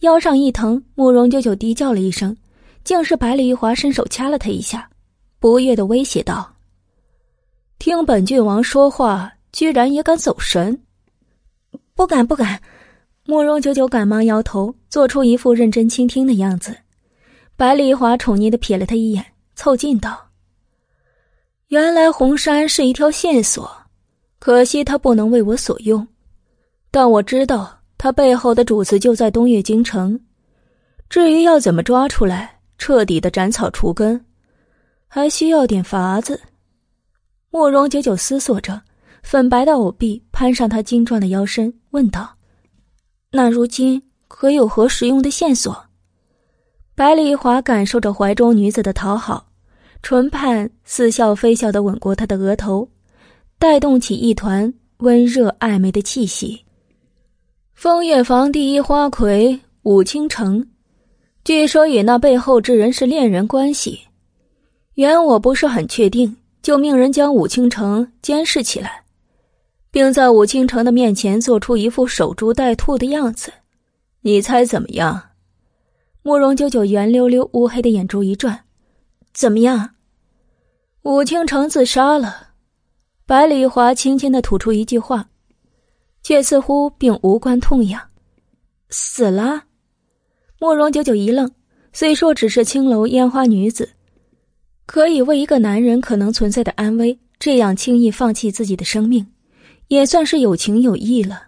腰上一疼，慕容九九低叫了一声，竟是百里玉华伸手掐了他一下，不悦的威胁道：“听本郡王说话，居然也敢走神？不敢，不敢。”慕容九九赶忙摇头，做出一副认真倾听的样子。百里华宠溺的瞥了他一眼，凑近道：“原来红山是一条线索，可惜他不能为我所用。但我知道他背后的主子就在东岳京城。至于要怎么抓出来，彻底的斩草除根，还需要点法子。”慕容九九思索着，粉白的藕臂攀上他精壮的腰身，问道。那如今可有何实用的线索？百里华感受着怀中女子的讨好，唇畔似笑非笑的吻过她的额头，带动起一团温热暧昧的气息。风月坊第一花魁武倾城，据说与那背后之人是恋人关系。原我不是很确定，就命人将武倾城监视起来。并在武倾城的面前做出一副守株待兔的样子，你猜怎么样？慕容九九圆溜溜乌黑的眼珠一转，怎么样？武倾城自杀了。百里华轻轻的吐出一句话，却似乎并无关痛痒。死了。慕容九九一愣，虽说只是青楼烟花女子，可以为一个男人可能存在的安危，这样轻易放弃自己的生命。也算是有情有义了。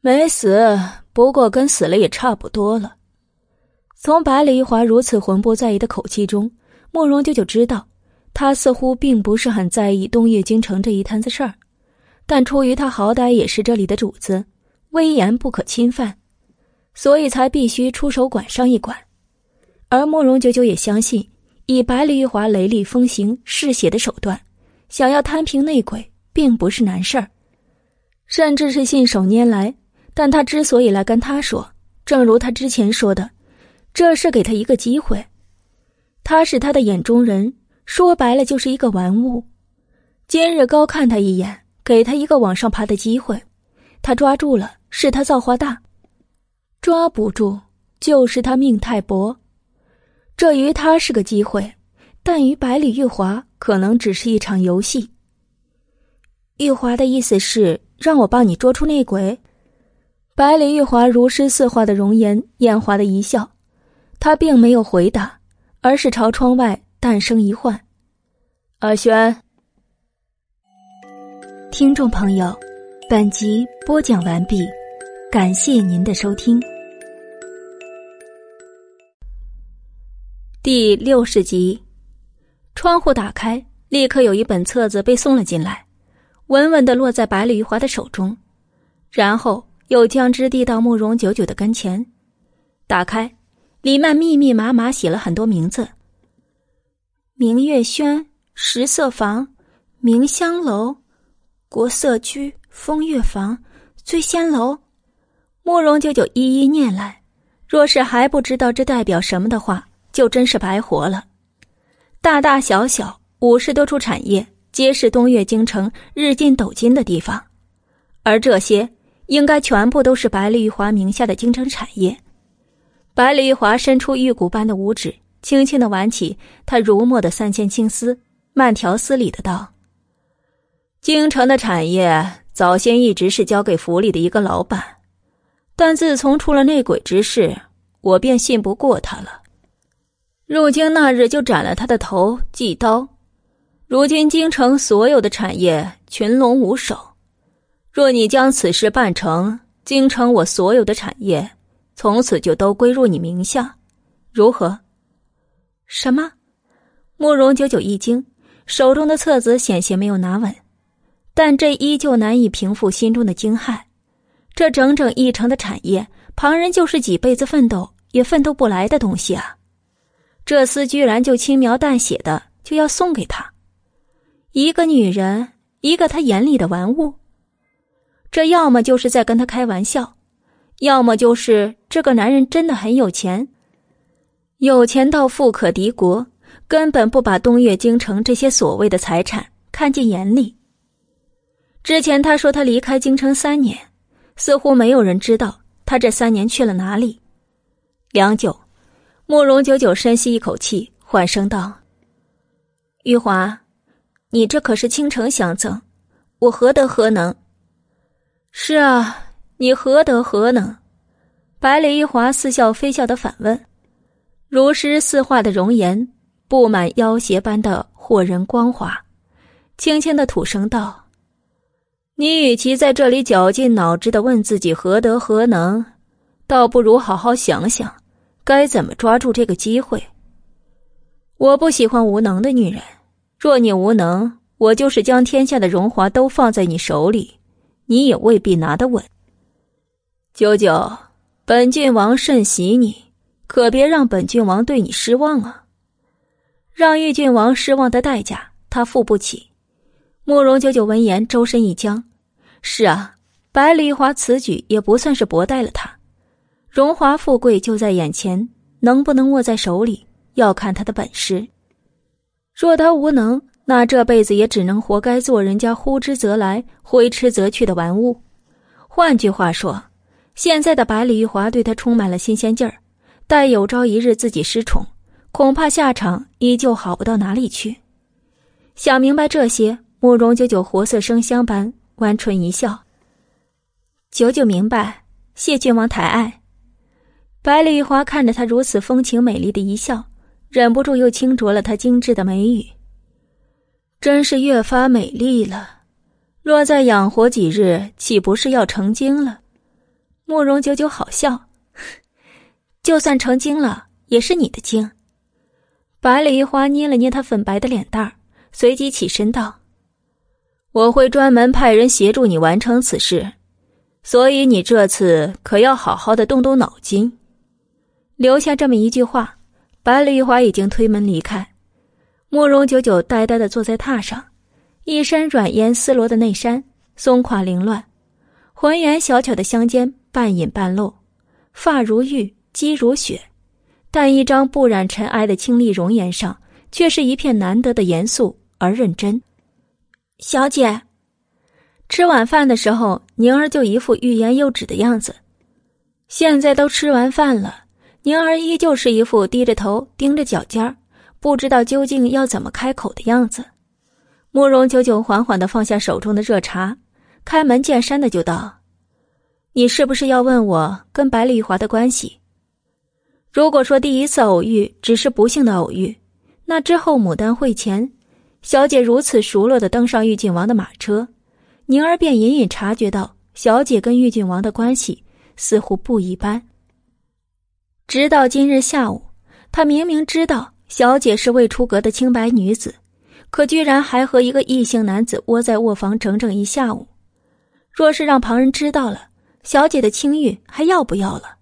没死，不过跟死了也差不多了。从百里一华如此浑不在意的口气中，慕容九九知道，他似乎并不是很在意东岳京城这一摊子事儿。但出于他好歹也是这里的主子，威严不可侵犯，所以才必须出手管上一管。而慕容九九也相信，以百里玉华雷厉风行、嗜血的手段，想要摊平内鬼。并不是难事儿，甚至是信手拈来。但他之所以来跟他说，正如他之前说的，这是给他一个机会。他是他的眼中人，说白了就是一个玩物。今日高看他一眼，给他一个往上爬的机会，他抓住了，是他造化大；抓不住，就是他命太薄。这于他是个机会，但于百里玉华可能只是一场游戏。玉华的意思是让我帮你捉出内鬼。百里玉华如诗似画的容颜，艳华的一笑。他并没有回答，而是朝窗外淡声一唤：“阿轩。”听众朋友，本集播讲完毕，感谢您的收听。第六十集，窗户打开，立刻有一本册子被送了进来。稳稳的落在百里玉华的手中，然后又将之递到慕容九九的跟前。打开，里面密密麻麻写了很多名字：明月轩、十色房、明香楼、国色居、风月房、醉仙楼。慕容九九一一念来，若是还不知道这代表什么的话，就真是白活了。大大小小五十多处产业。皆是东岳京城日进斗金的地方，而这些应该全部都是白丽华名下的京城产业。白丽华伸出玉骨般的五指，轻轻的挽起他如墨的三千青丝，慢条斯理的道：“京城的产业早先一直是交给府里的一个老板，但自从出了内鬼之事，我便信不过他了。入京那日就斩了他的头，祭刀。”如今京城所有的产业群龙无首，若你将此事办成，京城我所有的产业从此就都归入你名下，如何？什么？慕容九九一惊，手中的册子险些没有拿稳，但这依旧难以平复心中的惊骇。这整整一城的产业，旁人就是几辈子奋斗也奋斗不来的东西啊！这厮居然就轻描淡写的就要送给他。一个女人，一个他眼里的玩物，这要么就是在跟他开玩笑，要么就是这个男人真的很有钱，有钱到富可敌国，根本不把东岳京城这些所谓的财产看进眼里。之前他说他离开京城三年，似乎没有人知道他这三年去了哪里。良久，慕容九九深吸一口气，缓声道：“玉华，你这可是倾城相赠，我何德何能？”是啊，你何德何能？百里一华似笑非笑的反问，如诗似画的容颜布满妖邪般的惑人光华，轻轻的吐声道：“你与其在这里绞尽脑汁的问自己何德何能，倒不如好好想想，该怎么抓住这个机会。我不喜欢无能的女人，若你无能，我就是将天下的荣华都放在你手里。”你也未必拿得稳。九九，本郡王甚喜你，可别让本郡王对你失望啊！让玉郡王失望的代价，他付不起。慕容九九闻言，周身一僵。是啊，百里华此举也不算是薄待了他。荣华富贵就在眼前，能不能握在手里，要看他的本事。若他无能，那这辈子也只能活该做人家呼之则来、挥之则去的玩物。换句话说，现在的百里玉华对他充满了新鲜劲儿，待有朝一日自己失宠，恐怕下场依旧好不到哪里去。想明白这些，慕容九九活色生香般弯唇一笑：“九九明白，谢郡王抬爱。”百里玉华看着他如此风情美丽的一笑，忍不住又轻啄了他精致的眉宇。真是越发美丽了，若再养活几日，岂不是要成精了？慕容九九好笑，就算成精了，也是你的精。百里一花捏了捏他粉白的脸蛋儿，随即起身道：“我会专门派人协助你完成此事，所以你这次可要好好的动动脑筋。”留下这么一句话，白丽华已经推门离开。慕容九九呆呆的坐在榻上，一身软烟丝罗的内衫松垮凌乱，浑圆小巧的香肩半隐半露，发如玉，肌如雪，但一张不染尘埃的清丽容颜上，却是一片难得的严肃而认真。小姐，吃晚饭的时候，宁儿就一副欲言又止的样子，现在都吃完饭了，宁儿依旧是一副低着头盯着脚尖儿。不知道究竟要怎么开口的样子，慕容九九缓缓的放下手中的热茶，开门见山的就道：“你是不是要问我跟白丽华的关系？如果说第一次偶遇只是不幸的偶遇，那之后牡丹会前，小姐如此熟络的登上玉郡王的马车，宁儿便隐隐察觉到小姐跟玉郡王的关系似乎不一般。直到今日下午，她明明知道。”小姐是未出阁的清白女子，可居然还和一个异性男子窝在卧房整整一下午。若是让旁人知道了，小姐的清誉还要不要了？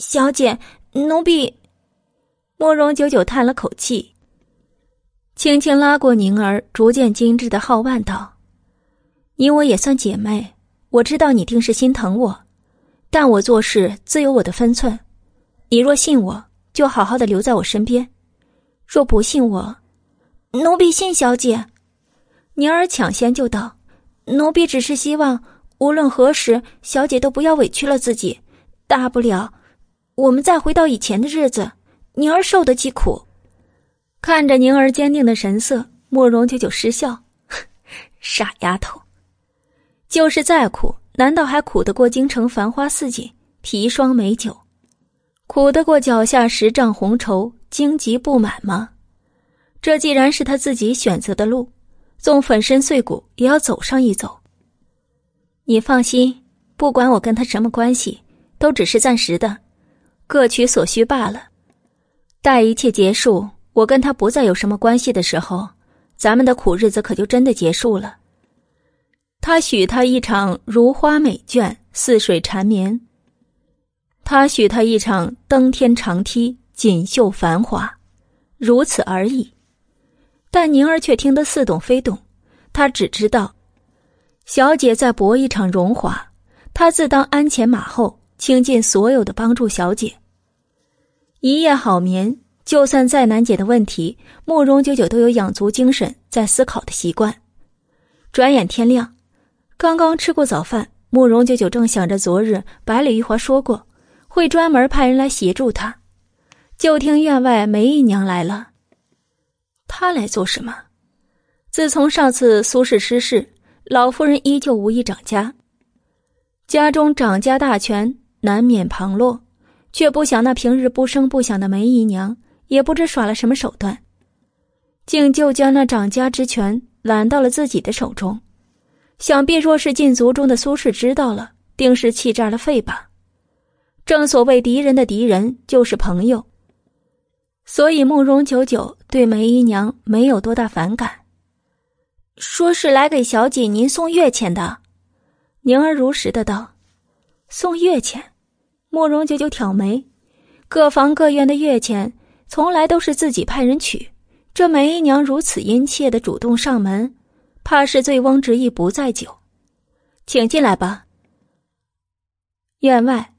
小姐，奴婢……慕容九九叹了口气，轻轻拉过宁儿逐渐精致的皓腕，道：“你我也算姐妹，我知道你定是心疼我，但我做事自有我的分寸。你若信我，就好好的留在我身边。”若不信我，奴婢信小姐。宁儿抢先就道：“奴婢只是希望，无论何时，小姐都不要委屈了自己。大不了，我们再回到以前的日子，宁儿受得起苦。”看着宁儿坚定的神色，慕容九九失笑：“ 傻丫头，就是再苦，难道还苦得过京城繁花似锦、砒霜美酒？苦得过脚下十丈红绸？”荆棘不满吗？这既然是他自己选择的路，纵粉身碎骨也要走上一走。你放心，不管我跟他什么关系，都只是暂时的，各取所需罢了。待一切结束，我跟他不再有什么关系的时候，咱们的苦日子可就真的结束了。他许他一场如花美眷，似水缠绵；他许他一场登天长梯。锦绣繁华，如此而已。但宁儿却听得似懂非懂，她只知道，小姐在搏一场荣华，她自当鞍前马后，倾尽所有的帮助小姐。一夜好眠，就算再难解的问题，慕容九九都有养足精神在思考的习惯。转眼天亮，刚刚吃过早饭，慕容九九正想着昨日百里玉华说过会专门派人来协助他，就听院外梅姨娘来了。她来做什么？自从上次苏氏失势，老夫人依旧无意掌家，家中掌家大权难免旁落，却不想那平日不声不响的梅姨娘也不知耍了什么手段，竟就将那掌家之权。揽到了自己的手中，想必若是禁足中的苏氏知道了，定是气炸了肺吧。正所谓敌人的敌人就是朋友，所以慕容九九对梅姨娘没有多大反感。说是来给小姐您送月钱的，宁儿如实的道：“送月钱。”慕容九九挑眉，各房各院的月钱从来都是自己派人取。这梅姨娘如此殷切的主动上门，怕是醉翁之意不在酒，请进来吧。院外，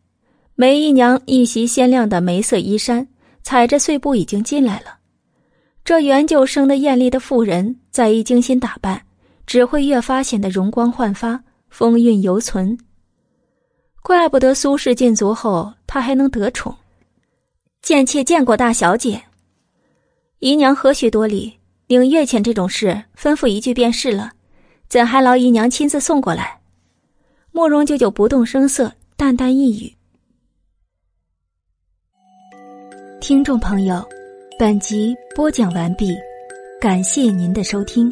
梅姨娘一袭鲜亮的梅色衣衫，踩着碎步已经进来了。这原就生的艳丽的妇人，再一精心打扮，只会越发显得容光焕发，风韵犹存。怪不得苏氏进族后，她还能得宠。贱妾见过大小姐。姨娘何须多礼，领月钱这种事，吩咐一句便是了，怎还劳姨娘亲自送过来？慕容九九不动声色，淡淡一语。听众朋友，本集播讲完毕，感谢您的收听。